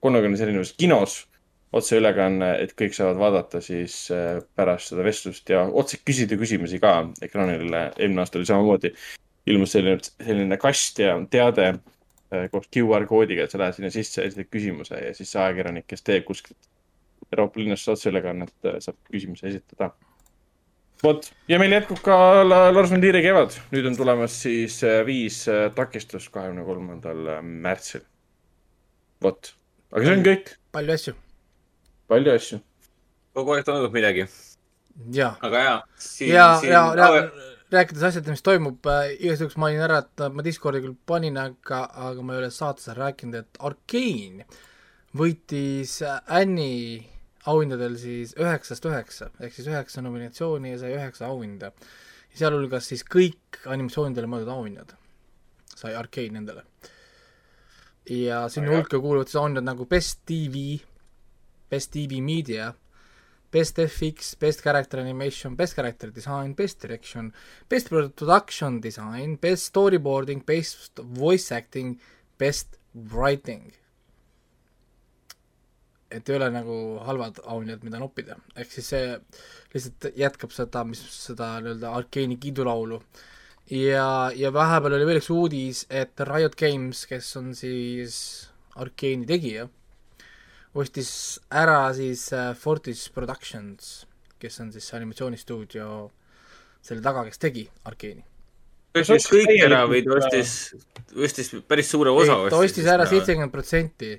kolmekümnes erinevas kinos. otseülekanne, et kõik saavad vaadata siis äh, pärast seda vestlust ja otse küsida küsimusi ka ekraanile. eelmine aasta oli samamoodi, ilmus selline, selline kast ja teade äh, koos QR koodiga, et sa lähed sinna sisse, esitad küsimuse ja siis see ajakirjanik, kes teeb kuskilt Euroopa linnast otseülekannet, saab küsimuse esitada vot, ja meil jätkub ka La- Lars von Trieri kevad, nüüd on tulemas siis äh, viis äh, takistust kahekümne kolmandal märtsil. vot, aga see on kõik,
palju asju.
palju asju.
kogu aeg toimub midagi.
jaa.
aga
ja,
siin
ja, ja rääkides asjadest, mis toimub äh,, igaks juhuks mainin ära, et äh, ma Discordi küll panin, aga, aga ma ei ole saates rääkinud, et Arkane võitis äh, Annie auhindadel siis üheksast üheksa ehk siis üheksa nominatsiooni ja sai üheksa auhinda. sealhulgas siis kõik animatsioonidele mõeldud auhinnad sai Arkane nendele. ja sinna hulka kuuluvad siis auhinnad nagu Best TV, Best TV Media, Best FX, Best Character Animation, Best Character Design, Best Direction, Best Production Design, Best Storyboarding, Best Voice Acting, Best Writing. Et ei ole nagu halvad auhinnad, mida noppida, ehk siis see lihtsalt jätkab seda, mis seda nii-öelda Arkeeni kiidulaulu. ja, ja vahepeal oli veel üks uudis, et Riot Games, kes on siis Arkeeni tegija, ostis ära siis äh, Fortis Productions, kes on siis animatsioonistuudio selle taga, kes tegi Arkeeni.
ostis kõik ära või ta ostis, ostis päris suure osa
ta ostis ära seitsekümmend protsenti,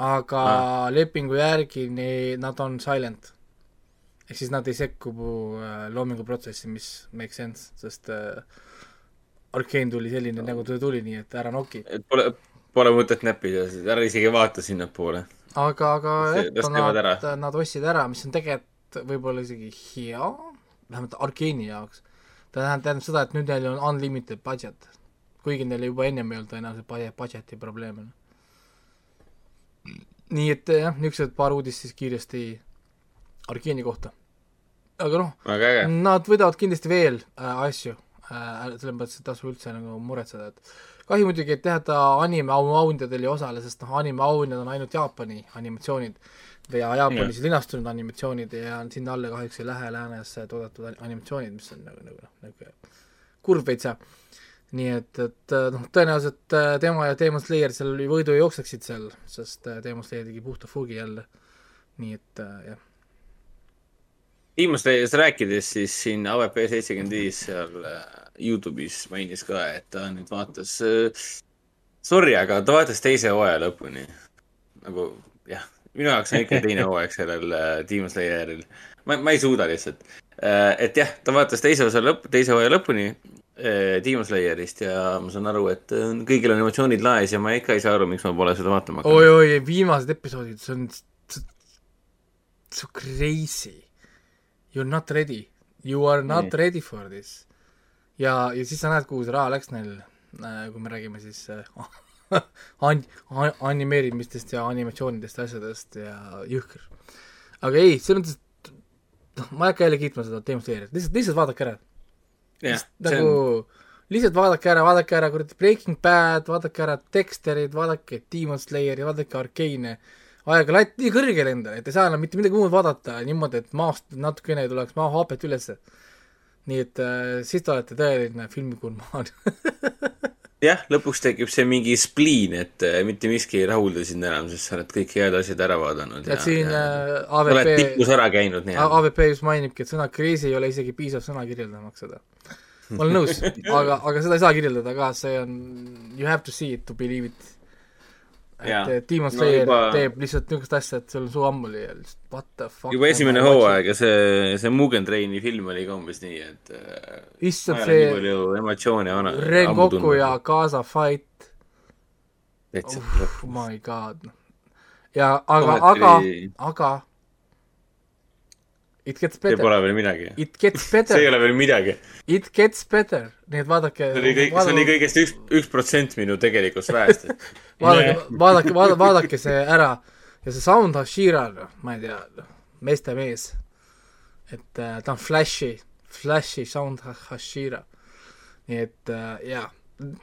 aga ah. lepingu järgi nii, nad on silent. ehk siis nad ei sekku äh, loominguprotsessi, mis make sense, sest äh, Arkeen tuli selline, nagu ta tuli, nii et ära noki.
et pole, pole mõtet näppida, ära isegi vaata sinnapoole.
aga, aga jah nad, nad ostsid ära, mis on tegelikult võib-olla isegi hea, vähemalt Arkeeni jaoks. ta tähendab, tähendab seda, et nüüd neil on unlimited budget. kuigi neil juba ennem ei olnud tõenäoliselt budget- budget'i probleeme. Nii et jah, niisugused paar uudist siis kiiresti Arkeeni kohta. aga noh. Nad võidavad kindlasti veel äh, asju äh,, selles mõttes, et tasu üldse nagu muretseda, et kahju muidugi, et jah, ta anime au- auhindadel ei osale, sest noh, anime auhinnad on ainult Jaapani animatsioonid ja Jaapanis
Jah.
linastunud animatsioonid ja sinna alla kahjuks ei lähe läänes toodetud ani- animatsioonid, mis on nagu, nagu noh, nagu kurb veitsa. Nii et, et äh, noh, tõenäoliselt äh, tema ja Demon Slayer seal võidu jookseksid seal, sest äh, Demon Slayer tegi puhta fugi jälle. nii et äh, jah
viimast veelast rääkides, siis siin AVP seitsekümmend viis seal äh, Youtube'is mainis ka, et ta nüüd vaatas äh,, sorry, aga ta vaatas teise hooaja lõpuni. nagu jah, minu jaoks on ikka teine hooaeg sellel äh, Demon Slayeril. ma, ma ei suuda lihtsalt äh,. et jah, ta vaatas teise osa lõpp, teise hooaja lõpuni äh, Demon Slayerist ja ma saan aru, et äh, kõigil on emotsioonid laes ja ma ikka ei saa aru, miks ma pole seda vaatama hakanud.
oi-oi, viimased episoodid, see on so crazy. You are not ready. You are not mm. ready for this. ja, ja siis sa näed, kuhu see raha läks neil, kui me räägime siis äh, an-, an-, animeerimistest ja animatsioonidest ja asjadest ja jõhker. aga ei, selles mõttes, noh, ma ei hakka jälle kiitma seda Demon Slayerit, lihtsalt, lihtsalt vaadake ära. Nagu
on,
lihtsalt vaadake ära, vaadake ära kuradi Breaking Bad, vaadake ära Dexterid, vaadake Demon Slayeri, vaadake Arkeene. aega latt nii kõrgele endale, et ei saa enam mitte midagi muud vaadata niimoodi, et maast natukene ei tuleks maahapet ülesse. nii et äh, siis te olete tõeline filmigurmaan.
jah, lõpuks tekib see mingi spliin, et äh, mitte miski ei rahulda sind enam, sest sa oled kõik head asjad ära vaadanud.
et siin äh,
oled
AVP
tipus ära käinud nii-öelda.
AVP just mainibki, et sõna crazy ei ole isegi piisav sõna kirjeldamaks seda. ma olen nõus, aga, aga seda ei saa kirjeldada ka, see on you have to see it to believe it. Et Demon Slayer no,
juba-
teeb lihtsalt niisugust asja, et sul on suu ammuli ja lihtsalt what the fuck.
juba esimene hooaeg ja see, see Mugen Traini film oli ka umbes nii, et äh,
Issand, see
emotsioone ammu
Rengoku ja Gaza fight,
Täitsa
oh my god. ja aga, aga aga it gets
see
better.
pole veel midagi.
It gets better
see ei ole veel midagi.
It gets better, nii et vaadake.
see oli kõik, see oli kõigest üks, üks protsent minu tegelikust väest.
vaadake, vaadake, vaadake, vaadake see ära ja see Sound Hashira, noh, ma ei tea, meeste mees. et äh, ta on Flashi, Flashi Sound Ha- Hashira. nii et äh, jaa,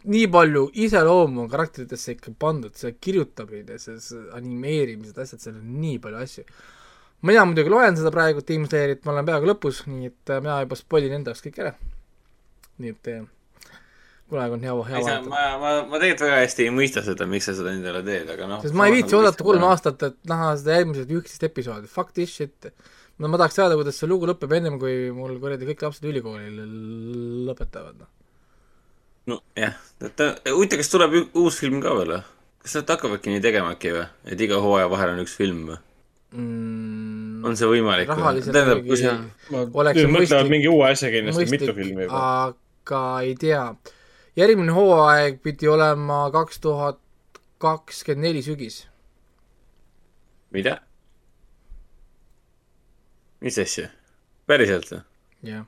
nii palju iseloomu on karakteritesse ikka pandud, see kirjutamine, see, see animeerimised, asjad, seal on nii palju asju. Mina muidugi loen seda praegu, Team Slayerit, ma olen peaaegu lõpus, nii et äh, mina juba spoilin enda jaoks kõik ära. nii et äh, praegu on hea, hea vaadata.
ma, ma, ma tegelikult väga hästi ei mõista seda, miks sa seda endale teed, aga noh.
sest ma ei viitsi oodata kolm. aastat, et näha seda järgmised üksteist episoodi, fuck this shit. no ma tahaks teada, kuidas see lugu lõpeb ennem, kui mul kuradi kõik lapsed ülikooli lõpetavad, noh.
nojah, et huvitav, kas tuleb uus film ka veel või? kas nad hakkavadki nii tegema äkki või? et iga hooaja vahel on üks film või?
mm,
on see võimalik tähendab, kui sa,
mõtlevad
mõistlik,
mingi uue asja kindlasti, mitu filmi juba.
aga ei tea. järgmine hooaeg pidi olema kaks tuhat kakskümmend neli sügis.
mida? mis asja? päriselt või?
jah.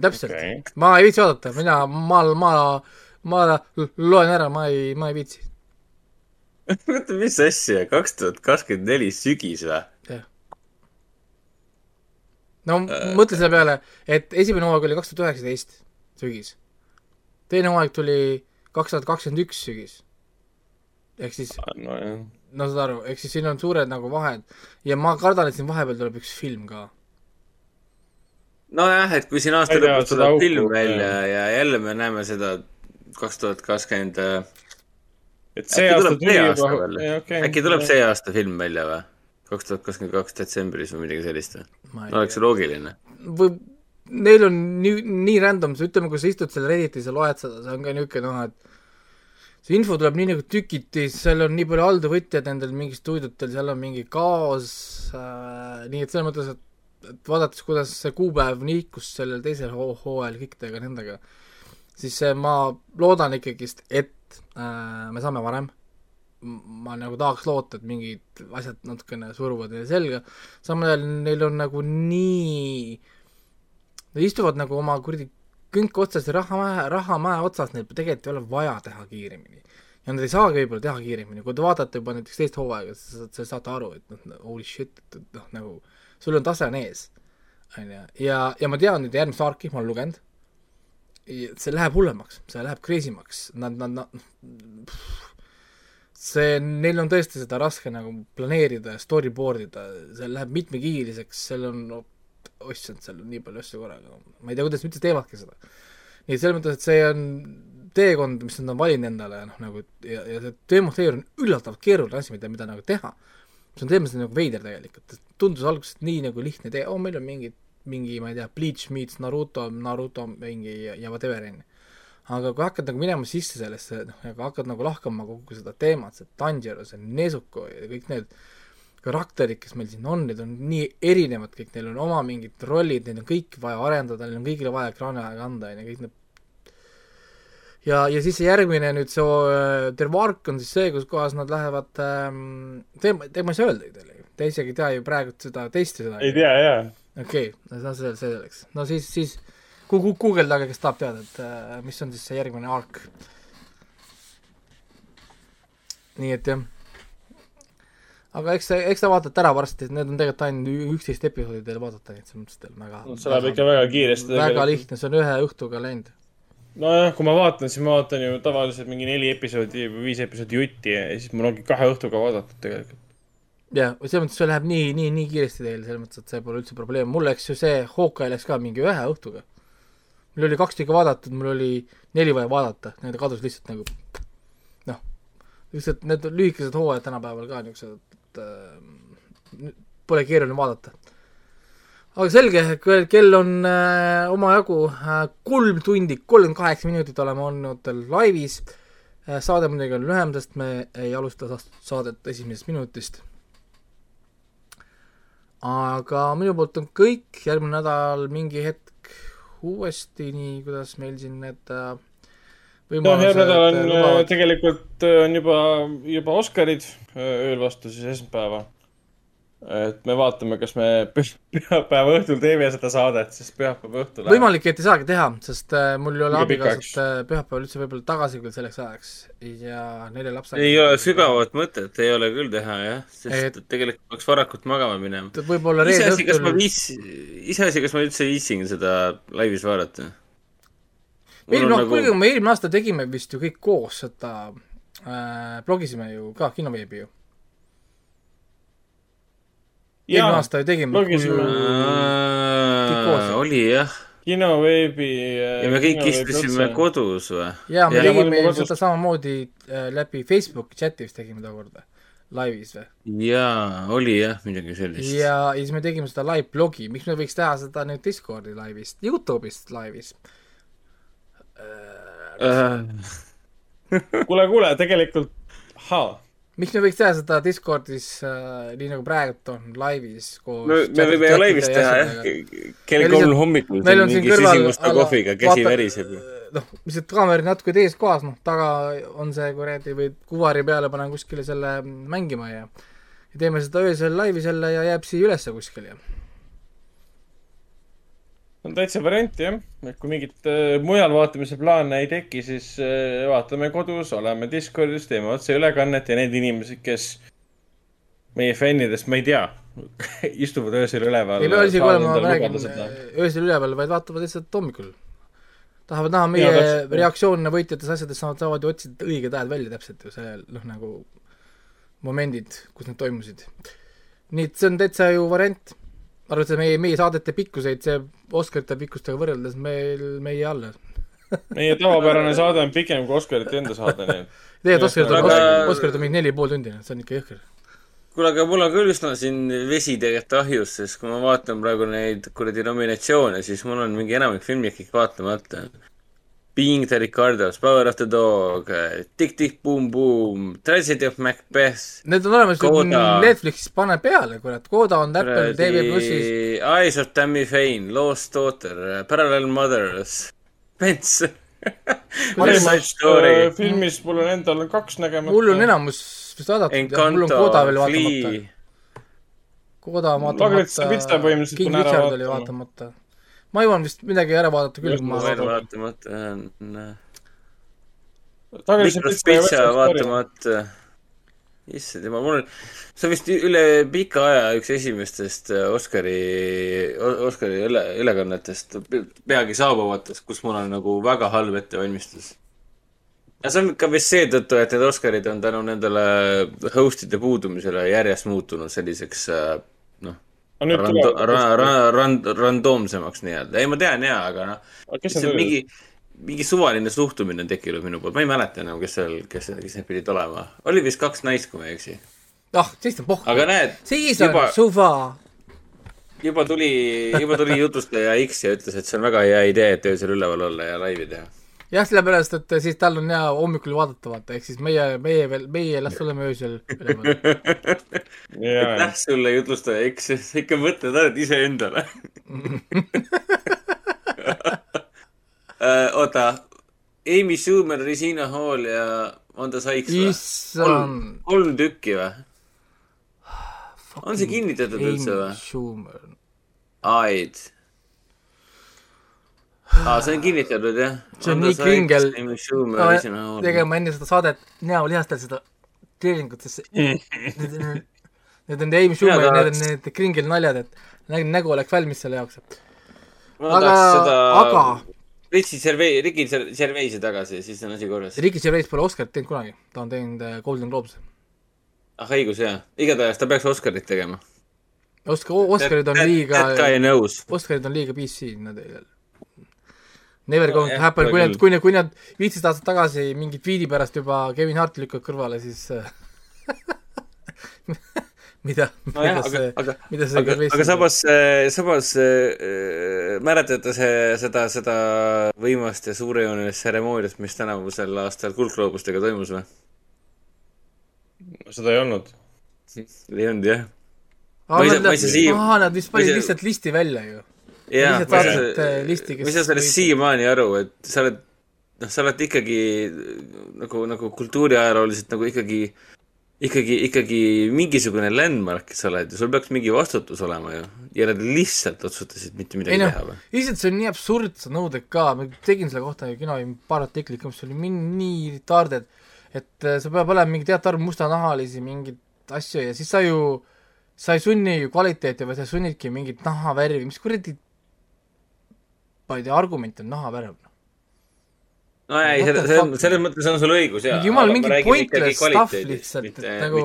täpselt okay., ma ei viitsi oodata, mina, ma, ma, ma loen ära, ma ei, ma ei viitsi.
oota, mis asja, kaks tuhat kakskümmend neli sügis või?
no
Äh.
mõtle selle peale, et esimene hooaeg oli kaks tuhat üheksateist sügis. teine hooaeg tuli kaks tuhat kakskümmend üks sügis. ehk siis
nojah,
no saad aru, ehk siis siin on suured nagu vahed ja ma kardan, et siin vahepeal tuleb üks film ka.
nojah, et kui siin aasta lõpus tuleb film välja ja jälle me näeme seda kaks tuhat kakskümmend.
Et see aasta tuli juba, okay,.
äkki tuleb see aasta film välja või? kaks tuhat kakskümmend kaks detsembris või midagi sellist või?
Ma ei
oleks loogiline.
või neil on nii, nii random, ütleme, kui sa istud seal Redditis ja loed seda, see on ka niisugune noh, et see info tuleb nii nagu tükiti, seal on nii palju alltöövõtjaid nendel mingil stuudiotel, seal on mingi kaos äh,, nii et selles mõttes, et, et vaadates, kuidas see kuupäev nihkus sellel teisel hoo- hooajal kõikidega nendega, siis ma loodan ikkagist, et me saame varem, ma nagu tahaks loota, et mingid asjad natukene suruvad neile selga, samal ajal neil on nagu nii Nad istuvad nagu oma kuradi künk otsas ja rahamäe, rahamäe otsas, neil tegelikult ei ole vaja teha kiiremini. ja nad ei saagi võib-olla teha kiiremini, kui te vaatate juba näiteks teist hooaega, siis te saate aru, et noh, holy shit, et noh, nagu sul on tase on ees, on ju, ja, ja ma tean nüüd järgmist arki, ma olen lugenud, see läheb hullemaks, see läheb crazy maks, nad, nad, nad see, neil on tõesti seda raske nagu planeerida ja storyboard ida, see läheb mitmekihiliseks, seal on no, ossand, seal on nii palju asju korraga, ma ei tea, kuidas nad üldse teevadki seda. nii et selles mõttes, et see on teekond, mis nad on valinud endale noh, nagu ja, ja see Demon Slayer on üllatavalt keeruline asi, mida, mida nagu teha. see on selles mõttes nagu veider tegelikult, tundus alguses nii nagu lihtne idee, oo meil on mingi, mingi, ma ei tea, Bleach meets Naruto, Naruto mingi ja, ja whatever on ju aga kui hakkad nagu minema sisse sellesse, noh, aga hakkad nagu lahkama kogu seda teemat, see Tanjiro, see Nezuko ja kõik need karakterid, kes meil siin on, need on nii erinevad kõik, neil on oma mingid rollid, neid on kõiki vaja arendada, neil on kõigile vaja ekraani aega anda, on ju, kõik need ja, ja siis see järgmine nüüd see äh, terve ark on siis see, kus kohas nad lähevad ähm,, te, te ma ei saa öelda teile ju, te isegi ei tea ju praegu seda teist seda.
ei tea, jaa.
Okei okay,, no see, see selleks, no siis, siis gu- gu- guugeldage, kes tahab teada, et äh, mis on siis see järgmine ark. nii et jah. aga eks, eks te vaatate ära varsti, need on tegelikult ainult üksteist episoodi teil vaadata, nii et selles mõttes teil on väga
see läheb ikka väga kiiresti
väga. lihtne, see on ühe õhtuga läinud.
nojah, kui ma vaatan, siis ma vaatan ju tavaliselt mingi neli episoodi või viis episoodi jutti ja siis mul ongi kahe õhtuga vaadatud tegelikult.
jah, selles mõttes see läheb nii, nii, nii kiiresti teil, selles mõttes, et see pole üldse probleem, mul läks ju see Hawkeye läks ka mingi ühe õhtuga. mul oli kaks tükki vaadatud, mul oli neli vaja vaadata, need kadus lihtsalt nagu noh, lihtsalt need lühikesed hooajad tänapäeval ka niisugused, äh, pole keeruline vaadata. aga selge, kell on äh, omajagu äh, kolm tundi, kolmkümmend kaheksa minutit oleme olnud laivis äh,. saade muidugi on lühem, sest me ei alusta sa- saadet esimesest minutist aga minu poolt on kõik, järgmine nädal mingi hetk uuesti, nii kuidas meil siin need äh,
noh, järgmine nädal on äh,
lubavad.
tegelikult äh, on juba, juba Oscarid ööl vastu siis esmaspäeva. Et me vaatame, kas me püh- pühapäeva õhtul teeme seda saadet, sest pühapäeva õhtul
võimalik, et ei saagi teha, sest äh, mul ei ole abikaasat äh, pühapäeval üldse võib-olla tagasi küll selleks ajaks ja nelja lapsega.
ei ole sügavat mõtet, ei ole küll teha jah, sest
Et-
tegelikult peaks varakult magama minema.
võib-olla reede
iseasi, kas ma
õhtul,
viis, iseasi, kas ma üldse viitsin seda laivis vaadata.
eelmine
nagu
kuulge, me eelmine aasta tegime vist ju kõik koos seda äh,, blogisime ju ka kinoveebi ju. Eelmine aasta ju tegime.
oli jah.
kinoveebi.
ja me kõik istusime kodus või?
jaa, me
Ja
tegime seda samamoodi äh, läbi Facebooki chati vist tegime tookord või, laivis või.
jaa, oli jah, midagi sellist.
ja, ja siis me tegime seda live blogi, miks me võiks teha seda nüüd Discordi laivist, Youtube'ist laivis.
Äh,
kuule, kuule, tegelikult, ahaa.
Miks me võiks teha seda Discordis äh, nii nagu praegu on laivis koos
me, me võime ju laivis teha jah, kell kolm hommikul
meil on siin kõrval
kohviga, käsi
vaata-
väriseb.
noh, lihtsalt kaamera natuke teises kohas, noh, taga on see kuradi või kuvari peale panen kuskile selle mängima ja ja teeme seda öösel laivis jälle ja jääb siia ülesse kuskil ja
on täitsa variant jah, et kui mingit äh, mujal vaatamise plaane ei teki, siis äh, vaatame kodus, oleme Discordis, teeme otseülekannet ja need inimesed, kes meie fännidest, ma ei tea, istuvad öösel üleval.
ei pea isegi olema, ma räägin, öösel üleval, vaid vaatavad lihtsalt hommikul. tahavad näha meie
täpselt.
reaktsioone võitjates asjades, saavad, saavad ju otsida õiged ajad välja täpselt ju see noh, nagu momendid, kus need toimusid. nii et see on täitsa ju variant, arvestades meie, meie saadete pikkuseid, see Oscarite pikkustega võrreldes meil, meie all.
meie tavapärane saade on pikem kui Oscarite enda saade, nii et.
tegelikult Oscarid on Oscarid on mingi neli pool tundi, see on ikka jõhker.
kuule, aga mul on küll üsna siin vesi tegelikult ahjus, sest kui ma vaatan praegu neid kuradi nominatsioone, siis mul on mingi enamik filme ikkagi vaatamata. Being the Ricardos, Power of the Dog, Tick Tick Boom Boom, Tragedy of Macbeth.
Need on olemas. Netflixis, pane peale, kurat, Coda on Apple TV plussis.
Eyes of Tammy Fain, Lost Daughter, Parallel Mothers, Pence.
äh, filmist mul on endal on kaks nägemata.
mul on enamus vist vaadatud ja mul on Coda veel, vaatamata., Coda
Margaret Spitzer
vaatamata
põhimõtteliselt,
King
pean ära
Richard oli
vaatama.
vaatamata. Ma jõuan vist midagi ära vaadata küll, kui ma
veel vaatamata on.
Side Story.
vaatamata. issand jumal, mul on, see on vist üle pika aja üks esimestest äh, Oscari, Oscari üle, ülekannetest, peagi saabuvatest, kus mul on nagu väga halb ettevalmistus. ja see on ka vist seetõttu, et need Oscarid on tänu nendele host'ide puudumisele järjest muutunud selliseks äh, rando- ra- ra- rand-, randoomsemaks nii-öelda. ei, ma tean jaa, aga noh, mingi, mingi suvaline suhtumine on tekkinud minu poolt, ma ei mäleta enam, kes seal, kes, kes need pidid olema. oli vist kaks naist, kui ma ei eksi.
ah, siis on pohh.
aga näed,
siis on
juba,
suva.
juba tuli, juba tuli jutlustaja X ja ütles, et see on väga hea idee, et öösel üleval olla ja laivi teha.
jah, sellepärast, et siis tal on hea hommikul vaadata, vaata, ehk siis meie, meie veel, meie las oleme öösel üleval.
aitäh sulle, jutlustaja X, sa ikka mõtled ainult iseendale. oota, Amy Schumer, Regina Hall ja Wanda Sykes või? Kolm, kolm tükki või? on see kinnitatud üldse või?
Schumer.
Aid. aa, see on kinnitatud jah.
see on nii
Hall.
tegema enne seda saadet näolihastel seda treeningut, sest need on- Need on Amy Schumer,
Jaa,
need on need kringel naljad, et nägu oleks valmis selle jaoks. aga aga
Ricky Gervais, Ricky Gervaisi tagasi, siis on asi korras.
Ricky Gervais pole Oscarit teinud kunagi, ta on teinud äh, Golden Globes.
ah õigus jaa, igatahes ta peaks Oscarit tegema.
Oskar, Oscarid on liiga Oscarid on liiga PC, nad ei Never
No,
going to
jah,
happen, kui nad, kui nad, kui nad viisteist aastat tagasi mingi tweet'i pärast juba Kevin Harti lükkavad kõrvale, siis äh, mida,
nojah,
mida
aga
see,
aga,
mida see
aga, aga samas, samas äh, mäletate see, seda, seda võimast ja suurejoonelist tseremooniat, mis tänavusel aastal kuldgloobustega toimus või?
seda ei olnud.
ei olnud jah?
aa,
ei saa,
nad aa, nad vist panid lihtsalt listi välja ju.
jah,
lihtsalt
saa
äh, listi,
ma ei saa sellest siiamaani aru, et sa oled, noh, sa oled ikkagi nagu, nagu kultuuriajalooliselt nagu ikkagi, ikkagi, ikkagi mingisugune landmark sa oled ja sul peaks mingi vastutus olema ju. ja nad lihtsalt otsustasid mitte midagi
ei noh
teha või?,
lihtsalt see on nii absurdsed nõuded ka, ma tegin selle kohta kino paar artiklit mis oli min- nii retarded, et äh, sa peab olema mingi teatud arv mustanahalisi mingeid asju ja siis sa ju, sa ei sunni ju kvaliteeti, vaid sa sunnidki mingit nahavärvi, mis kuradi tea, argument on nahavärv.
no ei, selles selles mõttes on sul õigus
mingi jumal, mingi pointless stuff lihtsalt, et nagu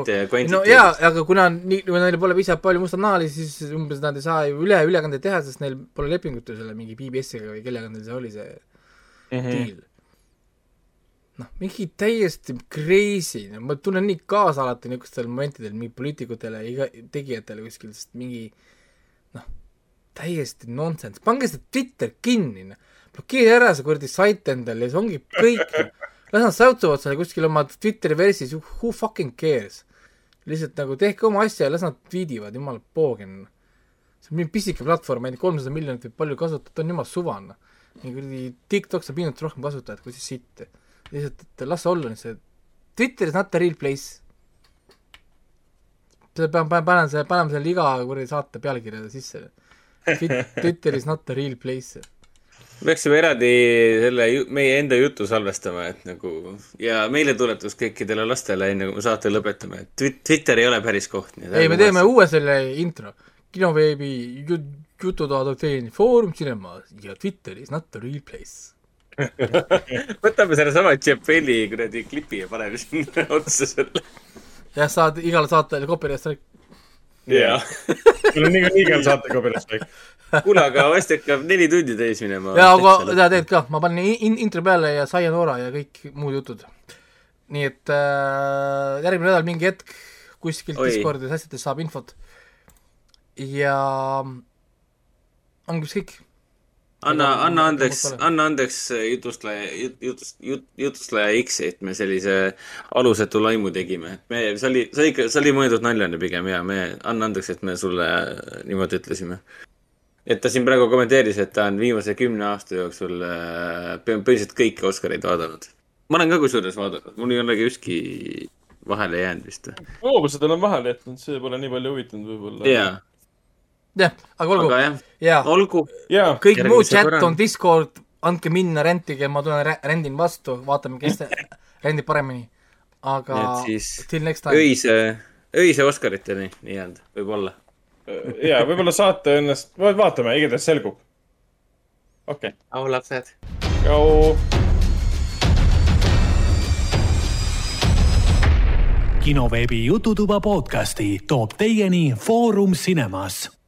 no jaa, aga kuna nii, kui neil pole piisavalt palju mustat naali, siis umbes nad ei saa ju üle, ülekandeid teha, sest neil pole lepingut ju selle mingi BBS-iga või kellega neil see oli see
Mhm.
deal. noh, mingi täiesti crazy, ma tunnen nii kaasa alati niisugustel momentidel mingi poliitikutele, iga tegijatele kuskil, sest mingi noh, täiesti nonsense, pange see Twitter kinni, noh. blokeeri ära see kuradi sait endale ja see ongi kõik, noh. las nad säutsuvad seal kuskil oma Twitteri versis, who fucking cares. lihtsalt nagu tehke oma asja ja las nad tweetivad, jumala poogin. see on mingi pisike platvorm, ainult kolmsada miljonit võib palju kasutada, on jumala suva, noh. mingi kuradi TikTok saab minut rohkem kasutajat kui siis siit. lihtsalt, et las olla nüüd see, Twitter is not a real place. see peab, panen selle, paneme selle iga kuradi saate pealkirjade sisse. Twitter is not a real place.
peaksime eraldi selle meie enda jutu salvestama, et nagu ja meeldetuletus kõikidele lastele, enne kui me saate lõpetame, et Twit- Twitter ei ole päris koht.
ei, me teeme uue selle intro. kinoveebi jut-, jututoa.ee Foorum Cinema ja Twitter is not a real place.
võtame sellesama Chappelli kuradi klipi ja paneme sinna otsa selle.
jah, saad igale saatele copyright strike.
Jaa.
sul on niikuinii igal saatel copyright strike.
kuule, aga vast hakkab neli tundi täis minema.
ja, aga sa teed ka, ma panen in-, intro peale ja Sayonara ja kõik muud jutud. nii et äh, järgmine nädal mingi hetk kuskilt. Discordis asjadest saab infot. ja ongi vist kõik.
anna, anna andeks, anna andeks jutlustaja, jutust, jut-, jutlustaja X-i, et me sellise alusetu laimu tegime. me, see oli, see oli ikka, see oli mõeldud naljana pigem ja me, anna andeks, et me sulle niimoodi ütlesime. et ta siin praegu kommenteeris, et ta on viimase kümne aasta jooksul äh, põhiliselt kõiki Oscareid vaadanud. ma olen ka kusjuures vaadanud, mul ei olegi ükski vahele jäänud vist.
hoobused olen vahele jätnud, see pole nii palju huvitanud võib-olla.
jaa.
jah, aga olgu jaa,
olgu.
kõik muu
Järgmise
chat on Discord, andke minna, rentige, ma tulen rendin vastu, vaatame, kes rendib paremini. aga till next time.
öise, öise Oscariteni nii-öelda, võib-olla.
ja võib-olla saate ennast, vaatame, igatahes selgub. okei okay..
au lapsed.
tšau.
kinoveebi Jututuba podcasti toob teieni Foorum Cinemas